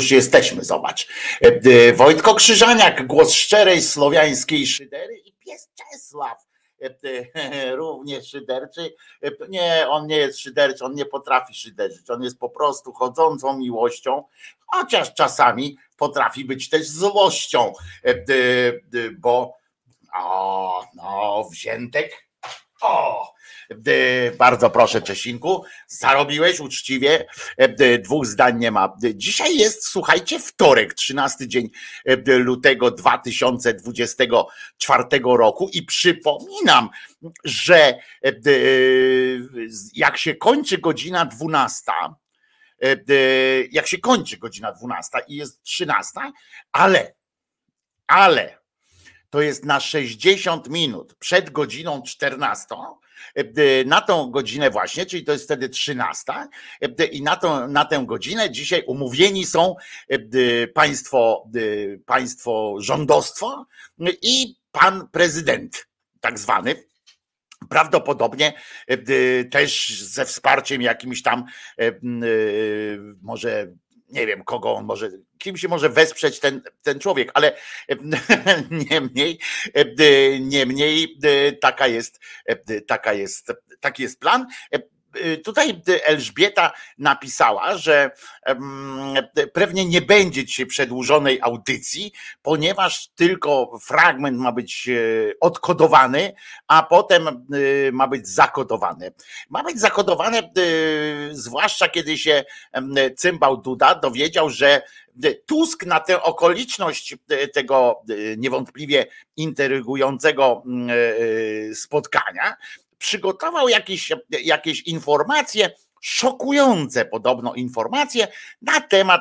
Już jesteśmy, zobacz. Wojtko Krzyżaniak, głos szczerej słowiańskiej szydery i pies Czesław. Również szyderczy. Nie, on nie jest szyderczy, on nie potrafi szyderzyć. On jest po prostu chodzącą miłością, chociaż czasami potrafi być też złością, bo o, no, wziętek. O, bardzo proszę, Czesinku, zarobiłeś uczciwie, dwóch zdań nie ma. Dzisiaj jest, słuchajcie, wtorek, 13 dzień lutego 2024 roku i przypominam, że jak się kończy godzina 12, jak się kończy godzina 12 i jest 13, ale, ale to jest na 60 minut przed godziną 14. Na tą godzinę właśnie, czyli to jest wtedy 13 i na, tą, na tę godzinę dzisiaj umówieni są państwo, państwo rządostwo i pan prezydent, tak zwany, prawdopodobnie też ze wsparciem jakimś tam może nie wiem, kogo on może, kim się może wesprzeć ten, ten człowiek, ale niemniej, niemniej taka jest, taka jest, taki jest plan. Y, tutaj Elżbieta napisała, że pewnie nie będzie dzisiaj przedłużonej audycji, ponieważ tylko fragment ma być e, odkodowany, a potem ma być zakodowany. Ma być zakodowane, zwłaszcza kiedy się cymbał Duda dowiedział, że Tusk na tę okoliczność tego niewątpliwie intrygującego spotkania przygotował jakieś, jakieś informacje, szokujące podobno informacje na temat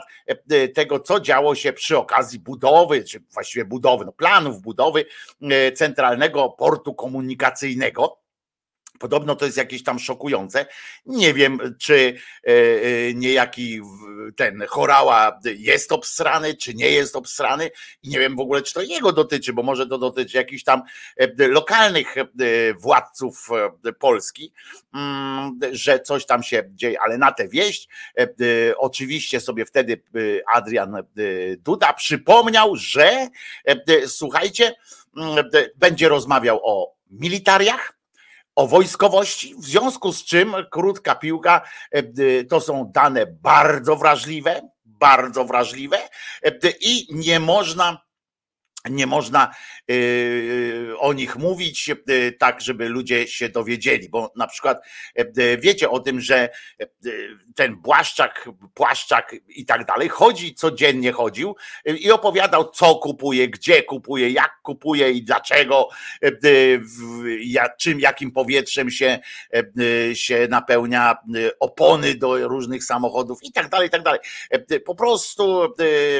e, tego, co działo się przy okazji budowy, czy właściwie budowy, no planów budowy e, centralnego portu komunikacyjnego Podobno to jest jakieś tam szokujące. Nie wiem, czy e, e, niejaki ten chorała jest obsrany, czy nie jest obsrany. I nie wiem w ogóle, czy to jego dotyczy, bo może to dotyczy jakichś tam e, lokalnych władców Polski, mm, że coś tam się dzieje, ale na tę wieść oczywiście sobie wtedy Adrian Duda przypomniał, że słuchajcie, mm, będzie rozmawiał o militariach, o wojskowości, w związku z czym krótka piłka e, to są dane bardzo wrażliwe, bardzo wrażliwe e, i nie można nie można y, o nich mówić y, tak, żeby ludzie się dowiedzieli, bo na przykład y, wiecie o tym, że ten Błaszczak, Płaszczak i tak dalej chodzi, codziennie chodził i opowiadał, co kupuje, gdzie kupuje, jak kupuje i dlaczego, czym, jakim powietrzem się, się napełnia opony do różnych samochodów i tak dalej, i tak dalej. Po prostu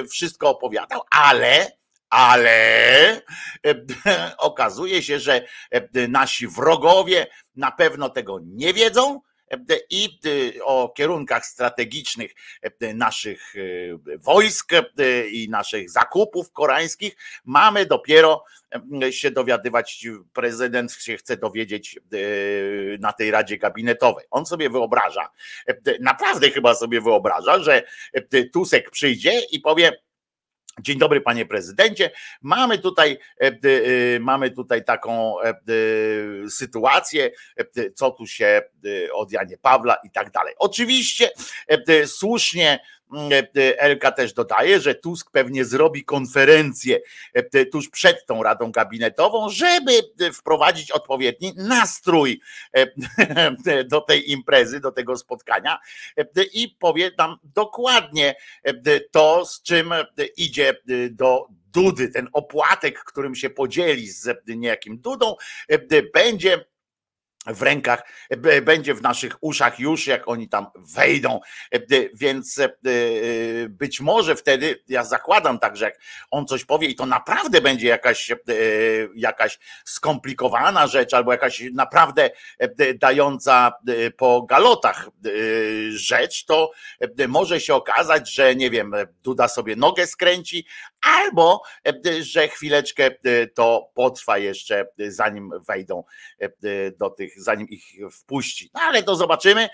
wszystko opowiadał, ale ale e, okazuje się, że e, nasi wrogowie na pewno tego nie wiedzą e, i o kierunkach strategicznych naszych wojsk i naszych zakupów koreańskich mamy dopiero się dowiadywać, prezydent się chce dowiedzieć na tej Radzie Gabinetowej. On sobie wyobraża, naprawdę chyba sobie wyobraża, że Tusek przyjdzie i powie, Dzień dobry, panie prezydencie. Mamy tutaj, e, e, mamy tutaj taką e, sytuację, co tu się od Janie Pawła i tak dalej. Oczywiście słusznie Elka też dodaje, że Tusk pewnie zrobi konferencję tuż przed tą Radą Gabinetową, żeby wprowadzić odpowiedni nastrój do tej imprezy, do tego spotkania. I powie nam dokładnie to, z czym idzie do Dudy, ten opłatek, którym się podzieli z niejakim Dudą, będzie w rękach, będzie w naszych uszach już, jak oni tam wejdą. Więc e, być może wtedy, ja zakładam tak, że jak on coś powie i to naprawdę będzie jakaś, e, jakaś skomplikowana rzecz, albo jakaś naprawdę e, dająca po galotach rzecz, to może się okazać, że nie wiem, Duda sobie nogę skręci, albo że chwileczkę to potrwa jeszcze, zanim wejdą do tych, zanim ich wpuści. No ale to zobaczymy.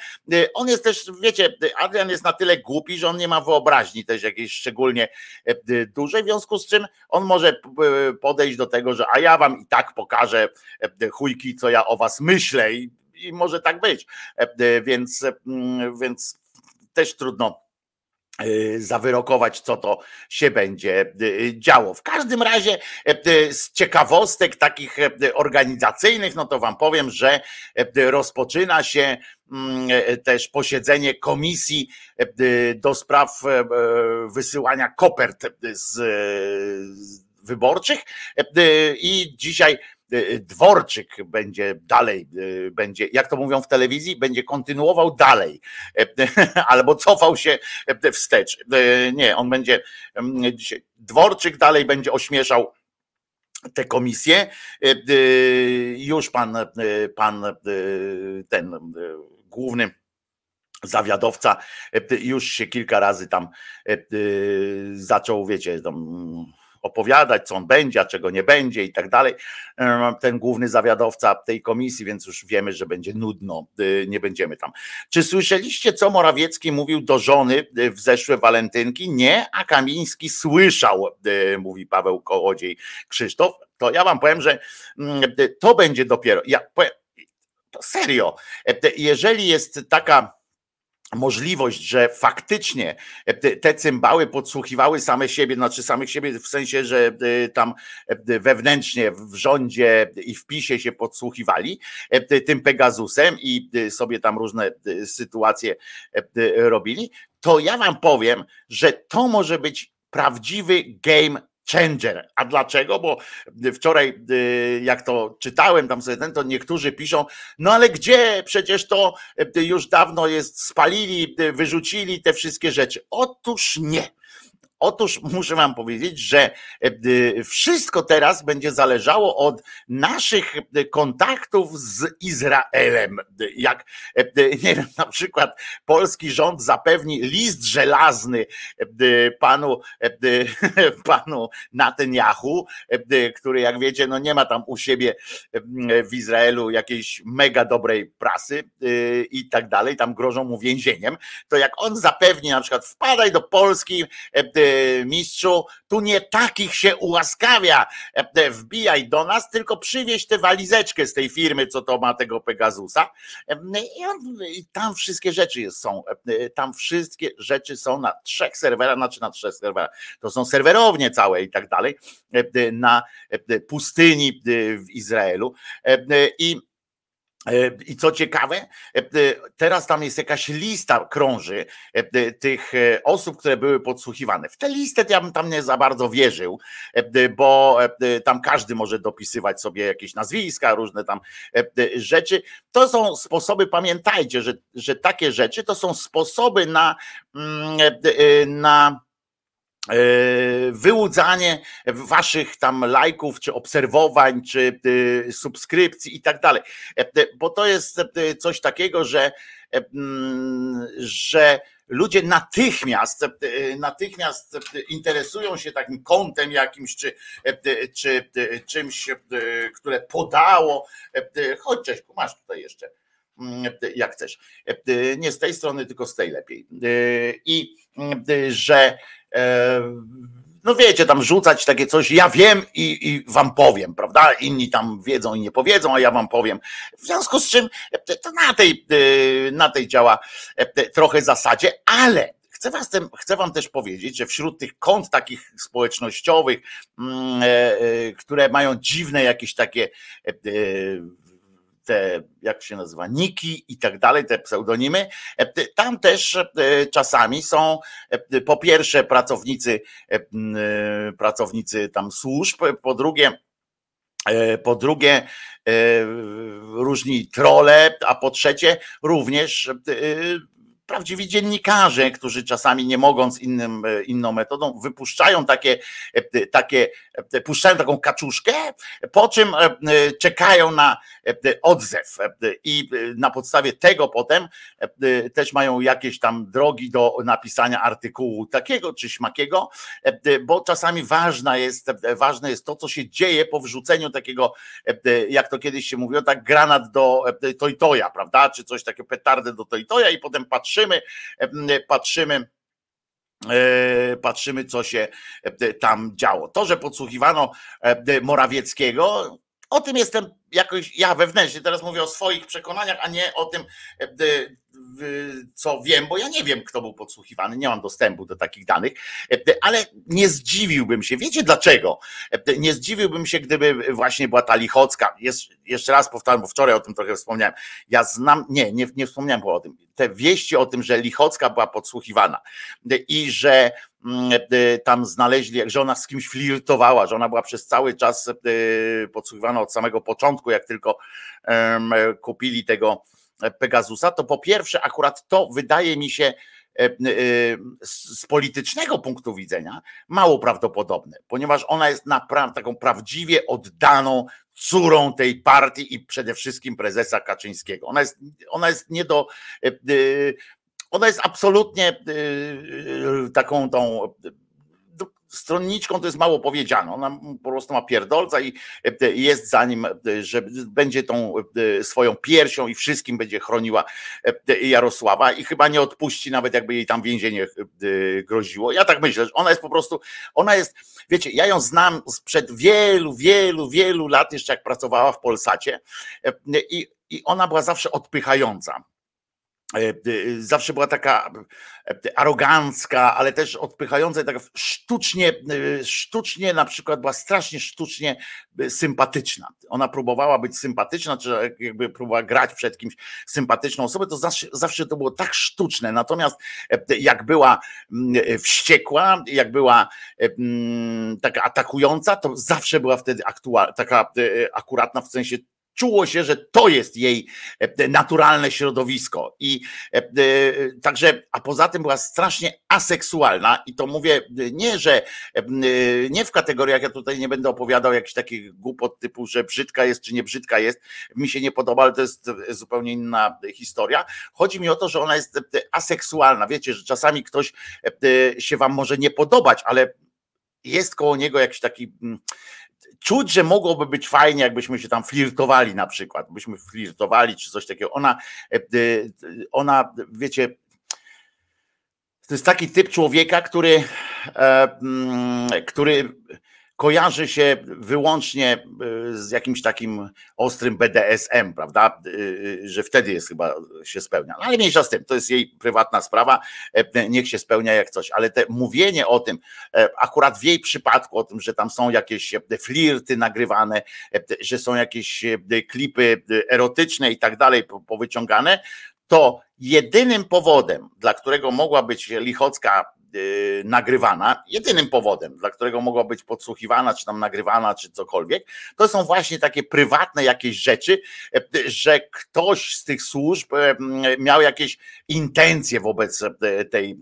On jest też, wiecie, Adrian jest na tyle głupi, że on nie ma wyobraźni też jakiejś szczególnie dużej, w związku z czym on może podejść do tego, że a ja wam i tak pokażę chujki, co ja o was myślę i, i może tak być. Więc, więc też trudno zawyrokować, co to się będzie y, działo. W każdym razie y, z ciekawostek takich organizacyjnych, no to wam powiem, że rozpoczyna się mm, też posiedzenie komisji do spraw wysyłania kopert z wyborczych i dzisiaj Y, Dworczyk będzie dalej, y, będzie, jak to mówią w telewizji, będzie kontynuował dalej, albo cofał się wstecz. Y, nie, on będzie mm, Dworczyk dalej będzie ośmieszał te komisje. Już pan, pan ten główny zawiadowca już się kilka razy tam zaczął, wiecie, tam opowiadać, co on będzie, a czego nie będzie i tak dalej. Ten główny zawiadowca tej komisji, więc już wiemy, że będzie nudno, y, nie będziemy tam. Czy słyszeliście, co Morawiecki mówił do żony y, w zeszłe walentynki? Nie, a Kamiński słyszał, y, mówi Paweł Kołodziej Krzysztof. To ja wam powiem, że mm, to będzie dopiero. Ja powiem, serio, jeżeli jest taka możliwość, że faktycznie e, te cymbały podsłuchiwały same siebie, znaczy samych siebie w sensie, że e, tam e, wewnętrznie w rządzie i w PiSie się podsłuchiwali tym Pegasusem i sobie tam różne sytuacje robili, to ja wam powiem, że to może być prawdziwy game changer. A dlaczego? Bo wczoraj, y, jak to czytałem tam sobie ten, to niektórzy piszą, no ale gdzie? Przecież to y, już dawno jest, spalili, y, wyrzucili te wszystkie rzeczy. Otóż nie. Otóż muszę Wam powiedzieć, że e, wszystko teraz będzie zależało od naszych e, kontaktów z Izraelem. Jak e, nie wiem, na przykład polski rząd zapewni list żelazny panu, panu Netanyahu, który jak wiecie, no nie ma tam u siebie w Izraelu jakiejś mega dobrej prasy i tak dalej, tam grożą mu więzieniem, to jak on zapewni na przykład wpadaj do Polski, mistrzu, tu nie takich się ułaskawia, e, wbijaj do nas, tylko przywieź tę walizeczkę z tej firmy, co to ma tego Pegasusa. E, on, i tam wszystkie rzeczy są, e, tam wszystkie rzeczy są na trzech serwerach, znaczy na trzech serwerach, to są serwerownie całe i tak dalej, na pustyni w Izraelu. I E, I co ciekawe, e, e, teraz tam jest jakaś lista krąży tych osób, które były podsłuchiwane. W tę listę ja bym tam nie za bardzo wierzył, bo tam każdy może dopisywać sobie jakieś nazwiska, różne tam rzeczy. To są sposoby, pamiętajcie, że, że takie rzeczy to są sposoby na, mm, na E, wyłudzanie waszych tam lajków, czy obserwowań, czy e, subskrypcji i tak dalej. E, bo to jest coś takiego, że, mm, że ludzie natychmiast, natychmiast interesują się takim kątem jakimś, czy, czy czymś, które podało. Chodź, Cześć, masz tutaj jeszcze mm, jak chcesz. Nie z tej strony, tylko z tej lepiej. I że E, no wiecie, tam rzucać takie coś, ja wiem i, i wam powiem, prawda? Inni tam wiedzą i nie powiedzą, a ja wam powiem. W związku z czym e, to na tej, e, na tej działa trochę zasadzie, ale chcę, was tem, chcę wam też powiedzieć, że wśród tych kont takich społecznościowych, mm, które mają dziwne jakieś takie te, jak się nazywa, niki i tak dalej, te pseudonimy. E, tam też e, czasami są e, po pierwsze pracownicy, pracownicy tam służb, po drugie, po drugie różni trole, a po trzecie również prawdziwi dziennikarze, którzy czasami nie mogąc innym, inną metodą, wypuszczają takie, takie, puszczają taką kaczuszkę, po czym czekają na odzew i na podstawie tego potem też mają jakieś tam drogi do napisania artykułu takiego czy śmakiego, bo czasami ważna jest, ważne jest to, co się dzieje po wrzuceniu takiego, jak to kiedyś się mówiło, tak granat do Toytoja, prawda, czy coś takiego, petardę do Toytoja i potem patrzymy, patrzymy, e, patrzymy, co się tam działo. To, że podsłuchiwano Morawieckiego, o tym jestem jakoś ja wewnętrznie, teraz mówię o swoich przekonaniach, a nie o tym, co wiem, bo ja nie wiem, kto był podsłuchiwany, nie mam dostępu do takich danych, ale nie zdziwiłbym się. Wiecie dlaczego? Nie zdziwiłbym się, gdyby właśnie była ta Lichocka. jeszcze raz powtarzam, bo wczoraj o tym trochę wspomniałem. Ja znam, nie, nie, nie wspomniałem o tym. Te wieści o tym, że Lichocka była podsłuchiwana i że mm, tam znaleźli, że ona z kimś flirtowała, że ona była przez cały czas podsłuchiwana od samego początku, jak tylko kupili tego Pegasusa, to po pierwsze, akurat to wydaje mi się e, e, z politycznego punktu widzenia mało prawdopodobne, ponieważ ona jest naprawdę taką prawdziwie oddaną córą tej partii i przede wszystkim prezesa Kaczyńskiego. Ona jest, ona jest nie do. E, ona jest absolutnie taką tą stronniczką to jest mało powiedziane. Ona po prostu ma pierdolca i e, jest za nim, e, że będzie tą e, swoją piersią i wszystkim będzie chroniła Jarosława i chyba nie odpuści, nawet jakby jej tam więzienie groziło. Ja tak myślę, że ona jest po prostu, ona jest, wiecie, ja ją znam sprzed wielu, wielu, wielu lat, jeszcze jak pracowała w Polsacie i, i ona była zawsze odpychająca zawsze była taka e, arogancka, ale też odpychająca, taka sztucznie, e, sztucznie na przykład była strasznie sztucznie sympatyczna. Ona próbowała być sympatyczna, czy jakby próbowała grać przed kimś sympatyczną osobę, to zawsze, zawsze to było tak sztuczne. Natomiast jak była wściekła, jak była taka atakująca, to zawsze była wtedy aktualna, taka akuratna w sensie czuło się, że to jest jej e, naturalne środowisko. I e, e, także, a poza tym była strasznie aseksualna i to mówię nie, że nie w kategoriach, ja tutaj nie będę opowiadał jakichś takich głupot typu, że brzydka jest czy nie brzydka jest, mi się nie podoba, ale to jest zupełnie inna historia. Chodzi mi o to, że ona jest aseksualna. Wiecie, że czasami ktoś się wam może nie podobać, ale jest koło niego jakiś taki czuć, że mogłoby być fajnie, jakbyśmy się tam flirtowali na przykład, byśmy flirtowali czy coś takiego. Ona, e, ona wiecie, to jest taki typ człowieka, który, e, mm, który kojarzy się wyłącznie e, z jakimś takim ostrym BDSM, prawda? E, e, że wtedy jest chyba się spełnia. No, ale mniejsza z tym, to jest jej prywatna sprawa, niech się spełnia jak coś, ale te mówienie o tym, akurat w jej przypadku, o tym, że tam są jakieś flirty nagrywane, że są jakieś klipy erotyczne i tak dalej powyciągane, to jedynym powodem, dla którego mogła być Lichocka Y, nagrywana, jedynym powodem, dla którego mogła być podsłuchiwana, czy tam nagrywana, czy cokolwiek, to są właśnie takie prywatne jakieś rzeczy, e, że ktoś z tych służb e, miał jakieś intencje wobec e, tej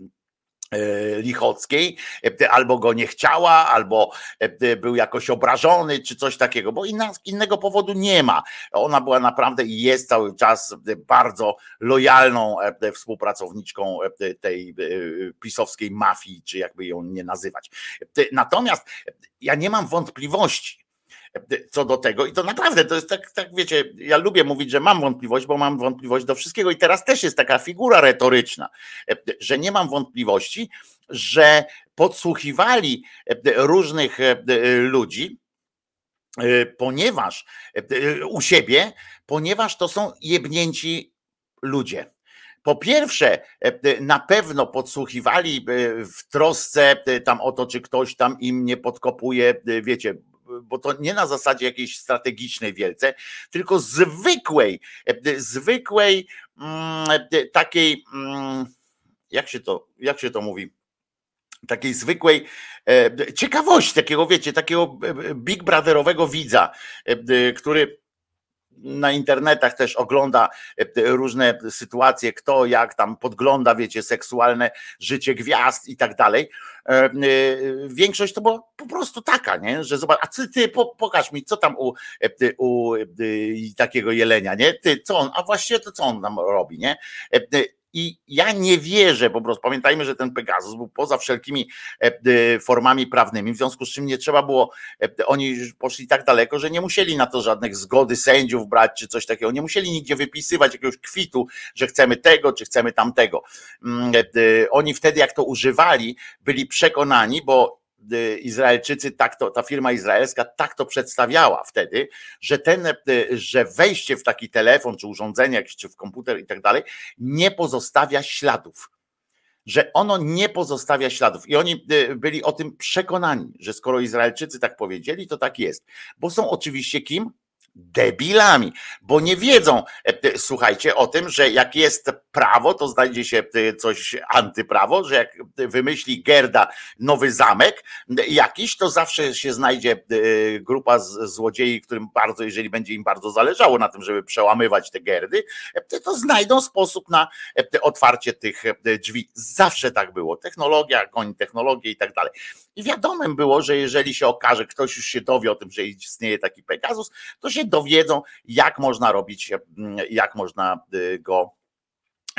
Lichockiej, e, albo go nie chciała, albo e, był jakoś obrażony, czy coś takiego, bo inna, innego powodu nie ma. Ona była naprawdę i jest cały czas bardzo lojalną współpracowniczką tej pisowskiej mafii, czy jakby ją nie nazywać. Natomiast ja nie mam wątpliwości, co do tego. I to naprawdę to jest tak, tak, wiecie, ja lubię mówić, że mam wątpliwość, bo mam wątpliwość do wszystkiego. I teraz też jest taka figura retoryczna, że nie mam wątpliwości, że podsłuchiwali różnych ludzi, ponieważ u siebie, ponieważ to są jebnięci ludzie. Po pierwsze, na pewno podsłuchiwali w trosce tam o to, czy ktoś tam im nie podkopuje, wiecie, bo to nie na zasadzie jakiejś strategicznej wielce, tylko zwykłej, zwykłej mm, takiej, mm, jak się to, jak się to mówi? takiej zwykłej e, ciekawości, takiego wiecie, takiego e, big brotherowego widza, e, który na internetach też ogląda różne sytuacje, kto jak tam podgląda, wiecie, seksualne życie gwiazd i tak dalej. Większość to była po prostu taka, nie? że zobacz, a ty, ty pokaż mi, co tam u, u takiego jelenia, nie? Ty, co on, a właściwie to co on tam robi, nie? I ja nie wierzę, po prostu pamiętajmy, że ten Pegasus był poza wszelkimi e, e, formami prawnymi, w związku z czym nie trzeba było, e, oni poszli tak daleko, że nie musieli na to żadnych zgody sędziów brać czy coś takiego, nie musieli nigdzie wypisywać jakiegoś kwitu, że chcemy tego czy chcemy tamtego. Mm, oni wtedy, jak to używali, byli przekonani, bo Izraelczycy, tak to, ta firma izraelska tak to przedstawiała wtedy, że ten, y, że wejście w taki telefon, czy urządzenie jakieś, czy w komputer i tak dalej, nie pozostawia śladów. Że ono nie pozostawia śladów. I oni y, byli o tym przekonani, że skoro Izraelczycy tak powiedzieli, to tak jest. Bo są oczywiście kim? Debilami, bo nie wiedzą, e, słuchajcie, o tym, że jak jest prawo, to znajdzie się e, coś antyprawo, że jak wymyśli Gerda nowy zamek jakiś, to zawsze się znajdzie e, grupa złodziei, którym bardzo, jeżeli będzie im bardzo zależało na tym, żeby przełamywać te Gerdy, to znajdą sposób na otwarcie tych drzwi. Zawsze tak było. Technologia, koń technologię i tak dalej. I wiadomym było, że jeżeli się okaże, ktoś już się dowie o tym, że istnieje taki Pegasus, to się dowiedzą, jak można robić, jak można y, go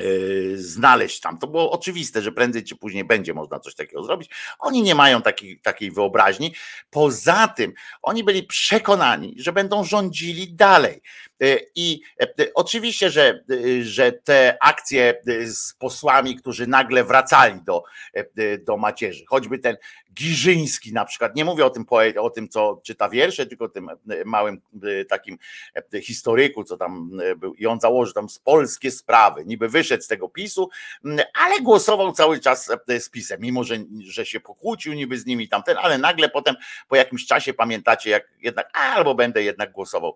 y, znaleźć tam. To było oczywiste, że prędzej czy później będzie można coś takiego zrobić. Oni nie mają takiej, takiej wyobraźni. Poza tym oni byli przekonani, że będą rządzili dalej. E, I e, oczywiście, że, e, że te akcje z posłami, którzy nagle wracali do, do macierzy, choćby ten Giżyński na przykład, nie mówię o tym, o tym, co czyta wiersze, tylko o tym małym takim historyku, co tam był, i on założył tam z polskie sprawy, niby wyszedł z tego PiSu, ale głosował cały czas z PiSem, mimo że, że się pokłócił niby z nimi tamten, ale nagle potem po jakimś czasie pamiętacie, jak jednak, albo będę jednak głosował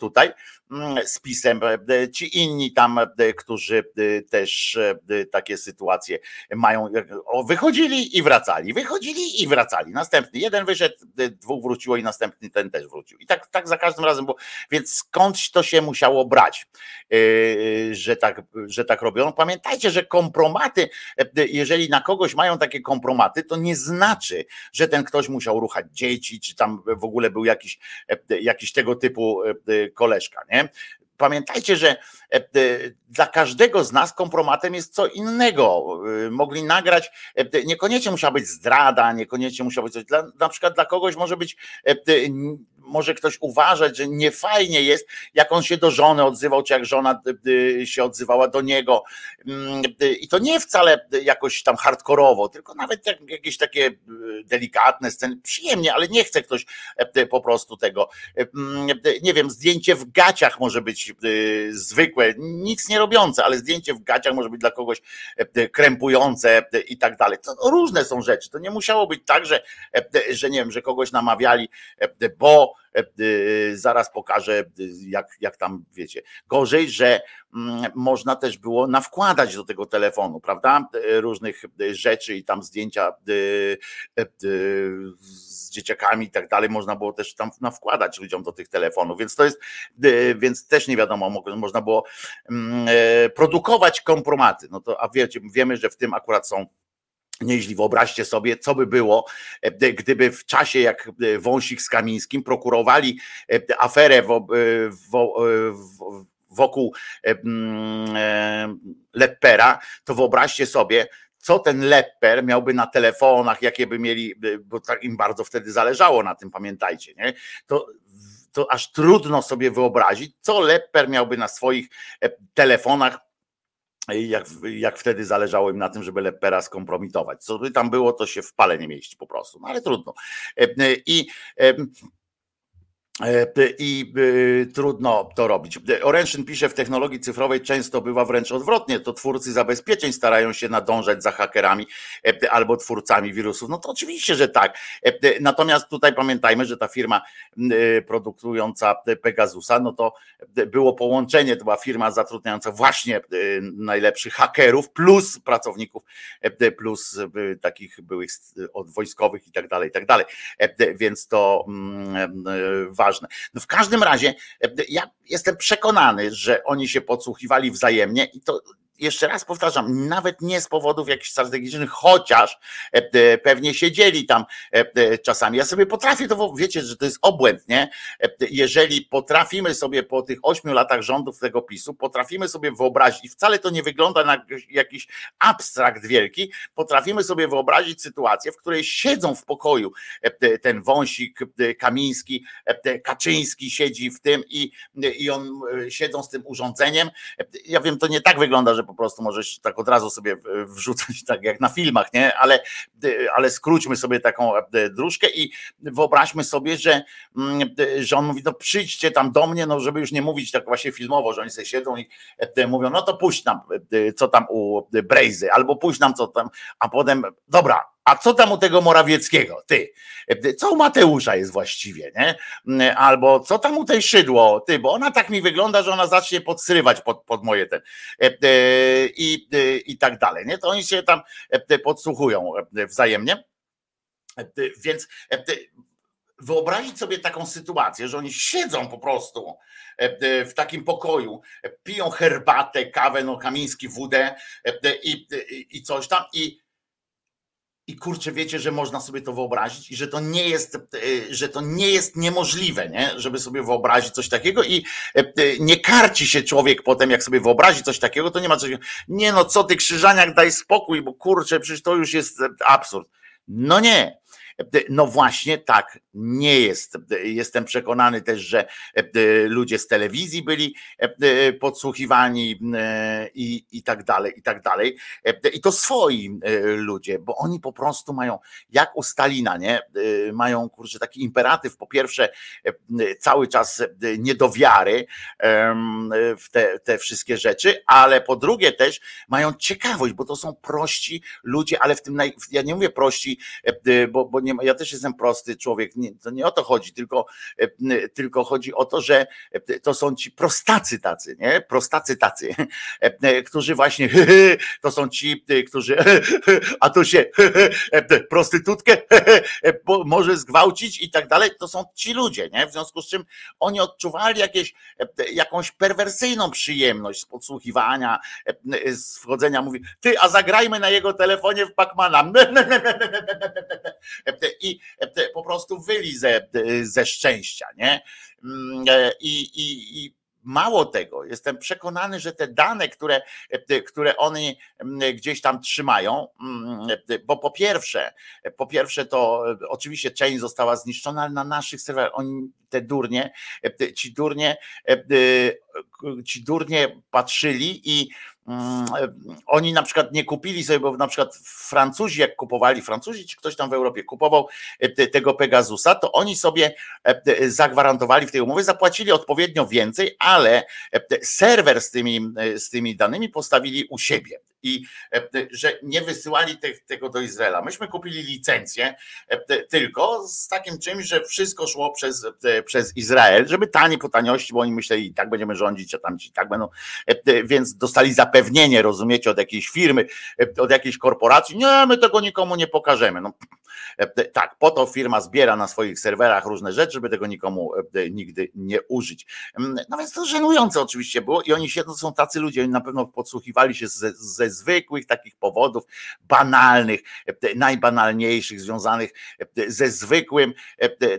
tu tutaj mm, z pisem. E, ci inni tam, e, którzy e, też takie sytuacje mają, wychodzili i wracali, wychodzili i wracali. Następny jeden wyszedł, dwóch wróciło i następny ten też wrócił. I tak, tak za każdym razem, bo więc skądś to się musiało brać, że tak, że tak robią. Pamiętajcie, że kompromaty, jeżeli na kogoś mają takie kompromaty, to nie znaczy, że ten ktoś musiał ruchać dzieci, czy tam w ogóle był jakiś, jakiś tego typu koleżka, nie? Pamiętajcie, że e, e, dla każdego z nas kompromatem jest co innego. E, mogli nagrać, niekoniecznie musiała być zdrada, niekoniecznie musiała być coś. Dla, na przykład dla kogoś może być może ktoś uważać, że niefajnie jest, jak on się do żony odzywał, czy jak żona się odzywała do niego. Mm, I to nie wcale jakoś tam hardkorowo, tylko nawet jakieś takie delikatne sceny, przyjemnie, ale nie chce ktoś po prostu tego. Mm, nie wiem, zdjęcie w gaciach może być zwykłe, nic nie robiące, ale zdjęcie w gaciach może być dla kogoś krępujące i tak dalej. To różne są rzeczy. To nie musiało być tak, że, że nie wiem, że kogoś namawiali, bo zaraz pokażę, e, jak, jak tam wiecie. Gorzej, że mm, można też było nawkładać do tego telefonu, prawda? Różnych rzeczy i tam zdjęcia z dzieciakami i tak dalej, można było też tam nawkładać ludziom do tych telefonów, więc to jest, więc też nie wiadomo, można było mm, produkować kompromaty. No to, a wiecie, wiemy, że w tym akurat są Nieźli wyobraźcie sobie, co by było, e, gdyby w czasie jak e, Wąsik z Kamińskim prokurowali e, aferę wokół Leppera, to wyobraźcie sobie, co ten Lepper miałby na telefonach, jakie by mieli, bo tak im bardzo wtedy zależało na tym, pamiętajcie, nie? To, to aż trudno sobie wyobrazić, co Lepper miałby na swoich telefonach jak, jak wtedy zależało im na tym, żeby Lepera skompromitować. Co by tam było, to się w pale nie mieści po prostu, no ale trudno. E, I E, i e, trudno to robić. Oręczyn pisze, w technologii cyfrowej często bywa wręcz odwrotnie, to twórcy zabezpieczeń starają się nadążać za hakerami e, albo twórcami wirusów. No to oczywiście, że tak. Natomiast tutaj pamiętajmy, że ta firma produkująca Pegasusa, no to było połączenie, to była firma zatrudniająca właśnie najlepszych hakerów plus pracowników, plus takich byłych od wojskowych i tak dalej, i tak dalej. Więc to ważne ważne. No w każdym razie ja jestem przekonany, że oni się podsłuchiwali wzajemnie i to jeszcze raz powtarzam, nawet nie z powodów jakichś strategicznych, chociaż e, e, pewnie siedzieli tam e, czasami. Ja sobie potrafię to, wiecie, że to jest obłęd, nie? Jeżeli potrafimy sobie po tych ośmiu latach rządów tego PiSu, potrafimy sobie wyobrazić, i wcale to nie wygląda na jakiś abstrakt wielki, potrafimy sobie wyobrazić sytuację, w której siedzą w pokoju ten wąsik Kamiński, Kaczyński siedzi w tym i, i on siedzą z tym urządzeniem. Ja wiem, to nie tak wygląda, że po prostu możesz tak od razu sobie wrzucać, tak jak na filmach, nie? Ale, ale skróćmy sobie taką e, dróżkę i wyobraźmy sobie, że, mm, że on mówi, no przyjdźcie tam do mnie, no żeby już nie mówić tak właśnie filmowo, że oni sobie siedzą i e, mówią, no to puść nam, e, co tam u Brejzy, albo puść nam co tam, a potem, dobra, a co tam u tego Morawieckiego? Ty, co u Mateusza jest właściwie, nie? Albo co tam u tej szydło? Ty, bo ona tak mi wygląda, że ona zacznie podsyrywać pod, pod moje ten e, e, i, e, i tak dalej, nie? To oni się tam podsłuchują wzajemnie. Więc wyobrazić sobie taką sytuację, że oni siedzą po prostu w takim pokoju, piją herbatę, kawę, no kamiński wódę i, i coś tam i i kurczę, wiecie, że można sobie to wyobrazić i że to nie jest, e, że to nie jest niemożliwe, nie? żeby sobie wyobrazić coś takiego i e, e, nie karci się człowiek potem, jak sobie wyobrazi coś takiego, to nie ma coś, nie no co ty krzyżaniak, daj spokój, bo kurczę, przecież to już jest absurd. No nie, no właśnie tak nie jest. Jestem przekonany też, że e, ludzie z telewizji byli e, podsłuchiwani e, i, i tak dalej, i tak dalej. I to swoi ludzie, bo oni po prostu mają, jak u Stalina, nie? Mają kurczę taki imperatyw, po pierwsze, cały czas niedowiary w te, te wszystkie rzeczy, ale po drugie też mają ciekawość, bo to są prości ludzie, ale w tym, naj, ja nie mówię prości, bo, bo nie, ja też jestem prosty człowiek, nie, to nie o to chodzi, tylko, e, tylko chodzi o to, że e, to są ci prostacy tacy, nie? Prostacy tacy, e, którzy właśnie to są ci, którzy a to się prostytutkę może zgwałcić i tak dalej, to są ci ludzie, nie? W związku z czym oni odczuwali jakieś, jakąś perwersyjną przyjemność z podsłuchiwania, z wchodzenia, mówi, ty, a zagrajmy na jego telefonie w Pacmana. I po prostu wyli ze, ze szczęścia, nie? Mm, e, I, i, i Mało tego, jestem przekonany, że te dane, które, które oni mm, gdzieś tam trzymają, mm, bo po pierwsze, po pierwsze to oczywiście część została zniszczona, ale na naszych serwerach oni te durnie, ci durnie, ci durnie patrzyli i oni na przykład nie kupili sobie, bo na przykład Francuzi, jak kupowali, Francuzi czy ktoś tam w Europie kupował e, tego Pegasusa, to oni sobie e, zagwarantowali w tej umowie, zapłacili odpowiednio więcej, ale e, serwer z tymi, z tymi danymi postawili u siebie i że nie wysyłali te, tego do Izraela. Myśmy kupili licencję tylko z takim czymś, że wszystko szło przez, przez Izrael, żeby tani po taniości, bo oni myśleli, i tak będziemy rządzić, a tam tak będą, więc dostali zapewnienie, rozumiecie, od jakiejś firmy, od jakiejś korporacji, nie, my tego nikomu nie pokażemy. No, tak, po to firma zbiera na swoich serwerach różne rzeczy, żeby tego nikomu nigdy nie użyć. No więc to żenujące oczywiście było i oni siedzą, są tacy ludzie, oni na pewno podsłuchiwali się ze, ze zwykłych takich powodów, banalnych, najbanalniejszych, związanych ze zwykłym,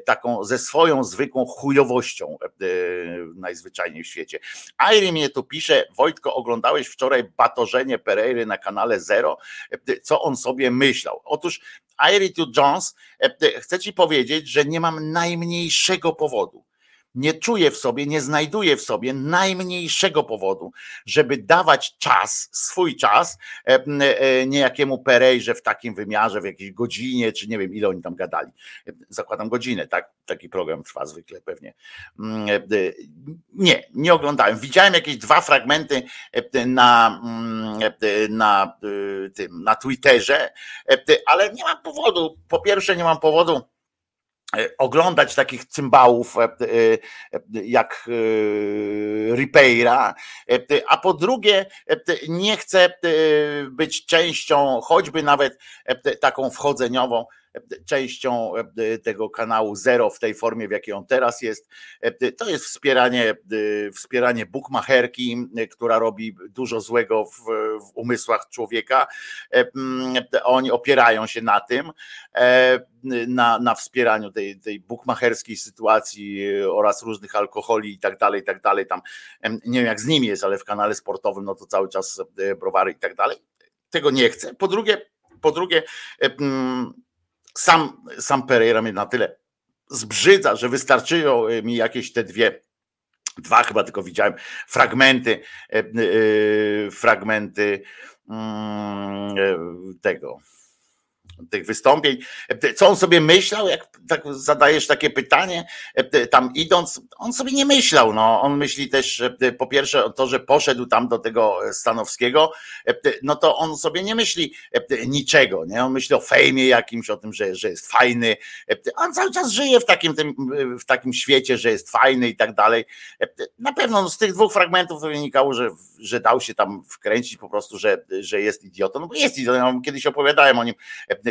taką, ze swoją zwykłą chujowością najzwyczajniej w świecie. Airi mnie tu pisze, Wojtko, oglądałeś wczoraj batorzenie Pereiry na kanale Zero, co on sobie myślał. Otóż Airitu Jones, chcę ci powiedzieć, że nie mam najmniejszego powodu nie czuję w sobie, nie znajduję w sobie najmniejszego powodu, żeby dawać czas, swój czas e, e, niejakiemu Perejrze w takim wymiarze, w jakiejś godzinie, czy nie wiem, ile oni tam gadali. Zakładam godzinę, tak? Taki program trwa zwykle pewnie. Mm, e, nie, nie oglądałem. Widziałem jakieś dwa fragmenty na, mm, na, na Twitterze, ale nie mam powodu. Po pierwsze, nie mam powodu E, oglądać takich cymbałów e, e, jak Ripeira, a po drugie nie chcę być częścią, choćby nawet taką wchodzeniową częścią tego kanału Zero w tej formie, w jakiej on teraz jest. To jest wspieranie, wspieranie bukmacherki, która robi dużo złego w, w umysłach człowieka. Oni opierają się na tym, na, na wspieraniu tej, tej bukmacherskiej sytuacji oraz różnych alkoholi i tak dalej, i tak dalej. Tam nie wiem jak z nimi jest, ale w kanale sportowym no to cały czas browary i tak dalej. Tego nie chcę. Po drugie, po drugie, sam, sam Pereira mnie na tyle zbrzydza, że wystarczyło mi jakieś te dwie, dwa chyba tylko widziałem, fragmenty, e, e, fragmenty mm, e, tego tych wystąpień. Co on sobie myślał, jak tak zadajesz takie pytanie, tam idąc, on sobie nie myślał. No. On myśli też, po pierwsze, to, że poszedł tam do tego Stanowskiego, no to on sobie nie myśli niczego. Nie? On myśli o fejmie jakimś, o tym, że, że jest fajny. On cały czas żyje w takim, tym, w takim świecie, że jest fajny i tak dalej. Na pewno z tych dwóch fragmentów wynikało, że, że dał się tam wkręcić po prostu, że, że jest idiotą. No bo jest idiotą. Kiedyś opowiadałem o nim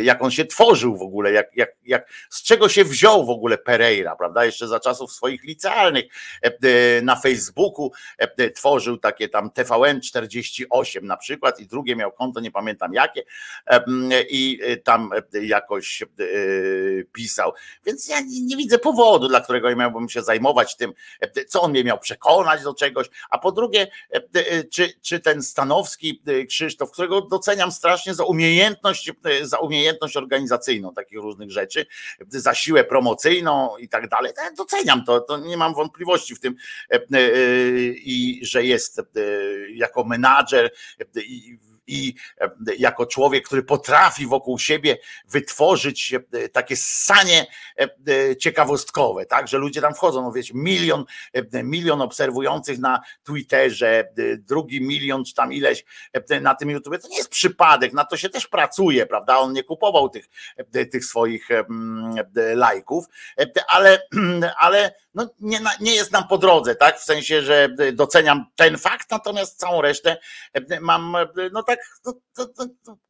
jak on się tworzył w ogóle, jak, jak, jak, z czego się wziął w ogóle Pereira, prawda? Jeszcze za czasów swoich licealnych e, e, na Facebooku e, tworzył takie tam TVN 48 na przykład i drugie miał konto, nie pamiętam jakie, i tam jakoś pisał. Więc ja nie widzę powodu, dla którego miałbym się zajmować tym, co on mnie miał przekonać do czegoś, a po drugie, czy, czy ten Stanowski Krzysztof, którego doceniam strasznie za umiejętność, za umiejętność umiejętność organizacyjną takich różnych rzeczy, za siłę promocyjną i tak dalej. Doceniam to, to nie mam wątpliwości w tym e, e, i że jest e, jako menadżer i i e, jako człowiek, który potrafi wokół siebie wytworzyć e, takie sanie e, ciekawostkowe, tak, że ludzie tam wchodzą, no wiecie, milion, milion obserwujących na Twitterze, drugi milion czy tam ileś na tym YouTube, to nie jest przypadek, na to się też pracuje, prawda, on nie kupował tych, tych swoich lajków, ale, ale no nie, nie jest nam po drodze, tak, w sensie, że doceniam ten fakt, natomiast całą resztę mam, no tak to, to,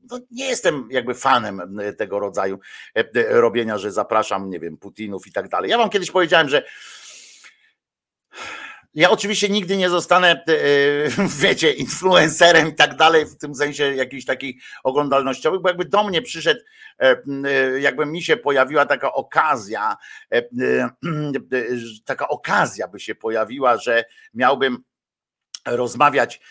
to, nie jestem jakby fanem tego rodzaju e, robienia, że zapraszam, nie wiem, Putinów i tak dalej. Ja wam kiedyś powiedziałem, że ja oczywiście nigdy nie zostanę, e, wiecie, influencerem i tak dalej, w tym sensie jakichś takich oglądalnościowych, bo jakby do mnie przyszedł, e, jakby mi się pojawiła taka okazja, taka okazja by się pojawiła, że miałbym rozmawiać e,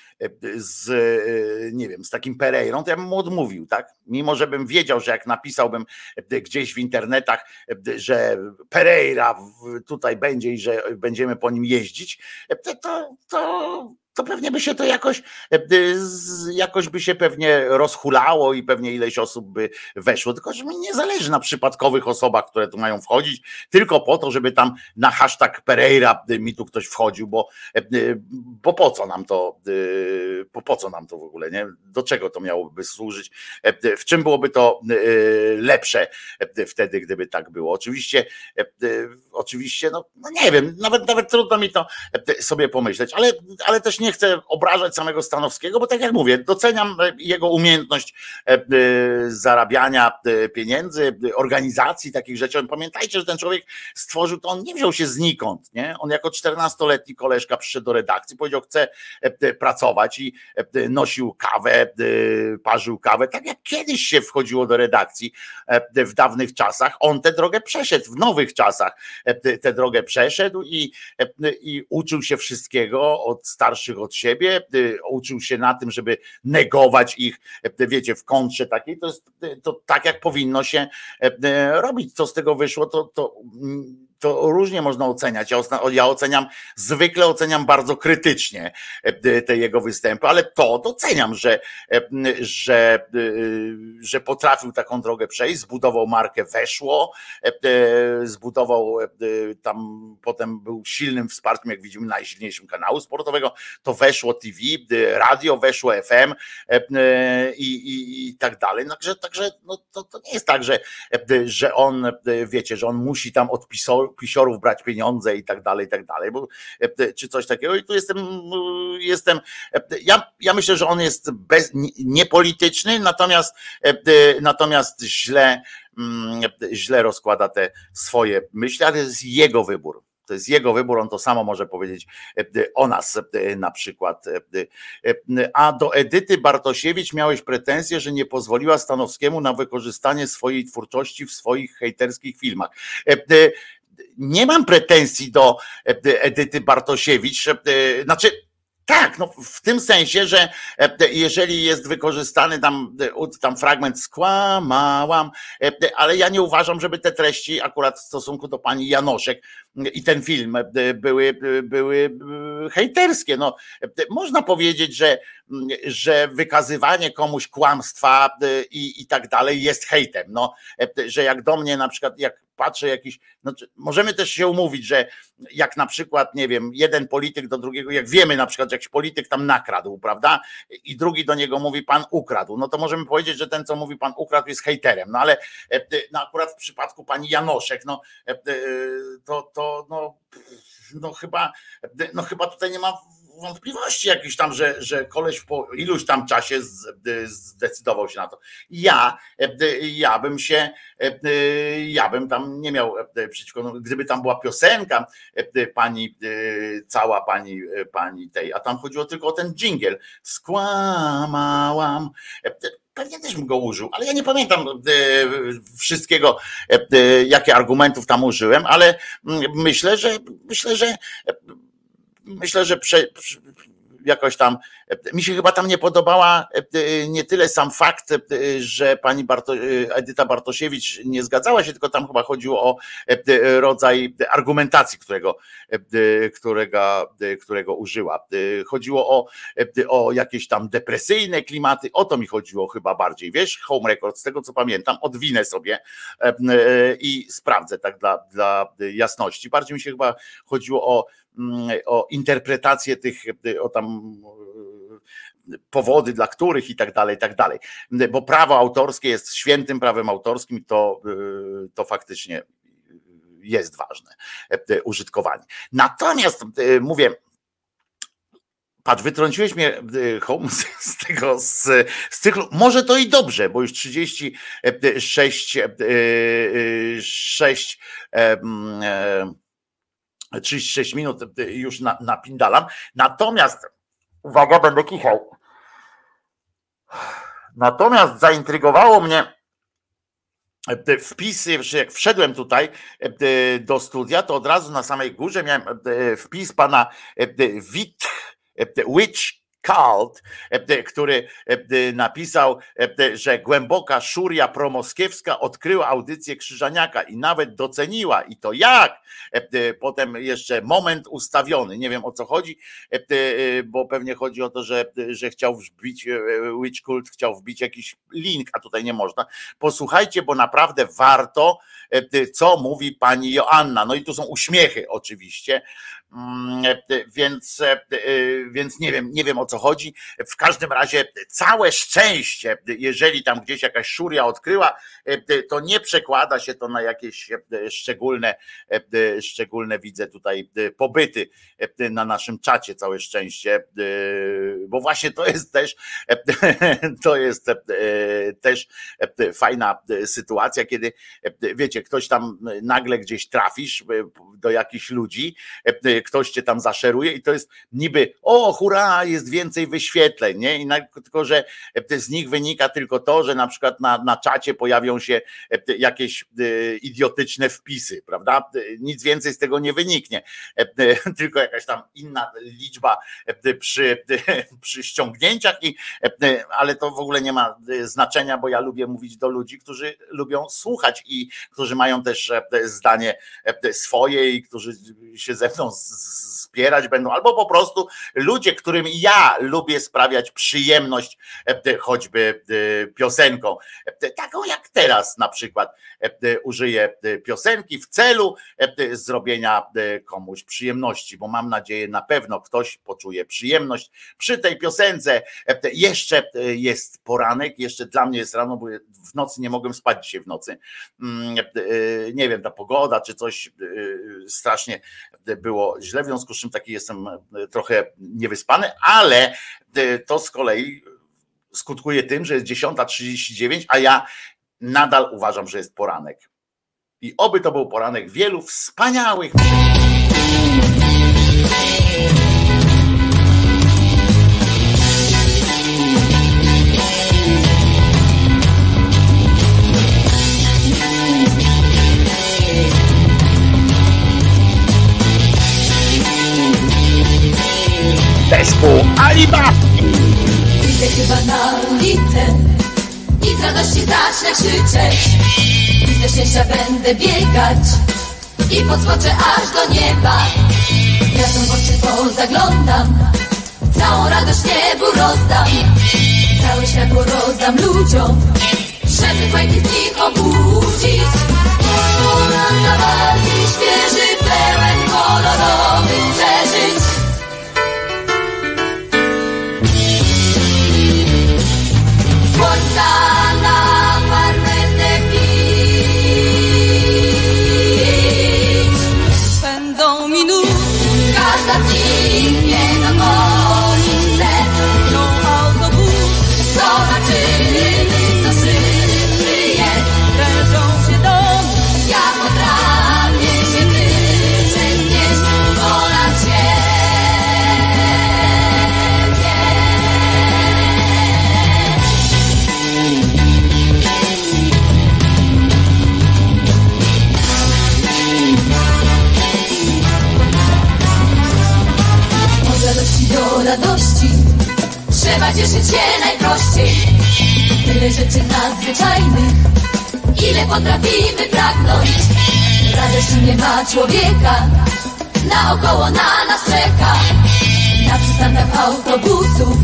z, e, nie wiem, z takim Pereirą, to ja bym mu odmówił, tak? Mimo, że bym wiedział, że jak napisałbym e, gdzieś w internetach, że Pereira tutaj będzie i że będziemy po nim jeździć, to, to, to to pewnie by się to jakoś, e, jakoś by się pewnie rozhulało i pewnie ileś osób by weszło. Tylko, że mi nie zależy na przypadkowych osobach, które tu mają wchodzić, tylko po to, żeby tam na hashtag Pereira mi tu ktoś wchodził, bo, e, bo po co nam to, po, po co nam to w ogóle, nie? Do czego to miałoby służyć? E, w czym byłoby to lepsze wtedy, gdyby tak było? Oczywiście, oczywiście, no, no nie wiem, nawet, nawet trudno mi to sobie pomyśleć, ale, ale też nie nie chcę obrażać samego Stanowskiego, bo tak jak mówię, doceniam e, jego umiejętność e, e, zarabiania pieniędzy, organizacji takich rzeczy. Pamiętajcie, że ten człowiek stworzył to, on nie wziął się znikąd, nie? On jako 14-letni koleżka przyszedł do redakcji, powiedział, chce pracować i nosił kawę, parzył kawę, tak jak kiedyś się wchodziło do redakcji w dawnych czasach. On tę drogę przeszedł, w nowych czasach tę drogę przeszedł i, i uczył się wszystkiego od starszych od siebie, y, uczył się na tym, żeby negować ich, y, wiecie, w kontrze takiej, to jest to tak, jak powinno się y, robić. Co z tego wyszło, to, to mm, to różnie można oceniać. Ja, oceniam, zwykle oceniam bardzo krytycznie e, te jego występy, ale to doceniam, że, e, że, e, że potrafił taką drogę przejść, zbudował markę Weszło, zbudował tam, potem był silnym wsparciem, jak widzimy, najsilniejszym kanału sportowego, to Weszło TV, radio Weszło FM i, i, i tak dalej. Także, także no, to, to nie jest tak, że, że on, wiecie, że on musi tam odpisować pisiorów brać pieniądze i tak dalej, i tak dalej, bo, e, czy coś takiego. I tu jestem, jestem ja, ja myślę, że on jest bez, niepolityczny, natomiast, e, natomiast źle mm, źle rozkłada te swoje myśli, ale to jest jego wybór. To jest jego wybór, on to samo może powiedzieć o nas na przykład. A do Edyty Bartosiewicz miałeś pretensję, że nie pozwoliła Stanowskiemu na wykorzystanie swojej twórczości w swoich hejterskich filmach nie mam pretensji do Edyty Bartosiewicz. Znaczy, tak, no w tym sensie, że e, jeżeli jest wykorzystany tam, e, tam fragment skłamałam, e, ale ja nie uważam, żeby te treści akurat w stosunku do pani Janoszek i ten film były, były hejterskie. No, można powiedzieć, że, że wykazywanie komuś kłamstwa i, i tak dalej jest hejtem. No, że jak do mnie na przykład, jak patrzę jakiś, no, możemy też się umówić, że jak na przykład, nie wiem, jeden polityk do drugiego, jak wiemy na przykład, że jakiś polityk tam nakradł, prawda? I drugi do niego mówi, pan ukradł, no to możemy powiedzieć, że ten, co mówi pan ukradł, jest hejterem. No ale no, akurat w przypadku pani Janoszek, no to, to no, no chyba, no chyba tutaj nie ma wątpliwości jakichś tam, że, że koleś po iluś tam czasie zdecydował się na to. Ja, ja bym się, ja bym tam nie miał przeciwko, no, gdyby tam była piosenka pani, cała pani, pani tej, a tam chodziło tylko o ten dżingiel. Skłamałam pewnie też bym go użył, ale ja nie pamiętam wszystkiego, jakie argumentów tam użyłem, ale myślę, że myślę, że myślę, że prze, jakoś tam, mi się chyba tam nie podobała e, nie tyle sam fakt, e, że pani Barto, e, Edyta Bartosiewicz nie zgadzała się, tylko tam chyba chodziło o rodzaj argumentacji, którego, którego, którego użyła. Chodziło o, o jakieś tam depresyjne klimaty, o to mi chodziło chyba bardziej, wiesz, Home Record, z tego co pamiętam, odwinę sobie i sprawdzę tak dla, dla jasności. Bardziej mi się chyba chodziło o o interpretację tych, o tam powody, dla których i tak dalej, i tak dalej. Bo prawo autorskie jest świętym prawem autorskim, to, to faktycznie jest ważne użytkowanie. Natomiast mówię, patrz, wytrąciłeś mnie Holmes z tego, z, z cyklu, może to i dobrze, bo już 36 6 36 minut już na, napindalam. Natomiast, uwaga, będę kichał. Natomiast zaintrygowało mnie te wpisy, jak wszedłem tutaj e, do studia, to od razu na samej górze miałem e, wpis pana Wit, Witch Cult, e, który e, napisał, e, że głęboka szuria promoskiewska odkryła audycję Krzyżaniaka i nawet doceniła. I to jak? Potem jeszcze moment ustawiony. Nie wiem o co chodzi, bo pewnie chodzi o to, że, że chciał wbić, Witch Cult chciał wbić jakiś link, a tutaj nie można. Posłuchajcie, bo naprawdę warto, co mówi pani Joanna. No i tu są uśmiechy oczywiście. Mm, więc, więc nie wiem, nie wiem o co chodzi. W każdym razie całe szczęście, jeżeli tam gdzieś jakaś szuria odkryła, to nie przekłada się to na jakieś szczególne, szczególne widzę tutaj pobyty na naszym czacie, całe szczęście, bo właśnie to jest też, to jest też fajna sytuacja, kiedy wiecie, ktoś tam nagle gdzieś trafisz do jakichś ludzi, ktoś cię tam zaszeruje i to jest niby, o hurra, jest więcej wyświetleń, nie? I na, tylko, że z nich wynika tylko to, że na przykład na, na czacie pojawią się jakieś e, idiotyczne wpisy, prawda? Nic więcej z tego nie wyniknie, tylko jakaś tam inna liczba przy, przy ściągnięciach, i, ale to w ogóle nie ma znaczenia, bo ja lubię mówić do ludzi, którzy lubią słuchać i którzy mają też zdanie swoje i którzy się ze mną wspierać będą, albo po prostu ludzie, którym ja lubię sprawiać przyjemność, e, choćby e, piosenką. E, taką jak teraz na przykład użyję piosenki w celu zrobienia komuś przyjemności, bo mam nadzieję, na pewno ktoś poczuje przyjemność przy tej piosence. Jeszcze jest poranek, jeszcze dla mnie jest rano, bo w nocy nie mogłem spać dzisiaj w nocy. Mm, nie wiem, ta pogoda czy coś strasznie było źle, w związku z czym taki jestem e, trochę niewyspany, ale e, to z kolei skutkuje tym, że jest 10.39, a ja nadal uważam, że jest poranek. I oby to był poranek wielu wspaniałych. Zespół Alibaba! Idę chyba na ulicę i z radości zacznę krzyczeć. I ze szczęścia będę biegać i podskoczę aż do nieba. Ja tą oczy pozaglądam, całą radość niebu rozdam. Całe światło rozdam ludziom, żeby fajnych dni obudzić. Poranka bardziej świeży, pełen kolorowych przeżyć. Trzeba cieszyć się najprościej Tyle rzeczy nadzwyczajnych Ile potrafimy pragnąć. Radości nie ma człowieka Naokoło na nas czeka. Na przystankach autobusów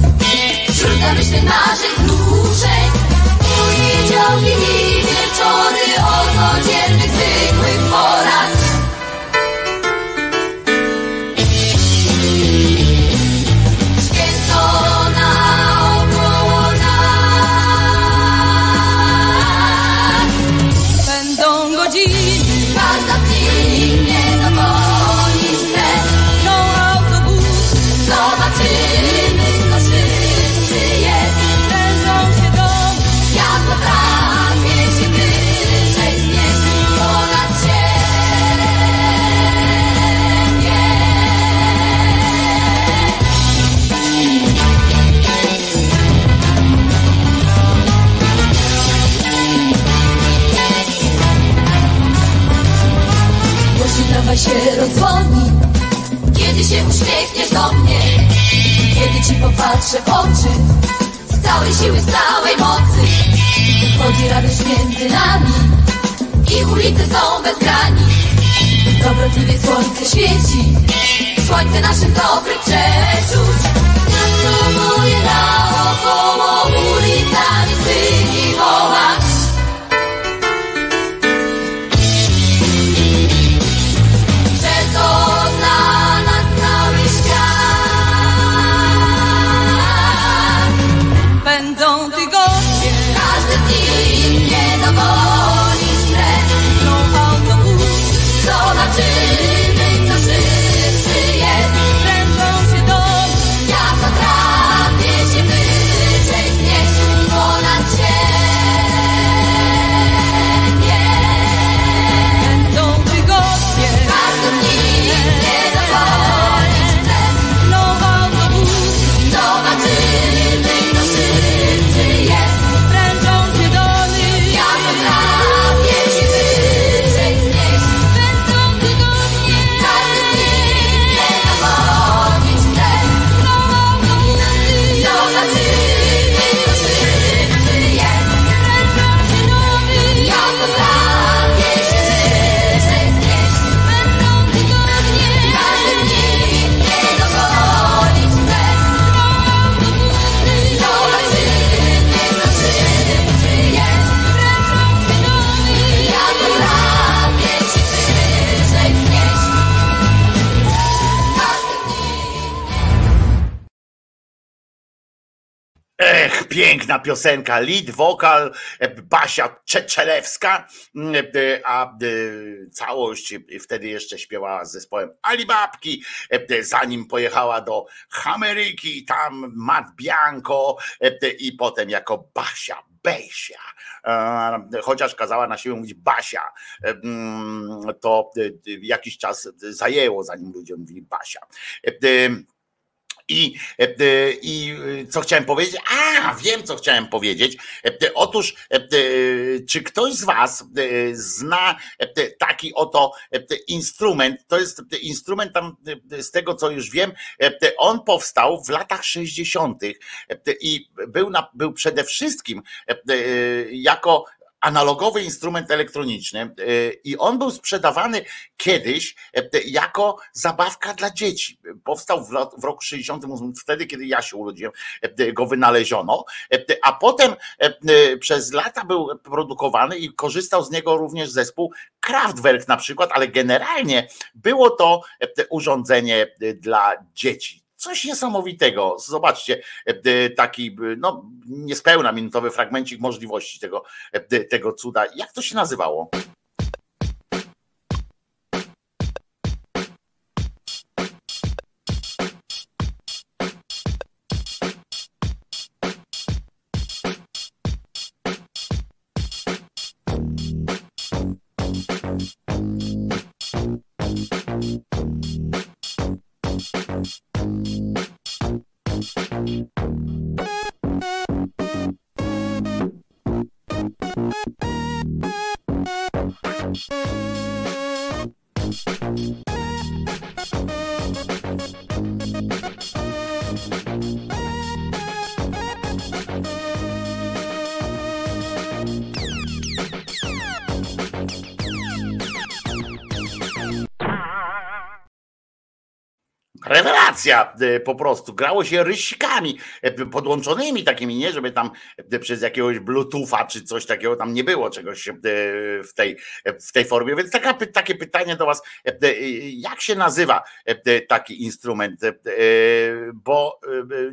Wśród zamyślnych naszych wzruszeń Poniedziałki i wieczory O codziennych, zwykłych porach Tramwaj się rozdzwoni Kiedy się uśmiechniesz do mnie Kiedy ci popatrzę w oczy Z całej siły, z całej mocy Chodzi radość między nami I ulice są bez granic Dobrotliwie słońce świeci Słońce naszych dobrych przeczuć. Miasto moje naokoło Ulicami swymi wołać piosenka, lead wokal e, Basia Czeczelewska, mm, e, a e, całość wtedy jeszcze śpiewała z zespołem Alibabki, zanim pojechała do Ameryki, tam Matt Bianco i potem jako Basia, Besia, chociaż kazała na siebie mówić Basia, mm, to jakiś czas zajęło, zanim ludzie mówili Basia. I, I co chciałem powiedzieć? A, wiem, co chciałem powiedzieć. Otóż, czy ktoś z Was zna taki oto instrument? To jest instrument tam, z tego co już wiem, on powstał w latach 60. i był, na, był przede wszystkim jako analogowy instrument elektroniczny y, i on był sprzedawany kiedyś e, jako zabawka dla dzieci. Powstał w roku 68, wtedy kiedy ja się urodziłem, go wynaleziono, a potem przez lata był produkowany i korzystał z niego również zespół Kraftwerk na przykład, ale generalnie było to urządzenie dla dzieci Coś niesamowitego. Zobaczcie, e, taki no, niespełna minutowy fragmencik możliwości tego, e, tego cuda. Jak to się nazywało? Rewelacja e, po prostu. Grało się rysikami e, podłączonymi takimi, nie, żeby tam e, przez jakiegoś bluetootha czy coś takiego tam nie było czegoś w tej, w tej formie. Więc taka, takie pytanie do was, jak się nazywa taki instrument? Bo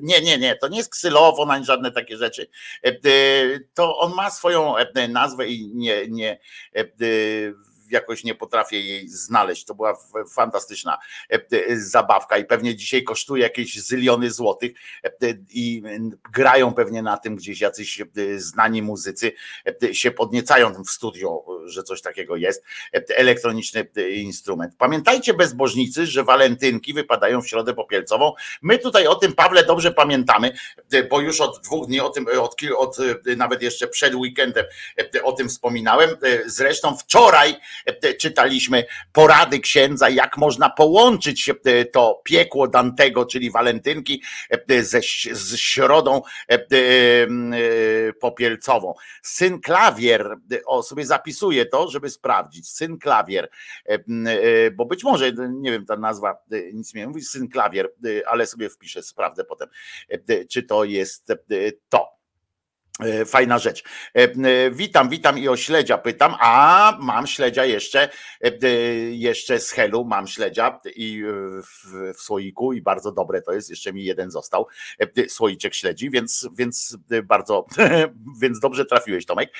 nie, nie, nie, to nie jest ksylofon ani żadne takie rzeczy. To on ma swoją nazwę i nie, nie jakoś nie potrafię jej znaleźć. To była fantastyczna e, e, zabawka i pewnie dzisiaj kosztuje jakieś zyliony złotych e, i grają pewnie na tym gdzieś jacyś znani muzycy się podniecają w studio, że coś takiego jest. Elektroniczny instrument. Pamiętajcie bezbożnicy, że walentynki wypadają w środę popielcową. My tutaj o tym, Pawle, dobrze pamiętamy, bo już od dwóch dni o tym, od, od nawet jeszcze przed weekendem o tym wspominałem. Zresztą wczoraj E, czytaliśmy porady księdza, jak można połączyć e, to piekło Dantego, czyli walentynki, e, ze, z środą popielcową. Syn klawier, o sobie zapisuję to, żeby sprawdzić. Syn klawier, bo być może, nie wiem, ta nazwa nic mi nie mówi, syn klawier, ale sobie wpiszę, sprawdzę potem, czy to jest to. E, fajna rzecz. E, e, witam, witam i o śledzia pytam. A mam śledzia jeszcze, jeszcze z Helu, mam śledzia i w, w słoiku i bardzo dobre to jest. Jeszcze mi jeden został, słoiczek śledzi, więc, więc bardzo, więc dobrze trafiłeś, Tomek.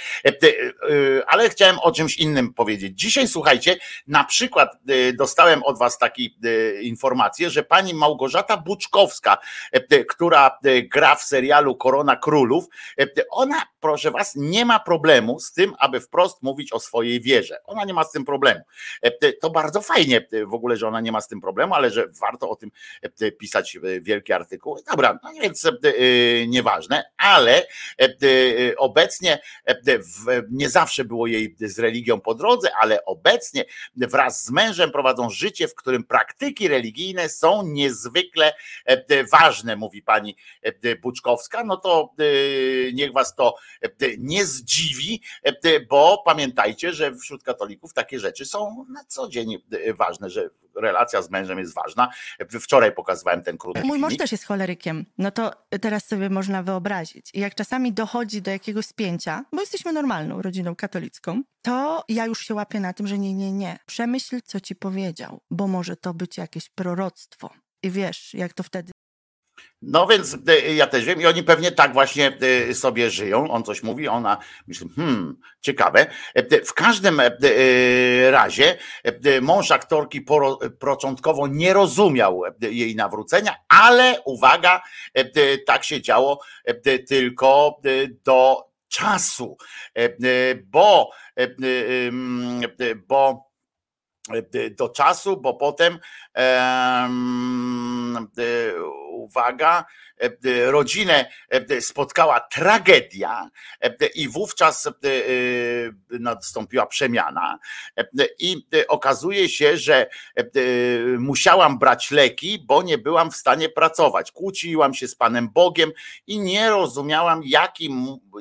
Ale chciałem o czymś innym powiedzieć. Dzisiaj słuchajcie, na przykład dostałem od Was taką informację, że pani Małgorzata Buczkowska, która gra w serialu Korona Królów, ona, proszę was, nie ma problemu z tym, aby wprost mówić o swojej wierze. Ona nie ma z tym problemu. E, to bardzo fajnie e, w ogóle, że ona nie ma z tym problemu, ale że warto o tym e, pisać wielkie artykuły. Dobra, no więc nieważne, ale obecnie nie zawsze było jej z religią po drodze, ale obecnie wraz z mężem prowadzą życie, w którym praktyki religijne są niezwykle ważne, mówi pani Buczkowska. No to niech was to nie zdziwi, e, bo pamiętajcie, że wśród katolików takie rzeczy są na co dzień e, ważne, że relacja z mężem jest ważna. Wczoraj pokazywałem ten krótki Mój mąż też jest cholerykiem, no to teraz sobie można wyobrazić. I jak czasami dochodzi do jakiegoś spięcia, bo jesteśmy normalną rodziną katolicką, to ja już się łapię na tym, że nie, nie, nie. Przemyśl, co ci powiedział, bo może to być jakieś proroctwo. I wiesz, jak to wtedy no więc e, ja też wiem i oni pewnie tak właśnie e, sobie żyją. On coś mówi, ona myśli, hmm, ciekawe. W każdym razie mąż aktorki początkowo nie rozumiał jej nawrócenia, ale uwaga, tak się działo tylko do czasu, bo, bo do czasu, bo potem em, e, uwaga, e, e, rodzinę e, spotkała tragedia e, i wówczas e, e, nastąpiła przemiana E, i e, okazuje się, że e, e, musiałam brać leki, bo nie byłam w stanie pracować. Kłóciłam się z Panem Bogiem i nie rozumiałam,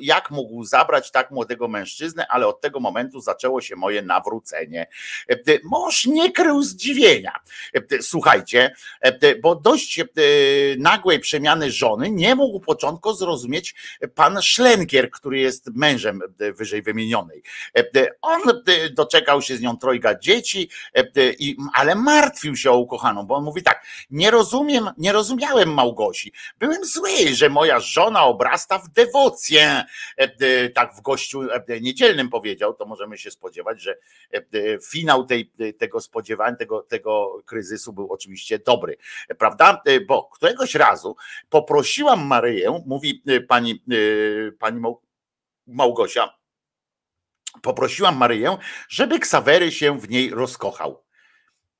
jak mógł zabrać tak młodego mężczyznę, ale od tego momentu zaczęło się moje nawrócenie. E, e, Mąż nie krył zdziwienia. E, e, Słuchajcie, e, e, bo dość e, nagłej przemiany żony nie mógł początku zrozumieć pan Szlenkier, który jest mężem e, wyżej wymienionej. E, e, On doczekał się z nią trojga dzieci, ale martwił się o ukochaną, bo on mówi tak, nie rozumiem, nie rozumiałem Małgosi. Byłem zły, że moja żona obrasta w dewocję. Tak w gościu niedzielnym powiedział, to możemy się spodziewać, że finał tej, tego spodziewań, tego, tego kryzysu był oczywiście dobry, prawda? Bo któregoś razu poprosiłam Maryję, mówi e, pani, e, pani Mał- Małgosia, poprosiłam Maryję, żeby Ksawery się w niej rozkochał.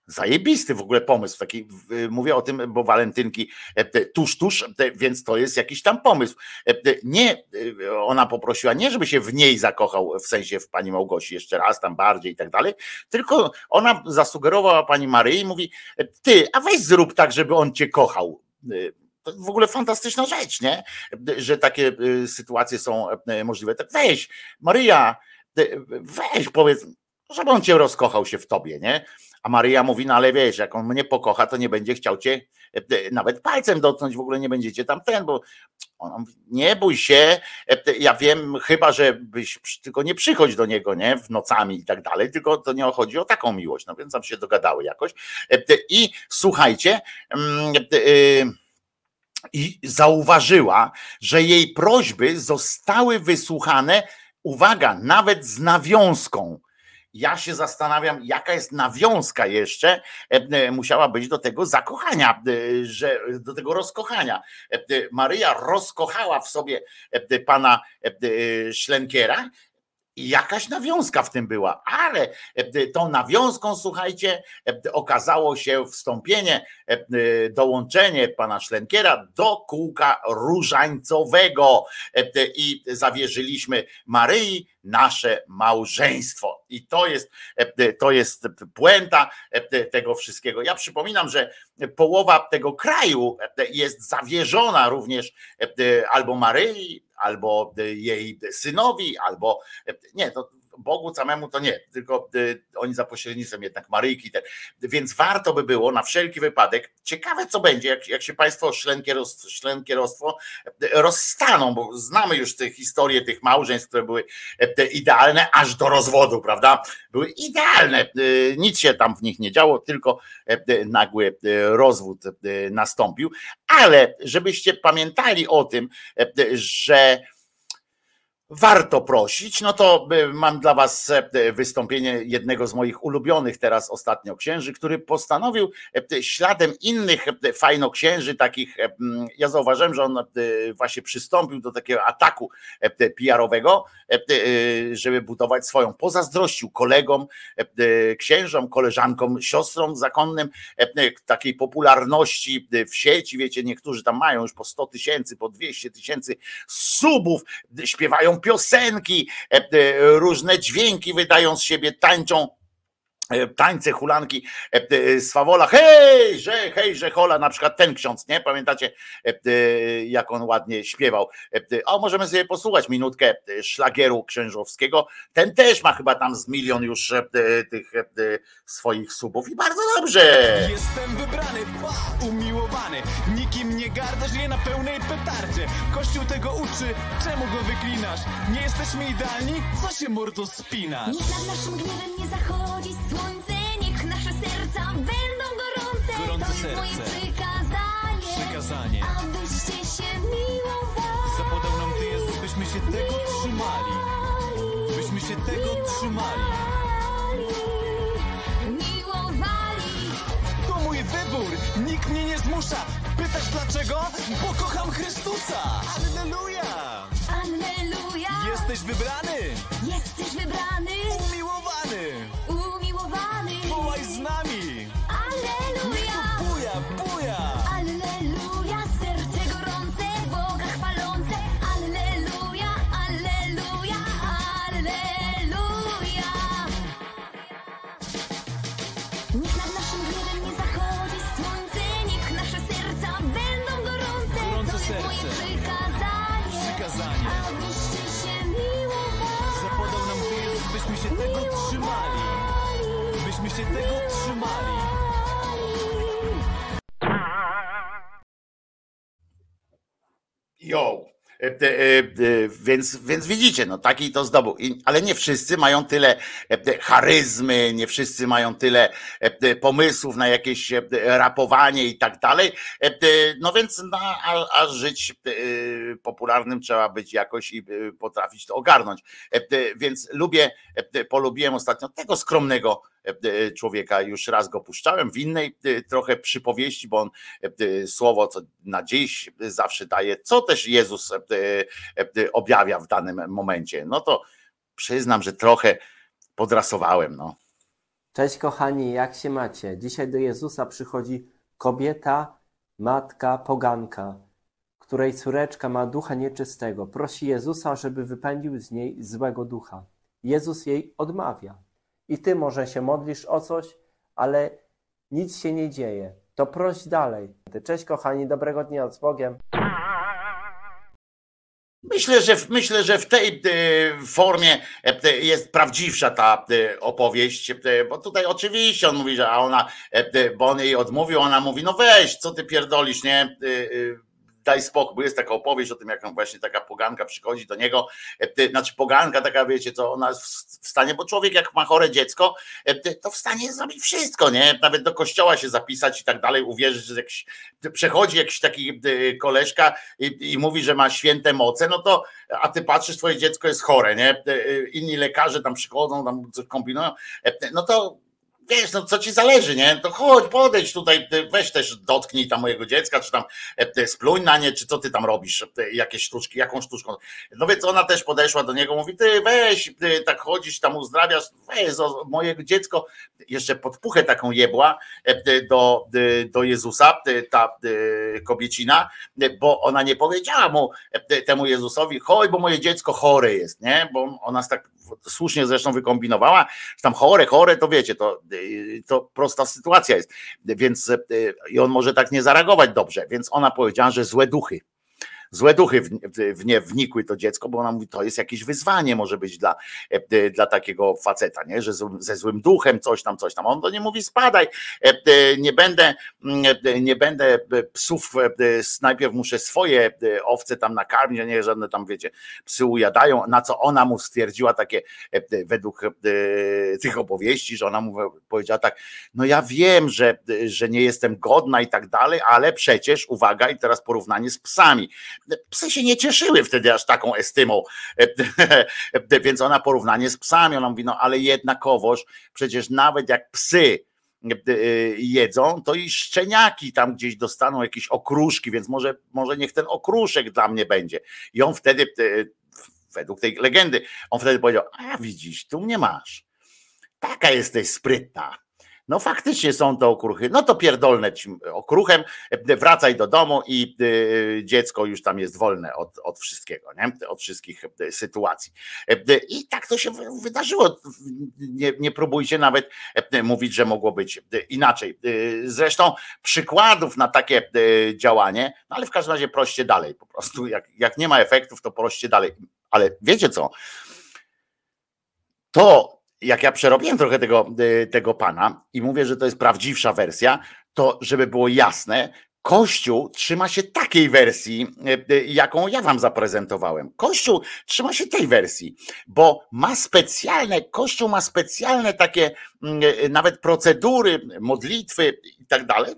Zajebisty w ogóle pomysł. Taki, mówię o tym, bo walentynki e, tuż, tuż, więc to jest jakiś tam pomysł. Nie, ona poprosiła nie, żeby się w niej zakochał, w sensie w pani Małgosi jeszcze raz, tam bardziej i tak dalej, tylko ona zasugerowała pani Maryi i mówi, ty, a weź zrób tak, żeby on cię kochał. To w ogóle fantastyczna rzecz, nie? Że takie e, sytuacje są e, możliwe. Tak weź, Maryja, e, weź powiedz, żeby on cię rozkochał się w tobie, nie? A Maryja mówi, no ale wiesz, jak on mnie pokocha, to nie będzie chciał cię e, nawet palcem dotknąć, w ogóle nie będziecie tam ten, bo on mówi, nie bój się, ja wiem, chyba, że byś, tylko nie przychodź do niego, nie, w nocami i tak dalej, tylko to nie chodzi o taką miłość, no więc tam się dogadały jakoś. I słuchajcie, e, i zauważyła, że jej prośby zostały wysłuchane, uwaga, nawet z nawiązką. Ja się zastanawiam, jaka jest nawiązka jeszcze, e, e, musiała być do tego zakochania, e, że do tego rozkochania. Maryja rozkochała w sobie pana Szlenkiera jakaś nawiązka w tym była, ale e, tą nawiązką, słuchajcie, e, okazało się wstąpienie, e, dołączenie pana Szlenkiera do kółka różańcowego i zawierzyliśmy Maryi nasze małżeństwo. I to jest, to jest puenta tego wszystkiego. Ja przypominam, że połowa tego kraju jest zawierzona również albo Maryi, albo e, jej synowi, albo e, nie, to Bogu samemu to nie, tylko y, oni za pośrednictwem jednak Maryjki. Te, więc warto by było na wszelki wypadek, ciekawe co będzie, jak, jak się Państwo szlenkieros, szlenkierostwo y, rozstaną, bo znamy już te historie tych małżeństw, które były y, idealne aż do rozwodu, prawda? Były idealne, nic się tam w nich nie działo, tylko nagły rozwód nastąpił. Ale żebyście pamiętali o tym, że warto prosić, no to y, mam dla Was e, wystąpienie jednego z moich ulubionych teraz ostatnio księży, który postanowił e, śladem innych e, fajnoksięży, takich, ja zauważyłem, że on właśnie przystąpił do takiego ataku PR-owego, e, żeby budować swoją. Pozazdrościł kolegom, e, księżom, koleżankom, siostrom zakonnym takiej popularności w sieci, wiecie, niektórzy tam mają już po 100 tysięcy, po 200 tysięcy subów, śpiewają piosenki, e, e, różne dźwięki wydają z siebie, tańczą tańce, hulanki e, e, Swawola, hej, że, hej, że hola, na przykład ten ksiądz, nie? Pamiętacie, e, e, jak on ładnie śpiewał. E, e, O, możemy sobie posłuchać minutkę e, szlagieru księżowskiego. Ten też ma chyba tam z milion już e, e, tych e, swoich subów i bardzo dobrze. Jestem wybrany, ba, umiłowany Nikim nie gardę, żyję na pełnej petardzie Kościół tego uczy, czemu go wyklinasz? Nie jesteśmy idealni? Co się mordo spinasz? Niech nad naszym gniewem nie zachodzi słońce, niech nasze serca będą gorące. Gorące to jest moje serce. przykazanie, Przykazanie abyście się miłowali. Zapodał nam Ty Jezus, byśmy się tego trzymali Byśmy się tego trzymali Miłowali. To mój wybór, nikt mnie nie zmusza Pytasz dlaczego? Bo kocham Chrystusa Alleluja Alleluja. Jesteś wybrany, Jesteś wybrany, umiłowany. Wołaj z nami tego trzymali Jo. E, e, e, Więc, więc widzicie, no taki to zdobył. Ale nie wszyscy mają tyle charyzmy, nie wszyscy mają tyle pomysłów na jakieś rapowanie i tak dalej. No więc na, a, a żyć popularnym trzeba być jakoś i potrafić to ogarnąć. Więc lubię, polubiłem ostatnio tego skromnego człowieka. Już raz go puszczałem w innej e, trochę przypowieści, bo on e, słowo co na dziś zawsze daje, co też Jezus e, e, objawia w danym momencie. No to przyznam, że trochę podrasowałem. No. Cześć kochani, jak się macie? Dzisiaj do Jezusa przychodzi kobieta, matka, poganka, której córeczka ma ducha nieczystego. Prosi Jezusa, żeby wypędził z niej złego ducha. Jezus jej odmawia. I ty może się modlisz o coś, ale nic się nie dzieje. To proś dalej. Cześć kochani, dobrego dnia z Bogiem. Myślę, że myślę, że w tej e, formie e, jest prawdziwsza ta e, opowieść, bo tutaj oczywiście on mówi, że ona, bo on jej odmówił, ona mówi, no weź, co ty pierdolisz, nie? Daj spokój, bo jest taka opowieść o tym, jak właśnie taka poganka przychodzi do niego, e, znaczy poganka taka, wiecie, co ona w stanie, bo człowiek jak ma chore dziecko, e, to w stanie zrobić wszystko, nie? Nawet do kościoła się zapisać i tak dalej, uwierzyć, że jakiś, przechodzi jakiś taki e, koleżka i, i mówi, że ma święte moce, no to a ty patrzysz, twoje dziecko jest chore, nie? Inni lekarze tam przychodzą, tam coś kombinują, no to wiesz, no co ci zależy, nie? To chodź, podejdź tutaj, weź też dotknij tam mojego dziecka, czy tam e, spluń na nie, czy co ty tam robisz, e, jakieś sztuczki, jaką sztuczką. No więc ona też podeszła do niego, mówi, ty weź, ty tak chodzisz, tam uzdrawiasz, weź o, mojego dziecko, jeszcze podpuchę taką jebła e, do, do Jezusa, ta kobiecina, bo ona nie powiedziała mu, temu Jezusowi, chodź, bo moje dziecko chore jest, nie? Bo ona tak słusznie zresztą wykombinowała, że tam chore, chore, to wiecie, to, to prosta sytuacja jest, więc y, i on może tak nie zareagować dobrze, więc ona powiedziała, że złe duchy. Złe duchy w, w, nie wnikły to dziecko, bo ona mówi, to jest jakieś wyzwanie, może być dla, e, dla takiego faceta, nie? że ze złym duchem coś tam, coś tam. On do niej mówi, spadaj, e, nie będę, mm, e, nie będę psów, najpierw muszę swoje owce tam nakarmić, a nie żadne tam, wiecie, psy ujadają, na co ona mu stwierdziła takie, według tych opowieści, że ona mu powiedziała tak, no ja wiem, że, że nie jestem godna i tak dalej, ale przecież, uwaga, i teraz porównanie z psami. Psy się nie cieszyły wtedy aż taką estymą, więc ona porównanie z psami, ona mówi, no ale jednakowoż, przecież nawet jak psy jedzą, to i szczeniaki tam gdzieś dostaną jakieś okruszki, więc może, może niech ten okruszek dla mnie będzie. I on wtedy, e, według tej legendy, on wtedy powiedział, a widzisz, tu mnie masz. Taka jesteś sprytna. No faktycznie są to okruchy. No to pierdolne ci okruchem, e, wracaj do domu i e, dziecko już tam jest wolne od, od wszystkiego, nie? od wszystkich e, sytuacji. E, I tak to się wy- wydarzyło. Nie, nie próbujcie nawet e, mówić, że mogło być e, inaczej. E, Zresztą przykładów na takie e, działanie, no ale w każdym razie proście dalej po prostu. Jak, jak nie ma efektów, to proście dalej. Ale wiecie co? To jak ja przerobiłem trochę tego, y, tego pana i mówię, że to jest prawdziwsza wersja, to żeby było jasne, Kościół trzyma się takiej wersji, y, y, jaką ja wam zaprezentowałem. Kościół trzyma się tej wersji, bo ma specjalne, Kościół ma specjalne takie mm, nawet procedury, modlitwy i tak dalej,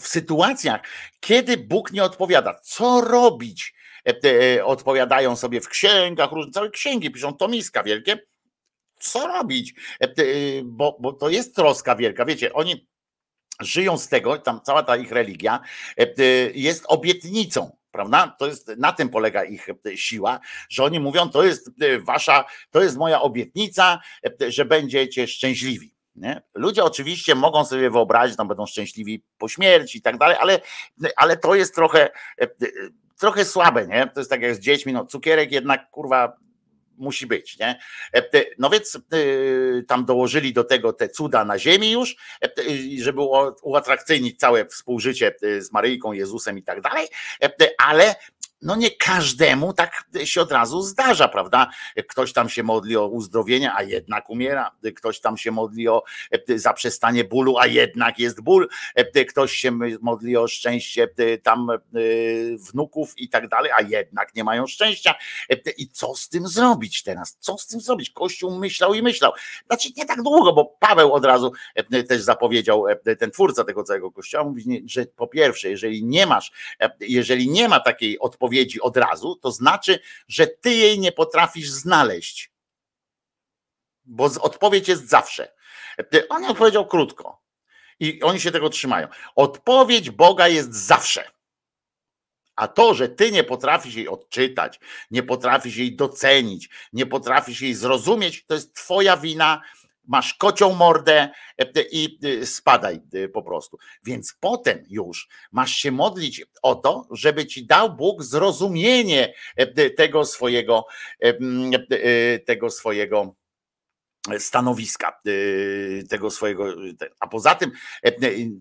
w sytuacjach, kiedy Bóg nie odpowiada. Co robić? E, e, Odpowiadają sobie w księgach, różne całe księgi, piszą tomiska wielkie, co robić? E, e, Bo, bo to jest troska wielka. Wiecie, oni żyją z tego, tam cała ta ich religia e, e, jest obietnicą. Prawda? To jest, na tym polega ich siła, że oni mówią, to jest wasza, to jest moja obietnica, że będziecie szczęśliwi. Nie? Ludzie oczywiście mogą sobie wyobrazić, że będą szczęśliwi po śmierci i tak dalej, ale, ale to jest trochę, trochę słabe, nie? To jest tak jak z dziećmi, no cukierek jednak kurwa musi być, nie? No więc tam dołożyli do tego te cuda na ziemi już, żeby uatrakcyjnić całe współżycie z Maryjką, Jezusem i tak dalej, ale no nie każdemu tak się od razu zdarza, prawda? Ktoś tam się modli o uzdrowienie, a jednak umiera. Ktoś tam się modli o e, zaprzestanie bólu, a jednak jest ból. E, ktoś się modli o szczęście e, tam wnuków i tak dalej, a jednak nie mają szczęścia. I co z tym zrobić teraz? Co z tym zrobić? Kościół myślał i myślał. Znaczy nie tak długo, bo Paweł od razu też zapowiedział, ten twórca tego całego kościoła, mówi, że po pierwsze, jeżeli nie masz, jeżeli nie ma takiej odpowiedzi, odpowiedzi od razu, to znaczy, że ty jej nie potrafisz znaleźć. Bo odpowiedź jest zawsze. On odpowiedział krótko. I oni się tego trzymają. Odpowiedź Boga jest zawsze. A to, że ty nie potrafisz jej odczytać, nie potrafisz jej docenić, nie potrafisz jej zrozumieć, to jest twoja wina, masz kocią mordę e, i e, spadaj e, po prostu. Więc potem już masz się modlić o to, żeby ci dał Bóg zrozumienie tego swojego, tego swojego stanowiska tego swojego, a poza tym,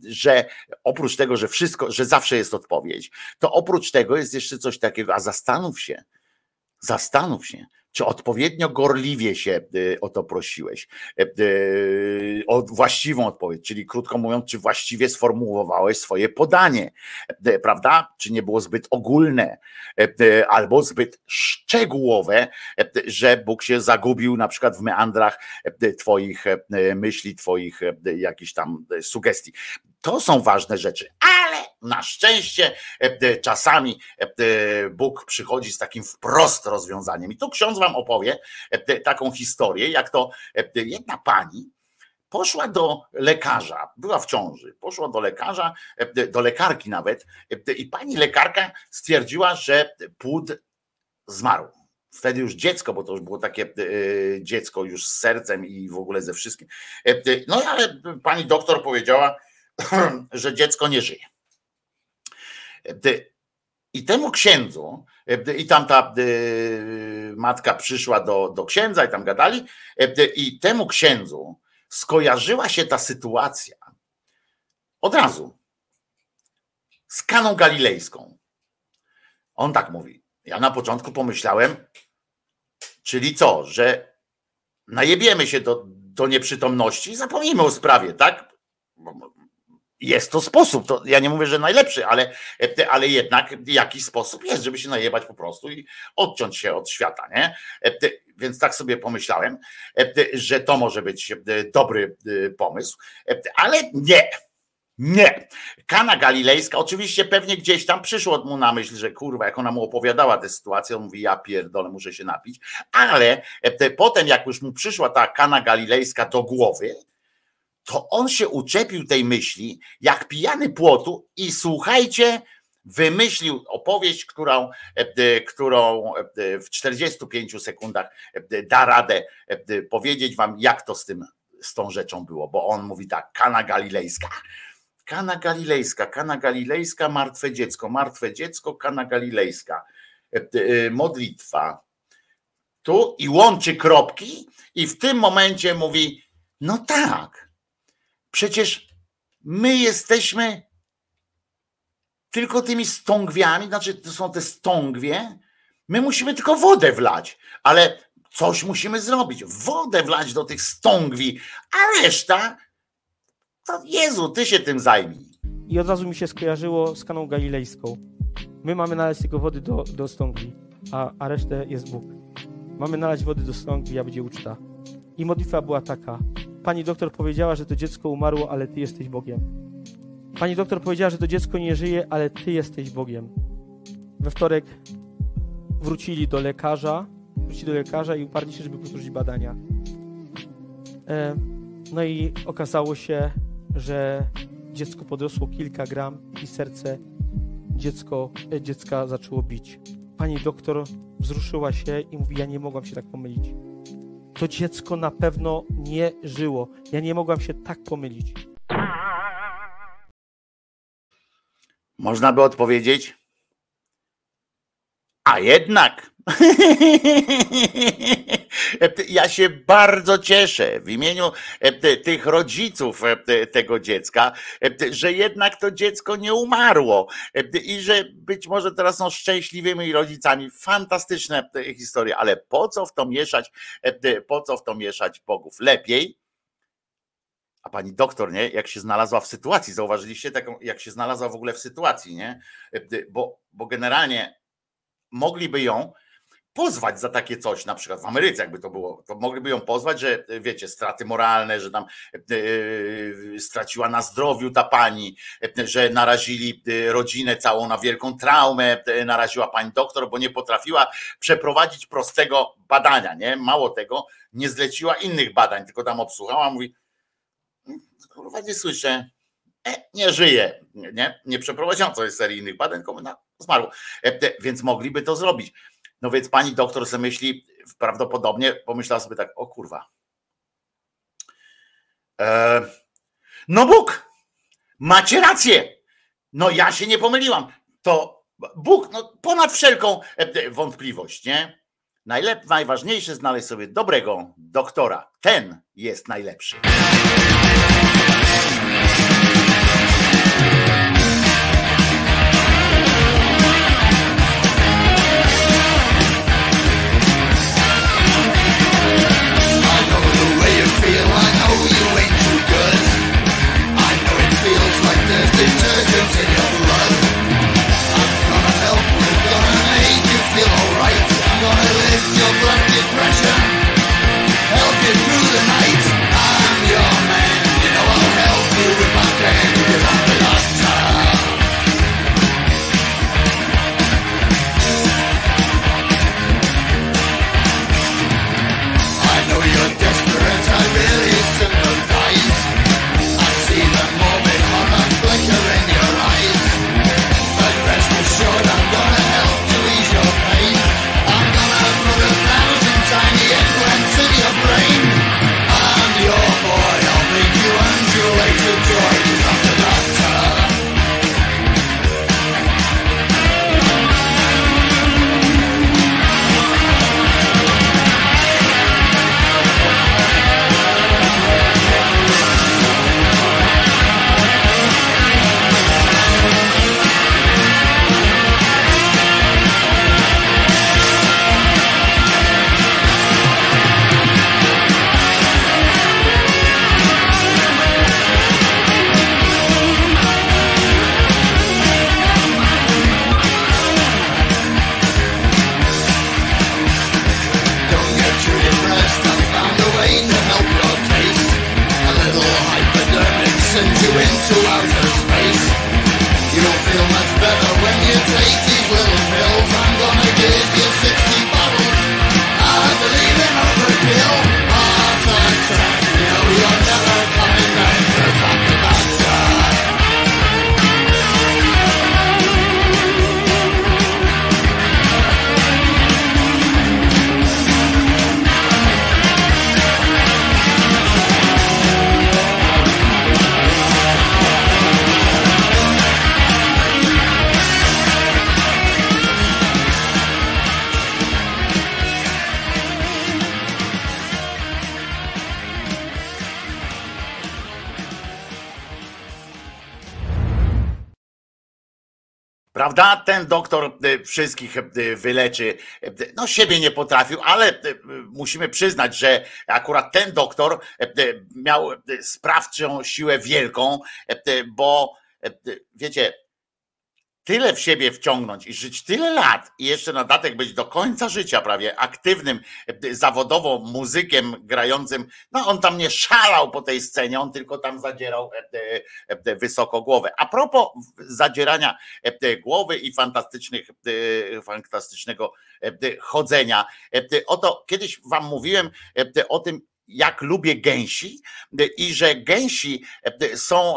że oprócz tego, że wszystko, że zawsze jest odpowiedź, to oprócz tego jest jeszcze coś takiego, a zastanów się, zastanów się, czy odpowiednio gorliwie się y, o to prosiłeś, e, y, o właściwą odpowiedź, czyli krótko mówiąc, czy właściwie sformułowałeś swoje podanie, prawda? Czy nie było zbyt ogólne albo zbyt szczegółowe, że Bóg się zagubił na przykład w meandrach Twoich myśli, Twoich jakichś tam sugestii. To są ważne rzeczy, na szczęście czasami Bóg przychodzi z takim wprost rozwiązaniem. I tu ksiądz wam opowie taką historię, jak to jedna pani poszła do lekarza, była w ciąży, poszła do lekarza, do lekarki nawet, i pani lekarka stwierdziła, że płód zmarł. Wtedy już dziecko, bo to już było takie dziecko już z sercem i w ogóle ze wszystkim. No ale pani doktor powiedziała, że dziecko nie żyje. I temu księdzu, i tam ta matka przyszła do, do księdza i tam gadali, i temu księdzu skojarzyła się ta sytuacja od razu z Kaną Galilejską. On tak mówi. Ja na początku pomyślałem, czyli co, że najebiemy się do, do nieprzytomności i zapomnimy o sprawie, tak? Jest to sposób. To ja nie mówię, że najlepszy, ale, ale jednak jakiś sposób jest, żeby się najebać po prostu i odciąć się od świata, nie? Więc tak sobie pomyślałem, że to może być dobry pomysł, ale nie. Nie. Kana Galilejska, oczywiście pewnie gdzieś tam przyszło mu na myśl, że kurwa, jak ona mu opowiadała tę sytuację, on mówi, ja pierdolę, muszę się napić, ale potem jak już mu przyszła ta Kana Galilejska do głowy, to on się uczepił tej myśli, jak pijany płotu i słuchajcie, wymyślił opowieść, którą, e, którą e, w 45 sekundach e, da radę powiedzieć wam, jak to z tym, z tą rzeczą było, bo on mówi tak, Kana Galilejska. Kana Galilejska, Kana Galilejska, martwe dziecko, martwe dziecko, Kana Galilejska. Modlitwa. Tu i łączy kropki i w tym momencie mówi, no tak, Przecież my jesteśmy tylko tymi stągwiami, znaczy to są te stągwie. My musimy tylko wodę wlać, ale coś musimy zrobić. Wodę wlać do tych stągwi, a reszta to Jezu, ty się tym zajmij. I od razu mi się skojarzyło z kaną galilejską. My mamy nalać tylko wody do, do stągwi, a, a resztę jest Bóg. Mamy nalać wody do stągwi, a będzie uczta. I modlitwa była taka pani doktor powiedziała, że to dziecko umarło, ale ty jesteś Bogiem. Pani doktor powiedziała, że to dziecko nie żyje, ale ty jesteś Bogiem. We wtorek wrócili do lekarza, wrócili do lekarza i uparli się, żeby powtórzyć badania. E, no i okazało się, że dziecko podrosło kilka gram i serce dziecko, e, dziecka zaczęło bić. Pani doktor wzruszyła się i mówi, ja nie mogłam się tak pomylić. To dziecko na pewno nie żyło. Ja nie mogłam się tak pomylić. Można by odpowiedzieć, a jednak. Ja się bardzo cieszę w imieniu e, tych rodziców e, tego dziecka, e, że jednak to dziecko nie umarło i że być może teraz są szczęśliwymi rodzicami. Fantastyczne historie, ale po co w to mieszać, po co w to mieszać Bogów? Lepiej, a pani doktor, nie, jak się znalazła w sytuacji, zauważyliście taką, jak się znalazła w ogóle w sytuacji, nie? Bo, bo generalnie mogliby ją pozwać za takie coś, na przykład w Ameryce, jakby to było, to mogliby ją pozwać, że wiecie, straty moralne, że tam yy, straciła na zdrowiu ta pani, że narazili rodzinę całą na wielką traumę, naraziła pani doktor, bo nie potrafiła przeprowadzić prostego badania, nie? Mało tego, nie zleciła innych badań, tylko tam obsłuchała, mówi, kurwa nie słyszę, e, nie żyje, nie, nie przeprowadziłam coś seryjnych badań, tylko na, zmarł, e, więc mogliby to zrobić. No więc pani doktor sobie myśli, prawdopodobnie pomyślała sobie tak, o kurwa. E, no Bóg, macie rację. No ja się nie pomyliłam. To Bóg, no ponad wszelką e, wątpliwość, nie? Najlep, najważniejsze znaleźć sobie dobrego doktora. Ten jest najlepszy. Prawda? Ten doktor y, wszystkich y, wyleczy. Y, no siebie nie potrafił, ale musimy przyznać, że akurat ten doktor miał sprawczą siłę wielką, bo wiecie, tyle w siebie wciągnąć i żyć tyle lat i jeszcze na datek być do końca życia prawie aktywnym zawodowo muzykiem grającym, no on tam nie szalał po tej scenie, on tylko tam zadzierał e, e, wysoko głowę. A propos zadzierania e, głowy i fantastycznych, fantastycznego chodzenia, oto kiedyś wam mówiłem o tym, jak lubię gęsi i że gęsi są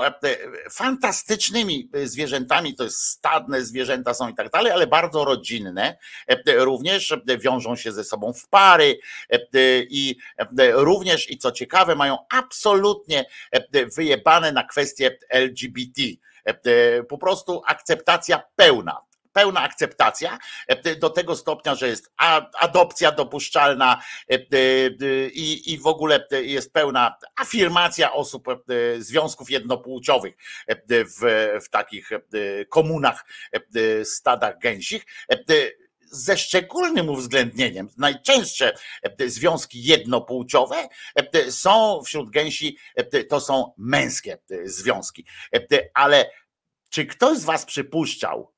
fantastycznymi zwierzętami, to jest stadne zwierzęta są i tak dalej, ale bardzo rodzinne, również wiążą się ze sobą w pary i również i co ciekawe mają absolutnie wyjebane na kwestie LGBT. Po prostu akceptacja pełna pełna akceptacja e, do tego stopnia, że jest adopcja dopuszczalna e, i, i w ogóle jest pełna afirmacja osób, e, związków jednopłciowych w, w takich komunach, stadach gęsich ze szczególnym uwzględnieniem, najczęstsze związki jednopłciowe są wśród gęsi, to są męskie związki. Ale czy ktoś z Was przypuszczał,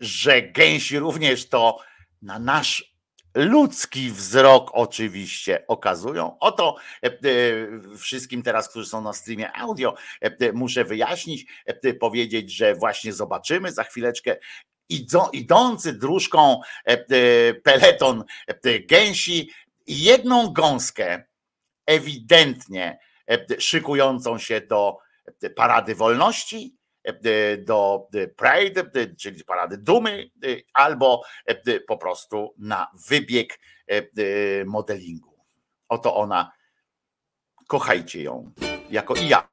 że gęsi również to na nasz ludzki wzrok oczywiście okazują. Oto e, e, wszystkim teraz, którzy są na streamie audio, e, muszę wyjaśnić, powiedzieć, że właśnie zobaczymy za chwileczkę idący dróżką peleton gęsi i jedną gąskę ewidentnie szykującą się do parady wolności do Pride, e, czyli parady dumy, e, albo po prostu na wybieg modelingu. Oto ona. Kochajcie ją, jako i ja.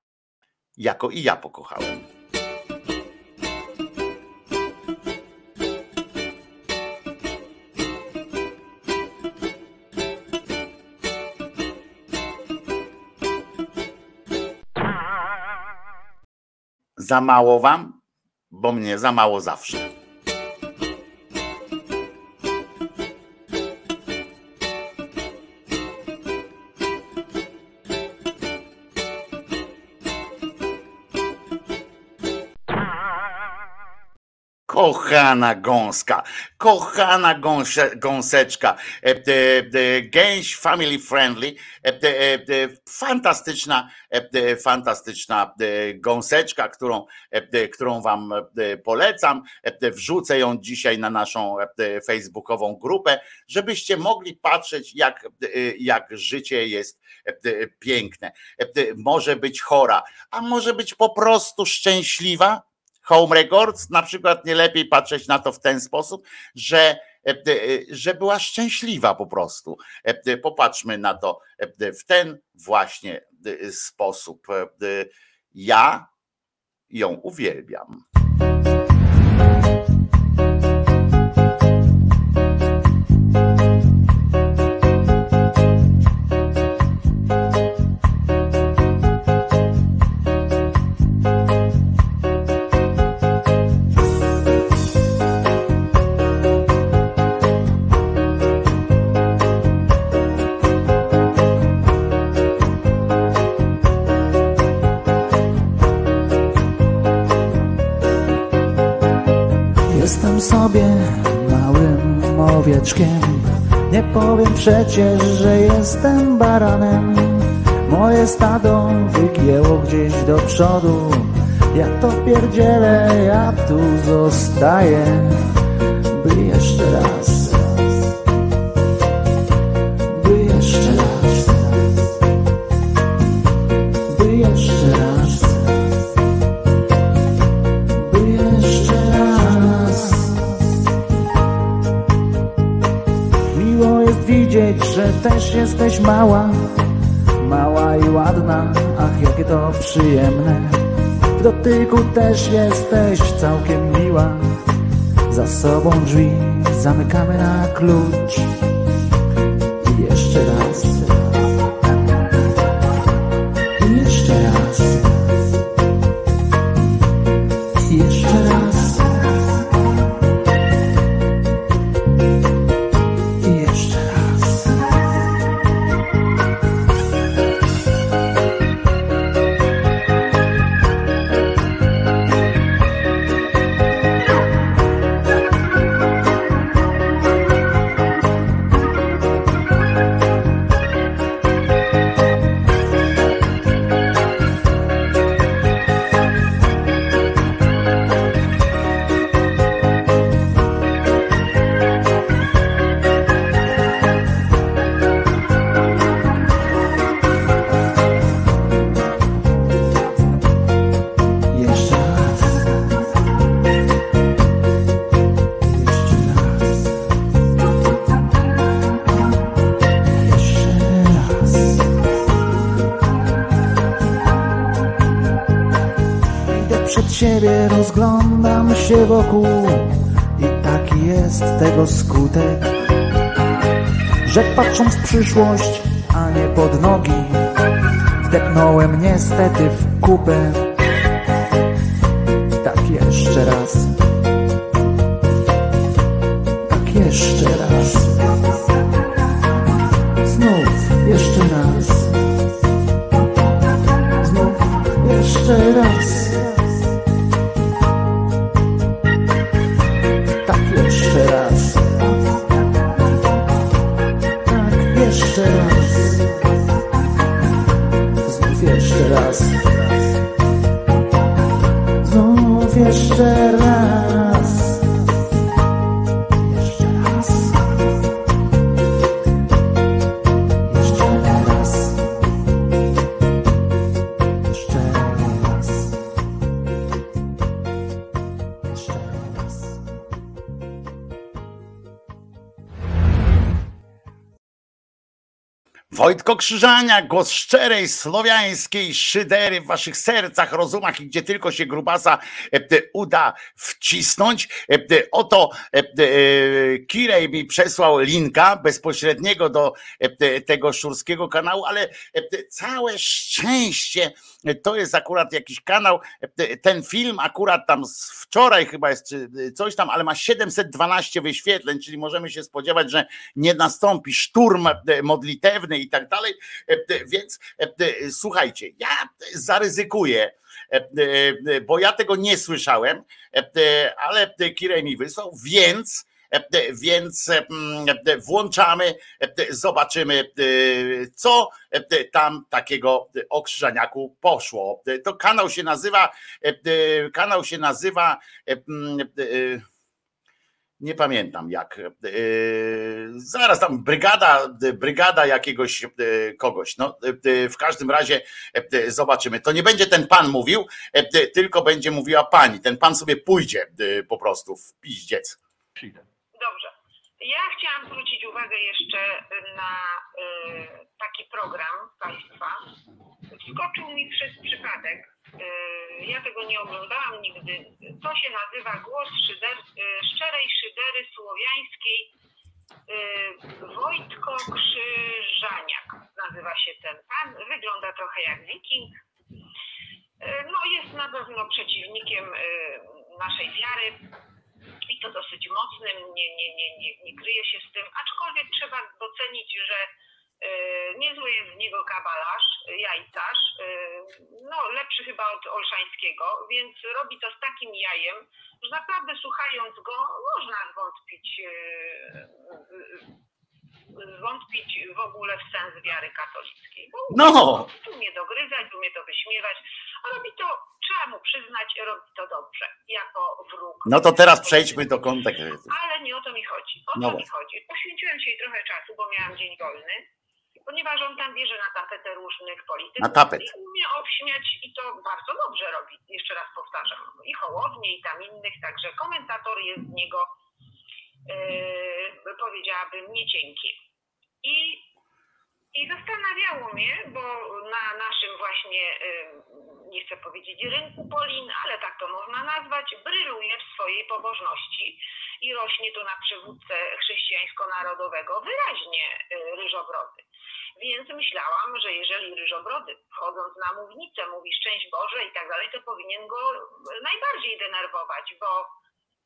Jako i ja pokochałem. Za mało wam? Bo mnie za mało zawsze. Kochana gąska, kochana gąsie, gąseczka, e, e, gęś family friendly, e, fantastyczna, fantastyczna gąseczka, którą, którą wam polecam. Wrzucę ją dzisiaj na naszą facebookową grupę, żebyście mogli patrzeć, jak, jak życie jest piękne. Może być chora, a może być po prostu szczęśliwa Home Records na przykład nie lepiej patrzeć na to w ten sposób, że e, e, że była szczęśliwa po prostu. E, popatrzmy na to w ten właśnie sposób. Ja ją uwielbiam. Nie powiem przecież, że jestem baranem. Moje stado wygięło gdzieś do przodu. Ja to pierdzielę, ja tu zostaję By jeszcze raz mała, mała i ładna, ach jakie to przyjemne. W dotyku też jesteś całkiem miła, za sobą drzwi zamykamy na klucz. Że patrząc w przyszłość, a nie pod nogi, wdepnąłem niestety w kupę. Tak jeszcze raz. Krzyżania, głos szczerej, słowiańskiej szydery w waszych sercach, rozumach i gdzie tylko się grubasa e, uda wcisnąć. E, e, Oto e, Kirej mi przesłał linka bezpośredniego do tego szurskiego kanału, ale całe szczęście to jest akurat jakiś kanał. Ten film akurat tam z wczoraj chyba jest czy coś tam, ale ma 712 wyświetleń, czyli możemy się spodziewać, że nie nastąpi szturm modlitewny i tak dalej. Więc słuchajcie, ja zaryzykuję, bo ja tego nie słyszałem, ale e, Kirej mi wysłał, więc. e, e, Więc e, e, włączamy, e, zobaczymy, e, co e, tam takiego o Krzyżaniaku poszło. E, To kanał się nazywa, e, e, kanał się nazywa e, e, nie pamiętam jak. Yy, zaraz tam brygada, brygada jakiegoś yy, kogoś. No, yy, w każdym razie zobaczymy. To nie będzie ten pan mówił, tylko będzie mówiła pani. Ten pan sobie pójdzie po prostu w piździec. Dobrze. Ja chciałam zwrócić uwagę jeszcze na taki program państwa. Wskoczył mi przez przypadek. Y, ja tego nie oglądałam nigdy. To się nazywa Głos szyder, y, Szczerej Szydery Słowiańskiej. Y, Wojtko Krzyżaniak nazywa się ten pan. Wygląda trochę jak wiking. No jest na pewno przeciwnikiem naszej wiary i to dosyć mocnym, nie, nie, nie, nie, nie kryje się z tym, aczkolwiek trzeba docenić, że niezły jest z niego kabalarz, jajcarz, y, no lepszy chyba od Olszańskiego, więc robi to z takim jajem, że naprawdę słuchając go można zwątpić, y, y, zwątpić w ogóle w sens wiary katolickiej. No, tu mnie dogryzać, umie to wyśmiewać, a robi to, trzeba mu przyznać, robi to dobrze, jako wróg. no to teraz przejdźmy do kontekstu. Ale nie o to mi chodzi. O No to mi właśnie. chodzi. Poświęciłem się jej trochę czasu, bo miałam dzień wolny, ponieważ on tam bierze na tapetę różnych polityków. Na tapet. I umie obśmiać i to bardzo dobrze robi. Jeszcze raz powtarzam. I Hołownię, i tam innych, także komentator jest z niego, yy, powiedziałabym, nie cienki. I i zastanawiało mnie, bo na naszym właśnie, nie chcę powiedzieć rynku Polin, ale tak to można nazwać, bryluje w swojej pobożności i rośnie tu na przywódcę chrześcijańsko-narodowego wyraźnie y, ryżobrody. Więc myślałam, że jeżeli ryżobrody wchodząc na mównicę mówi szczęść Boże i tak dalej, to powinien go najbardziej denerwować, bo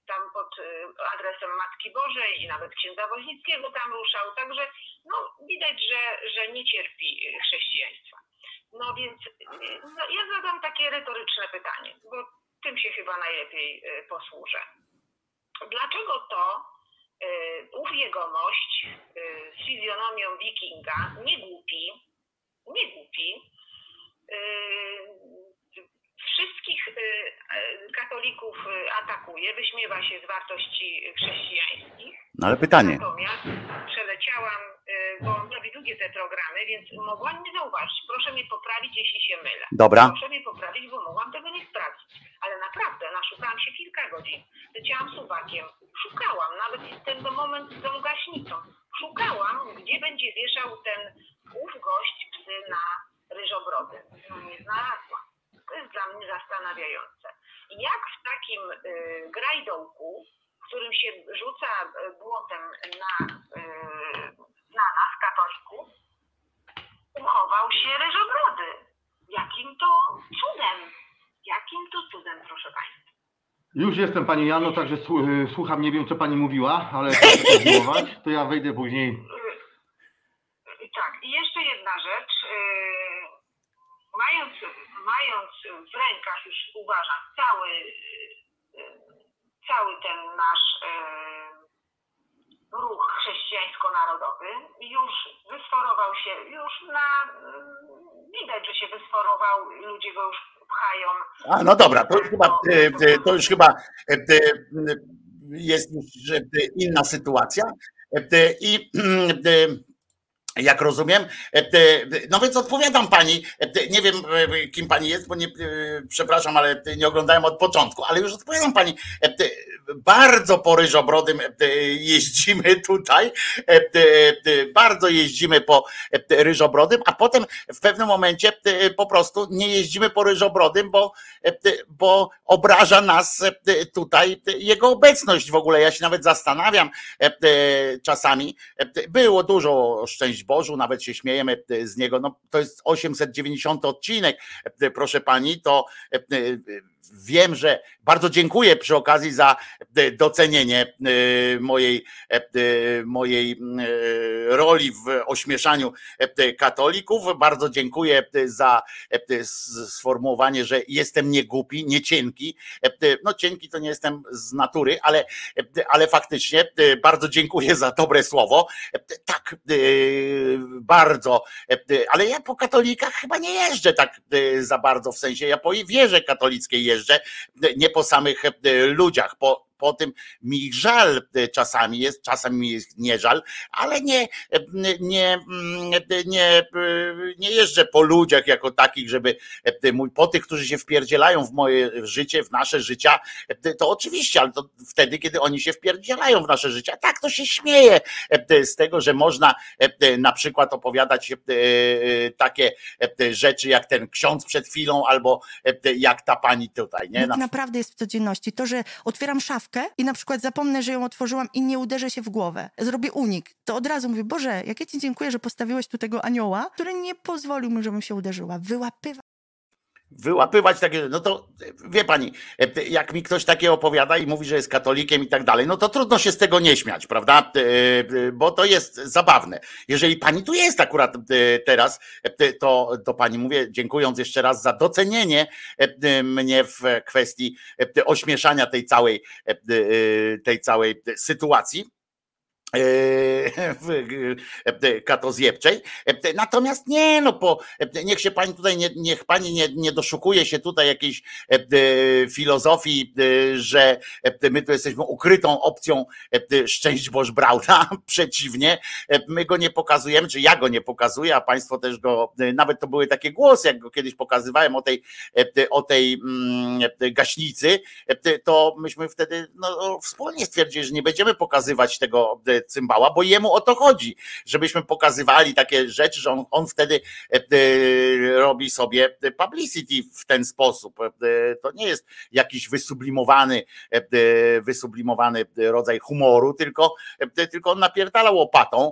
tam pod y, adresem Matki Bożej i nawet księdza Woźnickiego tam ruszał, także no, widać, że, że nie cierpi chrześcijaństwa. No więc y, no, ja zadam takie retoryczne pytanie, bo tym się chyba najlepiej y, posłużę. Dlaczego to ów jegomość z fizjonomią wikinga, nie głupi, nie głupi, wszystkich y, y, katolików y, atakuje, wyśmiewa się z wartości chrześcijańskich. No ale pytanie. Natomiast przeleciałam, bo robi długie te programy, więc mogłam nie zauważyć. Proszę mnie poprawić, jeśli się mylę. Dobra. Proszę mnie poprawić, bo mogłam tego nie sprawdzić. Ale naprawdę, naszukałam się kilka godzin. Leciałam suwakiem. Szukałam, nawet ten moment z tą gaśnicą. Szukałam, gdzie będzie wieszał ten ów gość psy na ryżobrody. No nie znalazłam. To jest dla mnie zastanawiające. y, grajdołku, w którym się rzuca y, błotem na, y, na nas, katolików, uchował się ryżobrody. Jakim to cudem? Jakim to cudem, proszę Państwa? Już jestem Pani Jano, także słu- słucham, nie wiem co Pani mówiła, ale to ja wejdę później. Tak, i jeszcze jedna rzecz. Mając, mając w rękach już uważam cały, y, cały ten nasz y, ruch chrześcijańsko-narodowy, już wysforował się, już na, y, widać, że się wysforował, ludzie go już pchają. A, no dobra, to już chyba, e, e, to już chyba e, e, jest już e, inna sytuacja. E, e, I e, jak rozumiem, e, no więc odpowiadam pani, e, nie wiem e, kim pani jest, bo nie, przepraszam, ale nie oglądałem od początku, ale już odpowiadam pani. E, e, Bardzo po ryżobrodym e, jeździmy tutaj, e, e, bardzo jeździmy po e, ryżobrodym, a potem w pewnym momencie e, po prostu nie jeździmy po ryżobrodym, bo, e, bo obraża nas e, tutaj jego obecność w ogóle. Ja się nawet zastanawiam e, e, czasami. e, Było dużo szczęść Bożu, nawet się śmiejemy e, z niego. No, to jest 890 odcinek, e, proszę pani, to e, e, wiem, że bardzo dziękuję przy okazji za e, docenienie e, mojej, e, mojej roli w ośmieszaniu katolików. Bardzo dziękuję za sformułowanie, że jestem nie głupi, nie cienki. E, No cienki to nie jestem z natury, ale, ale faktycznie bardzo dziękuję za dobre słowo. Tak, bardzo, ale ja po katolikach chyba nie jeżdżę tak za bardzo, w sensie ja po wierze katolickiej jeżdżę, e, nie po samych e, ludziach, po, po tym mi żal e, czasami jest, czasami mi jest nie żal, ale nie, e, nie, mm, nie, e, nie jeżdżę po ludziach jako takich, żeby po tych, którzy się wpierdzielają w moje życie, w nasze życia, to oczywiście, ale to wtedy, kiedy oni się wpierdzielają w nasze życie. A tak to się śmieje z tego, że można na przykład opowiadać takie rzeczy jak ten ksiądz przed chwilą, albo jak ta pani tutaj, nie? Na naprawdę jest w codzienności. To, że otwieram szafkę i na przykład zapomnę, że ją otworzyłam i nie uderzę się w głowę, zrobię unik, to od razu mówię, Boże, jak ja Ci dziękuję, że postawiłeś tu tego anioła, który nie pozwolił mi, żebym się uderzyła. Wyłapywa wyłapywać takie, no to wie pani, jak mi ktoś takie opowiada i mówi, że jest katolikiem i tak dalej, no to trudno się z tego nie śmiać, prawda? E, e, Bo to jest zabawne. Jeżeli pani tu jest akurat e, teraz, to, to pani mówię, dziękując jeszcze raz za docenienie mnie w kwestii ośmieszania tej całej, tej całej sytuacji katozjebczej. E, Natomiast nie, no po, e, niech się pani tutaj, nie, niech pani nie, nie doszukuje się tutaj jakiejś e, e, filozofii, e, że e, my tu jesteśmy ukrytą opcją e, szczęść Boż Brauna. Przeciwnie, e, my go nie pokazujemy, czy ja go nie pokazuję, a państwo też go, e, nawet to były takie głosy, jak go kiedyś pokazywałem o tej, e, o tej mm, e, gaśnicy, e, to myśmy wtedy no, wspólnie stwierdzili, że nie będziemy pokazywać tego e, cymbała, bo jemu o to chodzi, żebyśmy pokazywali takie rzeczy, że on, on wtedy e, e, robi sobie publicity w ten sposób. E, To nie jest jakiś wysublimowany, wysublimowany rodzaj humoru, tylko, tylko on napierdala łopatą,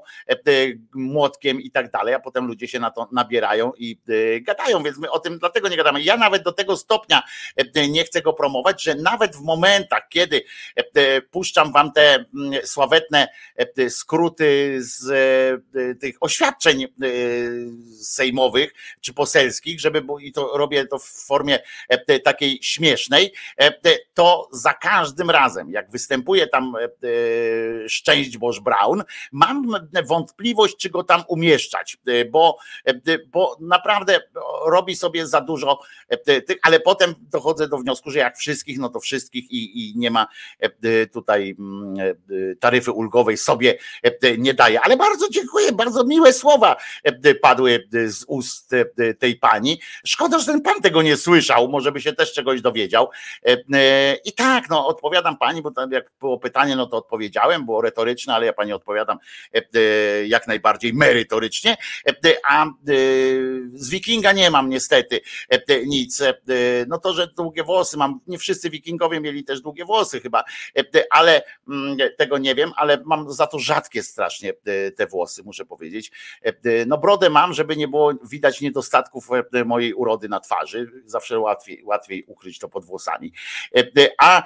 młotkiem i tak dalej, a potem ludzie się na to nabierają i gadają, więc my o tym dlatego nie gadamy. Ja nawet do tego stopnia nie chcę go promować, że nawet w momentach, kiedy puszczam wam te mm, sławetne skróty z e, tych oświadczeń e, sejmowych czy poselskich, żeby i to robię to w formie e, takiej śmiesznej, e, to za każdym razem, jak występuje tam e, e, Szczęść Boż Brown, mam wątpliwość, czy go tam umieszczać, e, bo, e, bo naprawdę robi sobie za dużo e, tych, ale potem dochodzę do wniosku, że jak wszystkich, no to wszystkich i, i nie ma e, tutaj mm, e, taryfy ulgowej sobie nie daje. Ale bardzo dziękuję, bardzo miłe słowa padły z ust tej pani. Szkoda, że ten pan tego nie słyszał, może by się też czegoś dowiedział. I tak, no odpowiadam pani, bo tam jak było pytanie, no to odpowiedziałem, było retoryczne, ale ja pani odpowiadam jak najbardziej merytorycznie. A z wikinga nie mam niestety nic. No to, że długie włosy mam, nie wszyscy wikingowie mieli też długie włosy chyba, ale mm, tego nie wiem, ale mam za to rzadkie strasznie te włosy, muszę powiedzieć. No brodę mam, żeby nie było widać niedostatków mojej urody na twarzy. Zawsze łatwiej, łatwiej ukryć to pod włosami. A,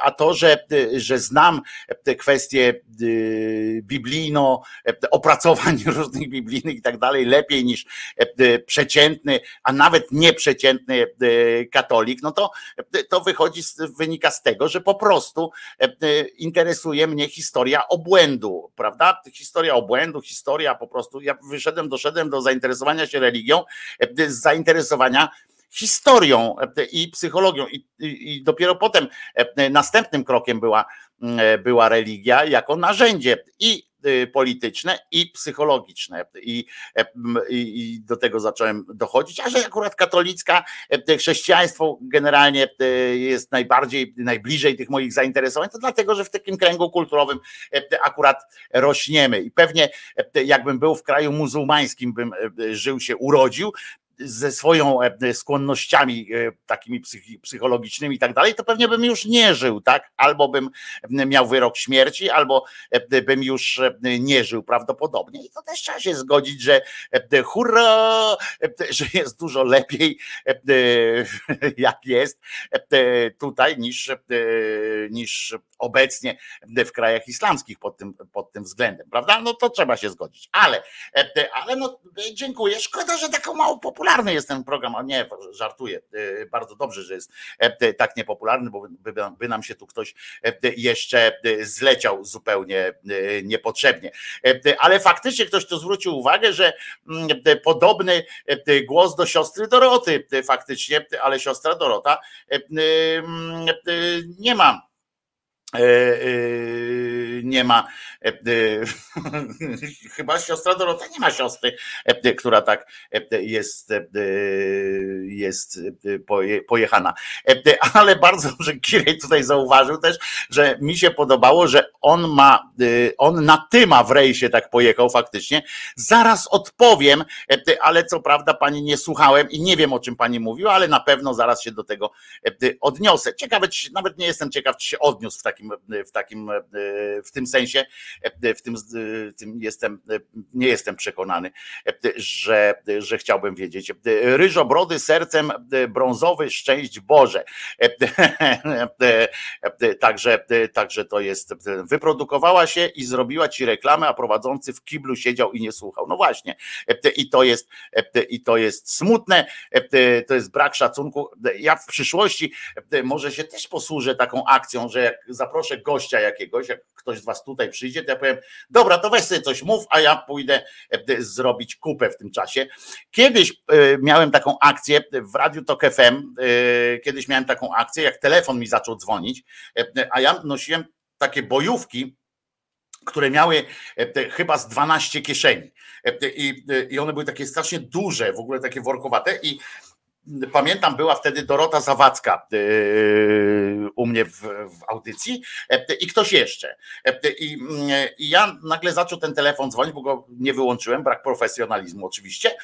a to, że, że znam te kwestie biblijno, opracowań różnych biblijnych i tak dalej, lepiej niż przeciętny, a nawet nieprzeciętny katolik, no to, to wychodzi, wynika z tego, że po prostu interesuje mnie historia obłędu, prawda? Historia obłędu, historia po prostu, ja wyszedłem, doszedłem do zainteresowania się religią, z zainteresowania historią i psychologią. I, i, I, dopiero potem następnym krokiem była, była religia jako narzędzie i polityczne i psychologiczne. I, i, do tego zacząłem dochodzić, a że akurat katolicka, e, chrześcijaństwo generalnie e, jest najbardziej, najbliżej tych moich zainteresowań, to dlatego, że w takim kręgu kulturowym e, akurat rośniemy. I pewnie jakbym był w kraju muzułmańskim, bym żył się, urodził, ze swoją e, skłonnościami e, takimi psychologicznymi i tak dalej, to pewnie bym już nie żył, tak? Albo bym miał wyrok śmierci, albo e, bym już nie żył prawdopodobnie. I to też trzeba się zgodzić, że hurra, że jest dużo lepiej, jak jest tutaj niż, niż obecnie w krajach islamskich pod tym, pod tym względem, prawda? No to trzeba się zgodzić. Ale, ale no, dziękuję. Szkoda, że taką mało popularny jest ten program, a nie, żartuję. Bardzo dobrze, że jest tak niepopularny, bo by, by nam się tu ktoś jeszcze zleciał zupełnie niepotrzebnie. Ale faktycznie ktoś tu zwrócił uwagę, że mm, podobny głos do siostry Doroty faktycznie, ale siostra Dorota mm, nie ma E, e, nie ma, e, chyba siostra Dorota nie ma siostry, która tak jest, jest pojechana. Ale bardzo dobrze Kirej tutaj zauważył też, że mi się podobało, że on ma, on na tyma w rejsie tak pojechał faktycznie. Zaraz odpowiem, ale co prawda pani nie słuchałem i nie wiem o czym pani mówiła, ale na pewno zaraz się do tego odniosę. Ciekawe, nawet nie jestem ciekaw, czy się odniósł w takim takim, w takim, w tym sensie, w tym, tym jestem, nie jestem przekonany, że, że chciałbym wiedzieć. Ryżobrody sercem brązowy, szczęść Boże. Także, także to jest, wyprodukowała się i zrobiła ci reklamę, a prowadzący w kiblu siedział i nie słuchał. No właśnie. I to jest, i to jest smutne, to jest brak szacunku. Ja w przyszłości może się też posłużę taką akcją, że jak zaproszę gościa jakiegoś, jak ktoś z was tutaj przyjdzie, to ja powiem, dobra, to weź sobie coś mów, a ja pójdę e, zrobić kupę w tym czasie. Kiedyś e, miałem taką akcję w Radiu Tok FM, e, kiedyś miałem taką akcję, jak telefon mi zaczął dzwonić, a ja nosiłem takie bojówki, które miały chyba z 12 kieszeni. I, one były takie strasznie duże, w ogóle takie workowate i Pamiętam, była wtedy Dorota Zawadzka yy, u mnie w, w, audycji yy, i ktoś jeszcze. Yy, I, I, ja nagle zaczął ten telefon dzwonić, bo go nie wyłączyłem, brak profesjonalizmu oczywiście.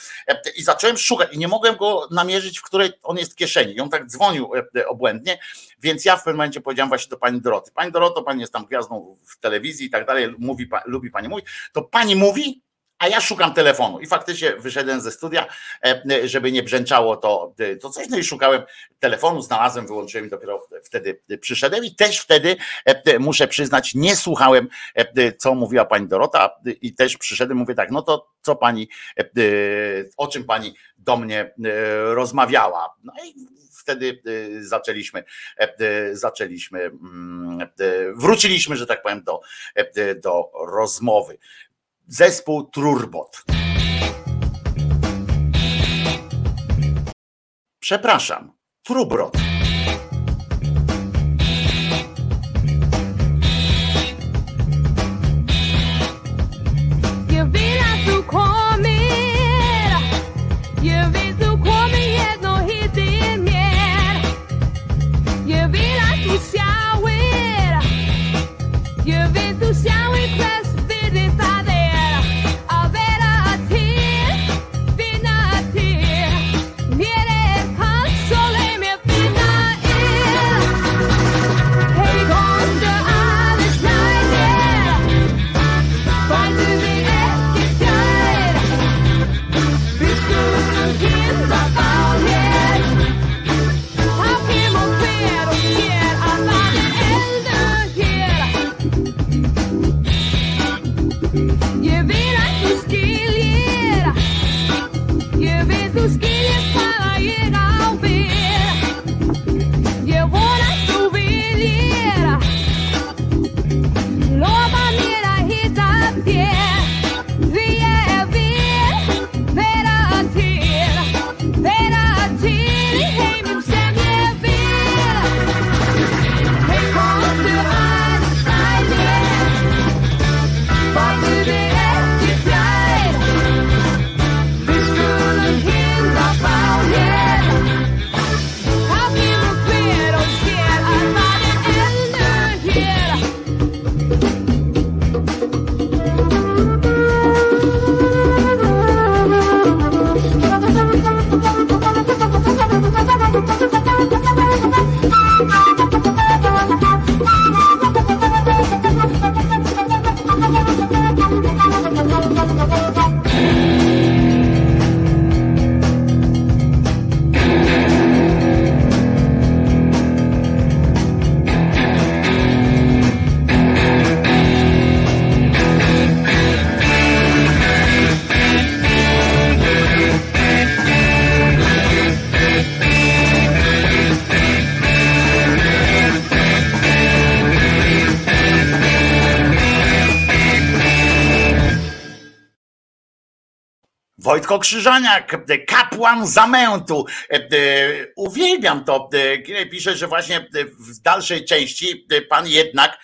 I zacząłem szukać i nie mogłem go namierzyć, w której on jest w kieszeni. I on tak dzwonił obłędnie, więc ja w pewnym momencie powiedziałem właśnie do pani Doroty. Pani Doroto, pani jest tam gwiazdą w telewizji i tak dalej, mówi, lubi pani mówić. To pani mówi, a ja szukam telefonu. I faktycznie wyszedłem ze studia, e, żeby nie brzęczało to, e, to coś, no i szukałem telefonu, znalazłem, wyłączyłem i dopiero wtedy przyszedłem. I też wtedy e, muszę przyznać, nie słuchałem, co mówiła pani Dorota. I też przyszedłem, mówię tak, no to co pani, o czym pani do mnie rozmawiała. No i wtedy zaczęliśmy, zaczęliśmy, mm, wróciliśmy, że tak powiem, do, do rozmowy zespół Trurbot. Przepraszam, Trubrot. Wojtko Krzyżaniak, kapłan zamętu. Uwielbiam to. Pisze, że właśnie w dalszej części pan jednak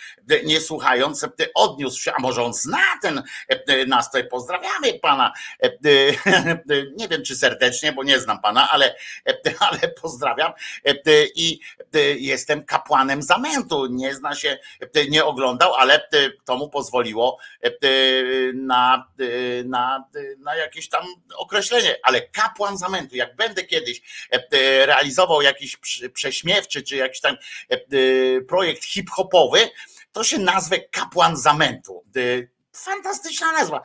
nie słuchając, odniósł się, a może on zna ten nastrój. Pozdrawiamy pana. Nie wiem, czy serdecznie, bo nie znam pana, ale, ale pozdrawiam. I jestem kapłanem zamętu. Nie zna się, nie oglądał, ale to mu pozwoliło na, na, na jakieś tam określenie. Ale kapłan zamętu, jak będę kiedyś realizował jakiś prześmiewczy, czy jakiś tam projekt hip-hopowy, to się nazwę kapłan zamętu. Fantastyczna nazwa.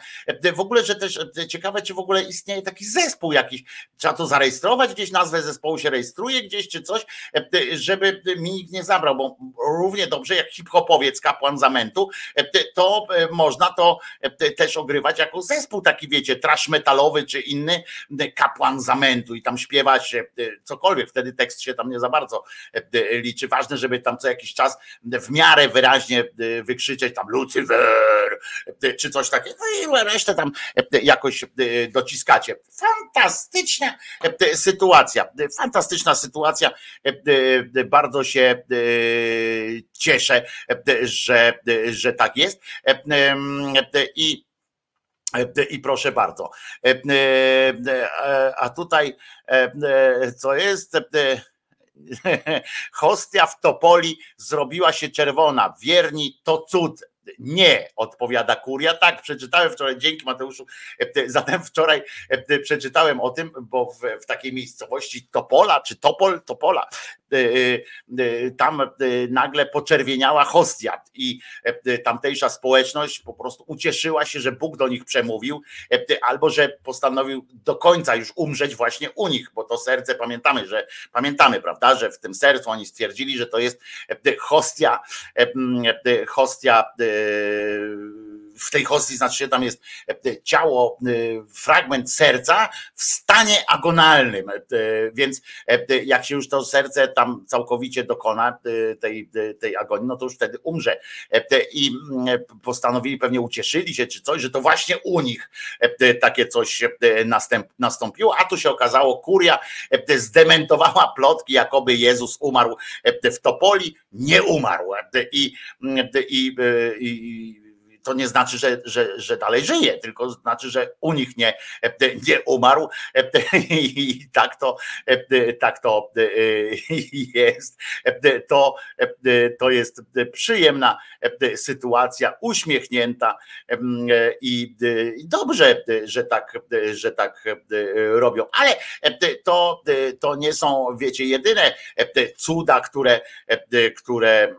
W ogóle, że też ciekawe, czy w ogóle istnieje taki zespół jakiś. Trzeba to zarejestrować, gdzieś nazwę zespołu się rejestruje gdzieś czy coś, żeby mi nikt nie zabrał, bo równie dobrze jak hip-hopowiec kapłan zamętu, to można to też ogrywać jako zespół taki, wiecie, trash metalowy czy inny kapłan zamętu i tam śpiewać cokolwiek. Wtedy tekst się tam nie za bardzo liczy. Ważne, żeby tam co jakiś czas w miarę wyraźnie wykrzyczeć tam Lucyfer, czy coś takiego, no i resztę tam jakoś dociskacie. Fantastyczna sytuacja, fantastyczna sytuacja. Bardzo się cieszę, że, że tak jest. I i proszę bardzo. A tutaj co jest? Hostia w Topoli zrobiła się czerwona. Wierni to cud. Nie, odpowiada kuria. Tak, przeczytałem wczoraj, dzięki Mateuszu. Zatem wczoraj przeczytałem o tym, bo w, w takiej miejscowości Topola, czy Topol, Topola, tam nagle poczerwieniała hostia i tamtejsza społeczność po prostu ucieszyła się, że Bóg do nich przemówił, albo że postanowił do końca już umrzeć właśnie u nich, bo to serce pamiętamy, że pamiętamy, prawda, że w tym sercu oni stwierdzili, że to jest hostia, hostia É, w tej hostii, znaczy się tam jest ciało, fragment serca w stanie agonalnym, więc jak się już to serce tam całkowicie dokona tej, tej agonii, no to już wtedy umrze. I postanowili, pewnie ucieszyli się czy coś, że to właśnie u nich takie coś nastąpiło, a tu się okazało, kuria zdementowała plotki, jakoby Jezus umarł w Topoli, nie umarł. I, i, i to nie znaczy, że, że, że dalej żyje, tylko znaczy, że u nich nie, nie umarł. I tak to, tak to jest. To, to jest przyjemna sytuacja, uśmiechnięta i, dobrze, że tak, że tak robią. Ale to, to nie są, wiecie, jedyne cuda, które, które,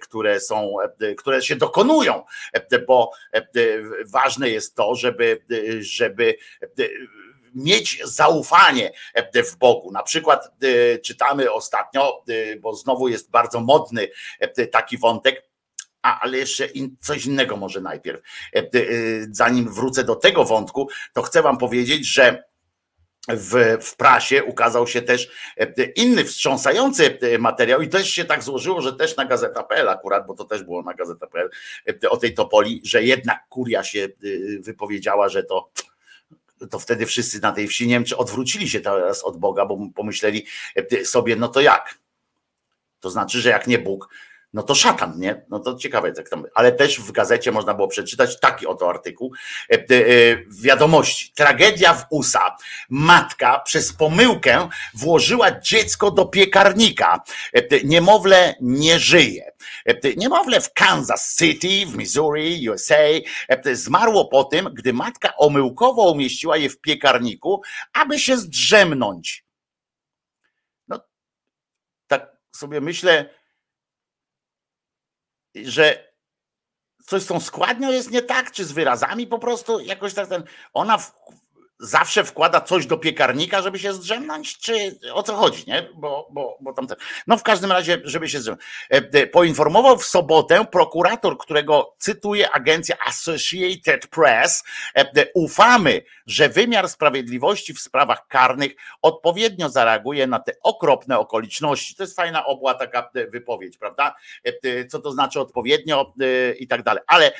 które są, które się dokonują bo ważne jest to, żeby, żeby mieć zaufanie w Bogu. Na przykład czytamy ostatnio, bo znowu jest bardzo modny taki wątek, a, ale jeszcze in, coś innego może najpierw. Zanim wrócę do tego wątku, to chcę Wam powiedzieć, że w, w prasie ukazał się też e, inny wstrząsający e, materiał i też się tak złożyło, że też na Gazeta.pl akurat, bo to też było na Gazeta.pl e, o tej Topoli, że jednak kuria się wypowiedziała, że to to wtedy wszyscy na tej wsi Niemcy odwrócili się teraz od Boga, bo pomyśleli sobie, no to jak? To znaczy, że jak nie Bóg, no to szatan, nie? No to ciekawe, jak tam. Ale też w gazecie można było przeczytać taki oto artykuł. E, e, wiadomości. Tragedia w USA. Matka przez pomyłkę włożyła dziecko do piekarnika. E, niemowlę nie żyje. Niemowlę w Kansas City, w Missouri, USA zmarło po tym, gdy matka omyłkowo umieściła je w piekarniku, aby się zdrzemnąć. No, tak sobie myślę, że coś z tą składnią jest nie tak, czy z wyrazami po prostu jakoś tak ten. Ona w, zawsze wkłada coś do piekarnika, żeby się zdrzemnąć, czy o co chodzi, nie? Bo, bo, bo tam ten, no w każdym razie, żeby się zdrzemnąć. E, e, poinformował w sobotę prokurator, którego cytuje agencja Associated Press, e, ufamy, że wymiar sprawiedliwości w sprawach karnych odpowiednio zareaguje na te okropne okoliczności. To jest fajna obła taka wypowiedź, prawda? Co to znaczy odpowiednio i tak dalej. Ale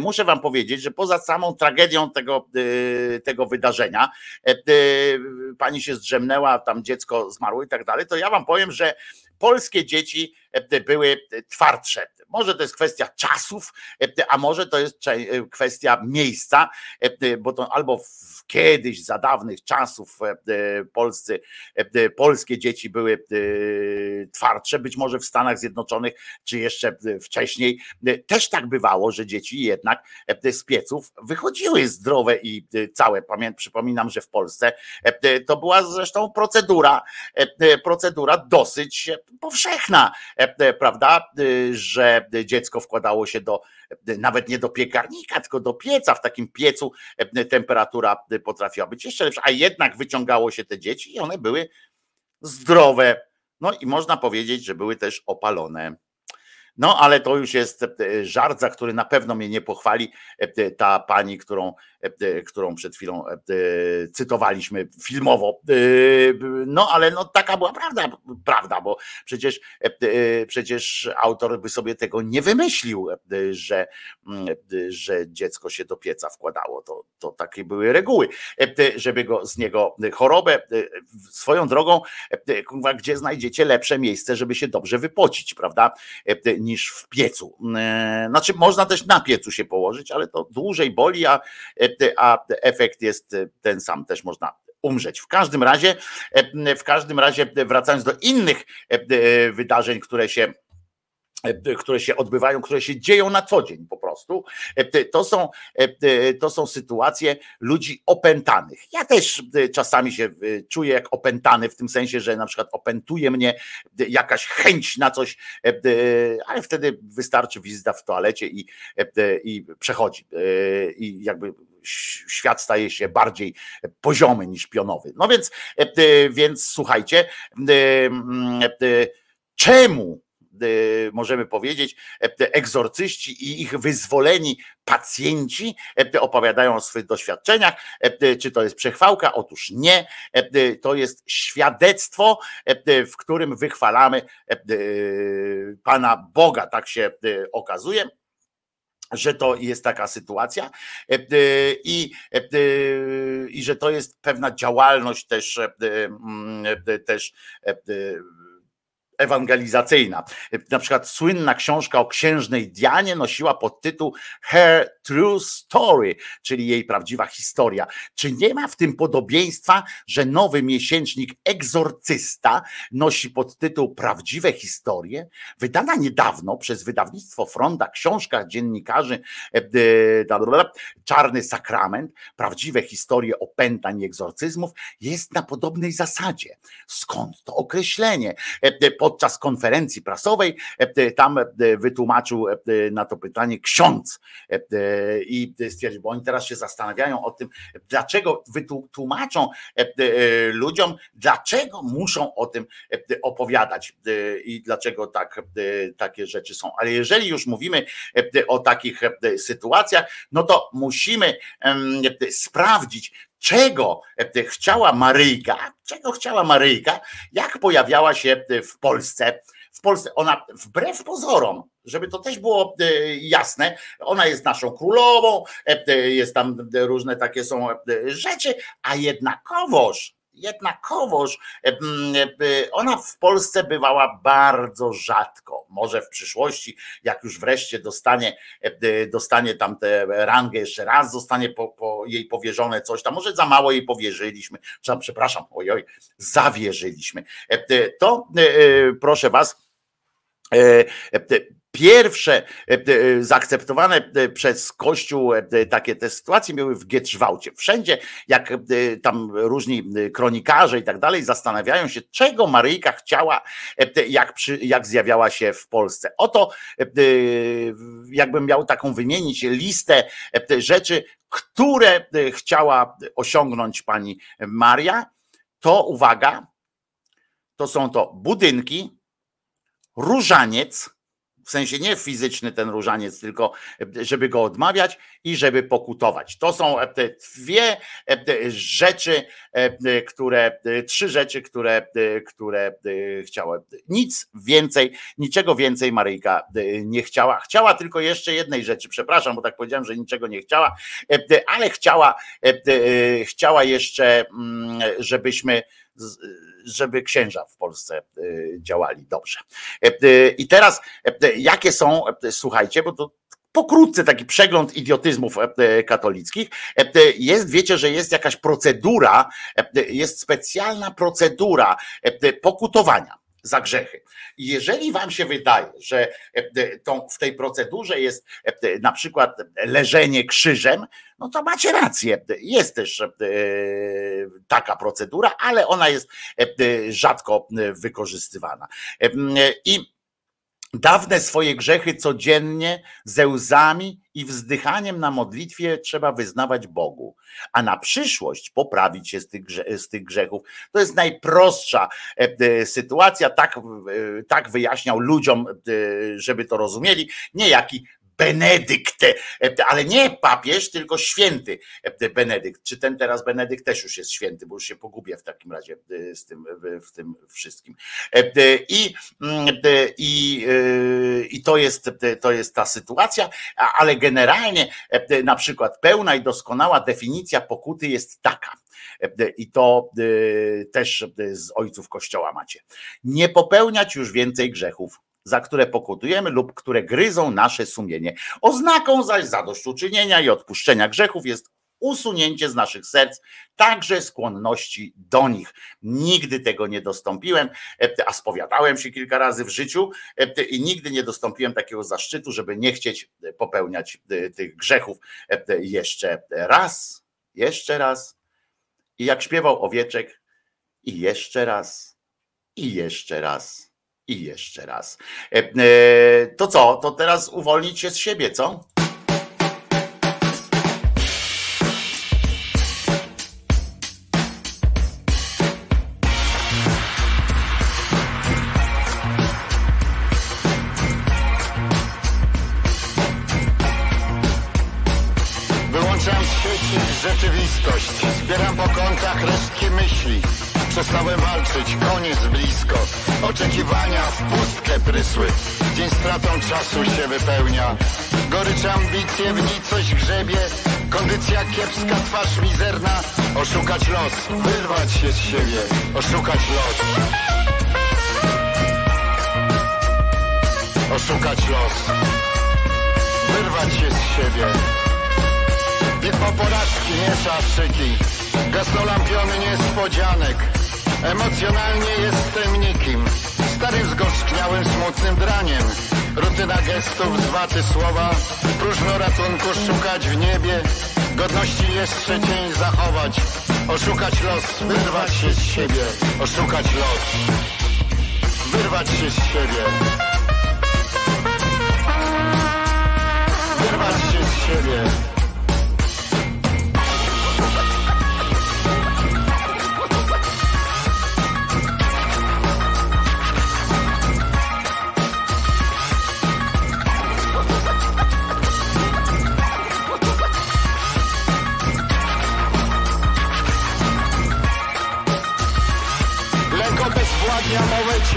muszę wam powiedzieć, że poza samą tragedią tego, tego wydarzenia, wydarzenia, pani się zdrzemnęła, tam dziecko zmarło i tak dalej, to ja wam powiem, że polskie dzieci były twardsze. Może to jest kwestia czasów, a może to jest kwestia miejsca, bo to albo w kiedyś za dawnych czasów polscy, polskie dzieci były twardsze, być może w Stanach Zjednoczonych, czy jeszcze wcześniej też tak bywało, że dzieci jednak z pieców wychodziły zdrowe i całe. Przypominam, że w Polsce to była zresztą procedura, procedura dosyć powszechna, prawda, że dziecko wkładało się do, nawet nie do piekarnika, tylko do pieca. W takim piecu temperatura potrafiła być jeszcze lepsza, a jednak wyciągało się te dzieci i one były zdrowe. No i można powiedzieć, że były też opalone. No, ale to już jest żart, za który na pewno mnie nie pochwali ta pani, którą E, którą przed chwilą e, cytowaliśmy filmowo. E, no ale no, taka była prawda, prawda, bo przecież, przecież autor by sobie tego nie wymyślił, że, że dziecko się do pieca wkładało. To, to takie były reguły, żeby go z niego chorobę swoją drogą, gdzie znajdziecie lepsze miejsce, żeby się dobrze wypocić, prawda, niż w piecu. Znaczy, można też na piecu się położyć, ale to dłużej boli, a a efekt jest ten sam, też można umrzeć. W każdym razie, w każdym razie, wracając do innych wydarzeń, które się które się odbywają, które się dzieją na co dzień po prostu. To są, to są sytuacje ludzi opętanych. Ja też czasami się czuję jak opętany, w tym sensie, że na przykład opętuje mnie jakaś chęć na coś, ale wtedy wystarczy wizyta w toalecie i, i przechodzi. I jakby świat staje się bardziej poziomy niż pionowy. No więc, więc słuchajcie, czemu możemy powiedzieć, egzorcyści i ich wyzwoleni pacjenci opowiadają o swoich doświadczeniach. Czy to jest przechwałka? Otóż nie. To jest świadectwo, w którym wychwalamy Pana Boga, tak się okazuje że to jest taka sytuacja e, e, i, e, i że to jest pewna działalność też, też ewangelizacyjna. Na przykład słynna książka o księżnej Dianie nosiła podtytuł Her True Story, czyli jej prawdziwa historia. Czy nie ma w tym podobieństwa, że nowy miesięcznik Egzorcysta nosi podtytuł Prawdziwe historie? Wydana niedawno przez wydawnictwo Fronda książka dziennikarzy e, Czarny Sakrament, prawdziwe historie opętań i egzorcyzmów jest na podobnej zasadzie. Skąd to określenie? E, podczas konferencji prasowej tam wytłumaczył na to pytanie ksiądz i stwierdził, bo oni teraz się zastanawiają o tym, dlaczego wytłumaczą ludziom, dlaczego muszą o tym opowiadać i dlaczego tak, takie rzeczy są. Ale jeżeli już mówimy o takich sytuacjach, no to musimy sprawdzić, czego chciała Maryjka, czego chciała Maryjka, jak pojawiała się w Polsce. W Polsce ona wbrew pozorom, żeby to też było e, jasne, ona jest naszą królową, e, jest tam różne takie są e, rzeczy, a jednakowoż jednakowoż ona w Polsce bywała bardzo rzadko. Może w przyszłości, jak już wreszcie dostanie, dostanie tam tę rangę jeszcze raz, zostanie po, po jej powierzone coś tam, może za mało jej powierzyliśmy, przepraszam, ojoj, zawierzyliśmy. To proszę was, Pierwsze e, e, zaakceptowane e, przez Kościół takie te sytuacje były w Gietrzwałcie. Wszędzie, jak tam różni kronikarze i tak dalej zastanawiają się, czego Maryjka chciała, jak, przy, jak zjawiała się w Polsce. Oto, jakbym miał taką wymienić listę rzeczy, które chciała osiągnąć pani Maria, to uwaga, to są to budynki, różaniec, w sensie nie fizyczny ten różaniec, tylko żeby go odmawiać i żeby pokutować. To są te dwie rzeczy, które, trzy rzeczy, które, które chciała. Nic więcej, niczego więcej Maryjka nie chciała. Chciała tylko jeszcze jednej rzeczy, przepraszam, bo tak powiedziałem, że niczego nie chciała, ale chciała, chciała jeszcze, mm, żebyśmy żeby księża w Polsce działali dobrze. I teraz, jakie są, słuchajcie, bo to pokrótce taki przegląd idiotyzmów katolickich. Jest, wiecie, że jest jakaś procedura, jest specjalna procedura pokutowania za grzechy. Jeżeli wam się wydaje, że tą, w tej procedurze jest na przykład leżenie krzyżem, no to macie rację. Jest też taka procedura, ale ona jest rzadko wykorzystywana. I Dawne swoje grzechy codziennie ze łzami i wzdychaniem na modlitwie trzeba wyznawać Bogu, a na przyszłość poprawić się z tych, z tych grzechów. To jest najprostsza sytuacja, tak, tak wyjaśniał ludziom, żeby to rozumieli, niejaki Benedykt, ale nie papież, tylko święty Benedykt. Czy ten teraz Benedykt też już jest święty, bo już się pogubię w takim razie z tym, w tym wszystkim. I, i, i to, jest, to jest ta sytuacja, ale generalnie na przykład pełna i doskonała definicja pokuty jest taka. I to też z ojców Kościoła macie. Nie popełniać już więcej grzechów za które pokutujemy lub które gryzą nasze sumienie. Oznaką zaś zadośćuczynienia i odpuszczenia grzechów jest usunięcie z naszych serc także skłonności do nich. Nigdy tego nie dostąpiłem, a spowiadałem się kilka razy w życiu i nigdy nie dostąpiłem takiego zaszczytu, żeby nie chcieć popełniać tych grzechów jeszcze raz, jeszcze raz. I jak śpiewał owieczek, i jeszcze raz, i jeszcze raz i jeszcze raz. E, e, to co? To teraz uwolnić się z siebie, co? Nicość grzebie. Kondycja kiepska, twarz mizerna. Oszukać los, wyrwać się z siebie. Oszukać los. Oszukać los. Wyrwać się z siebie. Bitwa porażki, nie szastrzyki. Gastolampiony niespodzianek. Emocjonalnie jestem nikim. Starym zgorzkniałym, smutnym draniem. Rutyna gestów, zwaty słowa. Próżno ratunku szukać w niebie. Godności jeszcze cień zachować. Oszukać los, wyrwać się z siebie. Oszukać los. Wyrwać się z siebie. Wyrwać się z siebie.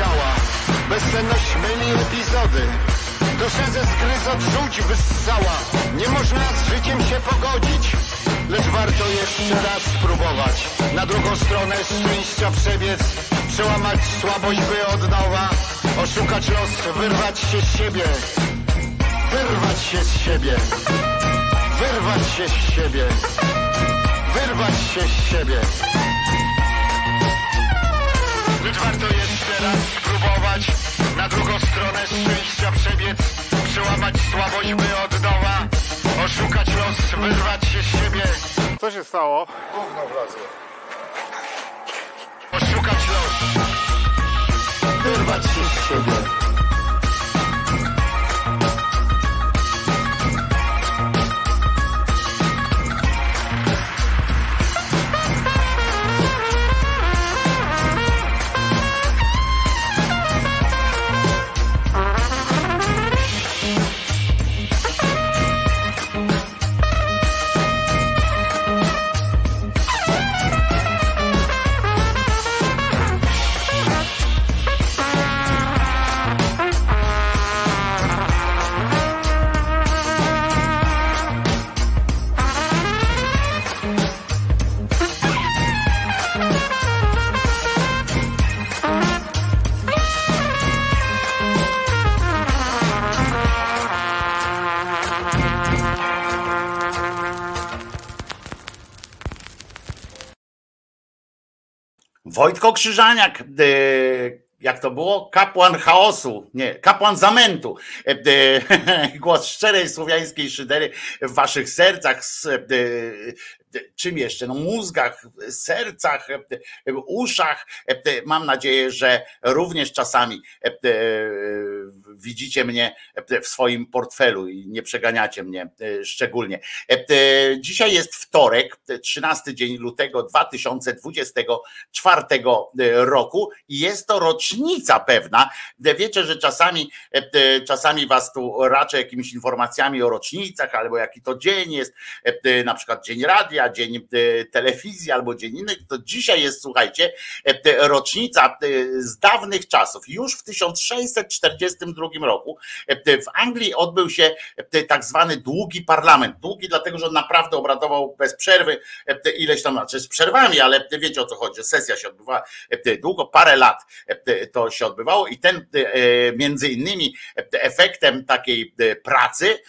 Ciała Bezsenność myli epizody. Duszę ze zgryz odrzuć wyssała. Nie można z życiem się pogodzić Lecz warto jeszcze raz spróbować. Na drugą stronę szczęścia przebiec Przełamać słabość by od nowa Oszukać los, wyrwać się z siebie. Wyrwać się z siebie. Wyrwać się z siebie. Wyrwać się z siebie Lecz warto jeszcze raz spróbować Na drugą stronę szczęścia przebiec Przełamać słabość by od nowa Oszukać los, wyrwać się z siebie Co się stało? Gówno wlazło. Oszukać los Wyrwać się z siebie Wojtko Krzyżaniak, y, jak to było? Kapłan chaosu, nie, kapłan zamętu. E, e, Głos szczerej słowiańskiej szydery w waszych sercach, e, e, czym jeszcze? No mózgach, sercach, e, e, uszach. E, e, Mam nadzieję, że również czasami e, e, widzicie mnie e, w swoim portfelu i nie przeganiacie mnie e, szczególnie. E, Dzisiaj jest wtorek, e, 13 dzień lutego 2024 roku i jest to rocznica pewna. Wiecie, że czasami, czasami was tu raczę jakimiś informacjami o rocznicach, albo jaki to dzień jest, na przykład dzień radia, dzień telewizji albo dzień inny. To dzisiaj jest, słuchajcie, rocznica z dawnych czasów. Już w 1642 roku e, w Anglii odbył się e, tak zwany długi parlament. Długi dlatego, że on naprawdę obradował bez przerwy, e, ileś tam, znaczy z przerwami, ale wiecie o co chodzi, sesja się odbywała długo, parę lat to się odbywało i ten między innymi efektem takiej pracy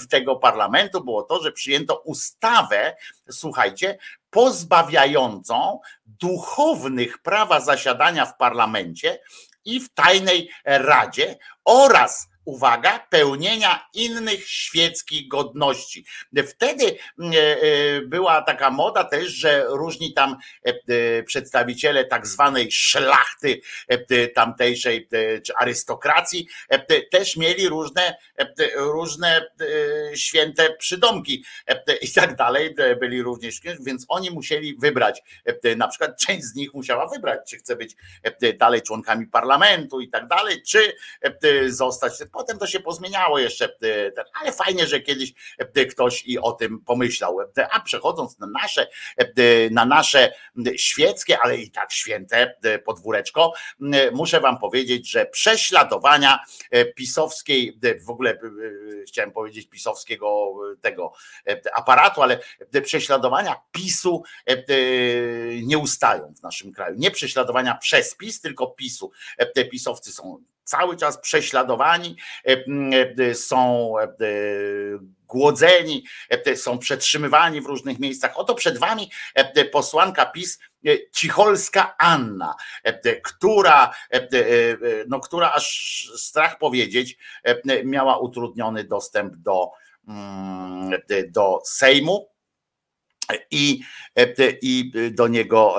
w tego parlamentu było to, że przyjęto ustawę, słuchajcie, pozbawiającą duchownych prawa zasiadania w parlamencie i w tajnej radzie oraz uwaga, pełnienia innych świeckich godności. Wtedy e, e, była taka moda też, że różni tam e, przedstawiciele tak zwanej szlachty tamtejszej czy arystokracji też mieli różne, różne święte przydomki i tak dalej, byli również, więc oni musieli wybrać, na przykład część z nich musiała wybrać, czy chce być dalej członkami parlamentu i tak dalej, czy zostać. Potem to się pozmieniało jeszcze, e, ale fajnie, że kiedyś e, ktoś i o tym pomyślał. E, A przechodząc na nasze, e, na nasze świeckie, ale i tak święte e, podwóreczko, muszę wam powiedzieć, że prześladowania e, pisowskiej, e, w ogóle e, chciałem powiedzieć pisowskiego e, tego e, aparatu, ale prześladowania PiSu e, e, nie ustają w naszym kraju. Nie prześladowania przez PiS, tylko PiSu. E, Te pisowcy są cały czas prześladowani, e, e, są e, głodzeni, są przetrzymywani w różnych miejscach. Oto przed wami posłanka PiS Cicholska Anna, która, no, która aż strach powiedzieć, miała utrudniony dostęp do, mm, do Sejmu i, i do niego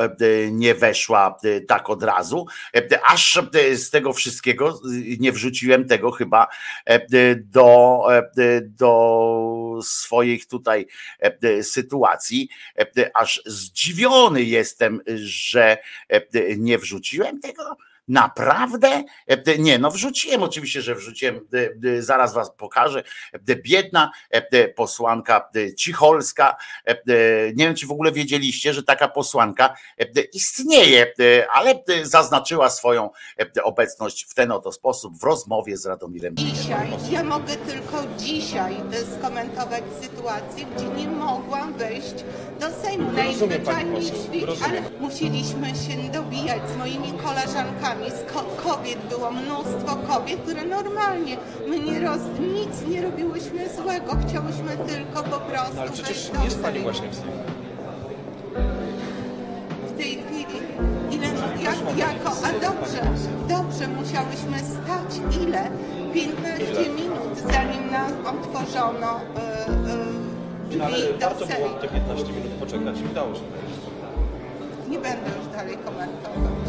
nie weszła tak od razu, aż z tego wszystkiego nie wrzuciłem tego chyba do, do swoich tutaj sytuacji, aż zdziwiony jestem, że nie wrzuciłem tego. Naprawdę? Nie, no wrzuciłem, oczywiście, że wrzuciłem, zaraz was pokażę. Biedna posłanka Cicholska. Nie wiem, czy w ogóle wiedzieliście, że taka posłanka istnieje, ale zaznaczyła swoją obecność w ten oto sposób w rozmowie z Radomirem Dzisiaj, ja mogę tylko dzisiaj e, skomentować sytuację, gdzie nie mogłam wejść do Sejmu. Najzwyczajniej w świecie, ale musieliśmy się dobijać z moimi koleżankami. Z ko- kobiet było mnóstwo kobiet, które normalnie, my nie roz, nic nie robiłyśmy złego, chciałyśmy tylko po prostu No ale przecież do jest pani właśnie w Sejmie. w tej chwili, ile, jak, jako, a dobrze, dobrze, musiałyśmy stać ile? 15 minut, zanim nam otworzono e, e, No, ale warto było te 15 minut poczekać i udało się. Nie będę już dalej komentować.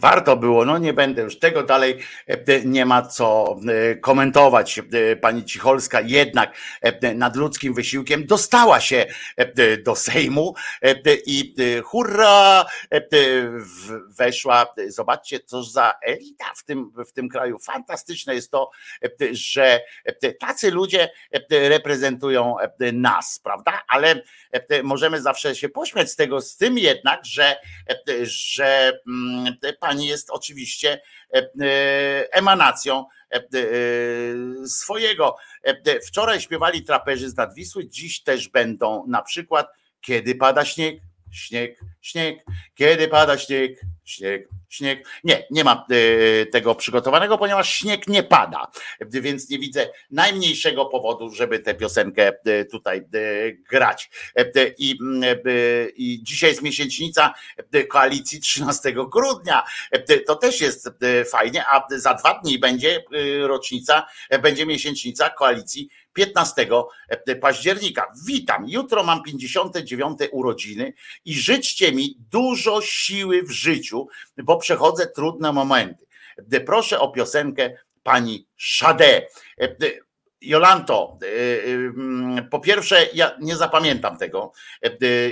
Warto było, no nie będę już tego dalej, e, nie ma co e, komentować. E, Pani Cicholska jednak e, nadludzkim wysiłkiem dostała się e, do Sejmu e, i e, hurra e, weszła. Zobaczcie, co za elita w tym, w tym kraju. Fantastyczne jest to, e, że tacy ludzie e, reprezentują e, nas, prawda? Ale e, możemy zawsze się pośmiać z tego, z tym jednak, że, e, że mm, pani jest oczywiście e, e, emanacją e, swojego. Wczoraj śpiewali traperzy z Nadwisły, dziś też będą na przykład Kiedy pada śnieg, śnieg, śnieg, kiedy pada śnieg, Śnieg, śnieg. Nie, nie ma e, tego przygotowanego, ponieważ śnieg nie pada, więc nie widzę najmniejszego powodu, żeby tę piosenkę e, tutaj e, grać. I, I dzisiaj jest miesięcznica koalicji 13 grudnia. To też jest fajnie, a za dwa dni będzie rocznica, będzie miesięcznica koalicji 15 października. Witam. Jutro mam 59 urodziny i życzcie mi dużo siły w życiu, bo przechodzę trudne momenty. Proszę o piosenkę pani Sade. Jolanto, y, y, mm, po pierwsze, ja nie zapamiętam tego,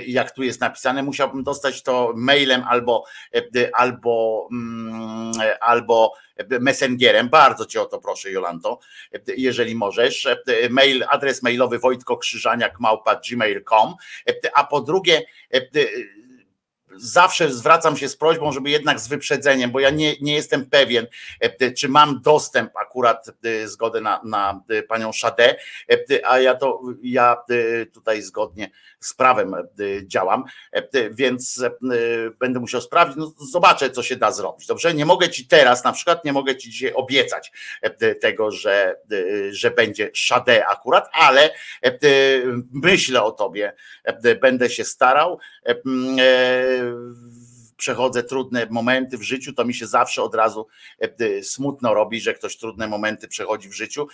jak tu jest napisane. Musiałbym dostać to mailem albo, albo, mm, albo messengerem. Bardzo cię o to proszę, Jolanto, jeżeli możesz. Mail, adres mailowy wojtkokrzyżaniak.gmail.com A po drugie, zawsze zwracam się z prośbą, żeby jednak z wyprzedzeniem, bo ja nie, nie jestem pewien, e, czy mam dostęp akurat e, zgodę na, na e, panią Szadę, a ja to ja tutaj zgodnie z prawem działam, więc będę musiał sprawdzić, no zobaczę, co się da zrobić. Dobrze, nie mogę ci teraz, na przykład nie mogę ci dzisiaj obiecać tego, że, że będzie Szadę akurat, ale myślę o tobie, będę się starał przechodzę trudne momenty w życiu, to mi się zawsze od razu e, smutno robi, że ktoś trudne momenty przechodzi w życiu.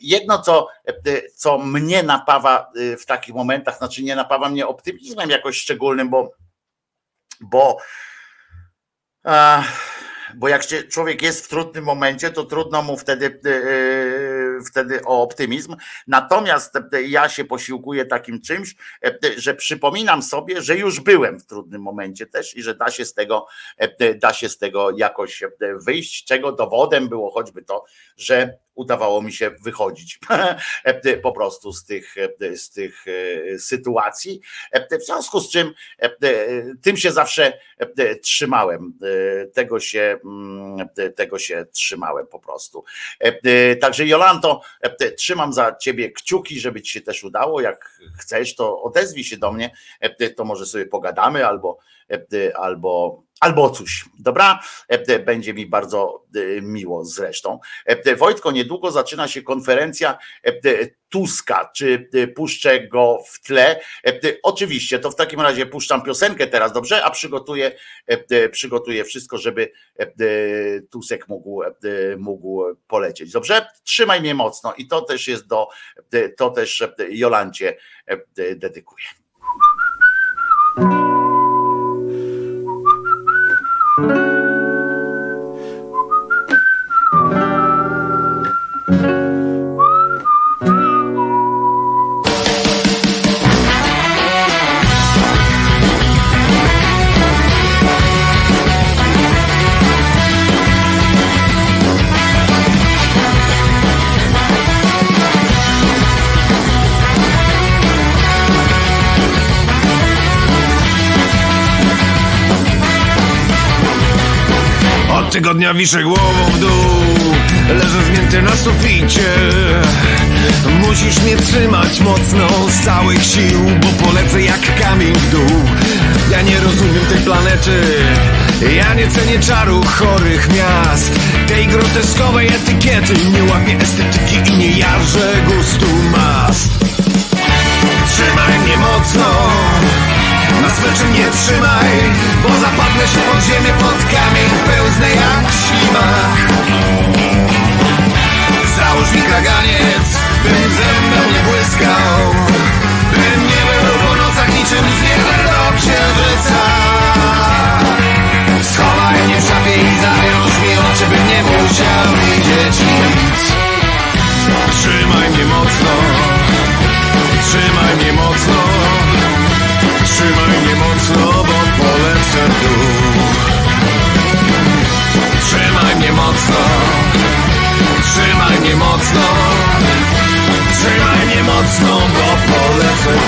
Jedno, co, e, co mnie napawa e, w takich momentach, znaczy nie napawa mnie optymizmem jakoś szczególnym, bo, bo bo jak się, człowiek jest w trudnym momencie, to trudno mu wtedy, wtedy o optymizm. Natomiast ja się posiłkuję takim czymś, że przypominam sobie, że już byłem w trudnym momencie też i że da się z tego, da się z tego jakoś wyjść, czego dowodem było choćby to, że udawało mi się wychodzić po prostu z tych, z tych sytuacji. W związku z czym tym się zawsze trzymałem. Tego się, tego się trzymałem po prostu. Także Jolanto, trzymam za ciebie kciuki, żeby ci się też udało. Jak chcesz, to odezwij się do mnie, to może sobie pogadamy albo, albo albo coś, dobra? Będzie mi bardzo miło zresztą. Wojtko, niedługo zaczyna się konferencja Tuska, czy puszczę go w tle? Oczywiście, to w takim razie puszczam piosenkę teraz, dobrze? A przygotuję, przygotuję wszystko, żeby Tusek mógł, mógł polecieć, dobrze? Trzymaj mnie mocno i to też jest do, to też Jolancie dedykuję. Od tygodnia wiszę głową w dół. Leżę zmięty na suficie. Musisz mnie trzymać mocno z całych sił Bo polecę jak kamień w dół. Ja nie rozumiem tej planety. Ja nie cenię czaru chorych miast. Tej groteskowej etykiety Nie łapię estetyki i nie jarzę gustu mas Trzymaj mnie mocno na smyczy mnie trzymaj Bo zapadnę się pod ziemię, pod kamień Pełznę jak ślimak Załóż mi kaganiec Bym ze mną nie błyskał Bym nie był po nocach niczym z nieba do księżyca. Schowaj mnie w szafie i zawiąż mi oczy Bym nie musiał widzieć nic. Trzymaj mnie mocno Trzymaj mnie mocno Trzymaj mnie mocno, bo polecę dół Trzymaj mnie mocno. Trzymaj mnie mocno. Trzymaj mnie mocno, bo polecę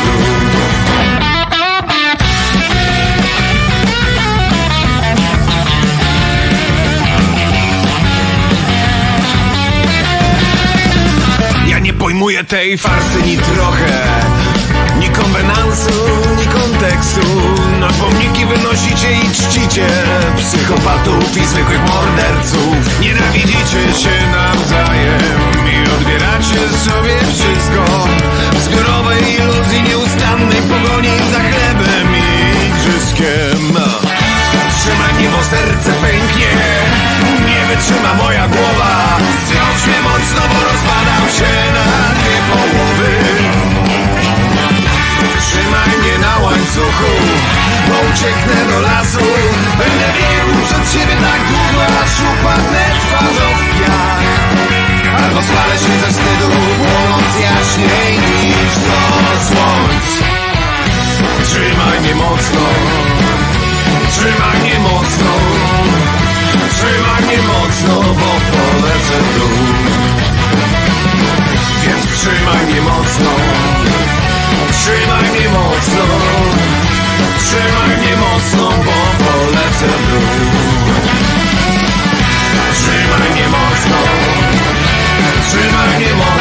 Ja nie pojmuję tej farsy ni trochę Ni konwenansu, seksu. Na pomniki wynosicie i czcicie Psychopatów i zwykłych morderców. Nienawidzicie się nawzajem I odbieracie sobie wszystko. W zbiorowej iluzji nieustannej pogoni Za chlebem i igrzyskiem. Trzyma niebo serce pęknie. Nie wytrzyma moja głowa. Zwiąż mnie mocno, bo rozpadam się Psycho ucieknę do lasu. Będę biegł przed siebie tak długo, aż upadnę twarzą w piach Albo spalę się ze wstydu, płonąc jaśniej niż sto słońc. Trzymaj mnie mocno, trzymaj mnie mocno Trzymaj mnie mocno, bo polecę w dół. Więc trzymaj mnie mocno Trzymaj mnie mocno. Trzymaj mnie mocno, bo polecę w dół. Trzymaj mnie mocno. Trzymaj mnie mocno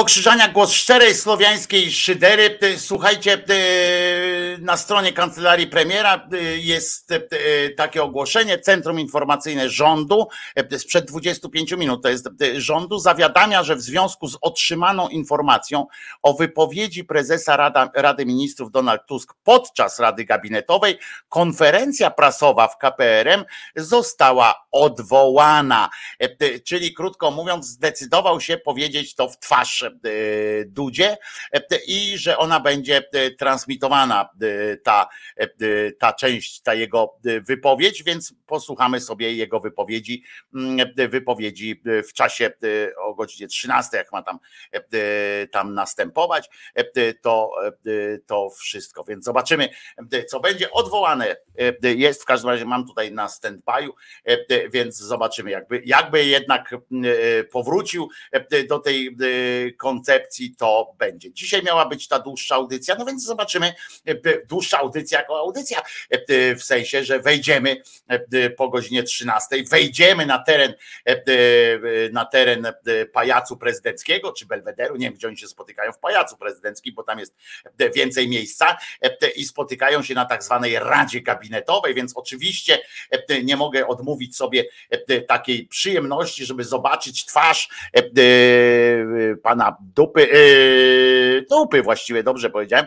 Krzyżania, głos szczerej słowiańskiej szydery. Słuchajcie, na stronie kancelarii premiera y, jest takie ogłoszenie. Centrum Informacyjne Rządu sprzed 25 minut to jest rządu zawiadamia, że w związku z otrzymaną informacją o wypowiedzi prezesa Rada, Rady Ministrów Donald Tusk podczas Rady Gabinetowej konferencja prasowa w KPRM została odwołana. Czyli krótko mówiąc, zdecydował się powiedzieć to w twarz Dudzie i że ona będzie transmitowana, ta, ta część, ta jego wypowiedź, więc posłuchamy sobie jego wypowiedzi, mm, wypowiedzi w czasie o godzinie 13, jak ma tam, tam następować, to, to wszystko. Więc zobaczymy, co będzie odwołane. Jest w każdym razie, mam tutaj na stand-by'u, więc zobaczymy, jakby, jakby jednak powrócił do tej koncepcji, to będzie. Dzisiaj miała być ta dłuższa audycja, no więc zobaczymy, dłuższa audycja jako audycja, w sensie, że wejdziemy po godzinie 13, wejdziemy na teren, na teren pajacu prezydenckiego, czy Belwederu, nie wiem, gdzie oni się spotykają. W pajacu prezydenckim, bo tam jest więcej miejsca i spotykają się na tak zwanej Radzie Gabinetowej, więc oczywiście nie mogę odmówić sobie takiej przyjemności, żeby zobaczyć twarz pana dupy, dupy właściwie, dobrze powiedziałem,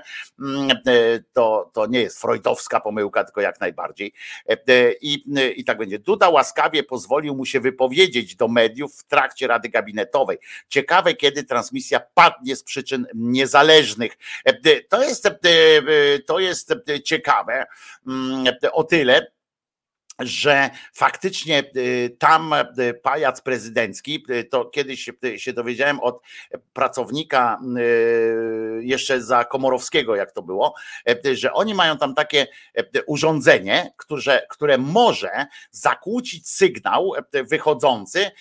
to, to nie jest freudowska pomyłka, tylko jak najbardziej. I, I tak będzie. Duda łaskawie pozwolił mu się wypowiedzieć do mediów w trakcie Rady Gabinetowej. Ciekawe, kiedy transmisja padnie z przyczyn niezależnych. To jest, to jest ciekawe o tyle, że faktycznie y, tam y, pajac prezydencki, y, to kiedyś się dowiedziałem od pracownika jeszcze za Komorowskiego, jak to było, że oni mają tam takie urządzenie, które, które może zakłócić sygnał wychodzący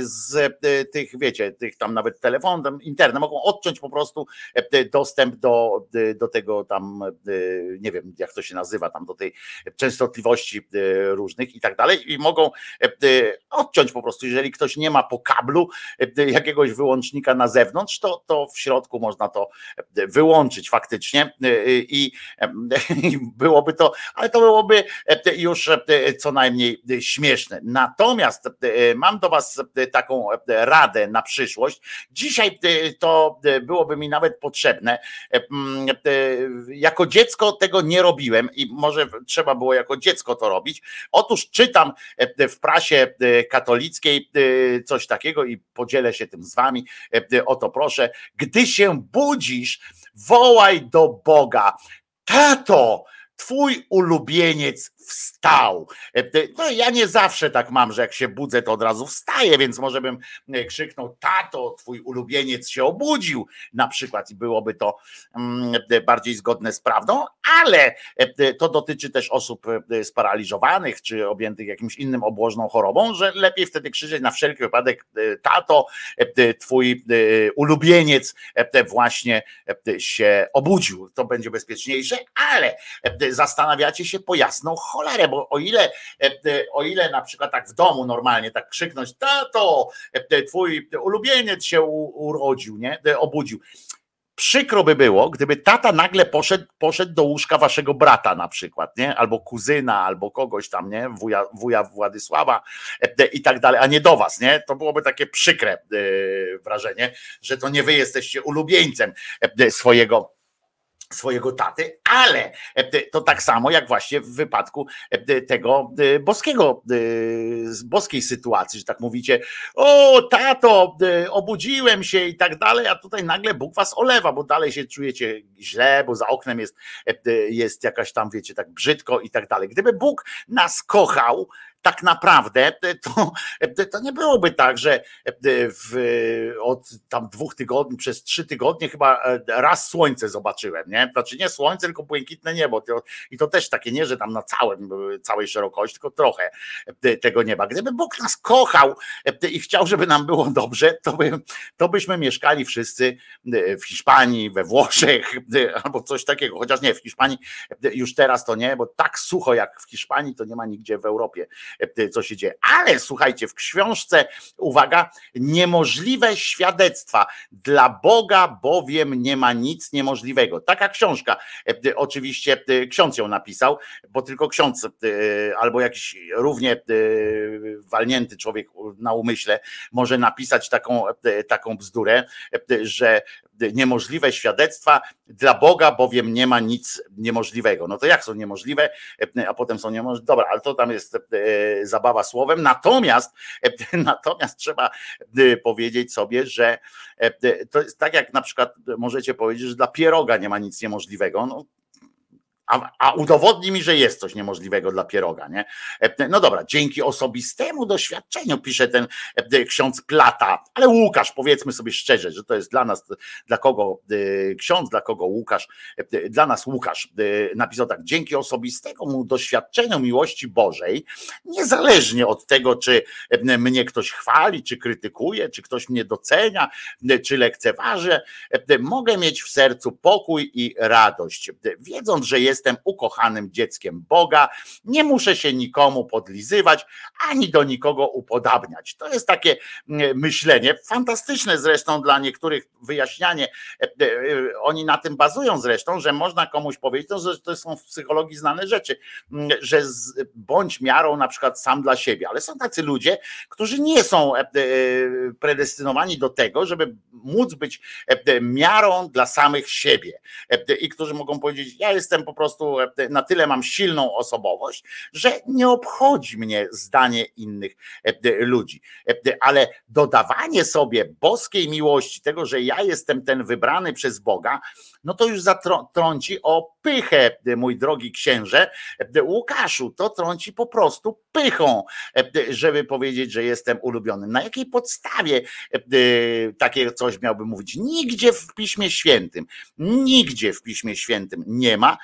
z tych, wiecie, tych tam nawet telefonów, internet, mogą odciąć po prostu dostęp do, do tego tam, nie wiem jak to się nazywa, tam do tej częstotliwości różnych i tak dalej i mogą e, e, odciąć po prostu, jeżeli ktoś nie ma po kablu e, jakiegoś wyłącznika na zewnątrz, to, to w środku można to wyłączyć faktycznie i, i byłoby to, ale to byłoby już co najmniej śmieszne. Natomiast mam do Was taką radę na przyszłość. Dzisiaj to byłoby mi nawet potrzebne. Jako dziecko tego nie robiłem i może trzeba było jako dziecko to robić, Otóż czytam e, w prasie e, katolickiej e, coś takiego i podzielę się tym z wami. Oto proszę, gdy się budzisz, wołaj do Boga. Tato, twój ulubieniec wstał. No ja nie zawsze tak mam, że jak się budzę, to od razu wstaję, więc może bym krzyknął, tato, twój ulubieniec się obudził na przykład i byłoby to mm, bardziej zgodne z prawdą, ale to dotyczy też osób sparaliżowanych, czy objętych jakimś innym obłożną chorobą, że lepiej wtedy krzyczeć na wszelki wypadek, tato, twój ulubieniec właśnie się obudził. To będzie bezpieczniejsze, ale zastanawiacie się po jasną cholerę, bo o ile, o ile na przykład tak w domu normalnie tak krzyknąć, tato, twój ulubieniec się urodził, nie, obudził przykro by było, gdyby tata nagle poszedł, poszedł do łóżka waszego brata na przykład, nie? Albo kuzyna, albo kogoś tam, nie? Wuja, wuja Władysława e, i tak dalej, a nie do was, nie? To byłoby takie przykre e, wrażenie, że to nie wy jesteście ulubieńcem e, swojego swojego taty, ale e, to tak samo jak właśnie w wypadku e, tego e, boskiego, boskiej sytuacji, że tak mówicie, o tato, obudziłem się i tak dalej, a tutaj nagle Bóg was olewa, bo dalej się czujecie źle, bo za oknem jest, jest jakaś tam, wiecie, tak brzydko i tak dalej. Gdyby Bóg nas kochał, tak naprawdę to, to nie byłoby tak, że w, od tam dwóch tygodni, przez trzy tygodnie chyba raz słońce zobaczyłem, nie? Znaczy nie słońce, tylko błękitne niebo. I to też takie nie, że tam na całym, całej szerokości, tylko trochę tego nieba. Gdyby Bóg nas kochał i chciał, żeby nam było dobrze, to, by, to byśmy mieszkali wszyscy w Hiszpanii, we Włoszech albo coś takiego. Chociaż nie, w Hiszpanii już teraz to nie, bo tak sucho jak w Hiszpanii to nie ma nigdzie w Europie E, co się dzieje. Ale słuchajcie, w książce, uwaga, niemożliwe świadectwa. Dla Boga bowiem nie ma nic niemożliwego. Taka książka. E, oczywiście e, ksiądz ją napisał, bo tylko ksiądz albo jakiś równie walnięty człowiek na umyśle może napisać taką, taką bzdurę, że niemożliwe świadectwa, dla Boga bowiem nie ma nic niemożliwego. No to jak są niemożliwe, a potem są niemożliwe? Dobra, ale to tam jest zabawa słowem. Natomiast, natomiast trzeba powiedzieć sobie, że to jest tak jak na przykład możecie powiedzieć, że dla pieroga nie ma nic niemożliwego. No, a, a udowodni mi, że jest coś niemożliwego dla pieroga, nie? E, no dobra, dzięki osobistemu doświadczeniu, pisze ten e, ksiądz Plata, ale Łukasz, powiedzmy sobie szczerze, że to jest dla nas, dla kogo e, ksiądz, dla kogo Łukasz, dla nas Łukasz napisał tak, dzięki osobistemu doświadczeniu miłości Bożej, niezależnie od tego, czy mnie ktoś chwali, czy krytykuje, czy ktoś mnie docenia, czy lekceważy, mogę mieć w sercu pokój i radość, wiedząc, że jest jestem ukochanym dzieckiem Boga, nie muszę się nikomu podlizywać, ani do nikogo upodabniać. To jest takie mm, myślenie, fantastyczne zresztą dla niektórych wyjaśnianie. E, e, oni na tym bazują zresztą, że można komuś powiedzieć, no, że to są w psychologii znane rzeczy, mm, że bądź miarą na przykład sam dla siebie, ale są tacy ludzie, którzy nie są e, predestynowani do tego, żeby móc być miarą dla samych siebie i którzy mogą powiedzieć, ja jestem po prostu prostu e, na tyle mam silną osobowość, że nie obchodzi mnie zdanie innych e, ludzi. E, ale dodawanie sobie boskiej miłości, tego, że ja jestem ten wybrany przez Boga, no to już zatrąci o pychę, mój drogi księże Łukaszu, to trąci po prostu pychą, żeby powiedzieć, że jestem ulubionym. Na jakiej podstawie takie coś miałby mówić? Nigdzie w Piśmie Świętym, nigdzie w Piśmie Świętym nie ma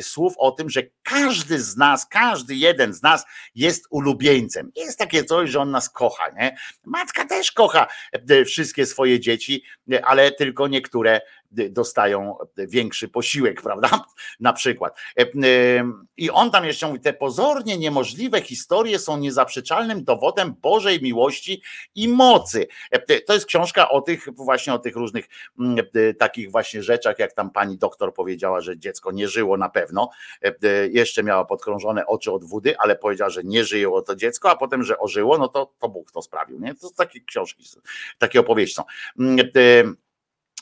słów o tym, że każdy z nas, każdy jeden z nas jest ulubieńcem. Jest takie coś, że on nas kocha, nie? Matka też kocha wszystkie swoje dzieci, ale tylko niektóre dostają większy posiłek, prawda? Na przykład. E, I on tam jeszcze mówi, te pozornie niemożliwe historie są niezaprzeczalnym dowodem Bożej miłości i mocy. E, to jest książka o tych właśnie o tych różnych e, takich właśnie rzeczach, jak tam pani doktor powiedziała, że dziecko nie żyło na pewno. Jeszcze miała podkrążone oczy od wody, ale powiedziała, że nie żyło to dziecko, a potem, że ożyło, no to, to Bóg to sprawił. Nie? To takie książki, takie opowieści są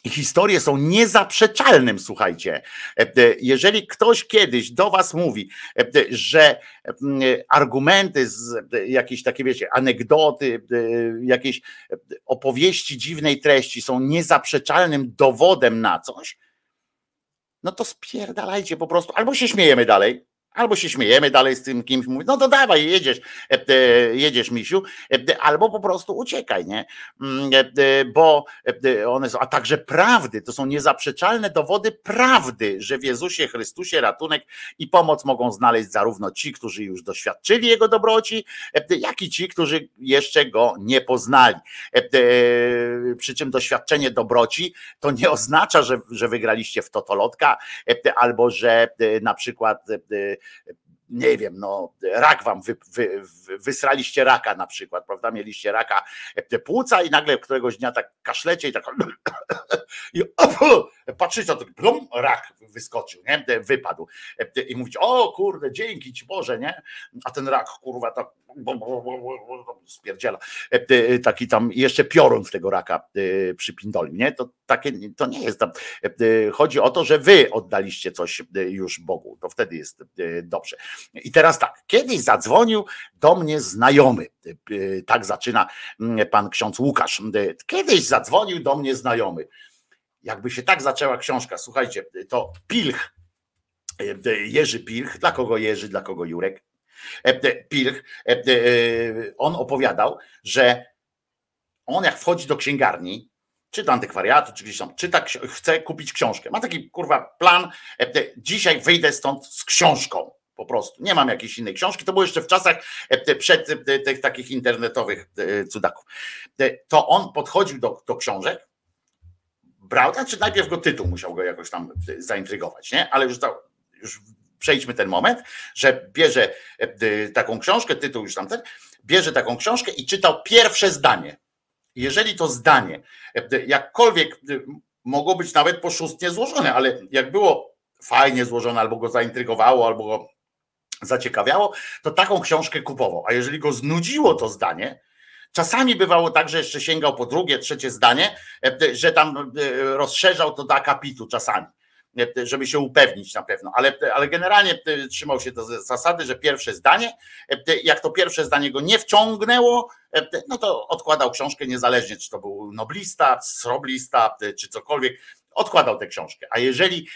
historie są niezaprzeczalnym, słuchajcie. E, e, jeżeli ktoś kiedyś do was mówi, e, że argumenty jakieś takie, wiecie, anegdoty, jakieś opowieści dziwnej treści są niezaprzeczalnym dowodem na coś, no to spierdalajcie po prostu, albo się śmiejemy dalej, Albo się śmiejemy dalej z tym kimś, mówi, no to dawaj, jedziesz, e, e, jedziesz misiu, e, albo po prostu uciekaj, nie? Mm, bo one są, a także prawdy, to są niezaprzeczalne dowody prawdy, że w Jezusie Chrystusie ratunek i pomoc mogą znaleźć zarówno ci, którzy już doświadczyli Jego dobroci, jak i ci, którzy jeszcze Go nie poznali. Przy czym doświadczenie dobroci to nie oznacza, że, że wygraliście w totolotka, albo że na przykład nie wiem, no rak wam wy, wy, wy, wysraliście raka na przykład, prawda? Mieliście raka te płuca i nagle któregoś dnia tak kaszlecie i tak i patrzycie, to blum, rak wyskoczył, nie? Wypadł. I mówicie, o kurde, dzięki ci Boże, nie? A ten rak, kurwa, tak spierdziela. Taki tam jeszcze piorun w tego raka przypindolił, nie? To takie, to nie jest tam. Chodzi o to, że wy oddaliście coś już Bogu, to wtedy jest dobrze. I teraz tak, kiedyś zadzwonił do mnie znajomy, tak zaczyna pan ksiądz Łukasz. Kiedyś zadzwonił do mnie znajomy. Jakby się tak zaczęła książka, słuchajcie, to Pilch, Jerzy Pilch, dla kogo Jerzy, dla kogo Jurek, Pilch, on opowiadał, że on jak wchodzi do księgarni, czy do antykwariatu, czy gdzieś tam, czyta, chce kupić książkę. Ma taki kurwa plan, dzisiaj wyjdę stąd z książką. Po prostu. Nie mam jakiejś innej książki. To było jeszcze w czasach przed tych takich internetowych cudaków. To on podchodził do, do książek, brał, znaczy najpierw go tytuł musiał go jakoś tam zaintrygować, nie? Ale już, to, już przejdźmy ten moment, że bierze taką książkę, tytuł już tamten, bierze taką książkę i czytał pierwsze zdanie. Jeżeli to zdanie jakkolwiek mogło być nawet poszustnie złożone, ale jak było fajnie złożone, albo go zaintrygowało, albo go zaciekawiało, to taką książkę kupował. A jeżeli go znudziło to zdanie, czasami bywało tak, że jeszcze sięgał po drugie, trzecie zdanie, że tam rozszerzał to do akapitu czasami żeby się upewnić na pewno, ale, ale generalnie trzymał się do zasady, że pierwsze zdanie, jak to pierwsze zdanie go nie wciągnęło, no to odkładał książkę niezależnie, czy to był noblista, sroblista, czy cokolwiek, odkładał tę książkę. A jeżeli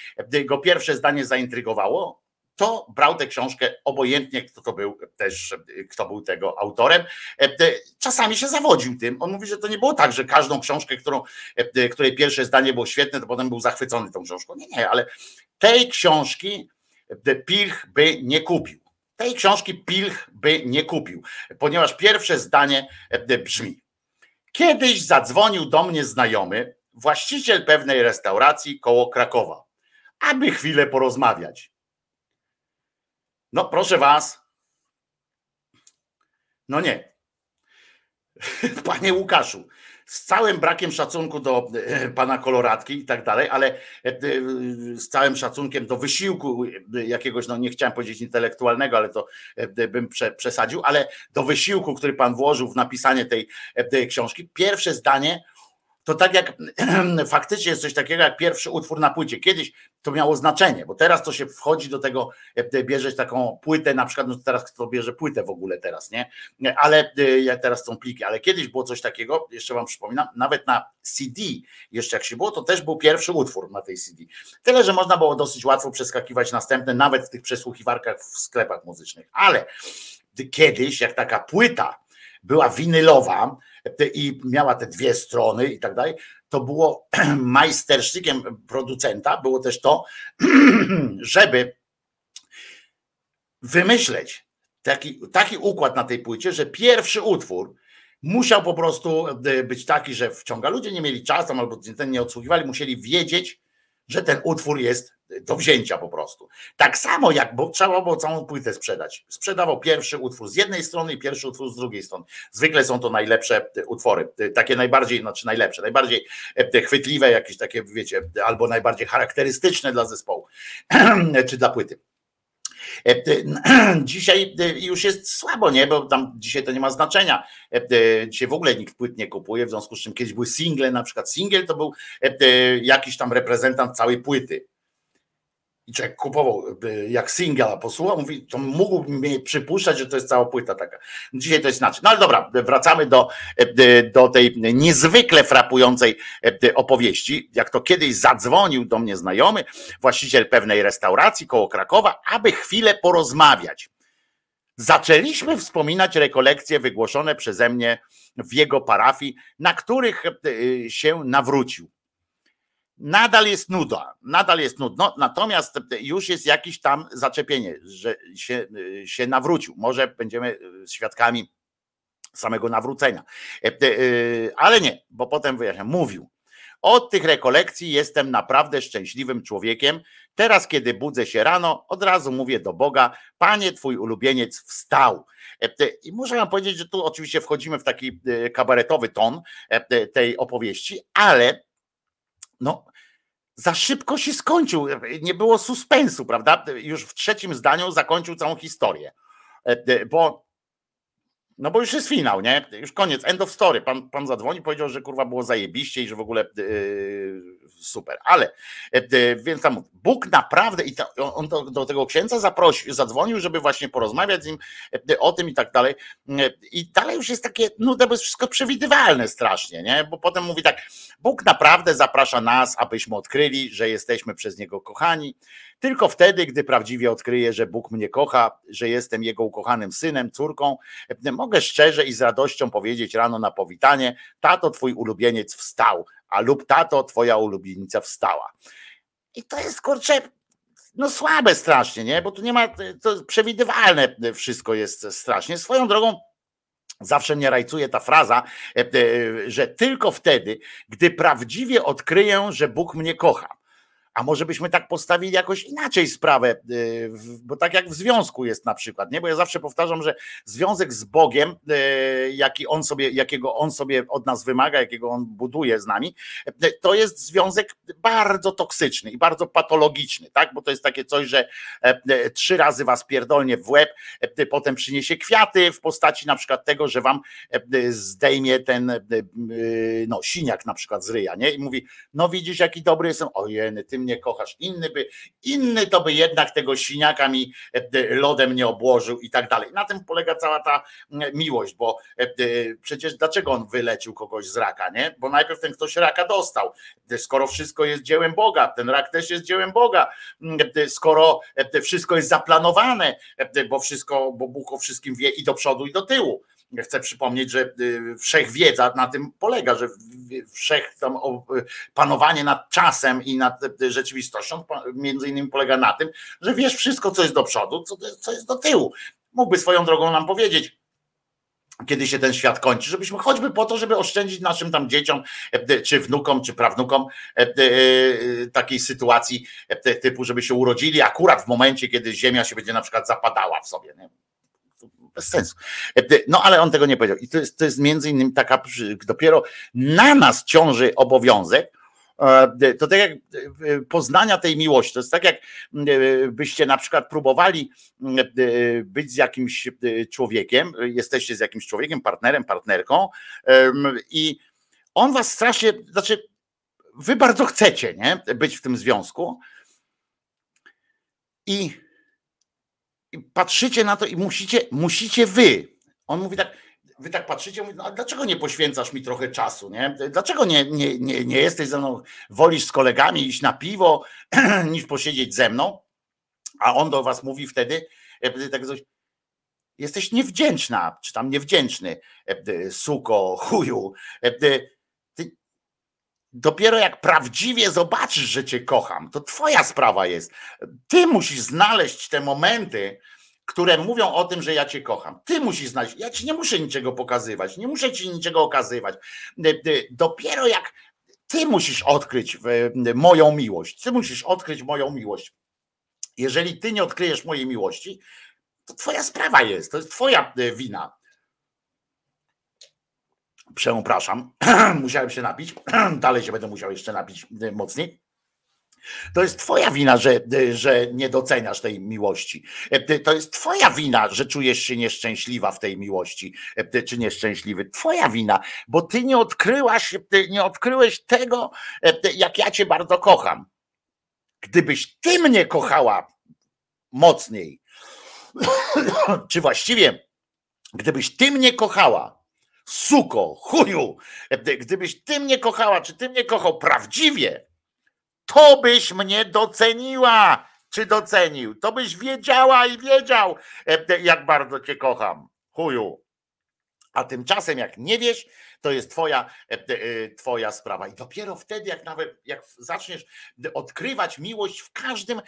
go pierwsze zdanie zaintrygowało, to brał tę książkę obojętnie, kto to był też, kto był tego autorem. Czasami się zawodził tym. On mówi, że to nie było tak, że każdą książkę, którą, której pierwsze zdanie było świetne, to potem był zachwycony tą książką. Nie, nie, ale tej książki Pilch by nie kupił. Tej książki Pilch by nie kupił, ponieważ pierwsze zdanie brzmi: Kiedyś zadzwonił do mnie znajomy, właściciel pewnej restauracji koło Krakowa, aby chwilę porozmawiać. No proszę was. No nie. Panie Łukaszu, z całym brakiem szacunku do e, pana koloratki i tak dalej, ale e, z całym szacunkiem do wysiłku jakiegoś, no nie chciałem powiedzieć intelektualnego, ale to e, bym przesadził, ale do wysiłku, który pan włożył w napisanie tej książki, pierwsze zdanie to tak jak faktycznie jest coś takiego jak pierwszy utwór na płycie. Kiedyś to miało znaczenie, bo teraz to się wchodzi do tego, e, bierzesz taką płytę, na przykład, no teraz kto bierze płytę w ogóle teraz, nie? Ale e, ja teraz są pliki, ale kiedyś było coś takiego, jeszcze wam przypominam, nawet na CD, jeszcze jak się było, to też był pierwszy utwór na tej CD. Tyle, że można było dosyć łatwo przeskakiwać następne, nawet w tych przesłuchiwarkach w sklepach muzycznych. Ale kiedyś, jak taka płyta była winylowa, i miała te dwie strony i tak dalej, to było majstersztykiem producenta, było też to, żeby wymyśleć taki, taki układ na tej płycie, że pierwszy utwór musiał po prostu być taki, że wciąga. Ludzie nie mieli czasu albo ten nie odsłuchiwali, musieli wiedzieć, że ten utwór jest do wzięcia po prostu. Tak samo jak, bo trzeba było całą płytę sprzedać. Sprzedawał pierwszy utwór z jednej strony i pierwszy utwór z drugiej strony. Zwykle są to najlepsze utwory, takie najbardziej, znaczy najlepsze, najbardziej chwytliwe, jakieś takie, wiecie, albo najbardziej charakterystyczne dla zespołu, czy dla płyty. Dzisiaj już jest słabo, nie? Bo tam dzisiaj to nie ma znaczenia. Dzisiaj w ogóle nikt płyt nie kupuje, w związku z czym kiedyś były single, na przykład single to był jakiś tam reprezentant całej płyty człowiek kupował jak singla, posłuchał, mówi, to mógłby przypuszczać, że to jest cała płyta taka. Dzisiaj to jest inaczej. No ale dobra, wracamy do, do tej niezwykle frapującej opowieści. Jak to kiedyś zadzwonił do mnie znajomy, właściciel pewnej restauracji koło Krakowa, aby chwilę porozmawiać. Zaczęliśmy wspominać rekolekcje wygłoszone przeze mnie w jego parafii, na których się nawrócił nadal jest nuda, nadal jest nudno, natomiast już jest jakieś tam zaczepienie, że się, się nawrócił. Może będziemy świadkami samego nawrócenia. E, e, ale nie, bo potem wyjaśniam, mówił. Od tych rekolekcji jestem naprawdę szczęśliwym człowiekiem. Teraz, kiedy budzę się rano, od razu mówię do Boga, Panie, twój ulubieniec wstał. E, e, I muszę wam powiedzieć, że tu oczywiście wchodzimy w taki e, kabaretowy ton e, tej opowieści, ale no, za szybko się skończył. Nie było suspensu, prawda? Już w trzecim zdaniu zakończył całą historię. E, e, Bo no bo już jest finał, nie? Już koniec, end of story. Pan, pan zadzwoni, powiedział, że kurwa było zajebiście i że w ogóle yy, super. Ale, yy, więc tam Bóg naprawdę, i to, on do, do tego księdza zaprosił, zadzwonił, żeby właśnie porozmawiać z nim yy, o tym i tak dalej. I dalej już jest takie, no to jest wszystko przewidywalne strasznie, nie? Bo potem mówi tak, Bóg naprawdę zaprasza nas, abyśmy odkryli, że jesteśmy przez Niego kochani. Tylko wtedy, gdy prawdziwie odkryję, że Bóg mnie kocha, że jestem Jego ukochanym synem, córką, mogę szczerze i z radością powiedzieć rano na powitanie: Tato, twój ulubieniec wstał, a lub tato, twoja ulubienica wstała. I to jest kurczę. No słabe strasznie, nie? Bo tu nie ma, to przewidywalne wszystko jest strasznie. Swoją drogą, Zawsze mnie rajcuje ta fraza, e, e, że tylko wtedy, gdy prawdziwie odkryję, że Bóg mnie kocha. A może byśmy tak postawili jakoś inaczej sprawę, y, bo tak jak w związku jest na przykład, nie? Bo ja zawsze powtarzam, że związek z Bogiem, y, jaki on sobie, jakiego on sobie od nas wymaga, jakiego on buduje z nami, y, to jest związek bardzo toksyczny i bardzo patologiczny, tak? Bo to jest takie coś, że e, e, trzy razy was pierdolnie w łeb, e, potem przyniesie kwiaty w postaci na przykład tego, że wam zdejmie ten no, siniak na przykład z ryja, nie? I mówi, no widzisz jaki dobry jestem, ojeny, ty mnie kochasz, inny by, inny to by jednak tego siniaka mi e, lodem nie obłożył i tak dalej. Na tym polega cała ta miłość, bo e, przecież dlaczego on wylecił kogoś z raka, nie? Bo najpierw ten ktoś raka dostał, skoro wszystko jest dziełem Boga, ten rak też jest dziełem Boga, skoro e, wszystko jest zaplanowane, bo wszystko, bo Bóg o wszystkim wie i do przodu i do tyłu. Chcę przypomnieć, że y, wszechwiedza na tym polega, że wszech tam panowanie nad czasem i nad y, rzeczywistością między innymi polega na tym, że wiesz wszystko, co jest do przodu, co, jest do tyłu. Mógłby swoją drogą nam powiedzieć, kiedy się ten świat kończy, żebyśmy choćby po to, żeby oszczędzić naszym tam dzieciom, e, czy wnukom, czy prawnukom e, e, takiej sytuacji typu, żeby się urodzili akurat w momencie, kiedy ziemia się będzie na przykład zapadała w sobie. Nie? Bez sensu. No ale on tego nie powiedział. I to jest, to jest między innymi taka, dopiero na nas ciąży obowiązek, e, to tak jak e, poznania tej miłości, to jest tak jak e, byście na przykład próbowali e, być z jakimś e, człowiekiem, jesteście z jakimś człowiekiem, partnerem, partnerką i on was strasznie, znaczy wy bardzo chcecie, nie, być w tym związku i patrzycie na to i musicie, musicie wy. On mówi tak, wy tak patrzycie, mówi, no, a dlaczego nie poświęcasz mi trochę czasu, nie? Dlaczego nie, nie, nie, nie jesteś ze mną, wolisz z kolegami iść na piwo, niż posiedzieć ze mną? A on do was mówi wtedy, e, tak coś, jesteś niewdzięczna, czy tam niewdzięczny, e, suko, chuju. E, dopiero jak prawdziwie zobaczysz, że cię kocham, to twoja sprawa jest. Ty musisz znaleźć te momenty, które mówią o tym, że ja cię kocham. Ty musisz znaleźć. Ja ci nie muszę niczego pokazywać, nie muszę ci niczego okazywać. Dopiero jak ty musisz odkryć y, moją miłość, ty musisz odkryć moją miłość. Jeżeli ty nie odkryjesz mojej miłości, to twoja sprawa jest, to jest twoja y, wina. Przepraszam, musiałem się napić, dalej się będę musiał jeszcze napić y, mocniej. To jest twoja wina, że, y, że nie doceniasz tej miłości. Y, To jest twoja wina, że czujesz się nieszczęśliwa w tej miłości, czy nieszczęśliwy. Twoja wina, bo ty nie odkryłaś, nie odkryłeś tego, jak ja cię bardzo kocham. Gdybyś ty mnie kochała mocniej, czy właściwie, gdybyś ty mnie kochała, suko, chuju, gdybyś ty mnie kochała, czy ty mnie kochał prawdziwie, to byś mnie doceniła, czy docenił. To byś wiedziała i wiedział, jak bardzo cię kocham. Chuju. A tymczasem, jak nie wiesz, to jest twoja, e, twoja sprawa. I dopiero wtedy, jak nawet jak zaczniesz odkrywać miłość w każdym,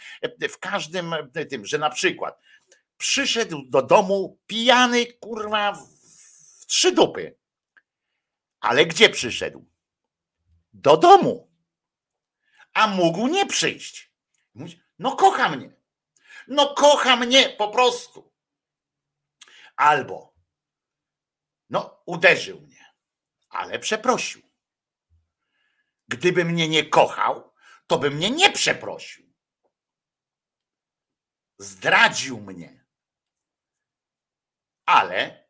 w każdym tym, że na przykład przyszedł do domu pijany, kurwa, trzy dupy. Ale gdzie przyszedł? Do domu. A mógł nie przyjść. Mówisz, No kocha mnie. No kocha mnie po prostu. Albo no uderzył mnie, ale przeprosił. Gdyby mnie nie kochał, to by mnie nie przeprosił. Zdradził mnie. Ale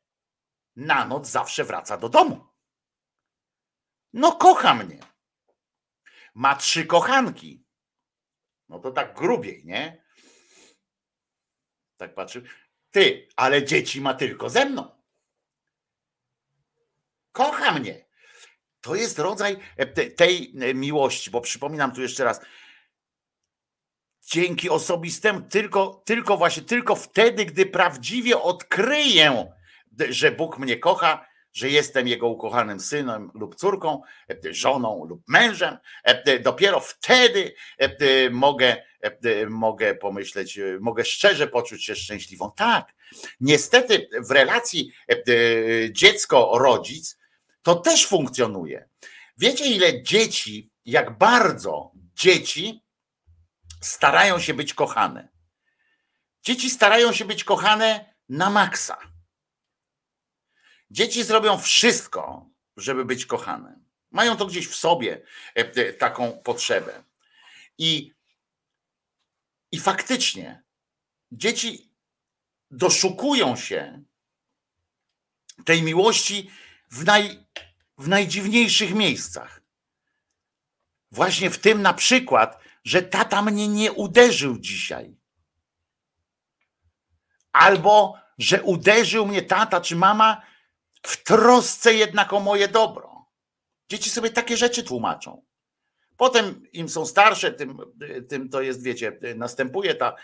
na noc zawsze wraca do domu. No kocha mnie. Ma trzy kochanki. No to tak grubiej, nie? Tak patrzy. Ty, ale dzieci ma tylko ze mną. Kocha mnie. To jest rodzaj e, te- tej e, miłości, bo przypominam tu jeszcze raz. Dzięki osobistemu, tylko, tylko właśnie, tylko wtedy, gdy prawdziwie odkryję, że Bóg mnie kocha, że jestem Jego ukochanym synem lub córką, e, żoną lub mężem, e, dopiero wtedy e, mogę, mogę pomyśleć, mogę szczerze poczuć się szczęśliwą. Tak, niestety w relacji dziecko-rodzic to też funkcjonuje. Wiecie, ile dzieci, jak bardzo dzieci starają się być kochane. Dzieci starają się być kochane na maksa. Dzieci zrobią wszystko, żeby być kochane. Mają to gdzieś w sobie, e, taką potrzebę. I, i faktycznie dzieci doszukują się tej miłości w, naj, w najdziwniejszych miejscach. Właśnie w tym na przykład, że tata mnie nie uderzył dzisiaj. Albo, że uderzył mnie tata czy mama w trosce jednak o moje dobro. Dzieci sobie takie rzeczy tłumaczą. Potem im są starsze, tym, tym to jest, wiecie, następuje ta,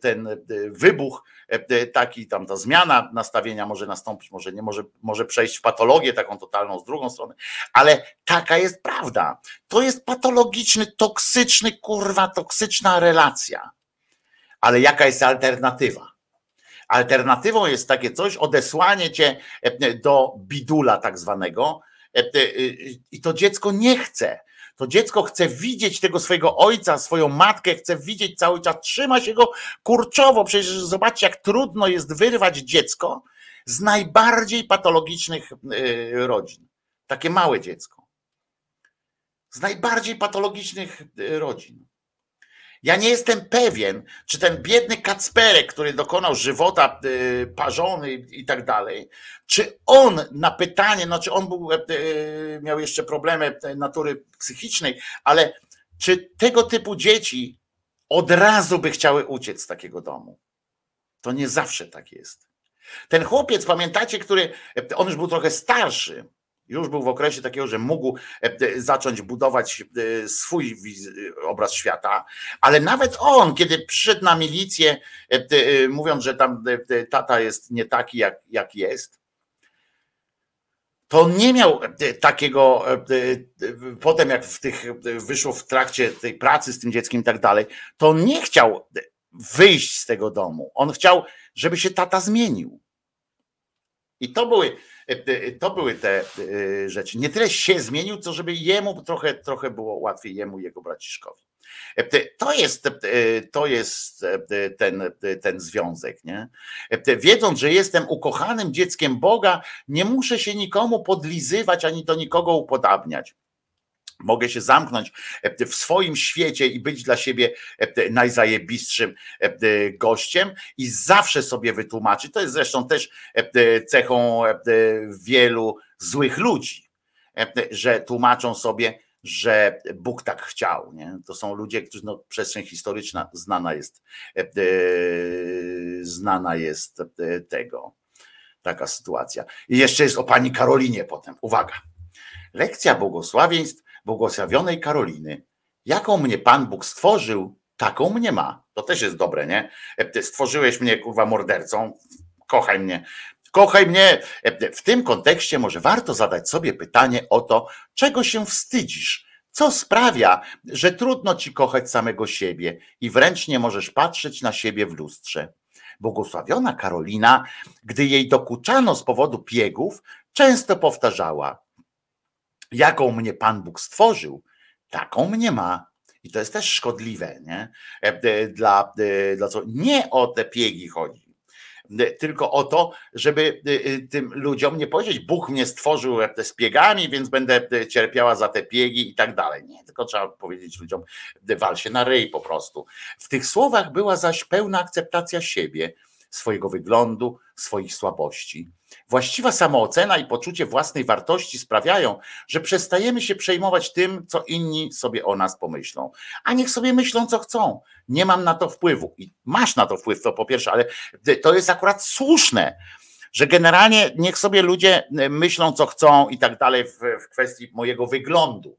ten wybuch, taki tam ta zmiana nastawienia może nastąpić, może nie, może, może przejść w patologię taką totalną z drugą stronę, ale taka jest prawda. To jest patologiczny, toksyczny, kurwa, toksyczna relacja. Ale jaka jest alternatywa? Alternatywą jest takie coś, odesłanie cię do bidula tak zwanego i to dziecko nie chce. To dziecko chce widzieć tego swojego ojca, swoją matkę, chce widzieć cały czas, trzyma się go kurczowo. Przecież zobaczcie, jak trudno jest wyrwać dziecko z najbardziej patologicznych rodzin. Takie małe dziecko. Z najbardziej patologicznych rodzin. Ja nie jestem pewien, czy ten biedny Kacperek, który dokonał żywota y, parzony i tak dalej, czy on na pytanie, no czy on był, y, miał jeszcze problemy natury psychicznej, ale czy tego typu dzieci od razu by chciały uciec z takiego domu? To nie zawsze tak jest. Ten chłopiec, pamiętacie, który, on już był trochę starszy, już był w okresie takiego, że mógł zacząć budować swój obraz świata, ale nawet on, kiedy przyszedł na milicję, mówiąc, że tam tata jest nie taki, jak, jak jest, to nie miał takiego, potem jak w tych wyszło w trakcie tej pracy z tym dzieckiem i tak dalej, to nie chciał wyjść z tego domu. On chciał, żeby się tata zmienił. I to były, to były te rzeczy. Nie tyle się zmienił, co żeby jemu trochę, trochę było łatwiej, jemu i jego braciszkowi. To jest, to jest ten, ten związek. Nie? Wiedząc, że jestem ukochanym dzieckiem Boga, nie muszę się nikomu podlizywać ani do nikogo upodabniać. Mogę się zamknąć w swoim świecie i być dla siebie najzajebistszym gościem i zawsze sobie wytłumaczyć. To jest zresztą też cechą wielu złych ludzi, że tłumaczą sobie, że Bóg tak chciał. Nie? To są ludzie, którzy no, przestrzeń historyczna znana jest, znana jest tego. Taka sytuacja. I jeszcze jest o pani Karolinie potem. Uwaga. Lekcja błogosławieństw błogosławionej Karoliny. Jaką mnie Pan Bóg stworzył, taką mnie ma. To też jest dobre, nie? Ty stworzyłeś mnie, kurwa, mordercą, kochaj mnie. Kochaj mnie. W tym kontekście może warto zadać sobie pytanie o to, czego się wstydzisz. Co sprawia, że trudno ci kochać samego siebie i wręcz nie możesz patrzeć na siebie w lustrze? Błogosławiona Karolina, gdy jej dokuczano z powodu piegów, często powtarzała: Jaką mnie Pan Bóg stworzył, taką mnie ma. I to jest też szkodliwe, nie? E, Dla, dla co? Nie o te piegi chodzi tylko o to, żeby tym ludziom nie powiedzieć, Bóg mnie stworzył z piegami, więc będę cierpiała za te piegi i tak dalej. Nie, tylko trzeba powiedzieć ludziom, wal się na ryj po prostu. W tych słowach była zaś pełna akceptacja siebie, swojego wyglądu, swoich słabości. Właściwa samoocena i poczucie własnej wartości sprawiają, że przestajemy się przejmować tym, co inni sobie o nas pomyślą. A niech sobie myślą, co chcą. Nie mam na to wpływu. I masz na to wpływ, to po pierwsze, ale to jest akurat słuszne że generalnie niech sobie ludzie myślą, co chcą i tak dalej w, w kwestii mojego wyglądu.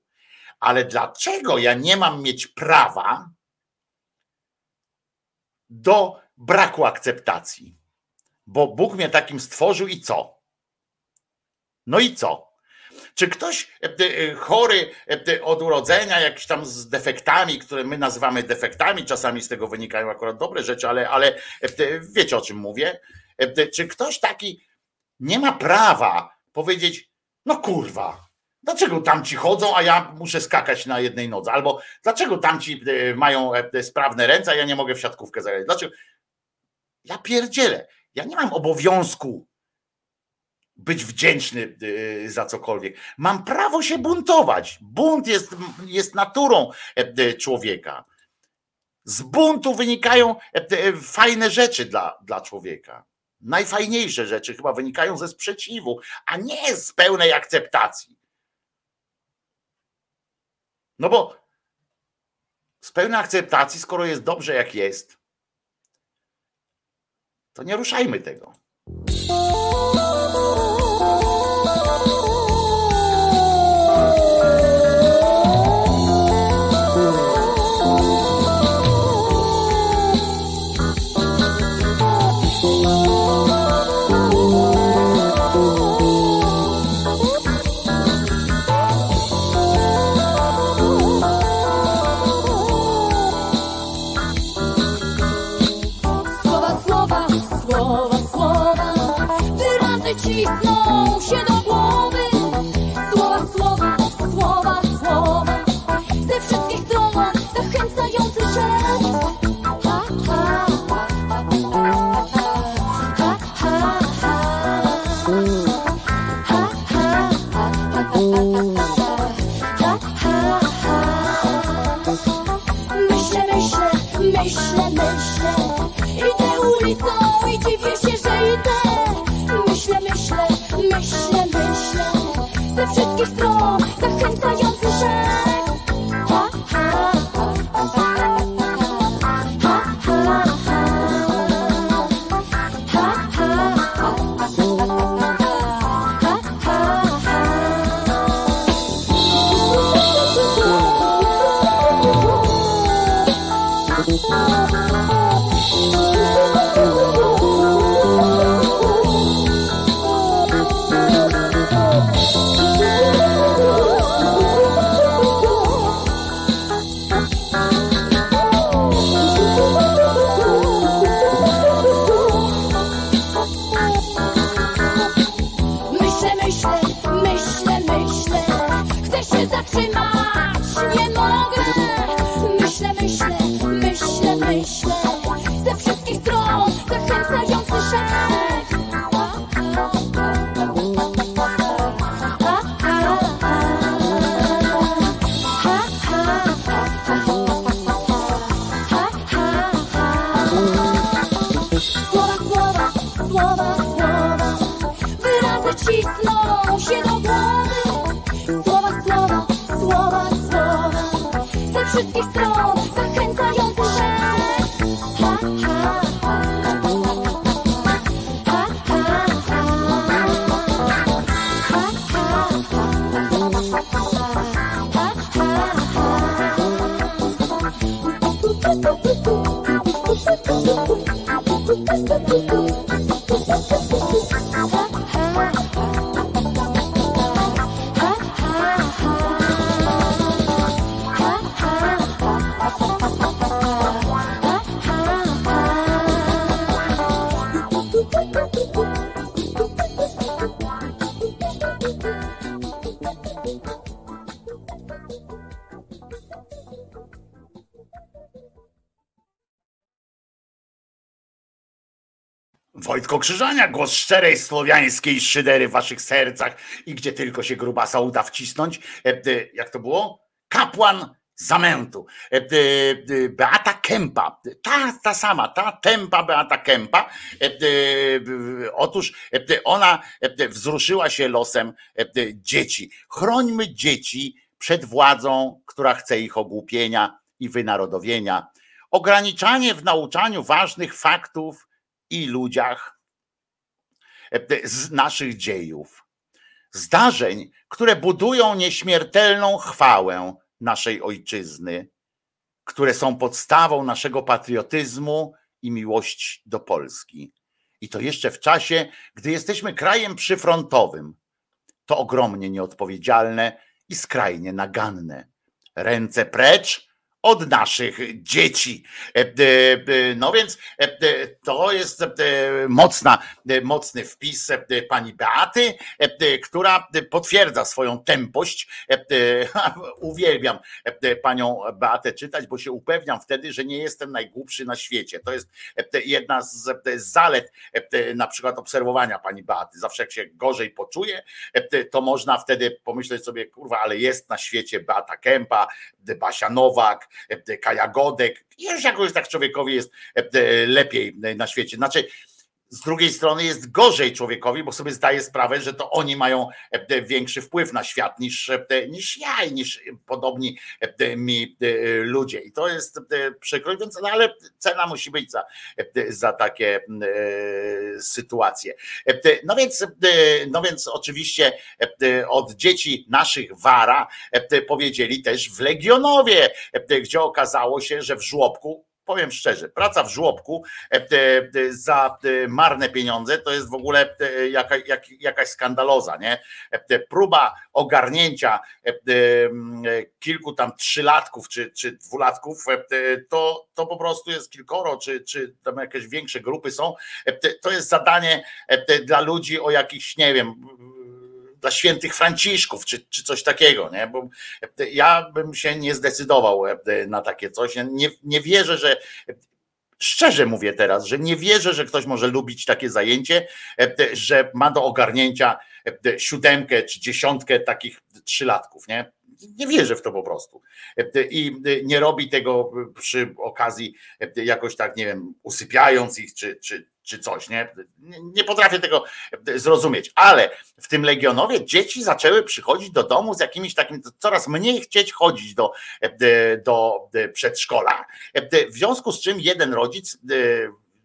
Ale dlaczego ja nie mam mieć prawa do braku akceptacji? Bo Bóg mnie takim stworzył i co? No i co? Czy ktoś e, e, chory e, od urodzenia, jakiś tam z defektami, które my nazywamy defektami, czasami z tego wynikają akurat dobre rzeczy, ale, ale wiecie o czym mówię? Czy ktoś taki nie ma prawa powiedzieć, no kurwa, dlaczego tamci chodzą, a ja muszę skakać na jednej nodze? Albo dlaczego tamci mają sprawne ręce, a ja nie mogę w siatkówkę zagrać? Dlaczego? Ja pierdzielę. Ja nie mam obowiązku być wdzięczny y, za cokolwiek. Mam prawo się buntować. Bunt jest, jest naturą e, człowieka. Z buntu wynikają e, fajne rzeczy dla, dla człowieka. Najfajniejsze rzeczy chyba wynikają ze sprzeciwu, a nie z pełnej akceptacji. No bo z pełnej akceptacji, skoro jest dobrze jak jest, to nie ruszajmy tego. Wszystkich stron zachęcający Thank you. Krzyżania, głos szczerej słowiańskiej szydery w waszych sercach i gdzie tylko się grubasa uda wcisnąć. E, e, Jak to było? Kapłan zamętu. E, Beata Kępa, ta, ta sama, ta tempa Beata Kępa. Otóż ona wzruszyła się losem dzieci. Chrońmy dzieci przed władzą, która chce ich ogłupienia i wynarodowienia. Ograniczanie w nauczaniu ważnych faktów i ludziach z naszych dziejów. Zdarzeń, które budują nieśmiertelną chwałę naszej ojczyzny, które są podstawą naszego patriotyzmu i miłości do Polski. I to jeszcze w czasie, gdy jesteśmy krajem przyfrontowym. To ogromnie nieodpowiedzialne i skrajnie naganne. Ręce precz od naszych dzieci. E, e, e, No więc to jest mocna, mocny wpis pani Beaty, która potwierdza swoją tempość. Uwielbiam panią Beatę czytać, bo się upewniam wtedy, że nie jestem najgłupszy na świecie. To jest jedna z zalet na przykład obserwowania pani Beaty. Zawsze jak się gorzej poczuje, e, to można wtedy pomyśleć sobie, kurwa, ale jest na świecie Beata Kępa, Basia Nowak, Kaja Godek. I Już jakoś tak człowiekowi jest e, lepiej na świecie. Znaczy, z drugiej strony jest gorzej człowiekowi, bo sobie zdaje sprawę, że to oni mają e, większy wpływ na świat niż, e, niż ja i niż podobni e, mi ludzie. I to jest przykro, więc no, ale cena musi być za, za takie e, sytuacje. No więc, no więc oczywiście od dzieci naszych Wara powiedzieli też w Legionowie, gdzie okazało się, że w żłobku powiem szczerze, praca w żłobku e, e, za e, marne pieniądze to jest w ogóle jaka, jak, jakaś skandaloza, nie? Próba ogarnięcia kilku tam trzylatków czy, czy dwulatków, to, to po prostu jest kilkoro, czy, czy tam jakieś większe grupy są. To jest zadanie dla ludzi o jakichś, nie wiem, dla świętych Franciszków, czy, czy coś takiego, nie? Bo ja bym się nie zdecydował e, na takie coś. Nie, nie wierzę, że szczerze mówię teraz, że nie wierzę, że ktoś może lubić takie zajęcie, e, że ma do ogarnięcia e, siódemkę czy dziesiątkę takich trzylatków, nie? Nie wierzę w to po prostu. I nie robi tego przy okazji jakoś tak, nie wiem, usypiając ich, czy, czy, czy coś, nie? Nie potrafię tego zrozumieć, ale w tym Legionowie dzieci zaczęły przychodzić do domu z jakimiś takim, coraz mniej chcieć chodzić do, do przedszkola, w związku z czym jeden rodzic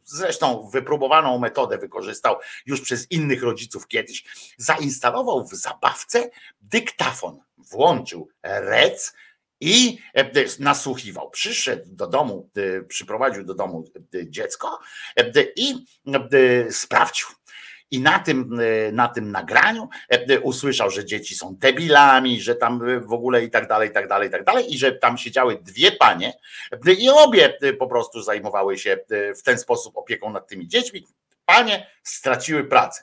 zresztą wypróbowaną metodę wykorzystał już przez innych rodziców kiedyś, zainstalował w zabawce dyktafon, włączył rec i e, nasłuchiwał. Przyszedł do domu, e, przyprowadził do domu e, dziecko i sprawdził. I na tym, na tym nagraniu usłyszał, że dzieci są debilami, że tam w ogóle i tak dalej, i tak dalej, i tak dalej, i że tam siedziały dwie panie i obie po prostu zajmowały się w ten sposób opieką nad tymi dziećmi. Panie straciły pracę.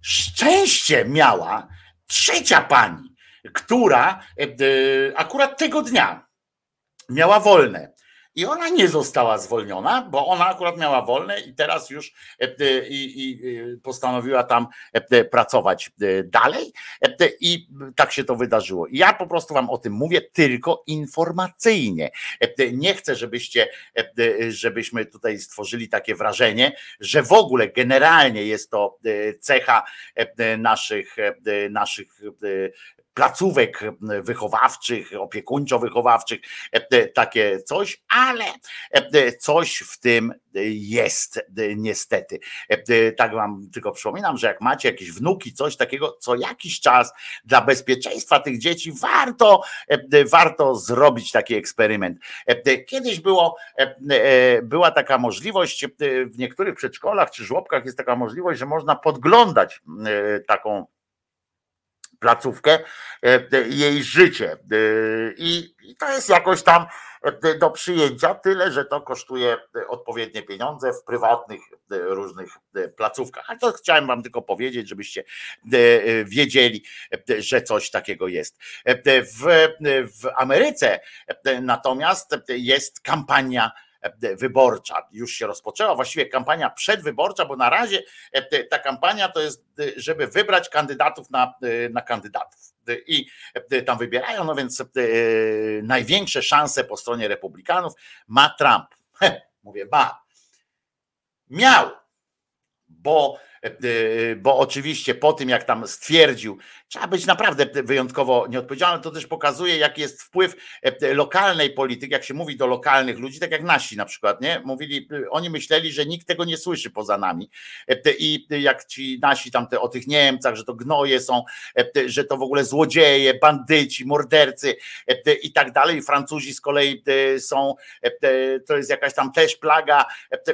Szczęście miała trzecia pani, która akurat tego dnia miała wolne. I ona nie została zwolniona, bo ona akurat miała wolne i teraz już i, i postanowiła tam pracować dalej. I tak się to wydarzyło. Ja po prostu wam o tym mówię tylko informacyjnie. Nie chcę, żebyście, żebyśmy tutaj stworzyli takie wrażenie, że w ogóle generalnie jest to cecha naszych, naszych placówek wychowawczych, opiekuńczo-wychowawczych, takie coś, ale coś w tym jest niestety. Tak wam tylko przypominam, że jak macie jakieś wnuki, coś takiego, co jakiś czas dla bezpieczeństwa tych dzieci warto, warto zrobić taki eksperyment. Kiedyś było, była taka możliwość, w niektórych przedszkolach czy żłobkach jest taka możliwość, że można podglądać taką placówkę, jej życie. I, I to jest jakoś tam do przyjęcia, tyle, że to kosztuje odpowiednie pieniądze w prywatnych różnych placówkach. A to chciałem wam tylko powiedzieć, żebyście wiedzieli, że coś takiego jest. W, Ameryce natomiast jest kampania e, wyborcza już się rozpoczęła, właściwie kampania przedwyborcza, bo na razie e, ta kampania to jest, e, żeby wybrać kandydatów na, na kandydatów. I tam wybierają, no więc największe szanse po stronie republikanów ma Trump. Mówię, ba. Miał, bo E, e, bo oczywiście po tym, jak tam stwierdził, trzeba być naprawdę wyjątkowo nieodpowiedzialny, to też pokazuje, jaki jest wpływ e, lokalnej polityki, jak się mówi do lokalnych ludzi, tak jak nasi na przykład, nie? Mówili, oni myśleli, że nikt tego nie słyszy poza nami. I jak ci nasi tam te, o tych Niemcach, że to gnoje są, że to w ogóle złodzieje, bandyci, mordercy i tak dalej. Francuzi z kolei są, to jest jakaś tam też plaga.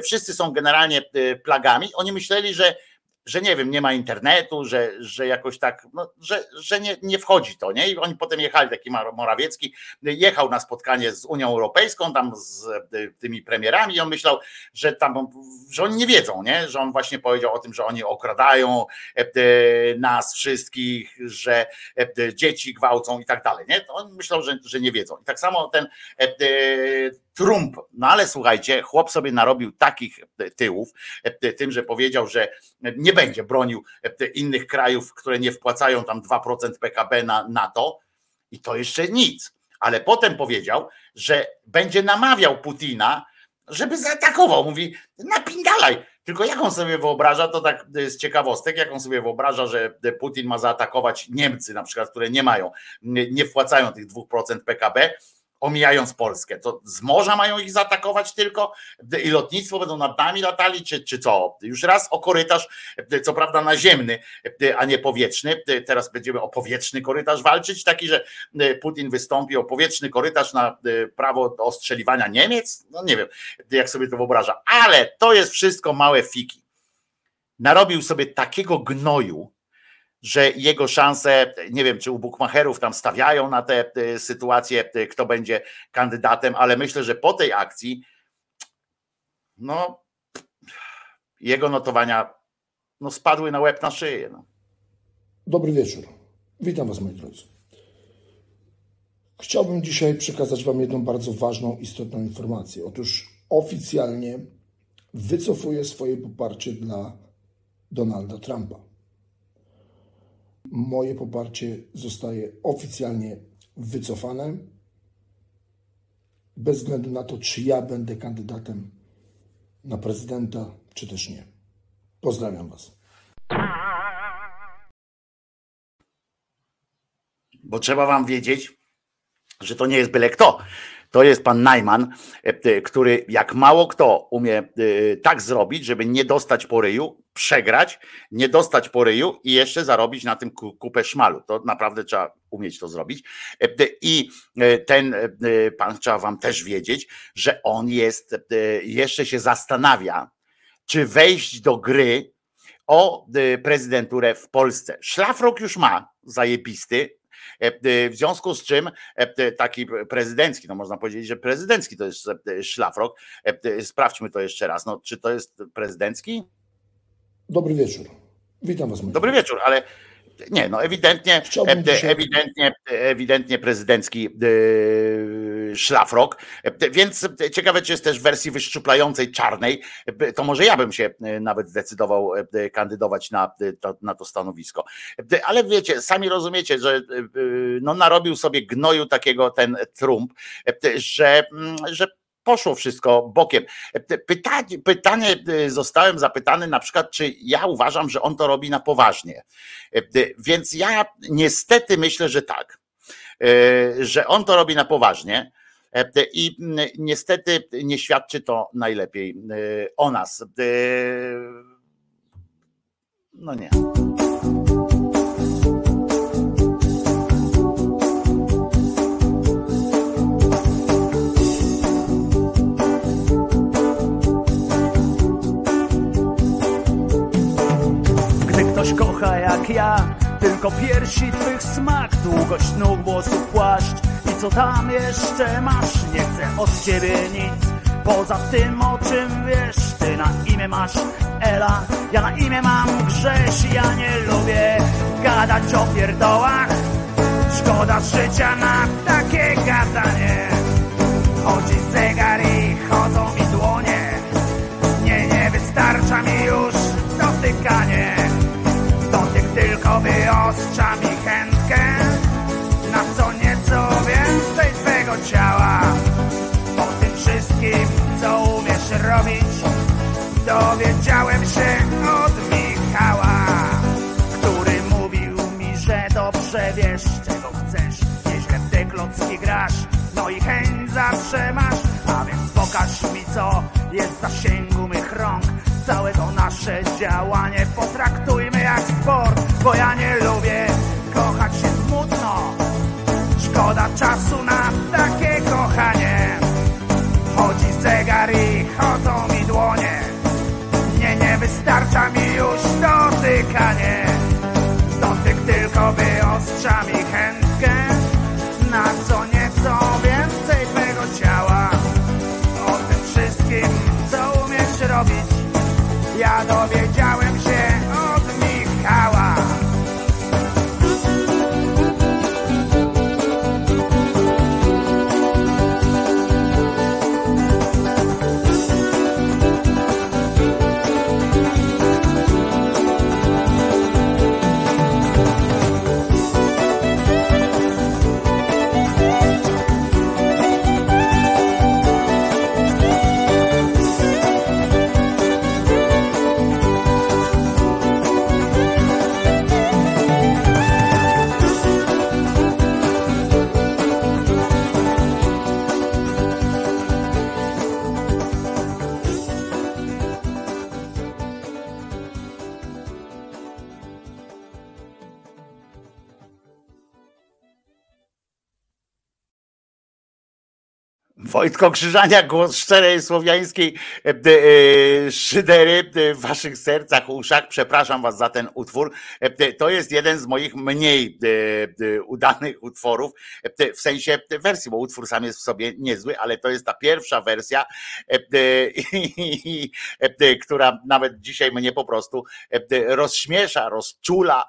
Wszyscy są generalnie plagami. Oni myśleli, że że nie wiem, nie ma internetu, że, że jakoś tak, no, że, że nie, nie wchodzi to, nie? I oni potem jechali, taki Morawiecki jechał na spotkanie z Unią Europejską, tam z e, tymi premierami i on myślał, że tam, że oni nie wiedzą, nie? Że on właśnie powiedział o tym, że oni okradają e, e, nas wszystkich, że dzieci gwałcą i tak dalej, nie? To on myślał, że, że nie wiedzą. I tak samo ten Trump. No ale słuchajcie, chłop sobie narobił takich tyłów tym, że powiedział, że nie będzie bronił innych krajów, które nie wpłacają tam 2% PKB na NATO i to jeszcze nic. Ale potem powiedział, że będzie namawiał Putina, żeby zaatakował. Mówi, napindalaj. Tylko jak on sobie wyobraża, to tak z ciekawostek, jak on sobie wyobraża, że Putin ma zaatakować Niemcy na przykład, które nie mają, nie wpłacają tych 2% PKB, omijając Polskę. To z morza mają ich zaatakować tylko i lotnictwo będą nad nami latali, czy, czy co? Już raz o korytarz, co prawda naziemny, a nie powietrzny. Teraz będziemy o powietrzny korytarz walczyć, taki, że Putin wystąpi o powietrzny korytarz na prawo do ostrzeliwania Niemiec. No nie wiem, jak sobie to wyobraża, ale to jest wszystko małe fiki. Narobił sobie takiego gnoju, że jego szanse, nie wiem, czy u bukmacherów tam stawiają na te sytuacje, kto będzie kandydatem, ale myślę, że po tej akcji, no, jego notowania no, spadły na łeb na szyję. No. Dobry wieczór. Witam Was, moi drodzy. Chciałbym dzisiaj przekazać Wam jedną bardzo ważną, istotną informację. Otóż oficjalnie wycofuję swoje poparcie dla Donalda Trumpa moje poparcie zostaje oficjalnie wycofane, bez względu na to, czy ja będę kandydatem na prezydenta, czy też nie. Pozdrawiam Was. Bo trzeba Wam wiedzieć, że to nie jest byle kto. To jest pan Najman, e, który jak mało kto umie e, tak zrobić, żeby nie dostać po ryju, przegrać, nie dostać po ryju i jeszcze zarobić na tym kupę szmalu. To naprawdę trzeba umieć to zrobić. E, I ten pan trzeba wam też wiedzieć, że on jest, jeszcze się zastanawia, czy wejść do gry o prezydenturę w Polsce. Szlafrok już ma zajebisty, w związku z czym e, taki prezydencki, no można powiedzieć, że prezydencki to jest szlafrok. Sprawdźmy to jeszcze raz. No, czy to jest prezydencki? Dobry wieczór. Witam Was. Dobry wieczór, ale nie, no ewidentnie, ewidentnie, ewidentnie prezydencki szlafrok, więc ciekawe, czy jest też w wersji wyszczuplającej czarnej, to może ja bym się nawet zdecydował kandydować na to, na to stanowisko. Ale wiecie, sami rozumiecie, że no narobił sobie gnoju takiego ten Trump, że, że poszło wszystko bokiem. Pytanie, pytanie zostałem zapytany na przykład, czy ja uważam, że on to robi na poważnie. Więc ja niestety myślę, że tak, że on to robi na poważnie. I niestety nie świadczy to najlepiej o nas. No nie. ktoś kocha jak ja Tylko piersi twych smak, długość nóg, włosów, płaszcz. I co tam jeszcze masz? Nie chcę od ciebie nic. Poza tym o czym wiesz Ty na imię masz Ela. Ja na imię mam Grześ Ja nie lubię gadać o pierdołach. Szkoda życia na takie gadanie. Chodzi zegar tylko wyostrza mi chętkę na co nieco więcej twego ciała. Po tym wszystkim, co umiesz robić, dowiedziałem się od Michała, który mówił mi, że dobrze wiesz, czego chcesz. Nieźle w te klocki grasz, no i chęć zawsze masz, a więc pokaż mi, co jest w zasięgu mych rąk. Całe to nasze działanie potraktujmy jak sport bo ja nie lubię kochać się smutno. Szkoda czasu na takie kochanie. Chodzi zegar i chodzą mi dłonie. Nie, nie wystarcza mi już dotykanie. Dotyk tylko wyostrza mi chętkę Wojtko Krzyżania, głos szczerej słowiańskiej e, e, szydery e, w waszych sercach, uszach. Przepraszam was za ten utwór. To jest jeden z moich mniej udanych utworów, w sensie wersji, bo utwór sam jest w sobie niezły, ale to jest ta pierwsza wersja, która nawet dzisiaj mnie po prostu rozśmiesza, rozczula,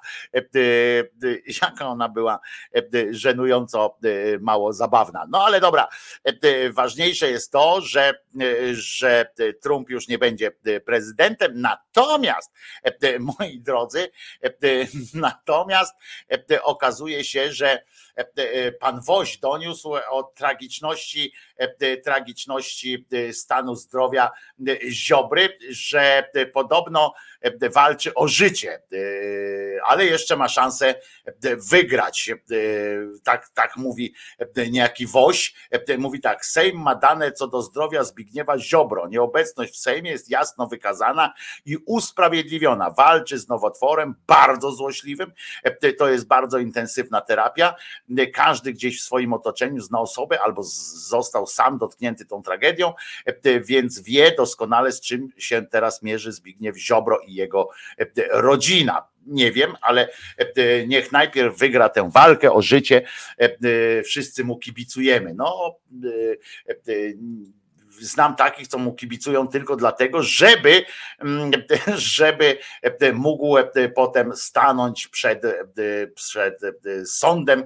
jaka ona była żenująco mało zabawna. No ale dobra, ważniejsze jest to, że, że Trump już nie będzie prezydentem, natomiast, moi drodzy, natomiast okazuje się, że pan Woś doniósł o tragiczności, tragiczności e, stanu zdrowia e, Ziobry, że e, podobno e, walczy o życie, e, ale jeszcze ma szansę e, wygrać. E, Tak, tak mówi e, niejaki Woś. E, Mówi tak, Sejm ma dane co do zdrowia Zbigniewa Ziobro. Nieobecność w Sejmie jest jasno wykazana i usprawiedliwiona. Walczy z nowotworem bardzo złośliwym. E, To jest bardzo intensywna terapia. E, Każdy gdzieś w swoim otoczeniu zna osobę albo z- sam dotknięty tą tragedią, e, więc wie doskonale z czym się teraz mierzy Zbigniew Ziobro i jego e, rodzina. Nie wiem, ale e, niech najpierw wygra tę walkę o życie. Wszyscy mu kibicujemy. No, znam takich, co mu kibicują tylko dlatego, żeby, mm, żeby mógł potem stanąć przed, przed sądem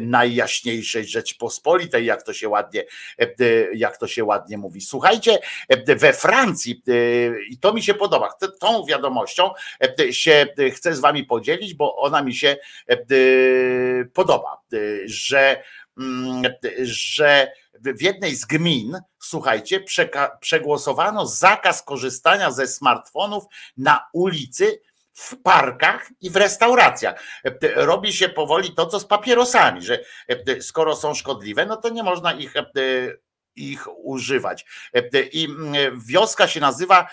najjaśniejszej Rzeczpospolitej, jak to się ładnie, jak to się ładnie mówi. Słuchajcie, we Francji, i to mi się podoba, tą wiadomością się chcę z wami podzielić, bo ona mi się podoba, że mm, że w jednej z gmin, słuchajcie, przegłosowano zakaz korzystania ze smartfonów na ulicy, w parkach i w restauracjach. Robi się powoli to, co z papierosami, że skoro są szkodliwe, no to nie można ich ich używać. I wioska się nazywa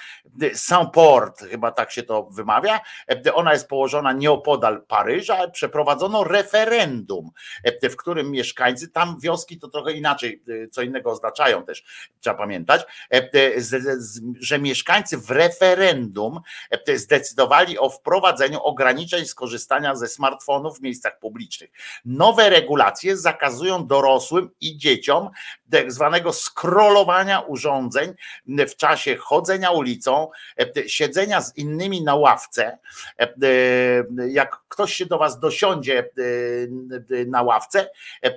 Saint-Port, chyba tak się to wymawia. Ona jest położona nieopodal Paryża, przeprowadzono referendum, w którym mieszkańcy, tam wioski to trochę inaczej, co innego oznaczają też, trzeba pamiętać, że mieszkańcy w referendum zdecydowali o wprowadzeniu ograniczeń skorzystania ze smartfonów w miejscach publicznych. Nowe regulacje zakazują dorosłym i dzieciom tak zwanego scrollowania urządzeń w czasie chodzenia ulicą, siedzenia z innymi na ławce. Jak ktoś się do was dosiądzie na ławce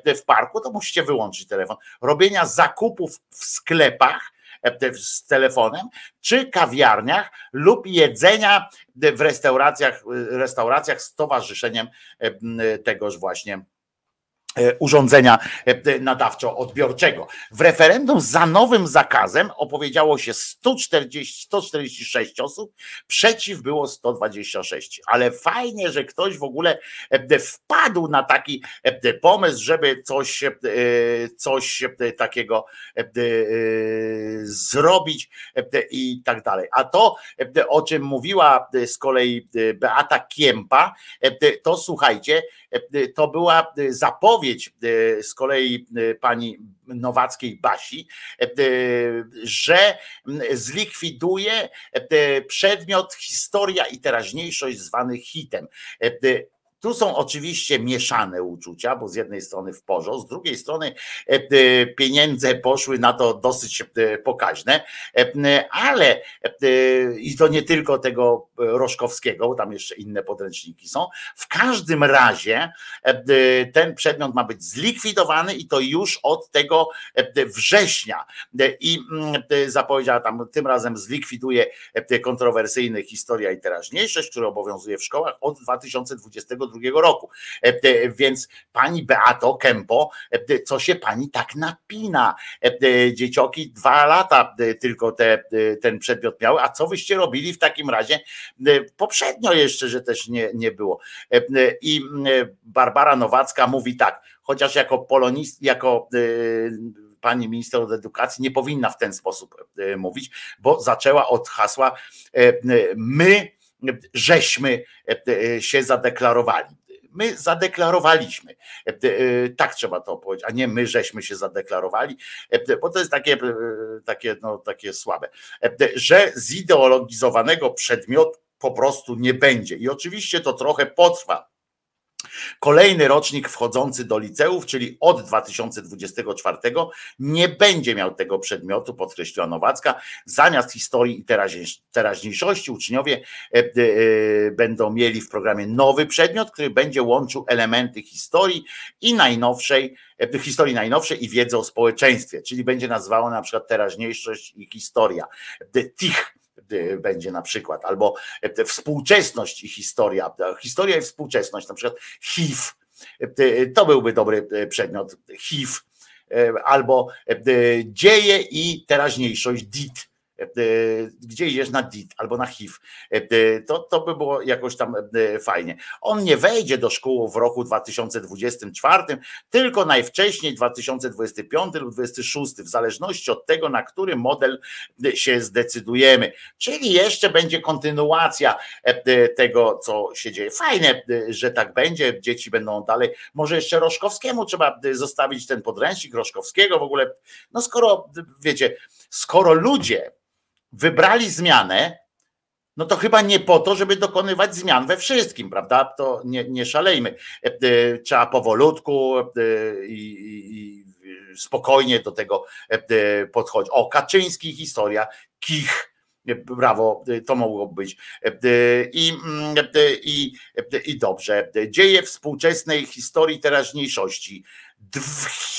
w parku, to musicie wyłączyć telefon. Robienia zakupów w sklepach z telefonem, czy kawiarniach lub jedzenia w restauracjach, restauracjach z towarzyszeniem tegoż właśnie e, urządzenia e, nadawczo-odbiorczego. W referendum za nowym zakazem opowiedziało się 140, 146 osób, przeciw było 126. Ale fajnie, że ktoś w ogóle e, wpadł na taki pomysł, żeby coś, coś takiego zrobić i tak dalej. A to, o czym mówiła z kolei Beata Kiempa, to słuchajcie, to była zapowiedź z kolei pani Nowackiej Basi, że zlikwiduje przedmiot historia i teraźniejszość zwany hitem. Tu są oczywiście mieszane uczucia, bo z jednej strony w porządku, z drugiej strony e, pieniądze poszły na to dosyć e, pokaźne, e, ale i to nie tylko tego Roszkowskiego, bo tam jeszcze inne podręczniki są. W każdym razie ten przedmiot ma być zlikwidowany i to już od tego września. I mm, zapowiedziała tam tym razem zlikwiduje kontrowersyjny historia i teraźniejszość, który obowiązuje w szkołach od 2022 roku. E, więc pani Beato Kempo, e, co się pani tak napina? E, dziecioki dwa lata tylko te, ten przedmiot miały, a co wyście robili w takim razie poprzednio jeszcze, że też nie, nie było. I Barbara Nowacka mówi tak, chociaż jako polonist, jako pani minister od edukacji nie powinna w ten sposób mówić, bo zaczęła od hasła my żeśmy się zadeklarowali. My zadeklarowaliśmy. Tak trzeba to powiedzieć, a nie my żeśmy się zadeklarowali, bo to jest takie, takie, no, takie słabe, że zideologizowanego przedmiotu po prostu nie będzie. I oczywiście to trochę potrwa Kolejny rocznik wchodzący do liceów, czyli od 2024, nie będzie miał tego przedmiotu, podkreśliła Nowacka. Zamiast historii i teraźniejszości uczniowie e, e, będą mieli w programie nowy przedmiot, który będzie łączył elementy historii i najnowszej, e, historii najnowszej i wiedzy o społeczeństwie, czyli będzie nazywało na przykład teraźniejszość i historia. TICH Y, będzie na przykład, albo y, współczesność i historia, historia i współczesność, na przykład HIV, y, to byłby dobry przedmiot, HIV, albo dzieje i teraźniejszość, DIT, E, gdzie idziesz na DIT albo na HIV, e, to, to by było jakoś tam e, fajnie. On nie wejdzie do szkół w roku 2024, tylko najwcześniej 2025 lub 2026, w zależności od tego, na który model się zdecydujemy. Czyli jeszcze będzie kontynuacja tego, co się dzieje. Fajne, że tak będzie, dzieci będą dalej. Może jeszcze Roszkowskiemu trzeba zostawić ten podręcznik Roszkowskiego w ogóle. No skoro, wiecie, skoro ludzie wybrali zmianę, no to chyba nie po to, żeby dokonywać zmian we wszystkim, prawda? To nie, nie szalejmy. E, e, trzeba powolutku e, i, i spokojnie do tego podchodzić. O, Kaczyński historia, Kich, brawo, to mogło być. I, mm, i, I dobrze. Dzieje współczesnej historii teraźniejszości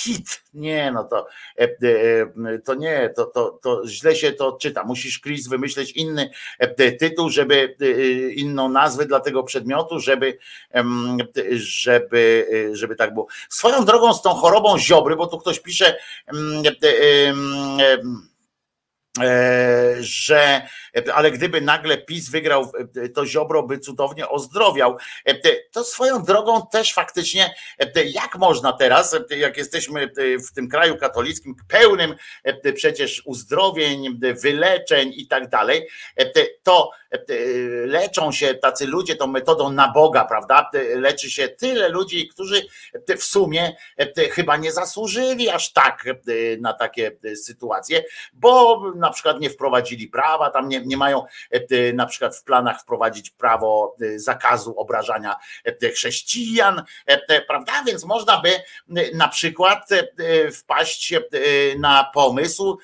hit. Nie, no to, e, e, to nie, to, to, to źle się to czyta. Musisz, Chris, wymyśleć inny e, tytuł, żeby inną nazwę dla tego przedmiotu, żeby, żeby, żeby tak było. Swoją drogą z tą chorobą ziobry, bo tu ktoś pisze, że ale gdyby nagle PiS wygrał, to Ziobro by cudownie ozdrowiał. To swoją drogą też faktycznie, jak można teraz, jak jesteśmy w tym kraju katolickim, pełnym przecież uzdrowień, wyleczeń i tak dalej, to leczą się tacy ludzie tą metodą na Boga, prawda? Leczy się tyle ludzi, którzy w sumie chyba nie zasłużyli aż tak na takie sytuacje, bo na przykład nie wprowadzili prawa, tam nie, nie mają e, na przykład w planach wprowadzić prawo zakazu obrażania chrześcijan, prawda? Więc można by na przykład wpaść na pomysł,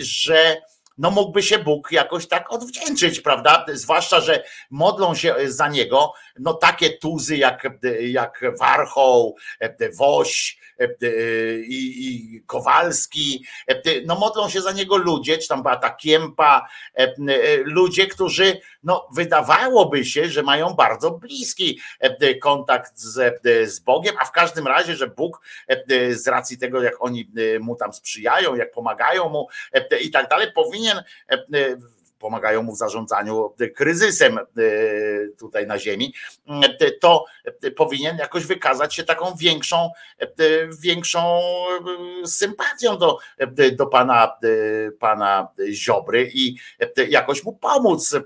że no mógłby się Bóg jakoś tak odwdzięczyć, prawda? Zwłaszcza, że modlą się za niego no takie tuzy jak, jak Warchoł, Woś, i, i Kowalski, e, no modlą się za niego ludzie, czy tam była ta Kiempa, e, e, ludzie, którzy no wydawałoby się, że mają bardzo bliski e, kontakt z, e, z Bogiem, a w każdym razie, że Bóg e, e, z racji tego, jak oni e, mu tam sprzyjają, jak pomagają mu e, i tak dalej, powinien e, e, pomagają mu w zarządzaniu kryzysem e, tutaj na ziemi, e, to powinien jakoś wykazać się taką większą, e, większą e, sympatią do, e, do pana, e, pana Ziobry i e, jakoś mu pomóc e,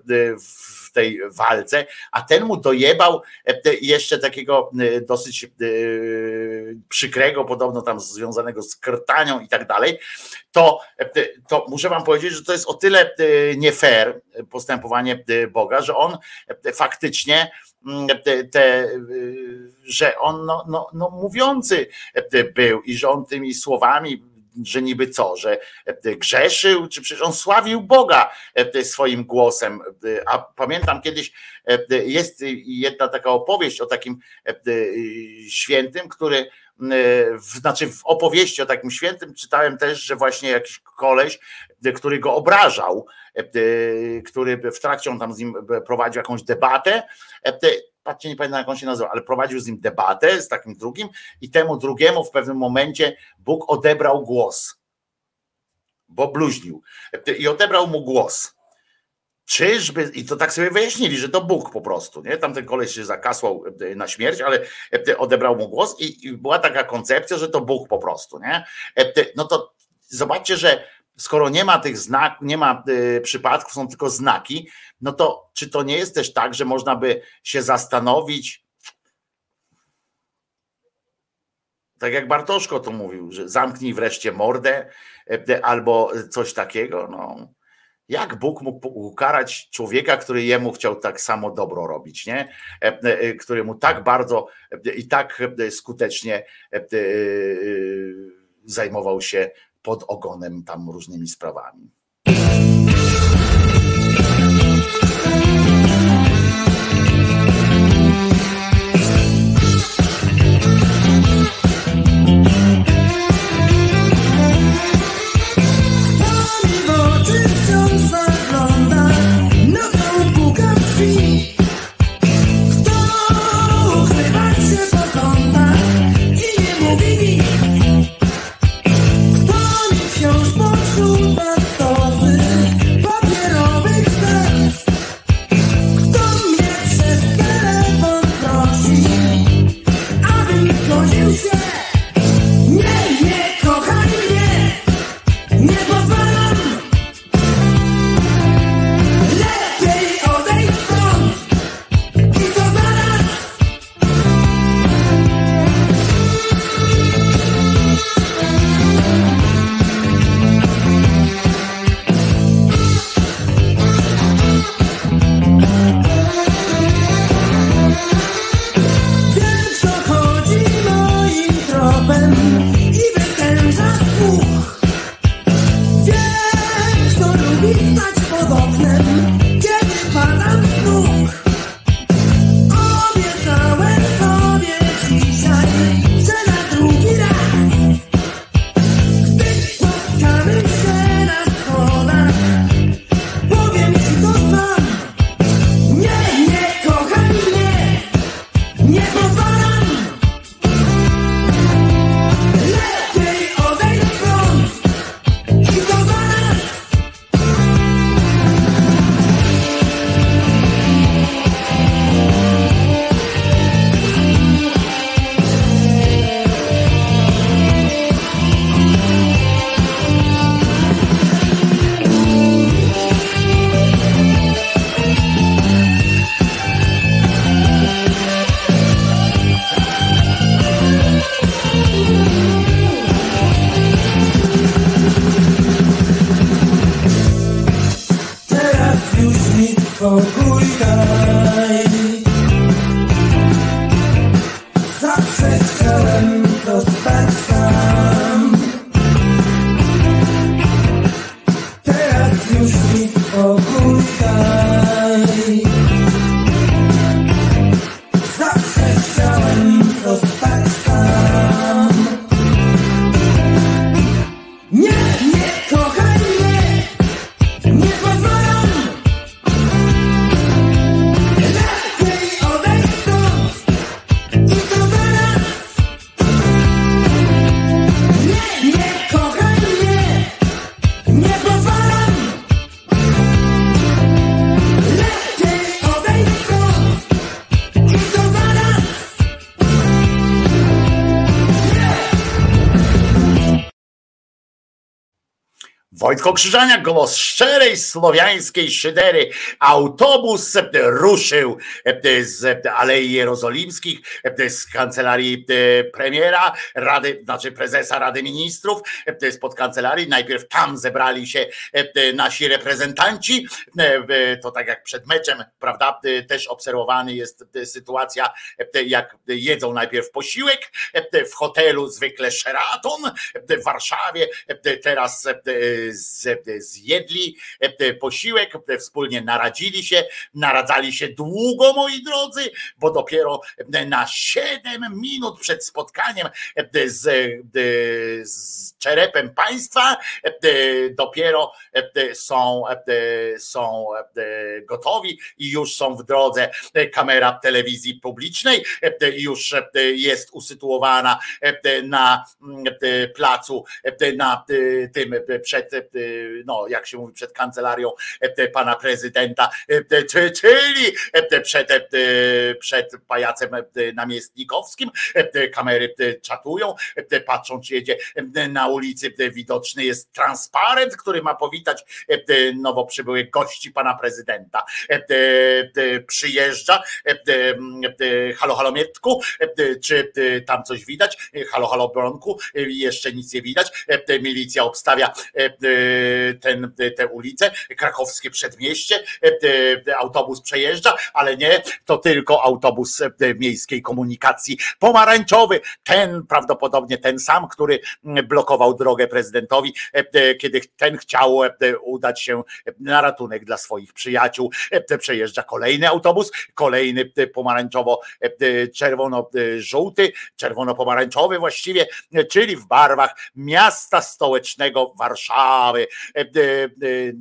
w tej walce, a ten mu dojebał e, jeszcze takiego e, dosyć e, przykrego, podobno tam związanego z krtanią i tak dalej, to, to muszę wam powiedzieć, że to jest o tyle nie fair postępowanie Boga, że on faktycznie mm, te, te, że on no, no, no mówiący był i że on tymi słowami że niby co, że e, grzeszył, czy przecież on sławił Boga e, swoim głosem. E, A pamiętam kiedyś jest jedna taka opowieść o takim świętym, który w, znaczy w opowieści o takim świętym czytałem też, że właśnie jakiś koleś, który go obrażał, który w trakcie on tam z nim prowadził jakąś debatę, patrzcie, nie pamiętam jak on się nazywa, ale prowadził z nim debatę z takim drugim i temu drugiemu w pewnym momencie Bóg odebrał głos, bo bluźnił i odebrał mu głos. Czyżby, i to tak sobie wyjaśnili, że to Bóg po prostu, nie? Tamten koleś się zakasłał na śmierć, ale odebrał mu głos i, i była taka koncepcja, że to Bóg po prostu, nie? No to zobaczcie, że skoro nie ma tych znaków, nie ma y, przypadków, są tylko znaki, no to czy to nie jest też tak, że można by się zastanowić, tak jak Bartoszko to mówił, że zamknij wreszcie mordę y, albo coś takiego, no. Jak Bóg mógł ukarać człowieka, który jemu chciał tak samo dobro robić, nie? E, e, Który mu tak bardzo e, i tak skutecznie zajmował się pod ogonem tam różnymi sprawami. Wojtko Krzyżania, głos szczerej słowiańskiej szydery. Autobus ruszył z Alei Jerozolimskich, z kancelarii premiera, Rady, znaczy prezesa Rady Ministrów, spod kancelarii. Najpierw tam zebrali się nasi reprezentanci. To tak jak przed meczem, prawda? Też obserwowany jest sytuacja, jak jedzą najpierw posiłek w hotelu, zwykle Sheraton w Warszawie, teraz zjedli posiłek, wspólnie naradzili się, naradzali się długo, drodzy, bo dopiero na 7 minut przed spotkaniem z, z czerepem państwa dopiero są, są gotowi i już są w drodze. Kamera telewizji publicznej już jest usytuowana na placu, na tym przed, no jak się mówi, przed kancelarią pana prezydenta, czyli przed, przed pajacem namiestnikowskim. Kamery czatują, patrzą, czy jedzie na ulicy. Widoczny jest transparent, który ma powitać nowo przybyłych gości pana prezydenta. Przyjeżdża, halo, halo Mietku, czy tam coś widać? Halo, halo Bronku, jeszcze nic nie widać. Milicja obstawia ten, tę ulicę, krakowskie przedmieście, autobus przejeżdża, ale nie, to tylko autobus miejskiej komunikacji pomarańczowy, ten prawdopodobnie ten sam, który blokował drogę prezydentowi, kiedy ten chciał udać się na ratunek dla swoich przyjaciół. Przejeżdża kolejny autobus, kolejny pomarańczowo-czerwono-żółty, czerwono-pomarańczowy właściwie, czyli w barwach miasta stołecznego Warszawy.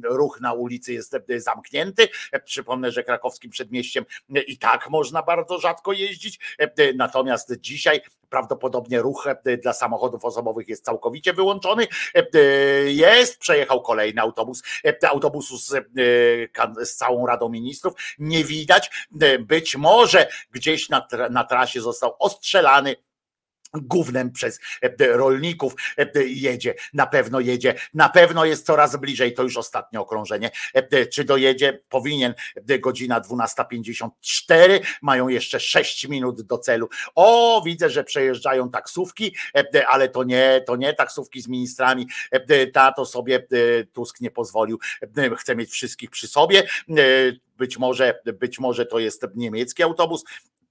Ruch na ulicy jest zamknięty. Przypomnę, że krakowskim przedmieściem i tak można bardzo rzadko jeździć, natomiast dzisiaj prawdopodobnie ruch dla samochodów osobowych jest całkowicie wyłączony. Jest, przejechał kolejny autobus, autobusu z, z całą Radą Ministrów. Nie widać, być może gdzieś na, na trasie został ostrzelany gównem przez rolników jedzie, na pewno jedzie, na pewno jest coraz bliżej, to już ostatnie okrążenie, czy dojedzie, powinien, godzina 12.54, mają jeszcze 6 minut do celu, o widzę, że przejeżdżają taksówki, ale to nie, to nie taksówki z ministrami, ta to sobie Tusk nie pozwolił, chce mieć wszystkich przy sobie, być może, być może to jest niemiecki autobus,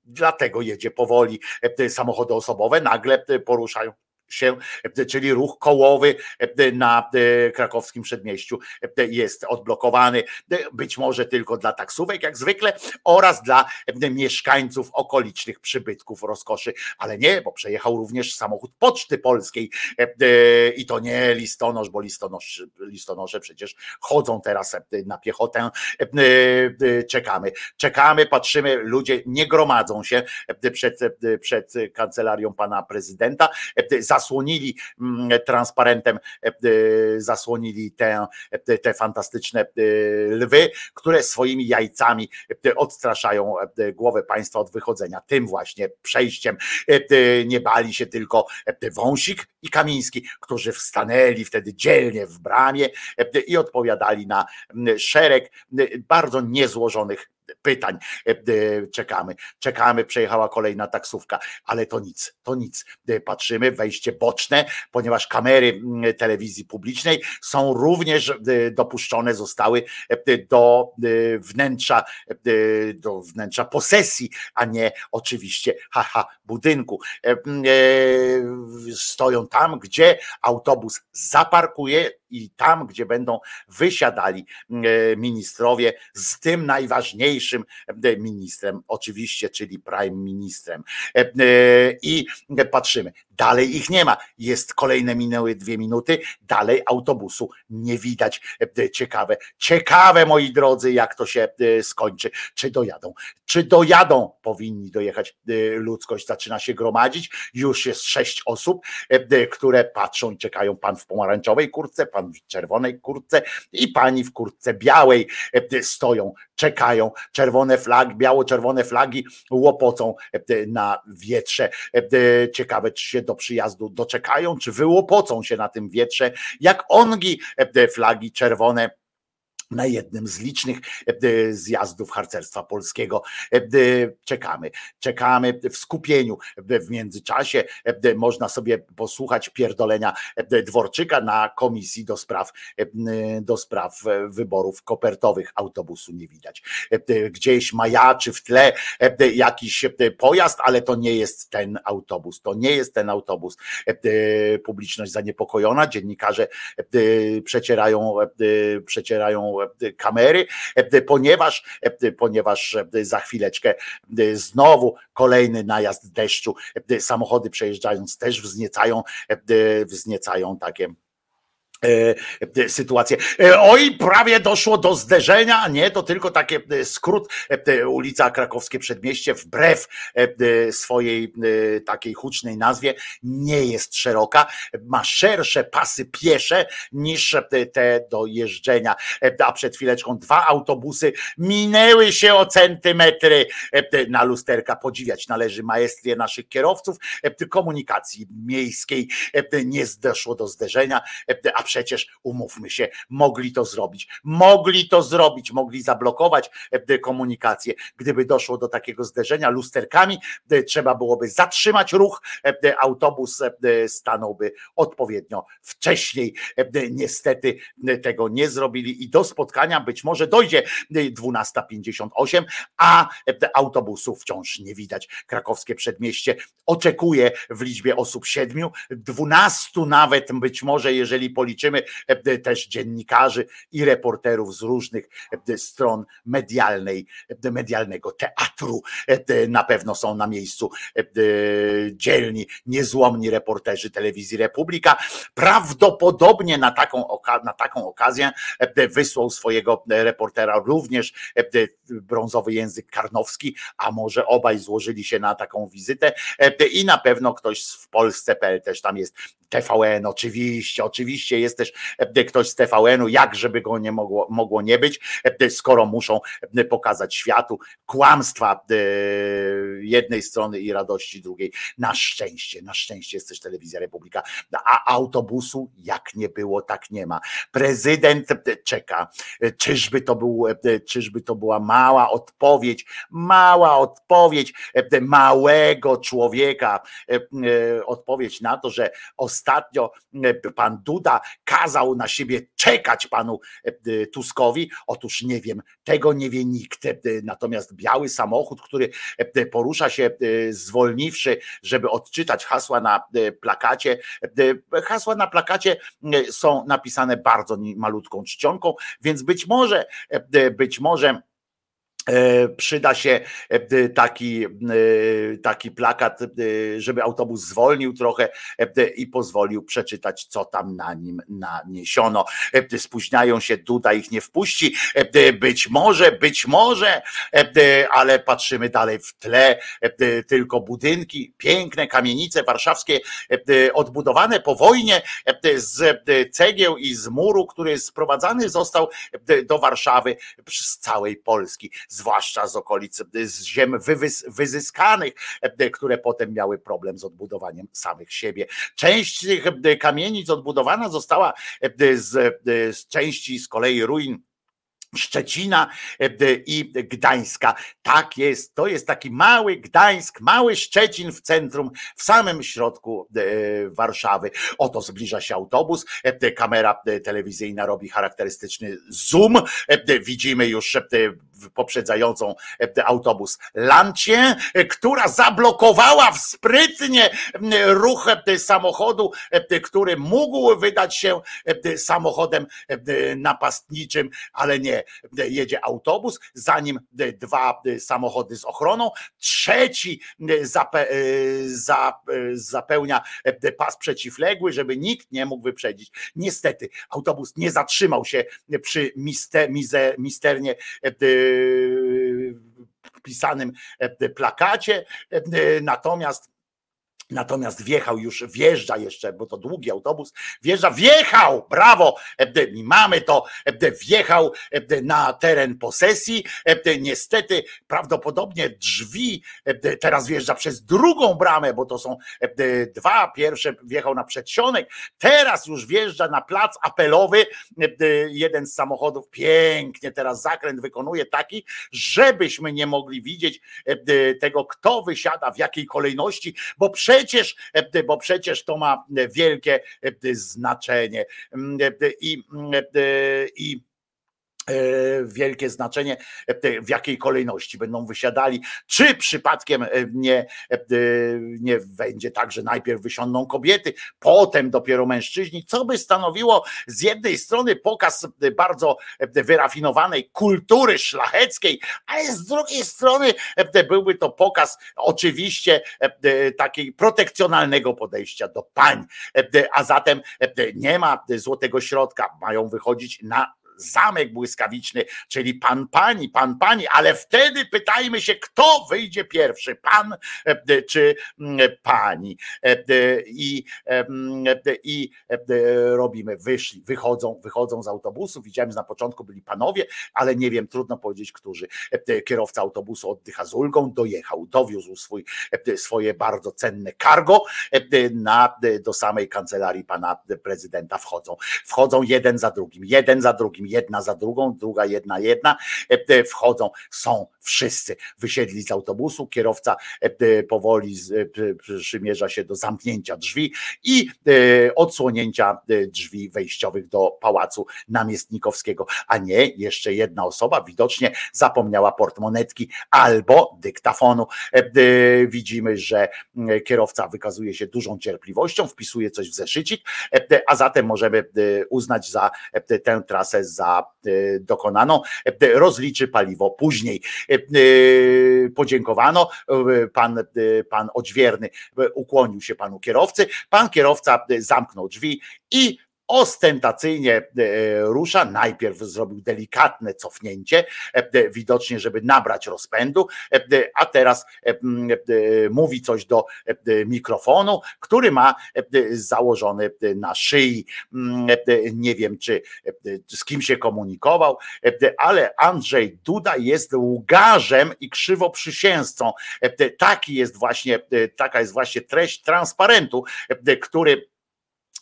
dlatego jedzie powoli. Samochody osobowe nagle poruszają się, czyli ruch kołowy na krakowskim przedmieściu jest odblokowany, być może tylko dla taksówek, jak zwykle, oraz dla mieszkańców okolicznych przybytków rozkoszy, ale nie, bo przejechał również samochód Poczty Polskiej i to nie listonosz, bo listonosz, listonosze przecież chodzą teraz na piechotę. Czekamy, czekamy, patrzymy, ludzie nie gromadzą się przed, przed kancelarią pana prezydenta. Za zasłonili mm, transparentem, e, e, zasłonili te, e, te fantastyczne lwy, które swoimi jajcami odstraszają głowę państwa od wychodzenia. Tym właśnie przejściem nie bali się tylko Wąsik i Kamiński, którzy wstanęli wtedy dzielnie w bramie i odpowiadali na szereg bardzo niezłożonych pytań e, e, czekamy. Czekamy, przejechała kolejna taksówka, ale to nic, to nic. E, patrzymy, wejście boczne, ponieważ kamery telewizji publicznej są również dopuszczone zostały do wnętrza, do wnętrza posesji, a nie oczywiście haha budynku. Stoją tam, gdzie autobus zaparkuje i tam, gdzie będą wysiadali ministrowie z tym najważniejszym ministrem, oczywiście, czyli prime ministrem. I patrzymy, dalej ich nie ma. Jest kolejne minęły dwie minuty, dalej autobusu nie widać. Ciekawe, ciekawe moi drodzy, jak to się skończy. Czy dojadą? Czy dojadą? Powinni dojechać. Ludzkość zaczyna się gromadzić. Już jest sześć osób, które patrzą i czekają. Pan w pomarańczowej kurtce, pan w czerwonej kurtce i pani w kurtce białej e, stoją, czekają, czerwone flagi, biało-czerwone flagi łopocą e, na wietrze. E, Ciekawe, czy się do przyjazdu doczekają, czy wyłopocą się na tym wietrze, jak ongi e, flagi czerwone na jednym z licznych e, zjazdów harcerstwa polskiego. E, Czekamy, czekamy w skupieniu. E, W międzyczasie e, można sobie posłuchać pierdolenia e, Dworczyka na komisji do spraw, e, do spraw e, wyborów kopertowych. Autobusu nie widać. E, Gdzieś majaczy w tle e, jakiś e, pojazd, ale to nie jest ten autobus. To nie jest ten autobus. E, Publiczność zaniepokojona, dziennikarze e, przecierają, e, przecierają e, kamery, e, ponieważ, e, ponieważ e, za chwileczkę e, znowu kolejny najazd deszczu. E, Samochody przejeżdżając też wzniecają, e, wzniecają takie e, e, sytuację. E, Oj, prawie doszło do zderzenia. Nie, to tylko takie e, skrót. e, Ulica Krakowskie Przedmieście, wbrew e, e, swojej e, takiej hucznej nazwie, nie jest szeroka. Ma szersze pasy piesze niż e, te do jeżdżenia. E, A przed chwileczką dwa autobusy minęły się o centymetry e, na lusterka. Podziwiać należy maestrię naszych kierowców e, komunikacji miejskiej. E, Nie doszło do zderzenia, e, a przecież umówmy się, mogli to zrobić. Mogli to zrobić, mogli zablokować e, komunikację. Gdyby doszło do takiego zderzenia lusterkami, trzeba byłoby zatrzymać ruch, e, autobus e, stanąłby odpowiednio wcześniej. Niestety tego nie zrobili i do spotkania być może dojdzie e, 12.58, a autobusów wciąż nie widać. Krakowskie przedmieście oczekuje w liczbie osób siedmiu, dwunastu nawet być może, jeżeli policzymy e, też dziennikarzy i reporterów z różnych e, stron medialnej, e, medialnego teatru. Na pewno są na miejscu dzielni, niezłomni reporterzy telewizji Republika. Prawdopodobnie na taką, na taką okazję wysłał swojego reportera również brązowy język karnowski, a może obaj złożyli się na taką wizytę i na pewno ktoś w Polsce.pl też tam jest TVN, oczywiście, oczywiście jest też e, ktoś z TVN-u, jak żeby go nie mogło, mogło nie być, e, skoro muszą e, pokazać światu kłamstwa jednej strony i radości drugiej. Na szczęście, na szczęście jest też telewizja Republika, a autobusu jak nie było, tak nie ma. Prezydent czeka, czyżby to był, czyżby to była mała odpowiedź, mała odpowiedź małego człowieka, odpowiedź na to, że ostatnio e, pan Duda kazał na siebie czekać panu e, Tuskowi. Otóż nie wiem, tego nie wie nikt. E, Natomiast biały samochód, który porusza się zwolniwszy, żeby odczytać hasła na plakacie. Hasła na plakacie są napisane bardzo malutką czcionką, więc być może, być może przyda się e, taki, e, taki plakat, e, żeby autobus zwolnił trochę e, i pozwolił przeczytać, co tam na nim naniesiono. E, Spóźniają się, Duda ich nie wpuści. E, Być może, być może, e, ale patrzymy dalej w tle, e, tylko budynki, piękne kamienice warszawskie, e, odbudowane po wojnie e, z cegieł i z muru, który sprowadzany został e, do Warszawy z całej Polski zwłaszcza z okolic, z ziem wyzyskanych, e, które potem miały problem z odbudowaniem samych siebie. Część tych e, kamienic odbudowana została e, z, z części z kolei ruin Szczecina e, i Gdańska. Tak jest, to jest taki mały Gdańsk, mały Szczecin w centrum, w samym środku e, Warszawy. Oto zbliża się autobus, e, kamera telewizyjna robi charakterystyczny zoom, widzimy już poprzedzającą autobus Lancię, e, która zablokowała sprytnie m, ruch samochodu, który mógł wydać się samochodem napastniczym, ale nie. E, Jedzie autobus, zanim e, dwa e, samochody z ochroną, trzeci zape, za, zapełnia pas przeciwległy, żeby nikt nie mógł wyprzedzić. Niestety autobus nie zatrzymał się przy miste, mize, misternie pisanym plakacie, natomiast Natomiast wjechał już, wjeżdża jeszcze, bo to długi autobus, wjeżdża, wjechał, brawo, mamy to, wjechał na teren posesji. Niestety, prawdopodobnie drzwi, teraz wjeżdża przez drugą bramę, bo to są dwa, pierwsze wjechał na przedsionek, teraz już wjeżdża na plac apelowy, jeden z samochodów, pięknie teraz zakręt wykonuje taki, żebyśmy nie mogli widzieć tego, kto wysiada, w jakiej kolejności, bo przed przecież, e, bo przecież to ma wielkie e, znaczenie. Mm, e, I, i wielkie znaczenie, w jakiej kolejności będą wysiadali, czy przypadkiem nie, nie będzie tak, że najpierw wysiądą kobiety, potem dopiero mężczyźni, co by stanowiło z jednej strony pokaz bardzo wyrafinowanej kultury szlacheckiej, ale z drugiej strony byłby to pokaz oczywiście takiej protekcjonalnego podejścia do pań, a zatem nie ma złotego środka, mają wychodzić na zamek błyskawiczny, czyli pan pani, pan pani, ale wtedy pytajmy się, kto wyjdzie pierwszy, pan e, czy pani. E, I, i e, robimy, wyszli, wychodzą, wychodzą z autobusu. Widziałem, że na początku byli panowie, ale nie wiem, trudno powiedzieć, którzy. Kierowca autobusu oddycha z ulgą, dojechał, dowiózł swój, swoje bardzo cenne cargo na, do samej kancelarii pana prezydenta. Wchodzą, wchodzą jeden za drugim, jeden za drugim jedna za drugą, druga jedna jedna, e, wchodzą, są wszyscy. Wysiedli z autobusu, kierowca e, powoli przymierza się do zamknięcia drzwi i odsłonięcia drzwi wejściowych do pałacu namiestnikowskiego, a nie jeszcze jedna osoba widocznie zapomniała portmonetki albo dyktafonu. Widzimy, że kierowca wykazuje się dużą cierpliwością, wpisuje coś w zeszycik, a zatem możemy uznać za tę trasę za e, dokonaną, e, rozliczy paliwo później. E, podziękowano, pan, pan odźwierny ukłonił się panu kierowcy, pan kierowca zamknął drzwi i ostentacyjnie e, rusza. Najpierw zrobił delikatne cofnięcie, e, widocznie, żeby nabrać rozpędu, e, a teraz mówi coś do mikrofonu, który ma założony na szyi. Nie wiem, czy z kim się komunikował, ale Andrzej Duda jest łgarzem i krzywoprzysięzcą. Taki jest właśnie, taka jest właśnie treść transparentu, który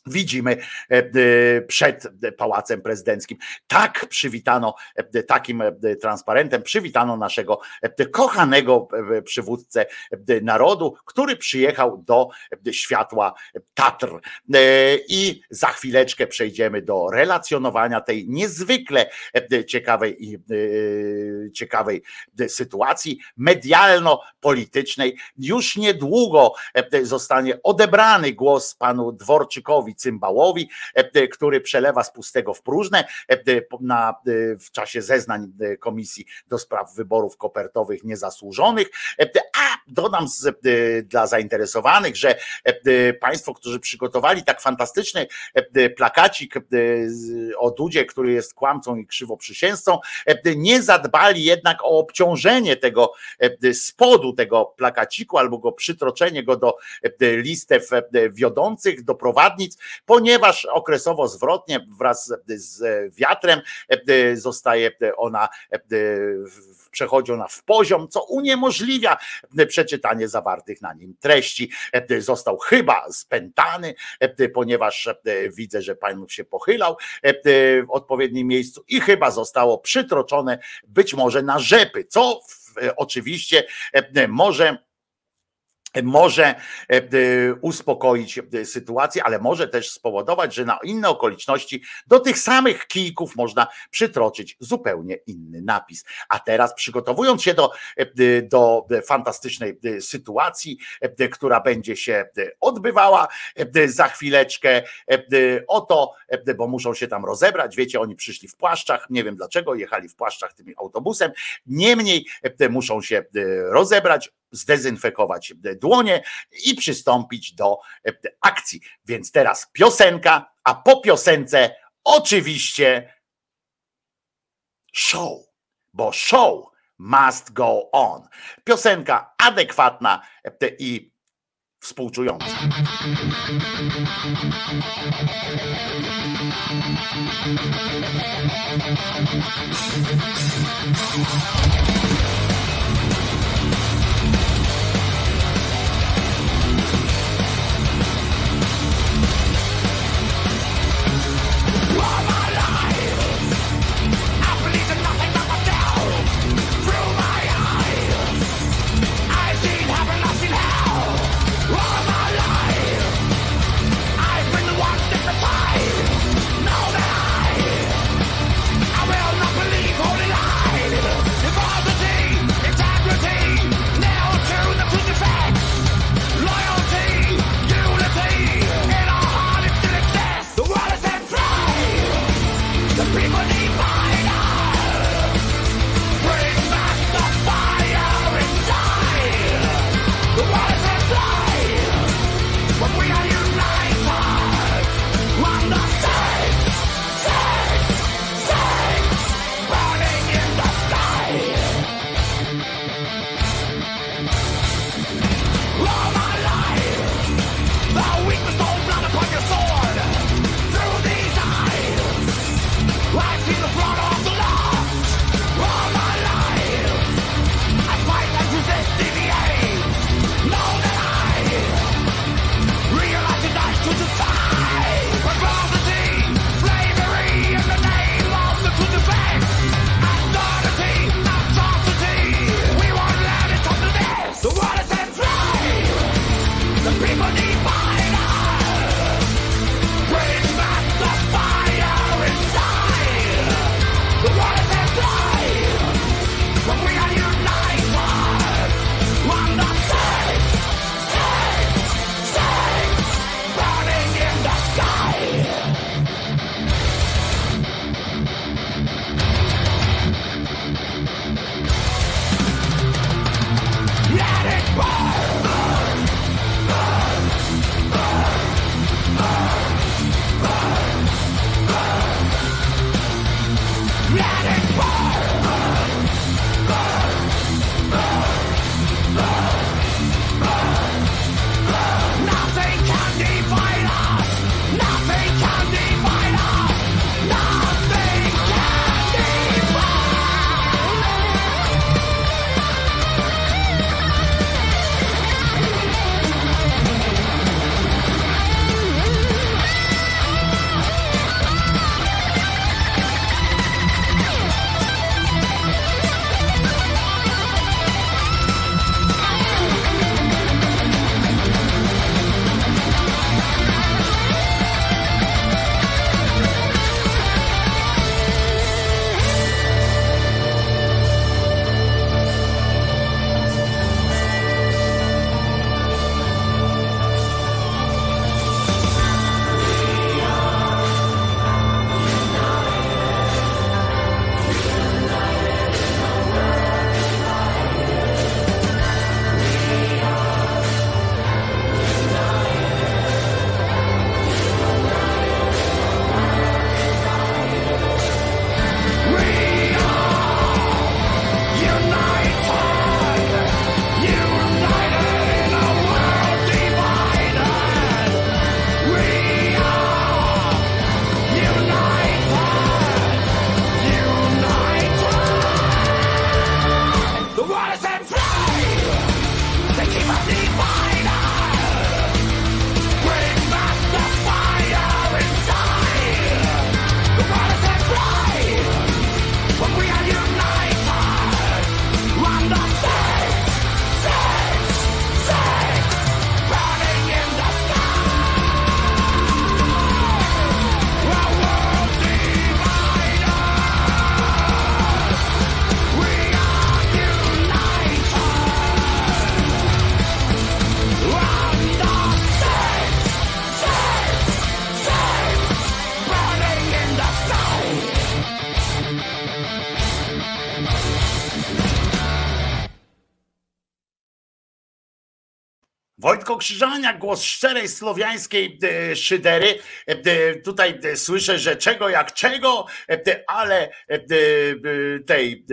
widzimy e, e, przed pałacem prezydenckim. Tak przywitano e, takim transparentem, przywitano naszego kochanego przywódcę narodu, który przyjechał do światła Tatr. I za chwileczkę przejdziemy do relacjonowania tej niezwykle ciekawej i ciekawej sytuacji medialno-politycznej. Już niedługo zostanie odebrany głos panu Dworczykowi Cymbałowi, e, który przelewa z pustego w próżne e, na, w czasie zeznań Komisji do Spraw Wyborów Kopertowych Niezasłużonych. A dodam z, dla zainteresowanych, że Państwo, którzy przygotowali tak fantastyczny plakacik o Dudzie, który jest kłamcą i krzywoprzysięzcą, nie zadbali jednak o obciążenie tego spodu tego plakaciku albo go przytroczenie go do listew wiodących, do prowadnic, ponieważ okresowo zwrotnie wraz z wiatrem e, zostaje ona, e, przechodzi ona w poziom, co uniemożliwia przeczytanie zawartych na nim treści. E, został chyba spętany, ponieważ widzę, że pan się pochylał w odpowiednim miejscu i chyba zostało przytroczone być może na rzepy, co oczywiście może może e, e, uspokoić e, sytuację, ale może też spowodować, że na inne okoliczności do tych samych kijków można przytroczyć zupełnie inny napis. A teraz przygotowując się do, do fantastycznej sytuacji, która będzie się odbywała za chwileczkę, oto, bo muszą się tam rozebrać, wiecie, oni przyszli w płaszczach, nie wiem dlaczego, jechali w płaszczach tym autobusem, niemniej muszą się rozebrać, zdezynfekować dłonie i przystąpić do e, akcji. Więc teraz piosenka, a po piosence oczywiście show, bo show must go on. Piosenka adekwatna e, i współczujący. Wojtko Krzyżania, głos szczerej słowiańskiej e, szydery. E, e, Tutaj słyszę, że czego jak czego, ale tej,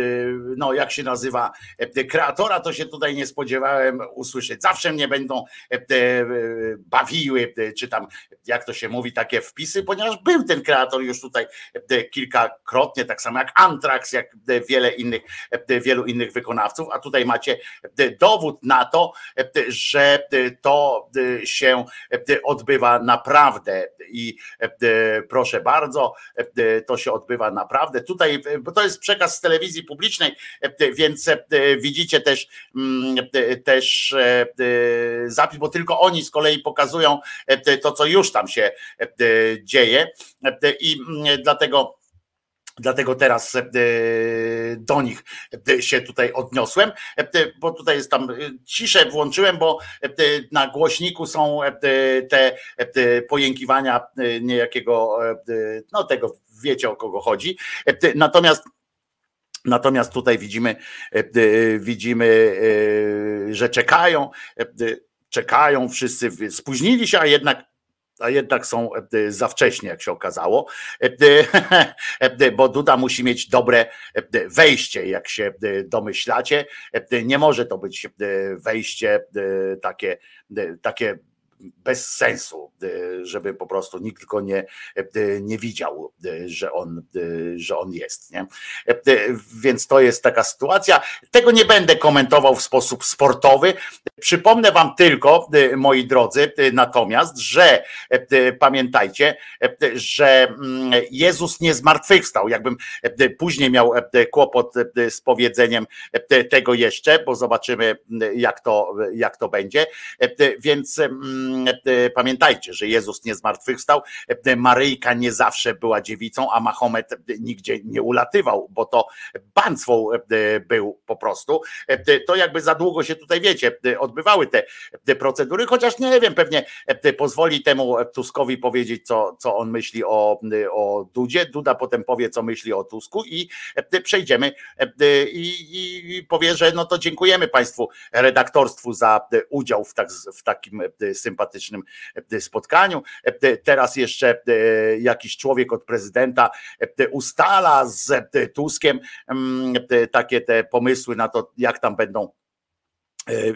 no jak się nazywa, e, kreatora, to się tutaj nie spodziewałem usłyszeć. Zawsze mnie będą e, e, bawiły, e, czy tam, jak to się mówi, takie wpisy, ponieważ był ten kreator już tutaj e, kilkakrotnie, tak samo jak Antrax, jak e, wiele innych, e, wielu innych wykonawców, a tutaj macie e, dowód na to, e, że e, to e, się e, odbywa naprawdę i e, proszę bardzo, e, to się odbywa naprawdę. Tutaj, e, bo to jest przekaz z telewizji publicznej, e, więc e, widzicie też, mm, e, też e, e, zapis, bo tylko oni z kolei pokazują e, to, co już tam się e, dzieje E, i mm, dlatego Dlatego teraz e, do nich e, się tutaj odniosłem, e, bo tutaj jest tam ciszę włączyłem, bo e, na głośniku są e, te e, pojękiwania e, niejakiego, e, no tego wiecie o kogo chodzi. E, Natomiast Natomiast tutaj widzimy, e, e, widzimy, e, że czekają, czekają wszyscy, spóźnili się, a jednak a jednak są za wcześnie, jak się okazało, bo Duda musi mieć dobre wejście, jak się domyślacie. Nie może to być wejście takie, takie bez sensu, e, żeby po prostu nikt go nie, e, nie widział, e, że on, że on jest. Nie? Więc to jest taka sytuacja. Tego nie będę komentował w sposób sportowy. Przypomnę Wam tylko, moi drodzy, natomiast, że pamiętajcie, że mm, Jezus nie zmartwychwstał. Jakbym później miał kłopot z powiedzeniem tego jeszcze, bo zobaczymy, m, jak to, jak to będzie. Więc mm, pamiętajcie, że Jezus nie zmartwychwstał. E, Maryjka nie zawsze była dziewicą, a Mahomet nigdzie nie ulatywał, bo to państwo był po prostu. E, To jakby za długo się tutaj, wiecie, odbywały te, te procedury, chociaż nie wiem, pewnie e, pozwoli temu Tuskowi powiedzieć, co, co on myśli o, o Dudzie. Duda potem powie, co myśli o Tusku i e, przejdziemy e, i, i powie, że no to dziękujemy Państwu redaktorstwu za e, udział w, tak, w takim e, sympatycznym e, spotkaniu. E, Teraz jeszcze e, jakiś człowiek od prezydenta ustala z Tuskiem mm, takie te pomysły na to, jak tam będą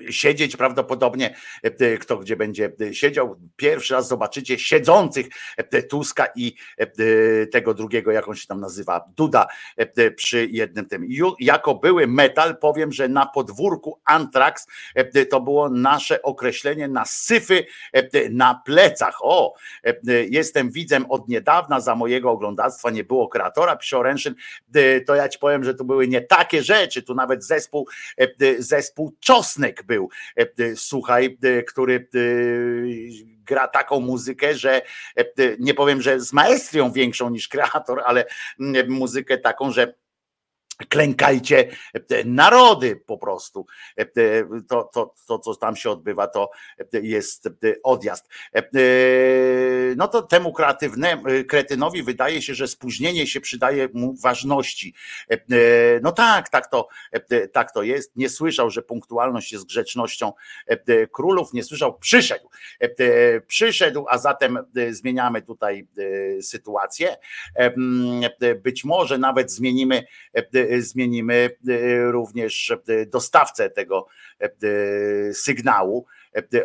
siedzieć prawdopodobnie, e, kto gdzie będzie e, siedział. Pierwszy raz zobaczycie siedzących e, Tuska i e, tego drugiego, jak on się tam nazywa, Duda e, przy jednym tym. Jako były metal powiem, że na podwórku Antrax e, to było nasze określenie na syfy e, na plecach. O, e, jestem widzem od niedawna, za mojego oglądactwa nie było kreatora, pisze E, to ja ci powiem, że to były nie takie rzeczy, tu nawet zespół, e, zespół Czosnek był, e, słuchaj, e, który e, gra taką muzykę, że e, nie powiem, że z maestrią większą niż kreator, ale muzykę taką, że klękajcie e, narody po prostu. E, To, to, to, co tam się odbywa, to jest odjazd. E, No to temu kreatywne, kretynowi wydaje się, że spóźnienie się przydaje mu ważności. E, No tak, tak to, tak to jest. Nie słyszał, że punktualność jest grzecznością e, królów, nie słyszał, przyszedł. E, Przyszedł, a zatem e, zmieniamy tutaj e, sytuację. E, e, Być może nawet zmienimy e, zmienimy e, również e, dostawcę tego sygnału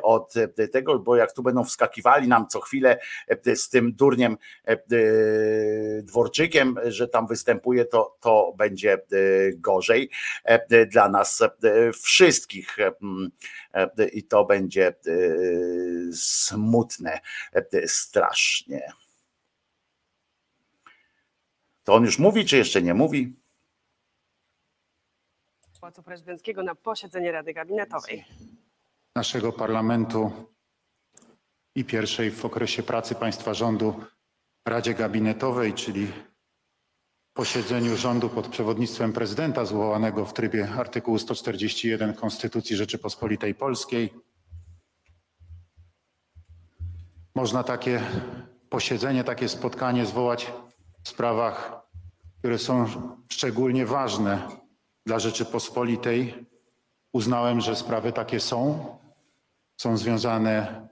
od tego, bo jak tu będą wskakiwali nam co chwilę z tym durniem Dworczykiem, że tam występuje, to, to będzie gorzej dla nas wszystkich i to będzie smutne strasznie. To on już mówi, czy jeszcze nie mówi? Pałacu Prezydenckiego na posiedzenie Rady Gabinetowej. naszego parlamentu i pierwszej w okresie pracy państwa rządu Radzie Gabinetowej, czyli posiedzeniu rządu pod przewodnictwem prezydenta zwołanego w trybie artykułu 141 Konstytucji Rzeczypospolitej Polskiej. Można takie posiedzenie, takie spotkanie zwołać w sprawach, które są szczególnie ważne dla Rzeczypospolitej. Uznałem, że sprawy takie są. są związane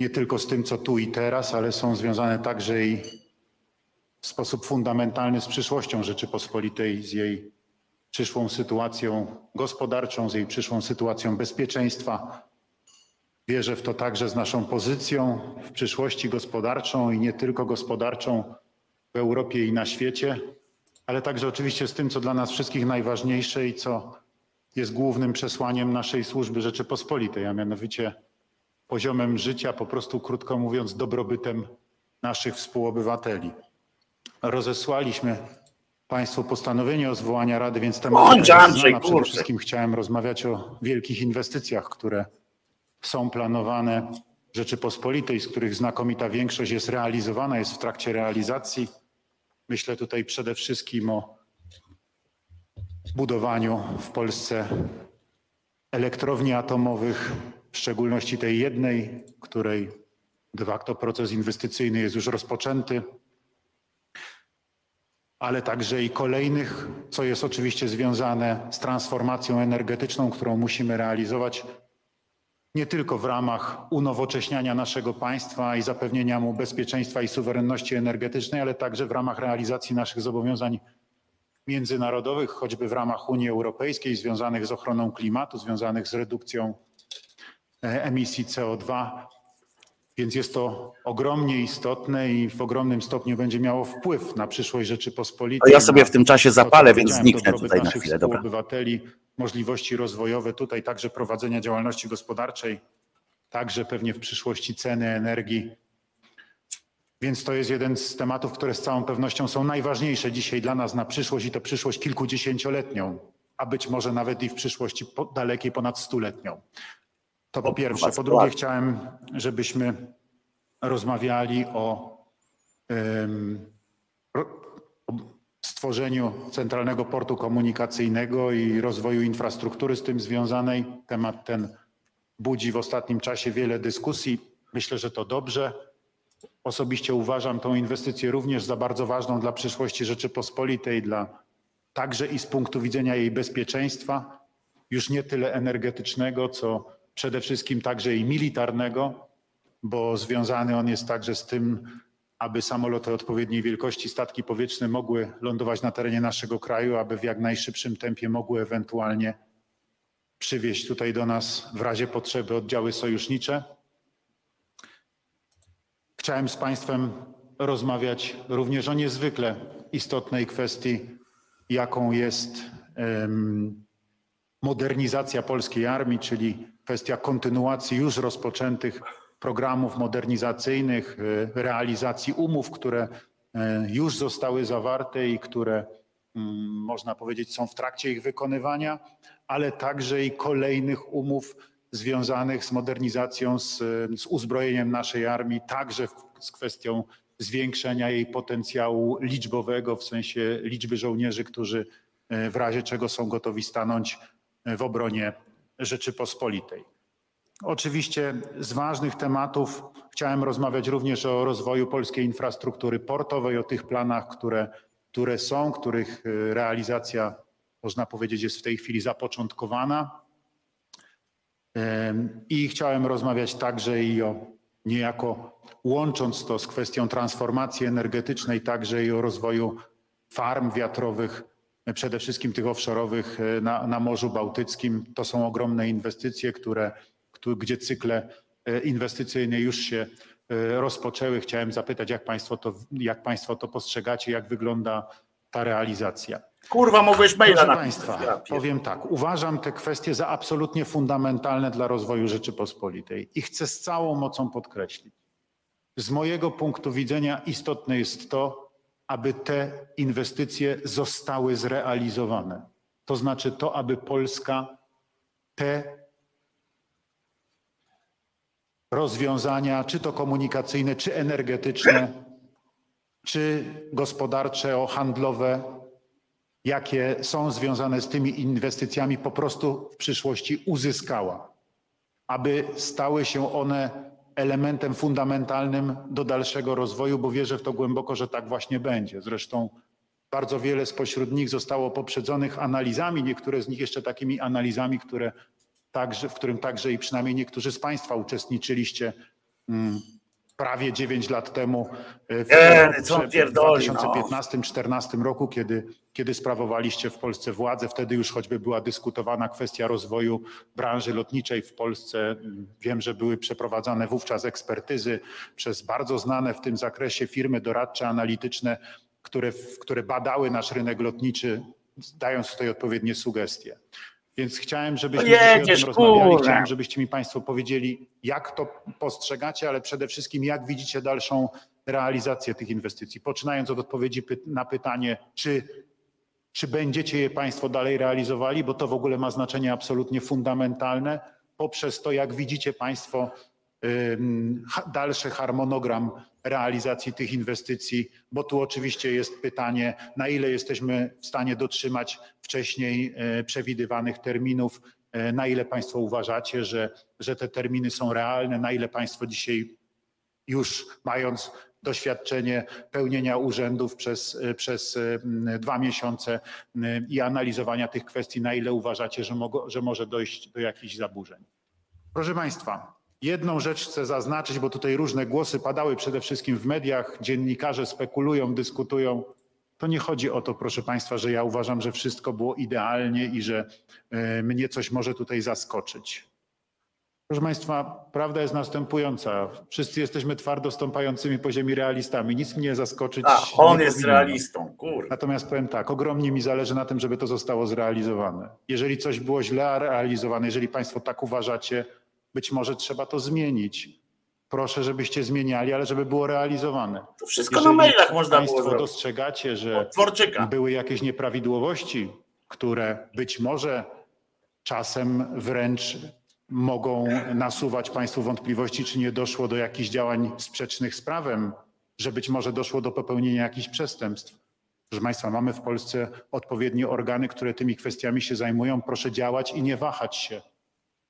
nie tylko z tym, co tu i teraz, ale są związane także i w sposób fundamentalny z przyszłością Rzeczypospolitej, z jej przyszłą sytuacją gospodarczą, z jej przyszłą sytuacją bezpieczeństwa. Wierzę w to także z naszą pozycją w przyszłości gospodarczą i nie tylko gospodarczą w Europie i na świecie, ale także oczywiście z tym, co dla nas wszystkich najważniejsze i co jest głównym przesłaniem naszej służby Rzeczypospolitej, a mianowicie poziomem życia, po prostu krótko mówiąc, dobrobytem naszych współobywateli. Rozesłaliśmy Państwu postanowienie o zwołaniu Rady, więc temat jest znana. Przede wszystkim chciałem rozmawiać o wielkich inwestycjach, które są planowane w Rzeczypospolitej, z których znakomita większość jest realizowana, jest w trakcie realizacji. Myślę tutaj przede wszystkim o budowaniu w Polsce elektrowni atomowych, w szczególności tej jednej, której de facto proces inwestycyjny jest już rozpoczęty, ale także i kolejnych, co jest oczywiście związane z transformacją energetyczną, którą musimy realizować nie tylko w ramach unowocześniania naszego państwa i zapewnienia mu bezpieczeństwa i suwerenności energetycznej, ale także w ramach realizacji naszych zobowiązań międzynarodowych, choćby w ramach Unii Europejskiej, związanych z ochroną klimatu, związanych z redukcją e, emisji CO2. Więc jest to ogromnie istotne i w ogromnym stopniu będzie miało wpływ na przyszłość Rzeczypospolitej. To ja sobie w tym czasie to, zapalę, więc powiedziałem, zniknę tutaj na chwilę, dobra. współobywateli, możliwości rozwojowe, tutaj także prowadzenia działalności gospodarczej, także pewnie w przyszłości ceny energii. Więc to jest jeden z tematów, które z całą pewnością są najważniejsze dzisiaj dla nas na przyszłość i to przyszłość kilkudziesięcioletnią, a być może nawet i w przyszłości dalekiej ponad stuletnią. To po pierwsze. Po drugie chciałem, żebyśmy rozmawiali o, stworzeniu Centralnego Portu Komunikacyjnego i rozwoju infrastruktury z tym związanej. Temat ten budzi w ostatnim czasie wiele dyskusji. Myślę, że to dobrze. Osobiście uważam tą inwestycję również za bardzo ważną dla przyszłości Rzeczypospolitej, dla także i z punktu widzenia jej bezpieczeństwa, już nie tyle energetycznego, co przede wszystkim także i militarnego, bo związany on jest także z tym, aby samoloty odpowiedniej wielkości, statki powietrzne mogły lądować na terenie naszego kraju, aby w jak najszybszym tempie mogły ewentualnie przywieźć tutaj do nas w razie potrzeby oddziały sojusznicze. Chciałem z Państwem rozmawiać również o niezwykle istotnej kwestii, jaką jest modernizacja polskiej armii, czyli kwestia kontynuacji już rozpoczętych programów modernizacyjnych, e, realizacji umów, które e, już zostały zawarte i które mm, można powiedzieć są w trakcie ich wykonywania, ale także i kolejnych umów związanych z modernizacją, z, z uzbrojeniem naszej armii, także z kwestią zwiększenia jej potencjału liczbowego, w sensie liczby żołnierzy, którzy e, w razie czego są gotowi stanąć w obronie Rzeczypospolitej. Oczywiście z ważnych tematów chciałem rozmawiać również o rozwoju polskiej infrastruktury portowej, o tych planach, które, które są, których e, realizacja, można powiedzieć, jest w tej chwili zapoczątkowana. I chciałem rozmawiać także i o niejako łącząc to z kwestią transformacji energetycznej, także i o rozwoju farm wiatrowych, przede wszystkim tych offshore'owych e, na, na Morzu Bałtyckim. To są ogromne inwestycje, które, któ- gdzie cykle e, inwestycyjne już się e, rozpoczęły. Chciałem zapytać, jak Państwo to, jak państwo to postrzegacie, jak wygląda ta realizacja. Kurwa, mogłeś maila Proszę na- Państwa, Ja powiem tak. Uważam te kwestie za absolutnie fundamentalne dla rozwoju Rzeczypospolitej i chcę z całą mocą podkreślić. Z mojego punktu widzenia istotne jest to, aby te inwestycje zostały zrealizowane. To znaczy to, aby Polska te rozwiązania, czy to komunikacyjne, czy energetyczne, czy gospodarcze, handlowe, jakie są związane z tymi inwestycjami, po prostu w przyszłości uzyskała, aby stały się one elementem fundamentalnym do dalszego rozwoju, bo wierzę w to głęboko, że tak właśnie będzie. Zresztą bardzo wiele spośród nich zostało poprzedzonych analizami, niektóre z nich jeszcze takimi analizami, które także, w którym także i przynajmniej niektórzy z Państwa uczestniczyliście mm, prawie 9 lat temu e, w, Nie, w pierdoli, no. 2015-2014 roku, kiedy, kiedy sprawowaliście w Polsce władzę. Wtedy już choćby była dyskutowana kwestia rozwoju branży lotniczej w Polsce. Wiem, że były przeprowadzane wówczas ekspertyzy przez bardzo znane w tym zakresie firmy doradcze, analityczne, które, które badały nasz rynek lotniczy, dając tutaj odpowiednie sugestie. Więc chciałem, żebyśmy No o tym rozmawiali. Chciałem, żebyście mi Państwo powiedzieli, jak to postrzegacie, ale przede wszystkim jak widzicie dalszą realizację tych inwestycji. Poczynając od odpowiedzi na pytanie, czy, czy będziecie je Państwo dalej realizowali, bo to w ogóle ma znaczenie absolutnie fundamentalne, poprzez to, jak widzicie Państwo dalszy harmonogram realizacji tych inwestycji, bo tu oczywiście jest pytanie, na ile jesteśmy w stanie dotrzymać wcześniej e, przewidywanych terminów, e, na ile Państwo uważacie, że, że te terminy są realne, na ile Państwo dzisiaj już mając doświadczenie pełnienia urzędów przez, e, przez dwa miesiące i analizowania tych kwestii, na ile uważacie, że, mogo, że może dojść do jakichś zaburzeń. Proszę Państwa, jedną rzecz chcę zaznaczyć, bo tutaj różne głosy padały przede wszystkim w mediach, dziennikarze spekulują, dyskutują. To nie chodzi o to, proszę Państwa, że ja uważam, że wszystko było idealnie i że e, mnie coś może tutaj zaskoczyć. Proszę Państwa, prawda jest następująca. Wszyscy jesteśmy twardo stąpającymi po ziemi realistami. Nic mnie zaskoczyć. A, on nie jest powinno. realistą, kurwa. Natomiast powiem tak, ogromnie mi zależy na tym, żeby to zostało zrealizowane. Jeżeli coś było źle realizowane, jeżeli Państwo tak uważacie, być może trzeba to zmienić. Proszę, żebyście zmieniali, ale żeby było realizowane. To wszystko na mailach można było Państwo dostrzegacie, że były jakieś nieprawidłowości, które być może czasem wręcz mogą nasuwać Państwu wątpliwości, czy nie doszło do jakichś działań sprzecznych z prawem, że być może doszło do popełnienia jakichś przestępstw. Proszę Państwa, mamy w Polsce odpowiednie organy, które tymi kwestiami się zajmują. Proszę działać i nie wahać się.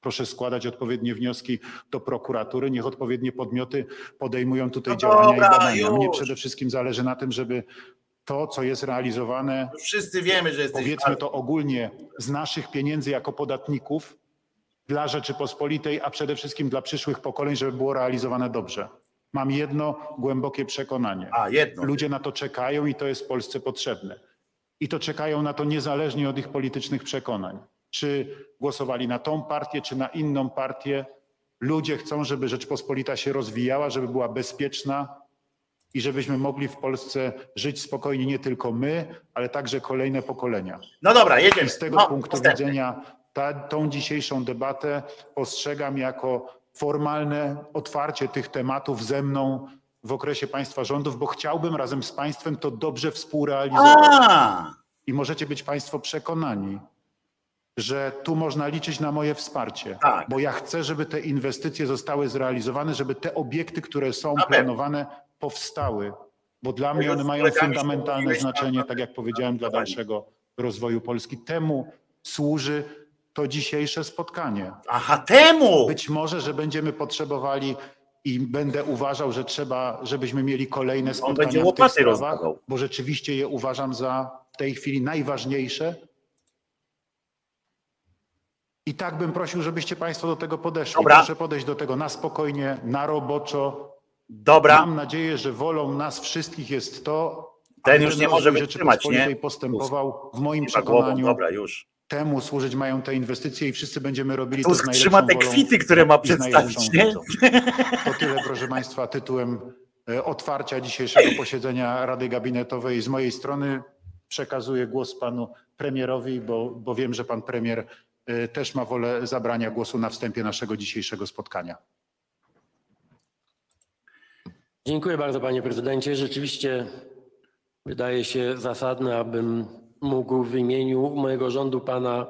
Proszę składać odpowiednie wnioski do prokuratury. Niech odpowiednie podmioty podejmują tutaj No działania dobra, i badania. Mnie przede wszystkim zależy na tym, żeby to, co jest realizowane, Wszyscy wiemy, że jesteś powiedzmy to ogólnie, z naszych pieniędzy jako podatników dla Rzeczypospolitej, a przede wszystkim dla przyszłych pokoleń, żeby było realizowane dobrze. Mam jedno głębokie przekonanie. A, jedno. Ludzie na to czekają i to jest Polsce potrzebne. I to czekają na to niezależnie od ich politycznych przekonań. Czy głosowali na tą partię, czy na inną partię. Ludzie chcą, żeby Rzeczpospolita się rozwijała, żeby była bezpieczna i żebyśmy mogli w Polsce żyć spokojnie nie tylko my, ale także kolejne pokolenia. No dobra, jedziemy. I z tego No, punktu następny. widzenia ta, tą dzisiejszą debatę postrzegam jako formalne otwarcie tych tematów ze mną w okresie państwa rządów, bo chciałbym razem z państwem to dobrze współrealizować. A, I możecie być państwo przekonani, że tu można liczyć na moje wsparcie, Tak. bo ja chcę, żeby te inwestycje zostały zrealizowane, żeby te obiekty, które są pewno. planowane, powstały, bo dla mnie one mają fundamentalne znaczenie, tam- tak jak powiedziałem, dla dalszego rozwoju Polski. Temu służy to dzisiejsze spotkanie. aha, temu! Być może, że będziemy potrzebowali i będę uważał, że trzeba, żebyśmy mieli kolejne spotkania w tych sprawach, bo rzeczywiście je uważam za w tej chwili najważniejsze. I tak bym prosił, żebyście Państwo do tego podeszli. Dobra. Proszę podejść do tego na spokojnie, na roboczo. Dobra. Mam nadzieję, że wolą nas wszystkich jest to, Ten już nie może wytrzymać, nie? postępował w moim Chyba głową, przekonaniu. dobra, już. Temu służyć mają te inwestycje i wszyscy będziemy robili to z trzyma te kwity, które ma przedstawić, nie? wiedzą. To tyle, proszę Państwa, tytułem e, otwarcia dzisiejszego posiedzenia Rady Gabinetowej. Z mojej strony przekazuję głos panu premierowi, bo, bo wiem, że pan premier też ma wolę zabrania głosu na wstępie naszego dzisiejszego spotkania. Dziękuję bardzo, panie prezydencie. Rzeczywiście wydaje się zasadne, abym mógł w imieniu mojego rządu pana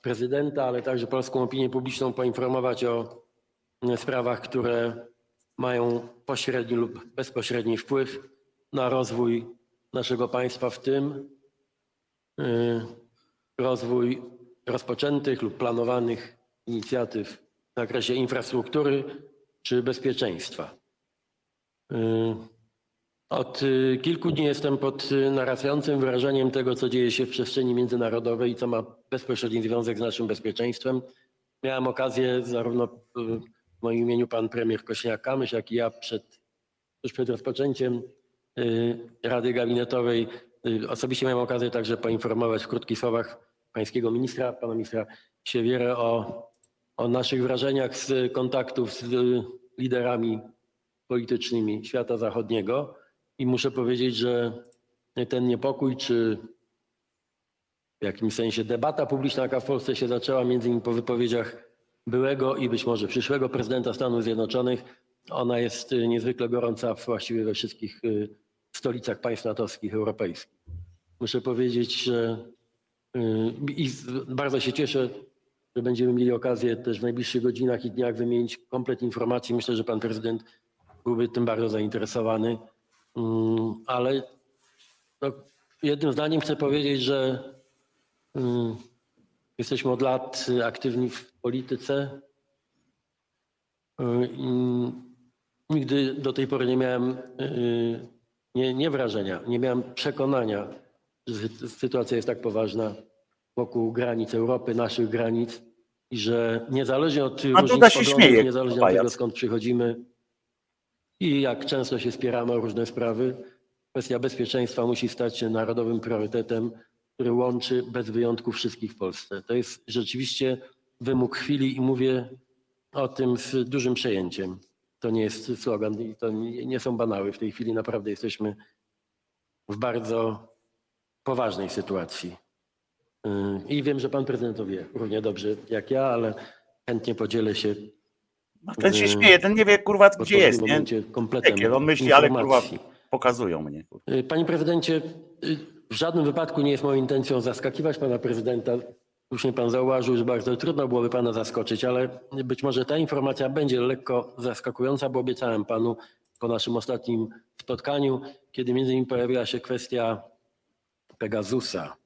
prezydenta, ale także polską opinię publiczną poinformować o sprawach, które mają pośredni lub bezpośredni wpływ na rozwój naszego państwa, w tym y, rozwój rozpoczętych lub planowanych inicjatyw w zakresie infrastruktury czy bezpieczeństwa. Y, Od y, kilku dni jestem pod y, narastającym wrażeniem tego, co dzieje się w przestrzeni międzynarodowej i co ma bezpośredni związek z naszym bezpieczeństwem. miałem okazję zarówno w moim imieniu pan premier Kośniak-Kamysz, jak i ja przed, tuż przed rozpoczęciem Rady Gabinetowej osobiście miałem okazję także poinformować w krótkich słowach pańskiego ministra, pana ministra Siewierę o, o naszych wrażeniach z kontaktów z y, liderami politycznymi świata zachodniego i muszę powiedzieć, że ten niepokój czy w jakimś sensie debata publiczna, jaka w Polsce się zaczęła, między innymi po wypowiedziach byłego i być może przyszłego prezydenta Stanów Zjednoczonych, ona jest y, niezwykle gorąca właściwie we wszystkich y, stolicach państw natowskich, europejskich. Muszę powiedzieć, że i z- bardzo się cieszę, że będziemy mieli okazję też w najbliższych godzinach i dniach wymienić komplet informacji. Myślę, że pan prezydent byłby tym bardzo zainteresowany. Mm, Ale no, jednym zdaniem chcę powiedzieć, że mm, jesteśmy od lat y, aktywni w polityce. Y, i Nigdy do tej pory nie miałem y, nie, nie wrażenia, nie miałem przekonania, sytuacja jest tak poważna wokół granic Europy, naszych granic i że niezależnie od A różnic się poglądów, śmieje, niezależnie od tego skąd przychodzimy i jak często się spieramy o różne sprawy, kwestia bezpieczeństwa musi stać się narodowym priorytetem, który łączy bez wyjątku wszystkich w Polsce. To jest rzeczywiście wymóg chwili i mówię o tym z dużym przejęciem. To nie jest slogan i to nie są banały. W tej chwili naprawdę jesteśmy w bardzo poważnej sytuacji. Yy, I wiem, że pan prezydent to wie równie dobrze jak ja, ale chętnie podzielę się. Ten się yy, śmieje, ten nie wie kurwa gdzie jest, nie? kompletem Jakie on myśli, ale kurwa informacji. pokazują mnie. Y, Panie prezydencie, y, w żadnym wypadku nie jest moją intencją zaskakiwać pana prezydenta. Słusznie pan zauważył, że bardzo trudno byłoby pana zaskoczyć, ale być może ta informacja będzie lekko zaskakująca, bo obiecałem panu po naszym ostatnim spotkaniu, kiedy między innymi pojawiła się kwestia Pegasusa.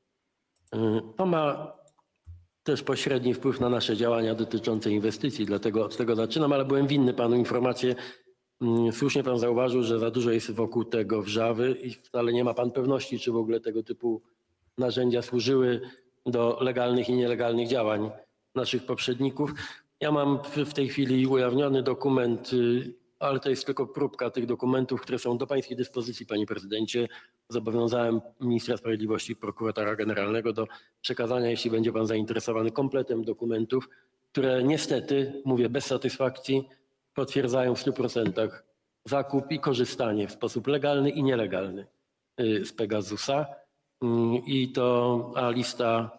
Y, To ma też pośredni wpływ na nasze działania dotyczące inwestycji, dlatego od tego zaczynam, ale byłem winny panu informację. Mm, Słusznie pan zauważył, że za dużo jest wokół tego wrzawy i wcale nie ma pan pewności, czy w ogóle tego typu narzędzia służyły do legalnych i nielegalnych działań naszych poprzedników. Ja mam w- w tej chwili ujawniony dokument, y, ale to jest tylko próbka tych dokumentów, które są do pańskiej dyspozycji, panie prezydencie. Zobowiązałem ministra sprawiedliwości i prokuratora generalnego do przekazania, jeśli będzie pan zainteresowany, kompletem dokumentów, które niestety, mówię bez satysfakcji, potwierdzają w 100% zakup i korzystanie w sposób legalny i nielegalny y, z Pegasusa. Mm, I to, a lista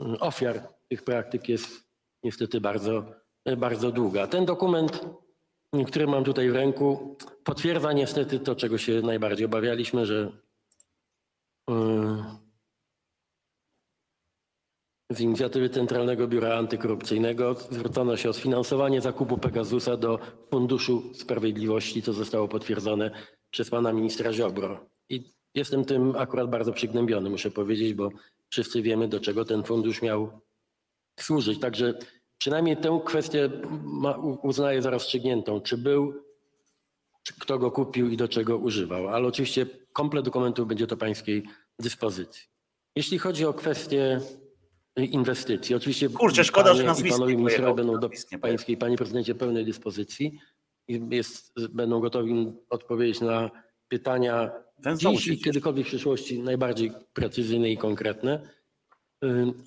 mm, ofiar tych praktyk jest niestety bardzo, y, bardzo długa. Ten dokument, y, który mam tutaj w ręku, potwierdza niestety to, czego się najbardziej obawialiśmy, że y, z inicjatywy Centralnego Biura Antykorupcyjnego zwrócono się o sfinansowanie zakupu Pegasusa do Funduszu Sprawiedliwości, co zostało potwierdzone przez pana ministra Ziobro. I jestem tym akurat bardzo przygnębiony, muszę powiedzieć, bo wszyscy wiemy, do czego ten fundusz miał służyć. Także przynajmniej tę kwestię ma, uznaję za rozstrzygniętą. Czy był, czy kto go kupił i do czego używał. Ale oczywiście komplet dokumentów będzie do pańskiej dyspozycji. Jeśli chodzi o kwestię inwestycji. Oczywiście Kurczę, szkoda, że i panowie ministrowie będą do pańskiej, panie prezydencie, pełnej dyspozycji i jest, będą gotowi odpowiedzieć na pytania Ten dziś i kiedykolwiek w przyszłości najbardziej precyzyjne i konkretne.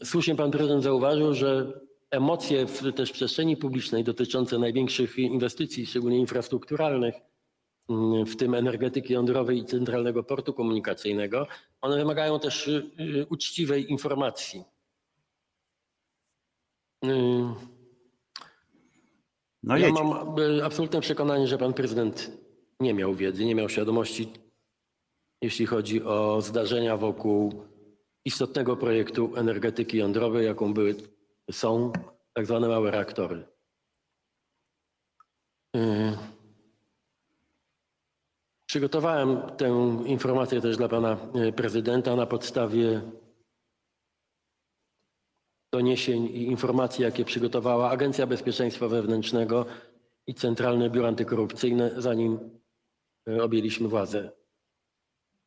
Słusznie pan prezydent zauważył, że emocje w też przestrzeni publicznej dotyczące największych inwestycji, szczególnie infrastrukturalnych, ym, w tym energetyki jądrowej i centralnego portu komunikacyjnego, one wymagają też y, y, uczciwej informacji. Ym, No ja jedź. mam y, absolutne przekonanie, że pan prezydent nie miał wiedzy, nie miał świadomości, jeśli chodzi o zdarzenia wokół istotnego projektu energetyki jądrowej, jaką były, są tak zwane małe reaktory. Y, Przygotowałem tę informację też dla pana y, prezydenta na podstawie doniesień i informacji, jakie przygotowała Agencja Bezpieczeństwa Wewnętrznego i Centralne Biuro Antykorupcyjne, zanim e, objęliśmy władzę.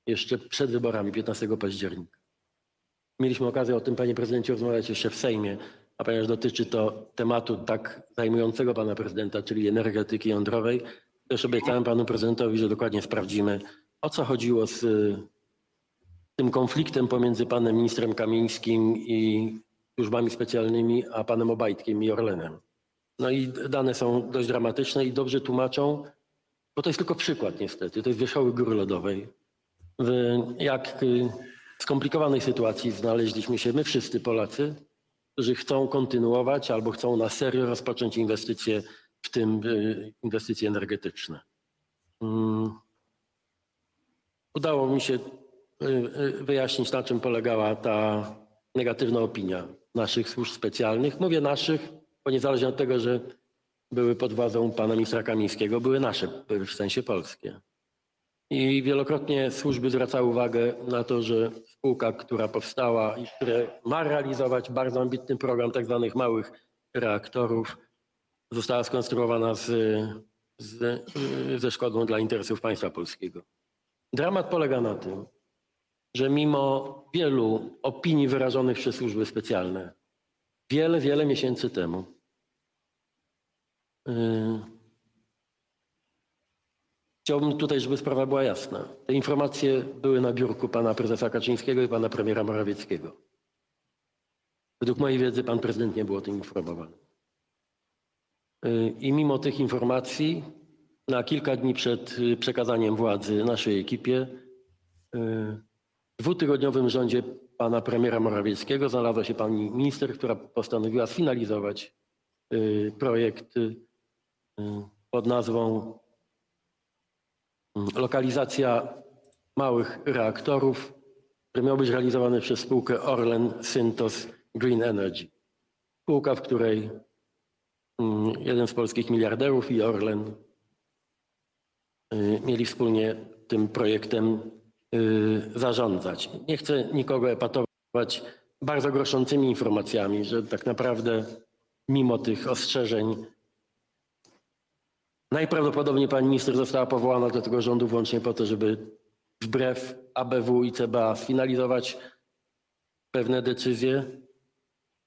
Jeszcze przed wyborami 15 października. Mieliśmy okazję o tym, panie prezydencie, rozmawiać jeszcze w Sejmie a ponieważ dotyczy to tematu tak zajmującego pana prezydenta, czyli energetyki jądrowej, też obiecałem panu prezydentowi, że dokładnie sprawdzimy, o co chodziło z tym konfliktem pomiędzy panem ministrem Kamińskim i służbami specjalnymi, a panem Obajtkiem i Orlenem. No i dane są dość dramatyczne i dobrze tłumaczą, bo to jest tylko przykład niestety, to jest wierzchołek góry lodowej. W jak y, skomplikowanej sytuacji znaleźliśmy się my wszyscy Polacy, którzy chcą kontynuować albo chcą na serio rozpocząć inwestycje, w tym y, inwestycje energetyczne. Mm. Udało mi się y, y, wyjaśnić, na czym polegała ta negatywna opinia naszych służb specjalnych. Mówię naszych, bo niezależnie od tego, że były pod władzą pana ministra Kamińskiego, były nasze, w sensie polskie. I wielokrotnie służby zwracały uwagę na to, że spółka, która powstała i która ma realizować bardzo ambitny program tak zwanych małych reaktorów, została skonstruowana z, z, ze szkodą dla interesów państwa polskiego. Dramat polega na tym, że mimo wielu opinii wyrażonych przez służby specjalne wiele, wiele miesięcy temu, yy, Chciałbym tutaj, żeby sprawa była jasna. Te informacje były na biurku pana prezesa Kaczyńskiego i pana premiera Morawieckiego. Według mojej wiedzy pan prezydent nie był o tym informowany. Yy, I mimo tych informacji, na kilka dni przed yy, przekazaniem władzy naszej ekipie, yy, w dwutygodniowym rządzie pana premiera Morawieckiego znalazła się pani minister, która postanowiła sfinalizować projekt pod nazwą lokalizacja małych reaktorów, które miały być realizowane przez spółkę Orlen Syntos Green Energy. Spółka, w której mm, jeden z polskich miliarderów i Orlen y, mieli wspólnie tym projektem y, zarządzać. Nie chcę nikogo epatować bardzo groszącymi informacjami, że tak naprawdę mimo tych ostrzeżeń Najprawdopodobniej pani minister została powołana do tego rządu wyłącznie po to, żeby wbrew ABW i CBA sfinalizować pewne decyzje.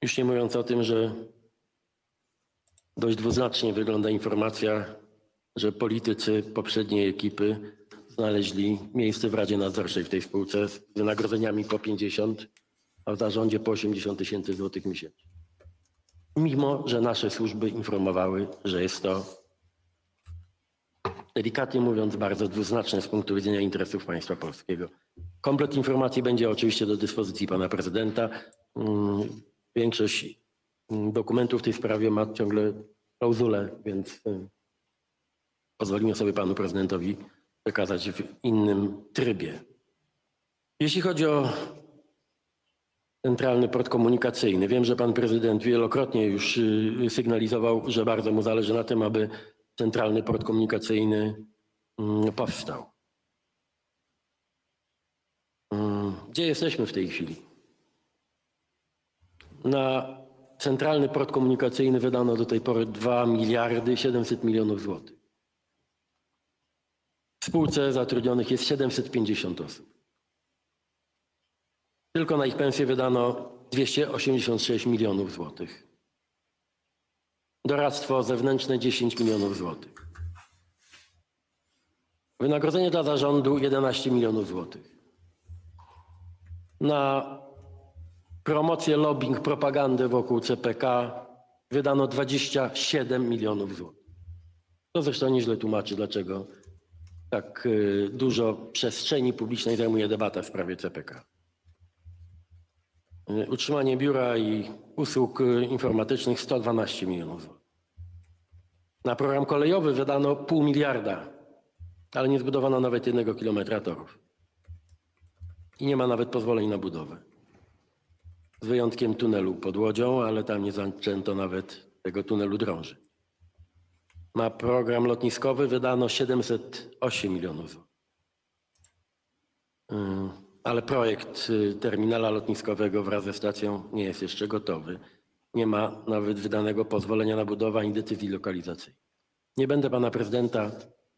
Już nie mówiąc o tym, że dość dwuznacznie wygląda informacja, że politycy poprzedniej ekipy znaleźli miejsce w Radzie Nadzorczej w tej spółce z wynagrodzeniami po 50, a w zarządzie po 80 tysięcy złotych miesięcznie. Mimo, że nasze służby informowały, że jest to delikatnie mówiąc, bardzo dwuznaczne z punktu widzenia interesów państwa polskiego. Komplet informacji będzie oczywiście do dyspozycji pana prezydenta. Mm, Większość mm, dokumentów w tej sprawie ma ciągle klauzulę, więc y, pozwolimy sobie panu prezydentowi przekazać w innym trybie. Jeśli chodzi o centralny port komunikacyjny, wiem, że pan prezydent wielokrotnie już y, sygnalizował, że bardzo mu zależy na tym, aby centralny port komunikacyjny mm, powstał. Mm, Gdzie jesteśmy w tej chwili? Na centralny port komunikacyjny wydano do tej pory 2 miliardy 700 milionów złotych. W spółce zatrudnionych jest 750 osób. Tylko na ich pensję wydano 286 milionów złotych. Doradztwo zewnętrzne 10 milionów złotych. Wynagrodzenie dla zarządu 11 milionów złotych. Na promocję, lobbying, propagandę wokół CPK wydano 27 milionów złotych. To zresztą nieźle tłumaczy, dlaczego tak y, dużo przestrzeni publicznej zajmuje debata w sprawie CPK. Y, Utrzymanie biura i usług y, informatycznych 112 milionów. Na program kolejowy wydano pół miliarda, ale nie zbudowano nawet jednego kilometra torów. I nie ma nawet pozwoleń na budowę. Z wyjątkiem tunelu pod Łodzią, ale tam nie zaczęto nawet tego tunelu drąży. Na program lotniskowy wydano 708 milionów złotych. Ale projekt y, terminala lotniskowego wraz ze stacją nie jest jeszcze gotowy. Nie ma nawet wydanego pozwolenia na budowę ani decyzji lokalizacyjnej. Nie będę pana prezydenta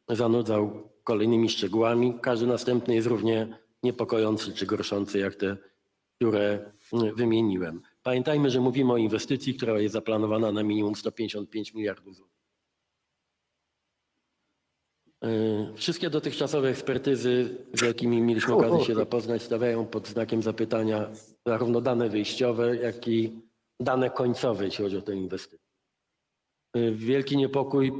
zanudzał kolejnymi szczegółami. Każdy następny jest równie niepokojący czy gorszący jak te, które mm, wymieniłem. Pamiętajmy, że mówimy o inwestycji, która jest zaplanowana na minimum 155 miliardów złotych. Yy, Wszystkie dotychczasowe ekspertyzy, z jakimi mieliśmy okazję się zapoznać, stawiają pod znakiem zapytania zarówno dane wyjściowe, jak i dane końcowe, jeśli chodzi o tę inwestycję. Yy, Wielki niepokój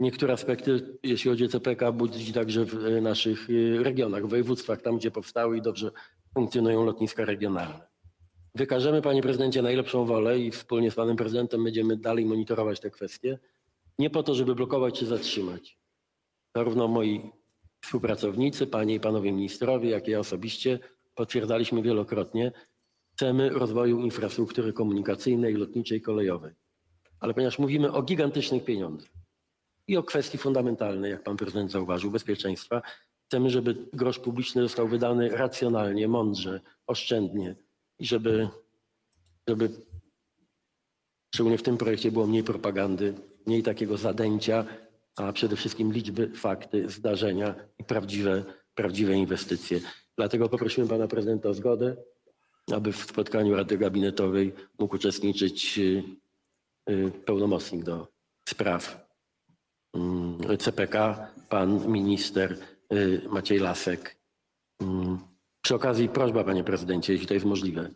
niektóre aspekty, jeśli chodzi o CPK, budzi także w yy, naszych regionach, województwach, tam gdzie powstały i dobrze funkcjonują lotniska regionalne. Wykażemy, panie prezydencie, najlepszą wolę i wspólnie z panem prezydentem będziemy dalej monitorować te kwestie. Nie po to, żeby blokować czy zatrzymać. Zarówno moi współpracownicy, panie i panowie ministrowie, jak i ja osobiście potwierdzaliśmy wielokrotnie, chcemy rozwoju infrastruktury komunikacyjnej, lotniczej, kolejowej. Ale ponieważ mówimy o gigantycznych pieniądzach i o kwestii fundamentalnej, jak pan prezydent zauważył, bezpieczeństwa, chcemy, żeby grosz publiczny został wydany racjonalnie, mądrze, oszczędnie i żeby, żeby szczególnie w tym projekcie było mniej propagandy, mniej takiego zadęcia, a przede wszystkim liczby, fakty, zdarzenia i prawdziwe, prawdziwe inwestycje. Dlatego poprosimy pana prezydenta o zgodę, aby w spotkaniu Rady Gabinetowej mógł uczestniczyć y, y, pełnomocnik do spraw mm, CPK, pan minister y, Maciej Lasek. Mm, Przy okazji prośba, panie prezydencie, jeśli to jest możliwe.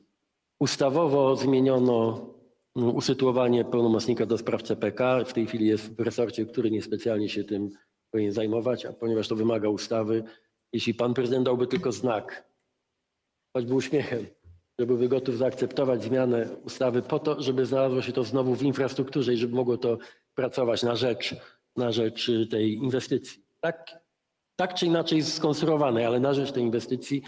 Ustawowo zmieniono usytuowanie pełnomocnika do spraw CPK. W tej chwili jest w resorcie, który niespecjalnie się tym powinien zajmować, a ponieważ to wymaga ustawy, jeśli pan prezydent dałby tylko znak, choćby uśmiechem, że byłby gotów zaakceptować zmianę ustawy po to, żeby znalazło się to znowu w infrastrukturze i żeby mogło to pracować na rzecz, na rzecz y, tej inwestycji. Tak, tak czy inaczej skonstruowanej, ale na rzecz tej inwestycji,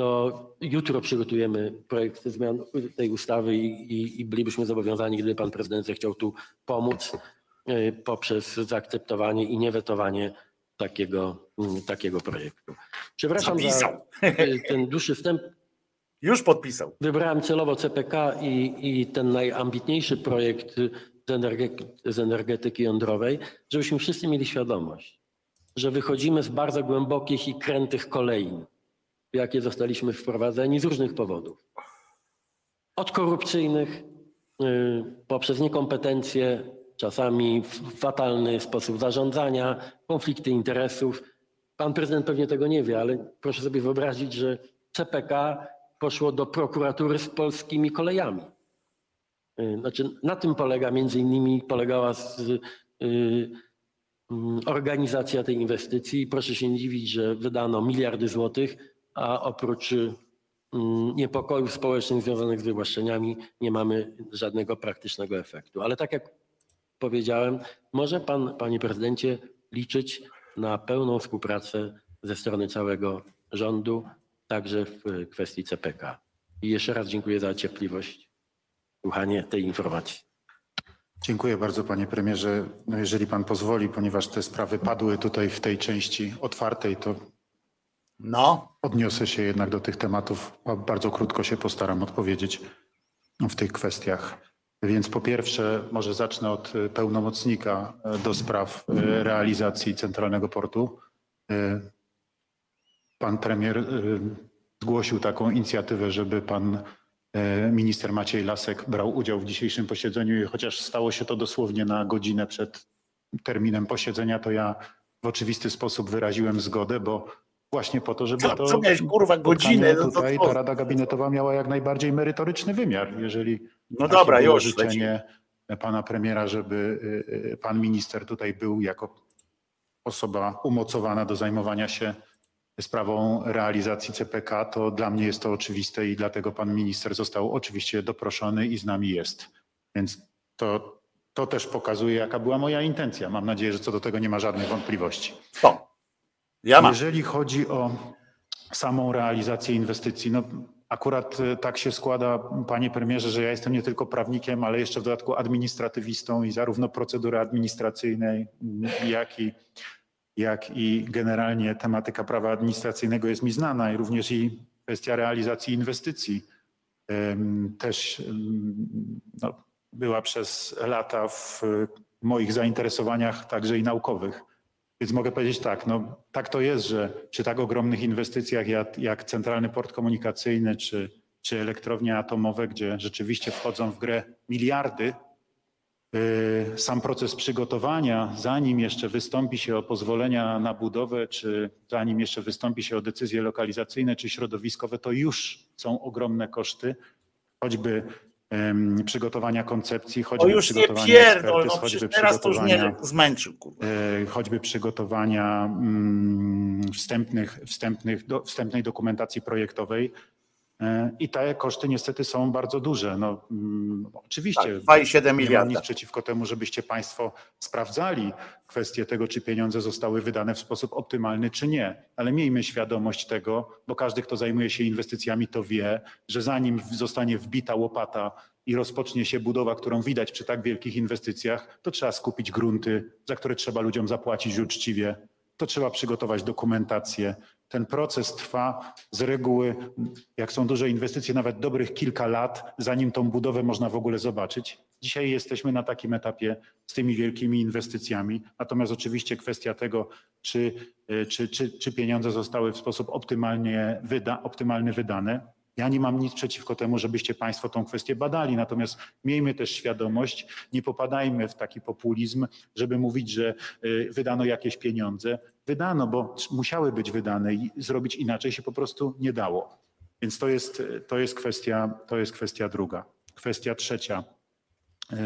to jutro przygotujemy projekt zmian tej ustawy i, i, i bylibyśmy zobowiązani, gdyby pan prezydent zechciał tu pomóc y, poprzez zaakceptowanie i niewetowanie takiego, mm, takiego projektu. Przepraszam Zapisał. za y, ten dłuższy wstęp. Już podpisał. Wybrałem celowo CPK i, i ten najambitniejszy projekt z, z energetyki jądrowej, żebyśmy wszyscy mieli świadomość, że wychodzimy z bardzo głębokich i krętych kolejn, w jakie zostaliśmy wprowadzeni z różnych powodów. Od korupcyjnych, y, poprzez niekompetencje, czasami fatalny sposób zarządzania, konflikty interesów. Pan prezydent pewnie tego nie wie, ale proszę sobie wyobrazić, że CPK poszło do prokuratury z polskimi kolejami. Y, Znaczy, na tym polega między innymi polegała z, y, mm, organizacja tej inwestycji. Proszę się nie dziwić, że wydano miliardy złotych, a oprócz mm, niepokojów społecznych związanych z wywłaszczeniami nie mamy żadnego praktycznego efektu. Ale tak jak powiedziałem, może pan, panie prezydencie, liczyć na pełną współpracę ze strony całego rządu, także w kwestii CPK. I jeszcze raz dziękuję za cierpliwość, słuchanie tej informacji. Dziękuję bardzo panie premierze. No jeżeli pan pozwoli, ponieważ te sprawy padły tutaj w tej części otwartej, to no. odniosę się jednak do tych tematów. Bardzo krótko się postaram odpowiedzieć w tych kwestiach. Więc po pierwsze, może zacznę od y, pełnomocnika y, do spraw y, realizacji Centralnego Portu. Pan premier zgłosił taką inicjatywę, żeby pan minister Maciej Lasek brał udział w dzisiejszym posiedzeniu i chociaż stało się to dosłownie na godzinę przed terminem posiedzenia, to ja w oczywisty sposób wyraziłem zgodę, bo właśnie po to, żeby Co- to co miałeś, kurwa, godzinę? No to tutaj ta Rada Gabinetowa miała jak najbardziej merytoryczny wymiar. Jeżeli No dobra, już, życzenie pana premiera, żeby y, y, pan minister tutaj był jako osoba umocowana do zajmowania się sprawą realizacji CPK, to dla mnie jest to oczywiste i dlatego pan minister został oczywiście doproszony i z nami jest. Więc to, to też pokazuje, jaka była moja intencja. Mam nadzieję, że co do tego nie ma żadnych wątpliwości. Ja mam. Jeżeli chodzi o samą realizację inwestycji, no akurat y, tak się składa, panie premierze, że ja jestem nie tylko prawnikiem, ale jeszcze w dodatku administratywistą i zarówno procedury administracyjnej, jak i, jak i generalnie tematyka prawa administracyjnego jest mi znana i również i kwestia realizacji inwestycji też no, była przez lata w moich zainteresowaniach także i naukowych. Więc mogę powiedzieć tak, no tak to jest, że przy tak ogromnych inwestycjach jak, jak Centralny Port Komunikacyjny czy, czy elektrownie atomowe, gdzie rzeczywiście wchodzą w grę miliardy. Yy, Sam proces przygotowania, zanim jeszcze wystąpi się o pozwolenia na budowę, czy zanim jeszcze wystąpi się o decyzje lokalizacyjne czy środowiskowe, to już są ogromne koszty, choćby przygotowania koncepcji, O choćby już nie przygotowania pierdol, no choćby teraz to już mnie przygotowania zmęczył. Kurwa. e, choćby przygotowania mm, wstępnych, wstępnych, do, wstępnej dokumentacji projektowej. I te koszty niestety są bardzo duże. No, mm, oczywiście Tak, 2,7 nie mam nic przeciwko temu, żebyście Państwo sprawdzali kwestię tego, czy pieniądze zostały wydane w sposób optymalny, czy nie. Ale miejmy świadomość tego, bo każdy, kto zajmuje się inwestycjami, to wie, że zanim zostanie wbita łopata i rozpocznie się budowa, którą widać przy tak wielkich inwestycjach, to trzeba skupić grunty, za które trzeba ludziom zapłacić uczciwie. To trzeba przygotować dokumentację. Ten proces trwa z reguły, jak są duże inwestycje, nawet dobrych kilka lat, zanim tą budowę można w ogóle zobaczyć. Dzisiaj jesteśmy na takim etapie z tymi wielkimi inwestycjami. Natomiast oczywiście kwestia tego, czy, y, czy, czy, czy pieniądze zostały w sposób optymalnie wyda, optymalny wydane. Ja nie mam nic przeciwko temu, żebyście Państwo tą kwestię badali, natomiast miejmy też świadomość, nie popadajmy w taki populizm, żeby mówić, że y, wydano jakieś pieniądze. Wydano, bo musiały być wydane i zrobić inaczej się po prostu nie dało. Więc to jest, to jest, kwestia, to jest kwestia druga. Kwestia trzecia. Y,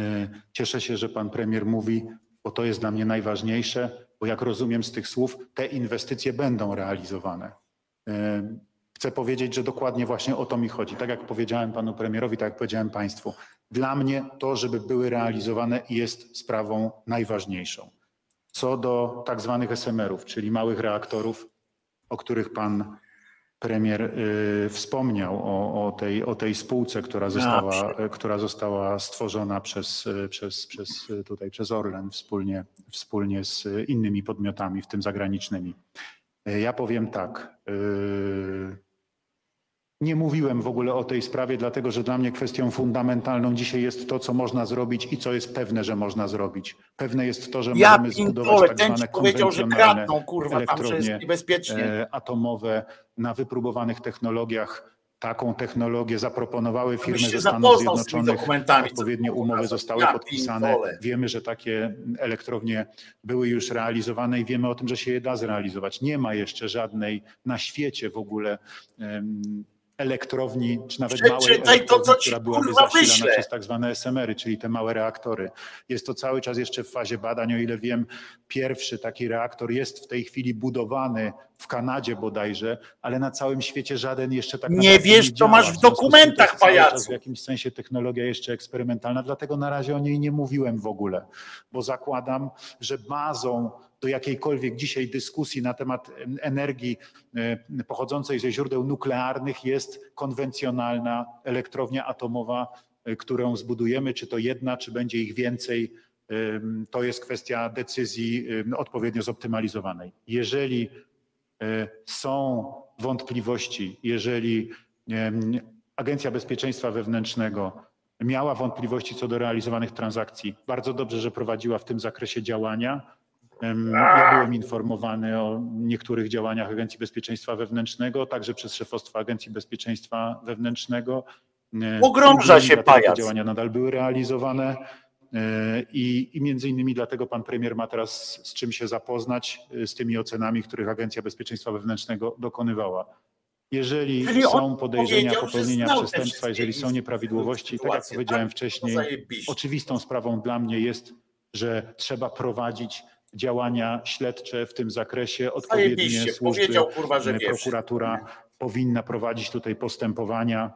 Cieszę się, że pan premier mówi, bo to jest dla mnie najważniejsze, bo jak rozumiem z tych słów, te inwestycje będą realizowane. Y, Chcę powiedzieć, że dokładnie właśnie o to mi chodzi. Tak jak powiedziałem panu premierowi, tak jak powiedziałem państwu. Dla mnie to, żeby były realizowane, jest sprawą najważniejszą. Co do tak zwanych SMR-ów, czyli małych reaktorów, o których pan premier y, wspomniał, o, o, tej, o tej spółce, która została, y, która została stworzona przez, przez, przez, tutaj, przez Orlen wspólnie, wspólnie z innymi podmiotami, w tym zagranicznymi. Ja powiem tak. y, Nie mówiłem w ogóle o tej sprawie, dlatego że dla mnie kwestią fundamentalną dzisiaj jest to, co można zrobić i co jest pewne, że można zrobić. Pewne jest to, że Ja możemy zbudować tak ten zwane powiedział, że kradną, kurwa, elektrownie niebezpiecznie. e, atomowe na wypróbowanych technologiach. Taką technologię zaproponowały firmy ze Stanów Zjednoczonych. Odpowiednie umowy zostały Ja podpisane. Wiemy, że takie elektrownie były już realizowane i wiemy o tym, że się je da zrealizować. Nie ma jeszcze żadnej na świecie w ogóle em, elektrowni, czy nawet małej Przeczytaj to, elektrowni, ci, która byłaby zasilana przez tak zwane SMR-y, czyli te małe reaktory. Jest to cały czas jeszcze w fazie badań. O ile wiem, pierwszy taki reaktor jest w tej chwili budowany w Kanadzie bodajże, ale na całym świecie żaden jeszcze tak Nie wiesz, co działa. masz w to dokumentach, pajacu. W jakimś sensie technologia jeszcze eksperymentalna, dlatego na razie o niej nie mówiłem w ogóle, bo zakładam, że bazą do jakiejkolwiek dzisiaj dyskusji na temat em, energii pochodzącej ze źródeł nuklearnych jest konwencjonalna elektrownia atomowa, e, którą zbudujemy, czy to jedna, czy będzie ich więcej. To jest kwestia decyzji odpowiednio zoptymalizowanej. Jeżeli e, są wątpliwości, jeżeli Agencja Bezpieczeństwa Wewnętrznego miała wątpliwości co do realizowanych transakcji, bardzo dobrze, że prowadziła w tym zakresie działania. Ja byłem informowany o niektórych działaniach Agencji Bezpieczeństwa Wewnętrznego, także przez szefostwo Agencji Bezpieczeństwa Wewnętrznego. Pogrąża się pajac. Te działania nadal były realizowane e, i, i między innymi dlatego pan premier ma teraz z czym się zapoznać, e, z tymi ocenami, których Agencja Bezpieczeństwa Wewnętrznego dokonywała. Jeżeli Czyli są podejrzenia popełnienia przestępstwa, jeżeli są nieprawidłowości, tak jak sytuacje, powiedziałem tak? wcześniej, oczywistą sprawą dla mnie jest, że trzeba prowadzić działania śledcze w tym zakresie. Odpowiednie służby, Powiedział, kurwa, że e, wiesz. prokuratura powinna prowadzić tutaj postępowania.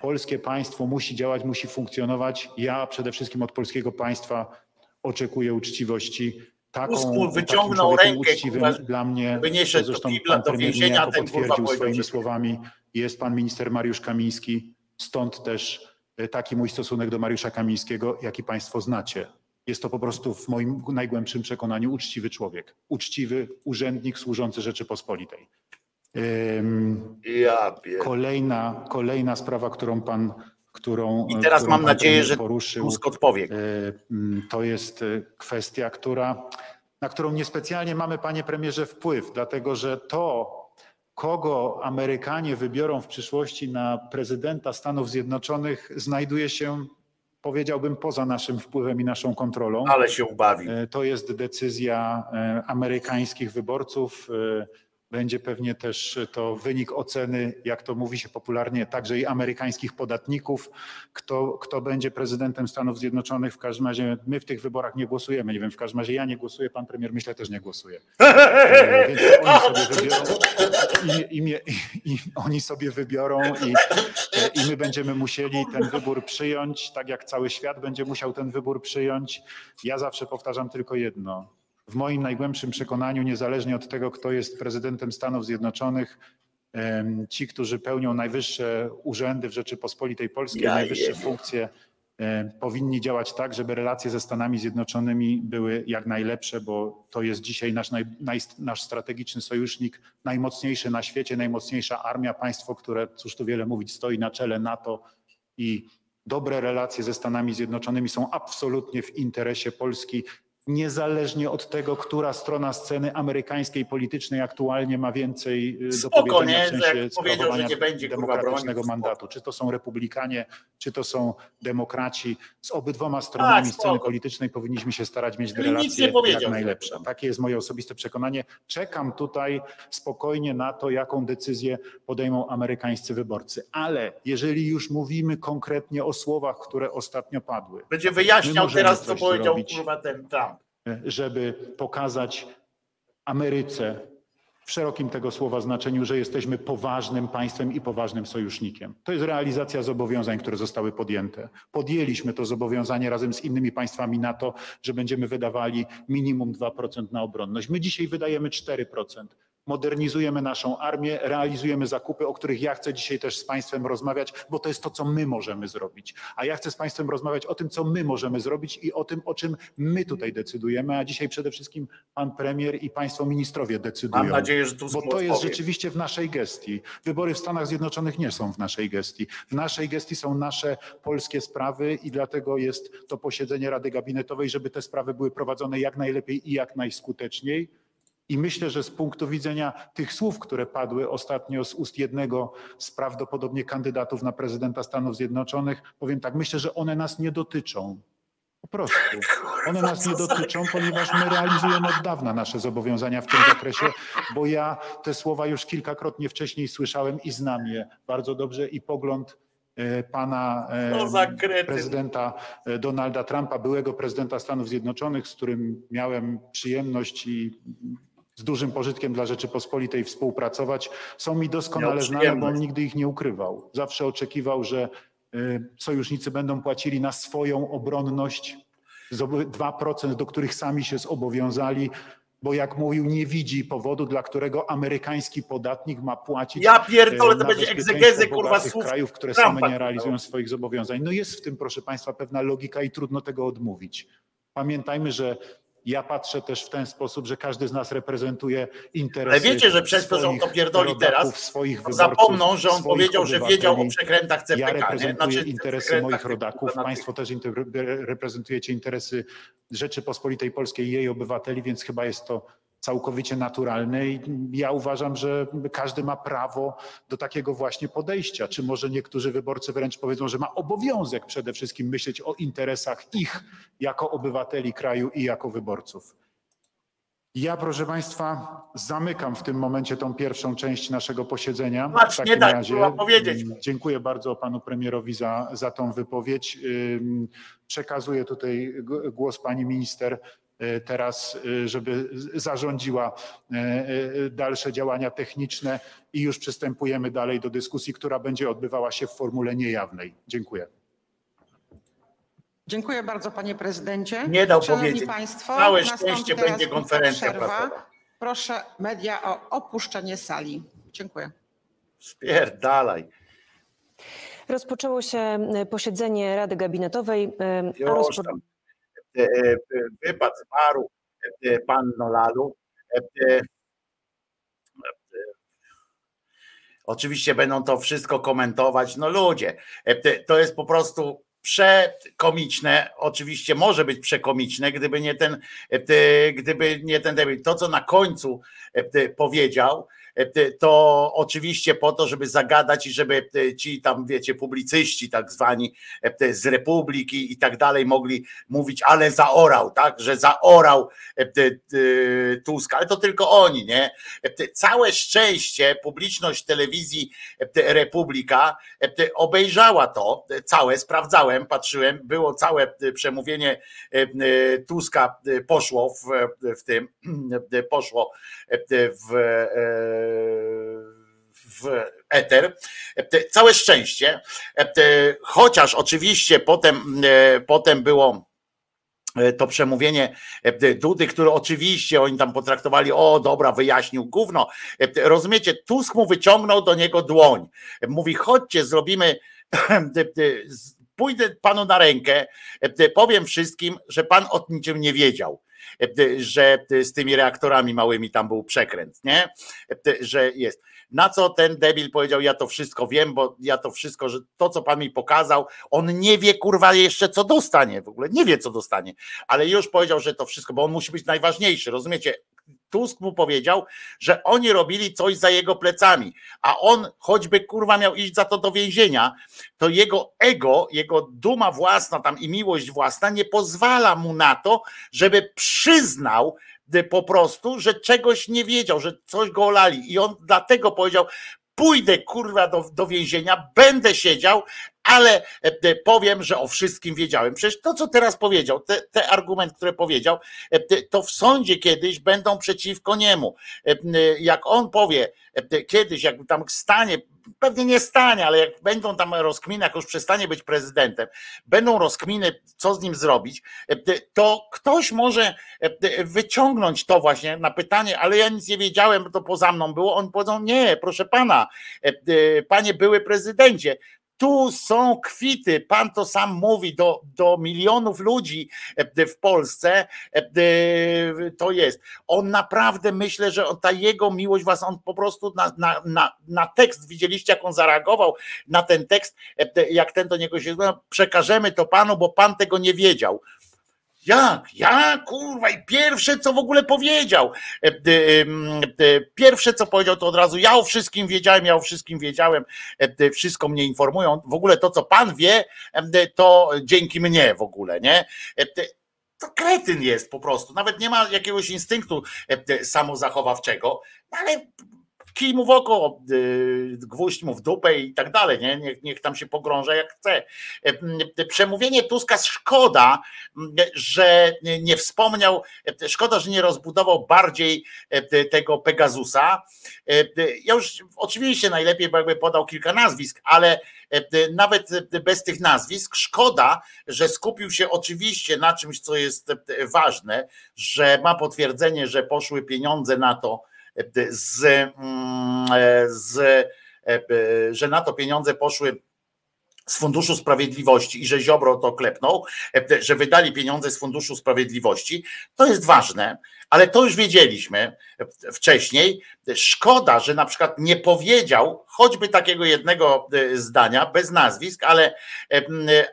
Polskie państwo musi działać, musi funkcjonować. Ja przede wszystkim od polskiego państwa oczekuję uczciwości. Taką, takim wyciągnął rękę, uczciwym kurwa, dla mnie, do zresztą kibla, pan do więzienia, ten, potwierdził swoimi słowami, jest pan minister Mariusz Kamiński, stąd też e, taki mój stosunek do Mariusza Kamińskiego, jaki państwo znacie. Jest to po prostu w moim najgłębszym przekonaniu uczciwy człowiek, uczciwy urzędnik służący Rzeczypospolitej. Ym, Ja. Kolejna, kolejna sprawa, którą pan, którą, I teraz którą mam nadzieję, że poruszył, Tusk odpowie. to jest e, kwestia, która, na którą niespecjalnie mamy, panie premierze, wpływ, dlatego że to kogo Amerykanie wybiorą w przyszłości na prezydenta Stanów Zjednoczonych, znajduje się, powiedziałbym, poza naszym wpływem i naszą kontrolą. Ale się ubawi. E, To jest decyzja e, amerykańskich wyborców. E, Będzie pewnie też to wynik oceny, jak to mówi się popularnie, także i amerykańskich podatników, kto, kto będzie prezydentem Stanów Zjednoczonych. W każdym razie my w tych wyborach nie głosujemy. Nie wiem, w każdym razie ja nie głosuję, pan premier myślę też nie głosuje. E, Więc oni sobie wybiorą i, i, mnie- i, i oni sobie wybiorą i, i my będziemy musieli ten wybór przyjąć, tak jak cały świat będzie musiał ten wybór przyjąć. Ja zawsze powtarzam tylko jedno. W moim najgłębszym przekonaniu, niezależnie od tego, kto jest prezydentem Stanów Zjednoczonych, ci, którzy pełnią najwyższe urzędy w Rzeczypospolitej Polskiej, Ja najwyższe funkcje, e, powinni działać tak, żeby relacje ze Stanami Zjednoczonymi były jak najlepsze, bo to jest dzisiaj nasz, naj, naj, nasz strategiczny sojusznik, najmocniejszy na świecie, najmocniejsza armia, państwo, które, cóż tu wiele mówić, stoi na czele NATO i dobre relacje ze Stanami Zjednoczonymi są absolutnie w interesie Polski. Niezależnie od tego, która strona sceny amerykańskiej politycznej aktualnie ma więcej y, do powiedzenia nie? w sensie powiedział, że nie będzie, kurwa, demokratycznego spoko. mandatu. Czy to są republikanie, czy to są demokraci. Z obydwoma stronami Tak, sceny spoko. politycznej powinniśmy się starać mieć Czyli relacje jak najlepsze. Takie jest moje osobiste przekonanie. Czekam tutaj spokojnie na to, jaką decyzję podejmą amerykańscy wyborcy. Ale jeżeli już mówimy konkretnie o słowach, które ostatnio padły, Będzie wyjaśniał teraz, co powiedział zrobić, kurwa ten Trump. Żeby pokazać Ameryce w szerokim tego słowa znaczeniu, że jesteśmy poważnym państwem i poważnym sojusznikiem. To jest realizacja zobowiązań, które zostały podjęte. Podjęliśmy to zobowiązanie razem z innymi państwami NATO, że będziemy wydawali minimum 2% na obronność. My dzisiaj wydajemy 4%. Modernizujemy naszą armię, realizujemy zakupy, o których ja chcę dzisiaj też z Państwem rozmawiać, bo to jest to, co my możemy zrobić. A ja chcę z Państwem rozmawiać o tym, co my możemy zrobić i o tym, o czym my tutaj decydujemy, a dzisiaj przede wszystkim Pan Premier i Państwo ministrowie decydują. Mam nadzieję, że tu Bo to jest rzeczywiście w naszej gestii. Wybory w Stanach Zjednoczonych nie są w naszej gestii. W naszej gestii są nasze polskie sprawy i dlatego jest to posiedzenie Rady Gabinetowej, żeby te sprawy były prowadzone jak najlepiej i jak najskuteczniej. I myślę, że z punktu widzenia tych słów, które padły ostatnio z ust jednego z prawdopodobnie kandydatów na prezydenta Stanów Zjednoczonych, powiem tak, myślę, że one nas nie dotyczą. Po prostu. One nas nie dotyczą, ponieważ my realizujemy od dawna nasze zobowiązania w tym zakresie, bo ja te słowa już kilkakrotnie wcześniej słyszałem i znam je bardzo dobrze i pogląd e, pana e, prezydenta e, Donalda Trumpa, byłego prezydenta Stanów Zjednoczonych, z którym miałem przyjemność i z dużym pożytkiem dla Rzeczypospolitej współpracować, są mi doskonale znane, bo on nigdy ich nie ukrywał. Zawsze oczekiwał, że y, sojusznicy będą płacili na swoją obronność zob- 2%, do których sami się zobowiązali, bo jak mówił, nie widzi powodu, dla którego amerykański podatnik ma płacić. Ja pierdolę, e, to będzie egzegezę, kurwa, słów krajów, które Trumpa, same nie realizują swoich zobowiązań. No jest w tym, proszę Państwa, pewna logika i trudno tego odmówić. Pamiętajmy, że ja patrzę też w ten sposób, że każdy z nas reprezentuje interesy Ale wiecie, że przez to, że on to pierdoli teraz, swoich zapomną, że on powiedział, że wiedział o przekrętach CPK, Ja reprezentuję Znaczy, interesy moich rodaków, państwo też reprezentujecie interesy Rzeczypospolitej Polskiej i jej obywateli, więc chyba jest to całkowicie naturalne i ja uważam, że każdy ma prawo do takiego właśnie podejścia. Czy może niektórzy wyborcy wręcz powiedzą, że ma obowiązek przede wszystkim myśleć o interesach ich jako obywateli kraju i jako wyborców. Ja, proszę Państwa, zamykam w tym momencie tą pierwszą część naszego posiedzenia. Patrz, W nie takim daj, razie, kurwa, powiedzieć. mm, Dziękuję bardzo panu premierowi za, za tą wypowiedź. Przekazuję tutaj głos pani minister teraz, y, żeby zarządziła y, dalsze działania techniczne i już przystępujemy dalej do dyskusji, która będzie odbywała się w formule niejawnej. Dziękuję. Dziękuję bardzo panie prezydencie. Nie dał Szanowni powiedzieć. Państwo, Całe szczęście będzie konferencja przerwa. prasowa. Proszę media o opuszczenie sali. Dziękuję. Spierdalaj. Rozpoczęło się e, posiedzenie Rady Gabinetowej. e, a Już rozpo... tam. E, e, Wypad z baru e, pan Nolalu. Oczywiście będą to wszystko komentować. No ludzie, to jest po prostu przekomiczne. Oczywiście może być przekomiczne, gdyby nie ten, te- gdyby nie ten debil. To, co na końcu powiedział, to oczywiście po to, żeby zagadać i żeby ci tam, wiecie, publicyści tak zwani z Republiki i tak dalej mogli mówić, ale zaorał, tak, że zaorał Tusk, ale to tylko oni, nie? Całe szczęście publiczność telewizji Republika obejrzała to, całe, sprawdzałem, patrzyłem, było całe przemówienie Tuska poszło w, w tym, poszło w, w eter. Całe szczęście, chociaż oczywiście potem, potem było to przemówienie Dudy, które oczywiście oni tam potraktowali, o dobra, wyjaśnił gówno. Rozumiecie, Tusk mu wyciągnął do niego dłoń. Mówi, chodźcie, zrobimy, pójdę panu na rękę, powiem wszystkim, że pan o niczym nie wiedział że z tymi reaktorami małymi tam był przekręt, nie? Że jest. Na co ten debil powiedział, ja to wszystko wiem, bo ja to wszystko, że to, co pan mi pokazał, on nie wie, kurwa, jeszcze co dostanie w ogóle, nie wie, co dostanie, ale już powiedział, że to wszystko, bo on musi być najważniejszy, rozumiecie? Tusk mu powiedział, że oni robili coś za jego plecami, a on choćby kurwa miał iść za to do więzienia, to jego ego, jego duma własna tam i miłość własna nie pozwala mu na to, żeby przyznał po prostu, że czegoś nie wiedział, że coś go olali. I on dlatego powiedział, pójdę kurwa do, do więzienia, będę siedział, ale e, powiem, że o wszystkim wiedziałem. Przecież to, co teraz powiedział, te, te argument, które powiedział, e, to w sądzie kiedyś będą przeciwko niemu. E, jak on powie kiedyś, jak tam stanie, pewnie nie stanie, ale jak będą tam rozkminy, jak już przestanie być prezydentem, będą rozkminy, co z nim zrobić, to ktoś może wyciągnąć to właśnie na pytanie, ale ja nic nie wiedziałem, to poza mną było. On powiedzą, nie, proszę pana, panie były prezydencie, tu są kwity. Pan to sam mówi do, do milionów ludzi e, w Polsce. e, To jest. On naprawdę myślę, że ta jego miłość was, on po prostu na, na, na, na tekst, widzieliście, jak on zareagował na ten tekst, e, jak ten do niego się no, przekażemy to panu, bo pan tego nie wiedział. Jak? Ja, kurwa, i pierwsze, co w ogóle powiedział, e, e, e, pierwsze, co powiedział, to od razu ja o wszystkim wiedziałem, ja o wszystkim wiedziałem, wszystko mnie informują. W ogóle to, co pan wie, to dzięki mnie w ogóle, nie? To kretyn jest po prostu, nawet nie ma jakiegoś instynktu samozachowawczego, ale kij mu w oko, y, gwóźdź mu w dupę i tak dalej, nie? Niech, niech tam się pogrąża jak chce. E, Przemówienie Tuska szkoda, że nie wspomniał, szkoda, że nie rozbudował bardziej tego Pegasusa. Ja już oczywiście najlepiej by jakby podał kilka nazwisk, ale nawet bez tych nazwisk szkoda, że skupił się oczywiście na czymś, co jest ważne, że ma potwierdzenie, że poszły pieniądze na to, z, mm, z, że na to pieniądze poszły z Funduszu Sprawiedliwości i że Ziobro to klepnął, że wydali pieniądze z Funduszu Sprawiedliwości, to jest ważne, ale to już wiedzieliśmy wcześniej. Szkoda, że na przykład nie powiedział choćby takiego jednego zdania, bez nazwisk, ale,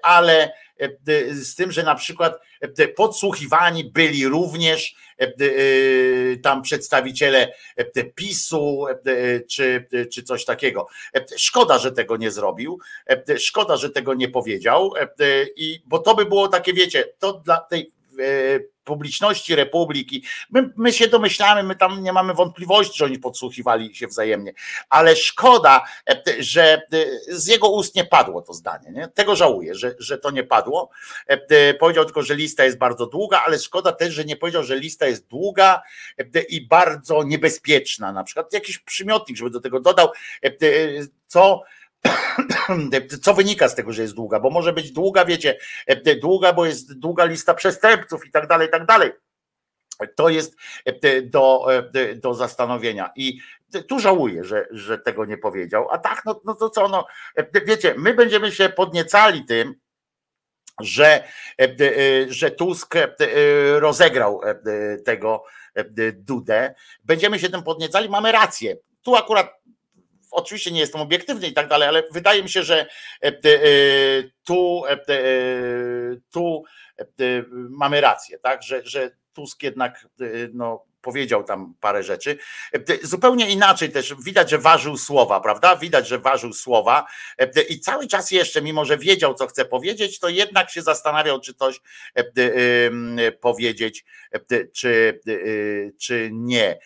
ale z tym, że na przykład podsłuchiwani byli również tam przedstawiciele PiSu czy, czy coś takiego. Szkoda, że tego nie zrobił, szkoda, że tego nie powiedział, i, bo to by było takie, wiecie, to dla tej publiczności Republiki. My, my się domyślamy, my tam nie mamy wątpliwości, że oni podsłuchiwali się wzajemnie, ale szkoda, że z jego ust nie padło to zdanie. Nie? Tego żałuję, że, że to nie padło. Powiedział tylko, że lista jest bardzo długa, ale szkoda też, że nie powiedział, że lista jest długa i bardzo niebezpieczna. Na przykład jakiś przymiotnik, żeby do tego dodał, co co wynika z tego, że jest długa, bo może być długa, wiecie, długa, bo jest długa lista przestępców i tak dalej, i tak dalej. To jest do, do zastanowienia. I tu żałuję, że, że tego nie powiedział. A tak, no, no to co, no, wiecie, my będziemy się podniecali tym, że, że Tusk rozegrał tego Dudę. Będziemy się tym podniecali, mamy rację. Tu akurat oczywiście nie jestem obiektywny i tak dalej, ale wydaje mi się, że tu, tu mamy rację, tak, że, że Tusk jednak no, powiedział tam parę rzeczy. Zupełnie inaczej też widać, że ważył słowa, prawda? Widać, że ważył słowa i cały czas jeszcze, mimo że wiedział, co chce powiedzieć, to jednak się zastanawiał, czy coś powiedzieć, czy, czy nie.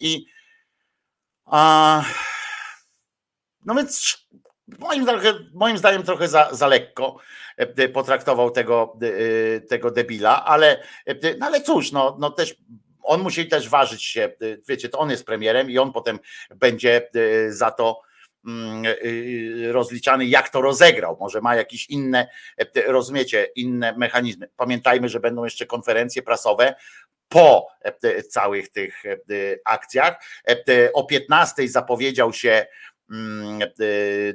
I a, no więc moim, moim zdaniem trochę za, za lekko potraktował tego, tego debila, ale, no ale cóż, no, no też on musi też ważyć się, wiecie, to on jest premierem i on potem będzie za to rozliczany, jak to rozegrał. Może ma jakieś inne, rozumiecie, inne mechanizmy. Pamiętajmy, że będą jeszcze konferencje prasowe po całych tych akcjach. O 15 zapowiedział się mm,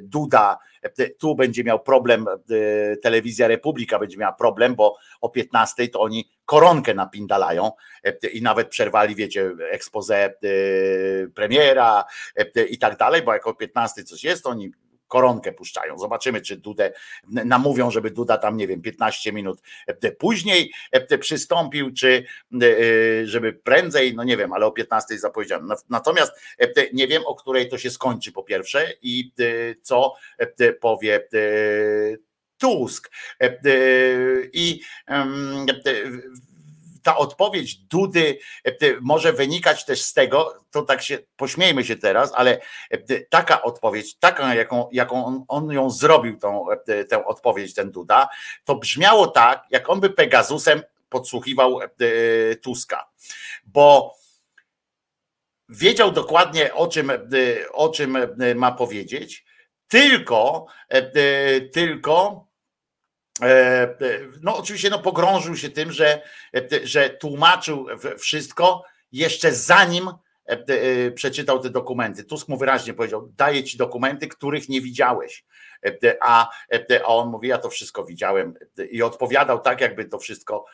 Duda, tu będzie miał problem, telewizja Republika będzie miała problem, bo o 15 to oni koronkę napindalają i nawet przerwali, wiecie, expose premiera i tak dalej, bo jak o 15 coś jest, to oni koronkę puszczają. Zobaczymy, czy Dudę namówią, żeby Duda tam, nie wiem, 15 minut później przystąpił, czy żeby prędzej, no nie wiem, ale o 15 zapowiedziałem. Natomiast nie wiem, o której to się skończy po pierwsze i co powie Tusk. I ta odpowiedź Dudy e, może wynikać też z tego, to tak się pośmiejmy się teraz, ale e, taka odpowiedź, taką jaką, jaką on, on ją zrobił, tą, e, tę odpowiedź, ten Duda, to brzmiało tak, jak on by Pegasusem podsłuchiwał Tuska. Bo wiedział dokładnie o czym, o czym ma powiedzieć, tylko, tylko no oczywiście no, pogrążył się tym, że, e, że tłumaczył wszystko jeszcze zanim przeczytał te dokumenty. Tusk mu wyraźnie powiedział: Daję ci dokumenty, których nie widziałeś. A, a on mówi: Ja to wszystko widziałem i odpowiadał tak, jakby to wszystko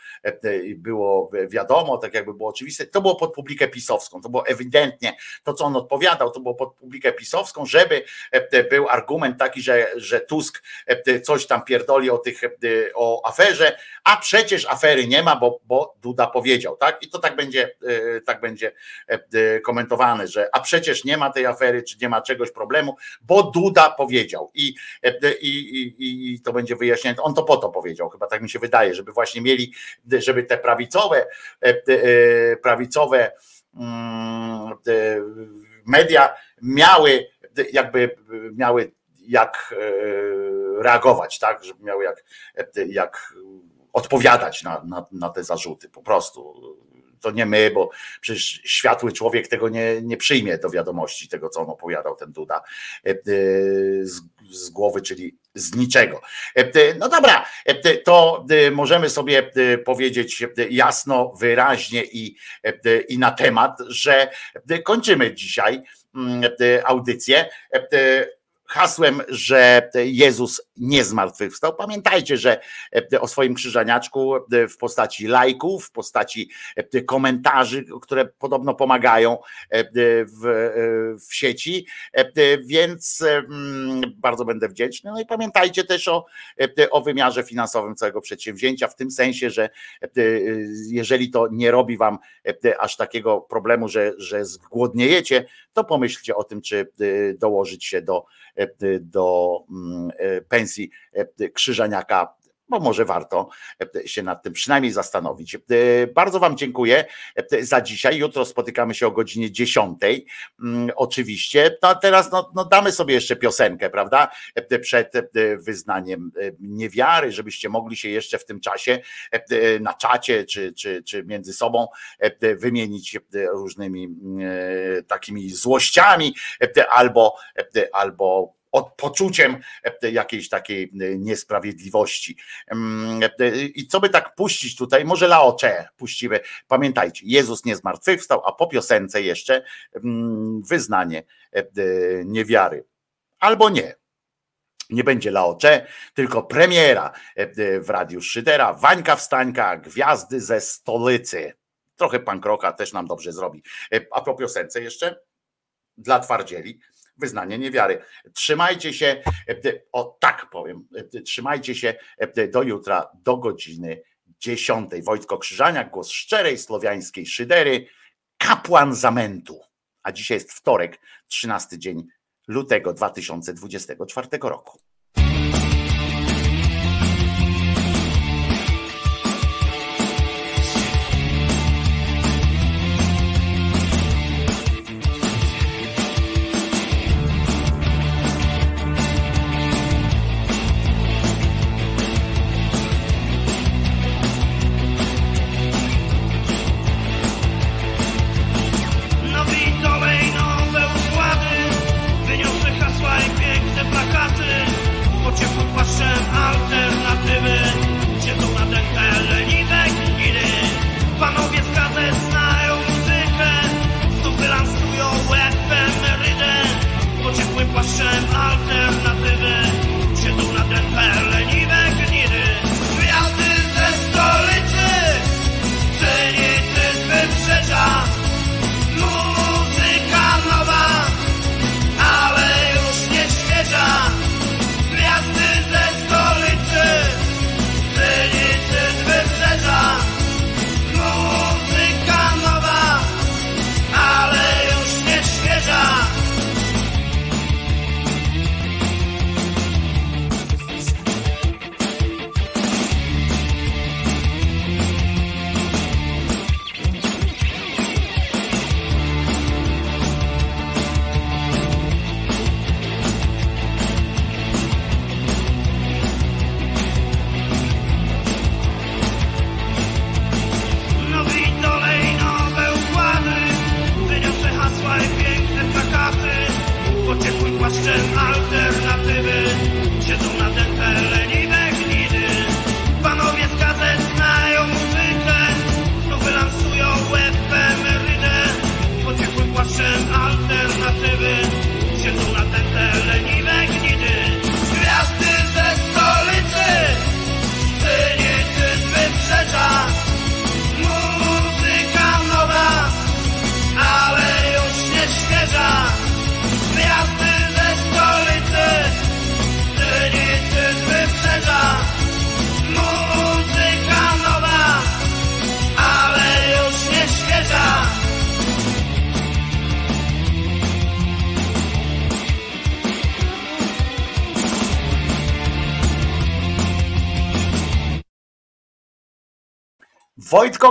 było wiadomo, tak jakby było oczywiste. To było pod publikę pisowską, to było ewidentnie to, co on odpowiadał, to było pod publikę pisowską, żeby był argument taki, że, że Tusk coś tam pierdoli o tych o aferze, a przecież afery nie ma, bo, bo Duda powiedział, tak? I to tak będzie, tak będzie komentowane, że a przecież nie ma tej afery, czy nie ma czegoś problemu, bo Duda powiedział. I i, i, i to będzie wyjaśnione. On to po to powiedział, chyba tak mi się wydaje, żeby właśnie mieli, żeby te prawicowe, e, e, prawicowe mm, media miały jakby miały jak e, reagować, tak, żeby miały jak, jak odpowiadać na, na, na te zarzuty po prostu to nie my, bo przecież światły człowiek tego nie, nie przyjmie do wiadomości, tego co on opowiadał, ten Duda e, e, z, z głowy, czyli z niczego. E, no dobra, to możemy sobie powiedzieć jasno, wyraźnie i, i na temat, że kończymy dzisiaj mm, audycję hasłem, że Jezus nie zmartwychwstał. Pamiętajcie, że e, o swoim krzyżaniaczku e, w postaci lajków, w postaci e, komentarzy, które podobno pomagają w, w sieci, więc bardzo będę wdzięczny. No i pamiętajcie też o, o wymiarze finansowym całego przedsięwzięcia, w tym sensie, że jeżeli to nie robi wam aż takiego problemu, że, że zgłodniejecie, to pomyślcie o tym, czy dołożyć się do do mm, e, pensji e, Krzyżaniaka bo może warto się nad tym przynajmniej zastanowić. E, bardzo Wam dziękuję za dzisiaj. Jutro spotykamy się o godzinie 10. Mm, oczywiście. No teraz no, no damy sobie jeszcze piosenkę, prawda? Przed wyznaniem niewiary, żebyście mogli się jeszcze w tym czasie na czacie czy, czy, czy między sobą wymienić różnymi takimi złościami albo, albo od poczuciem e, jakiejś takiej e, niesprawiedliwości. Mm, e, I co by tak puścić tutaj? Może Laocze puścimy. Pamiętajcie, Jezus nie zmartwychwstał, a po piosence jeszcze mm, wyznanie niewiary. Albo nie. Nie będzie Laocze, tylko premiera w Radiu Szydera, Wańka Wstańka, Gwiazdy ze stolicy. Trochę pankroka też nam dobrze zrobi. A po piosence jeszcze dla twardzieli wyznanie niewiary. Trzymajcie się, e, o tak powiem, e, trzymajcie się e, do jutra, do godziny dziesiątej. Wojtko Krzyżaniak, głos szczerej słowiańskiej szydery, kapłan zamętu. A dzisiaj jest wtorek, 13 dzień lutego 2024 roku.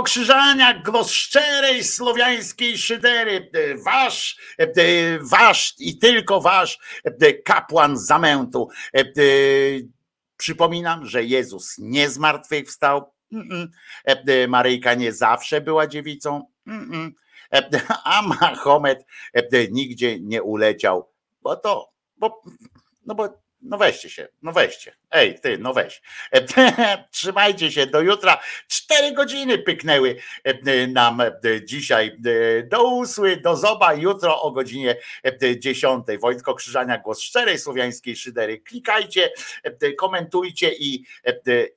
Krzyżaniak, głos szczerej słowiańskiej szydery, e, wasz, e, e, wasz i tylko wasz kapłan zamętu. Przypominam, że Jezus nie zmartwychwstał. Mm-mm. E, e, Maryjka nie zawsze była dziewicą. E, A Mahomet nigdzie nie uleciał, bo to, bo, no bo no weźcie się, no weźcie. Ej, ty, no weź. Trzymajcie się do jutra. Cztery godziny pyknęły nam dzisiaj. Do usły, do zoba jutro o godzinie 10. Wojtko Krzyżania, głos szczerej słowiańskiej szydery. Klikajcie, komentujcie i,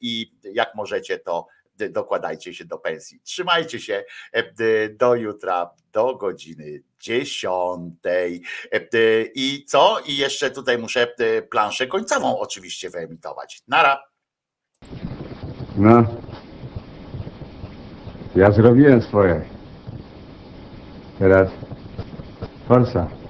i jak możecie to dokładajcie się do pensji. Trzymajcie się do jutra, do godziny dziesiątej. I co? I jeszcze tutaj muszę planszę końcową oczywiście wyemitować. Nara. No. Ja zrobiłem swoje. Teraz forsa.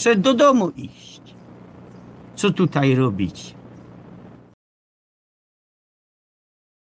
Proszę do domu iść. Co tutaj robić?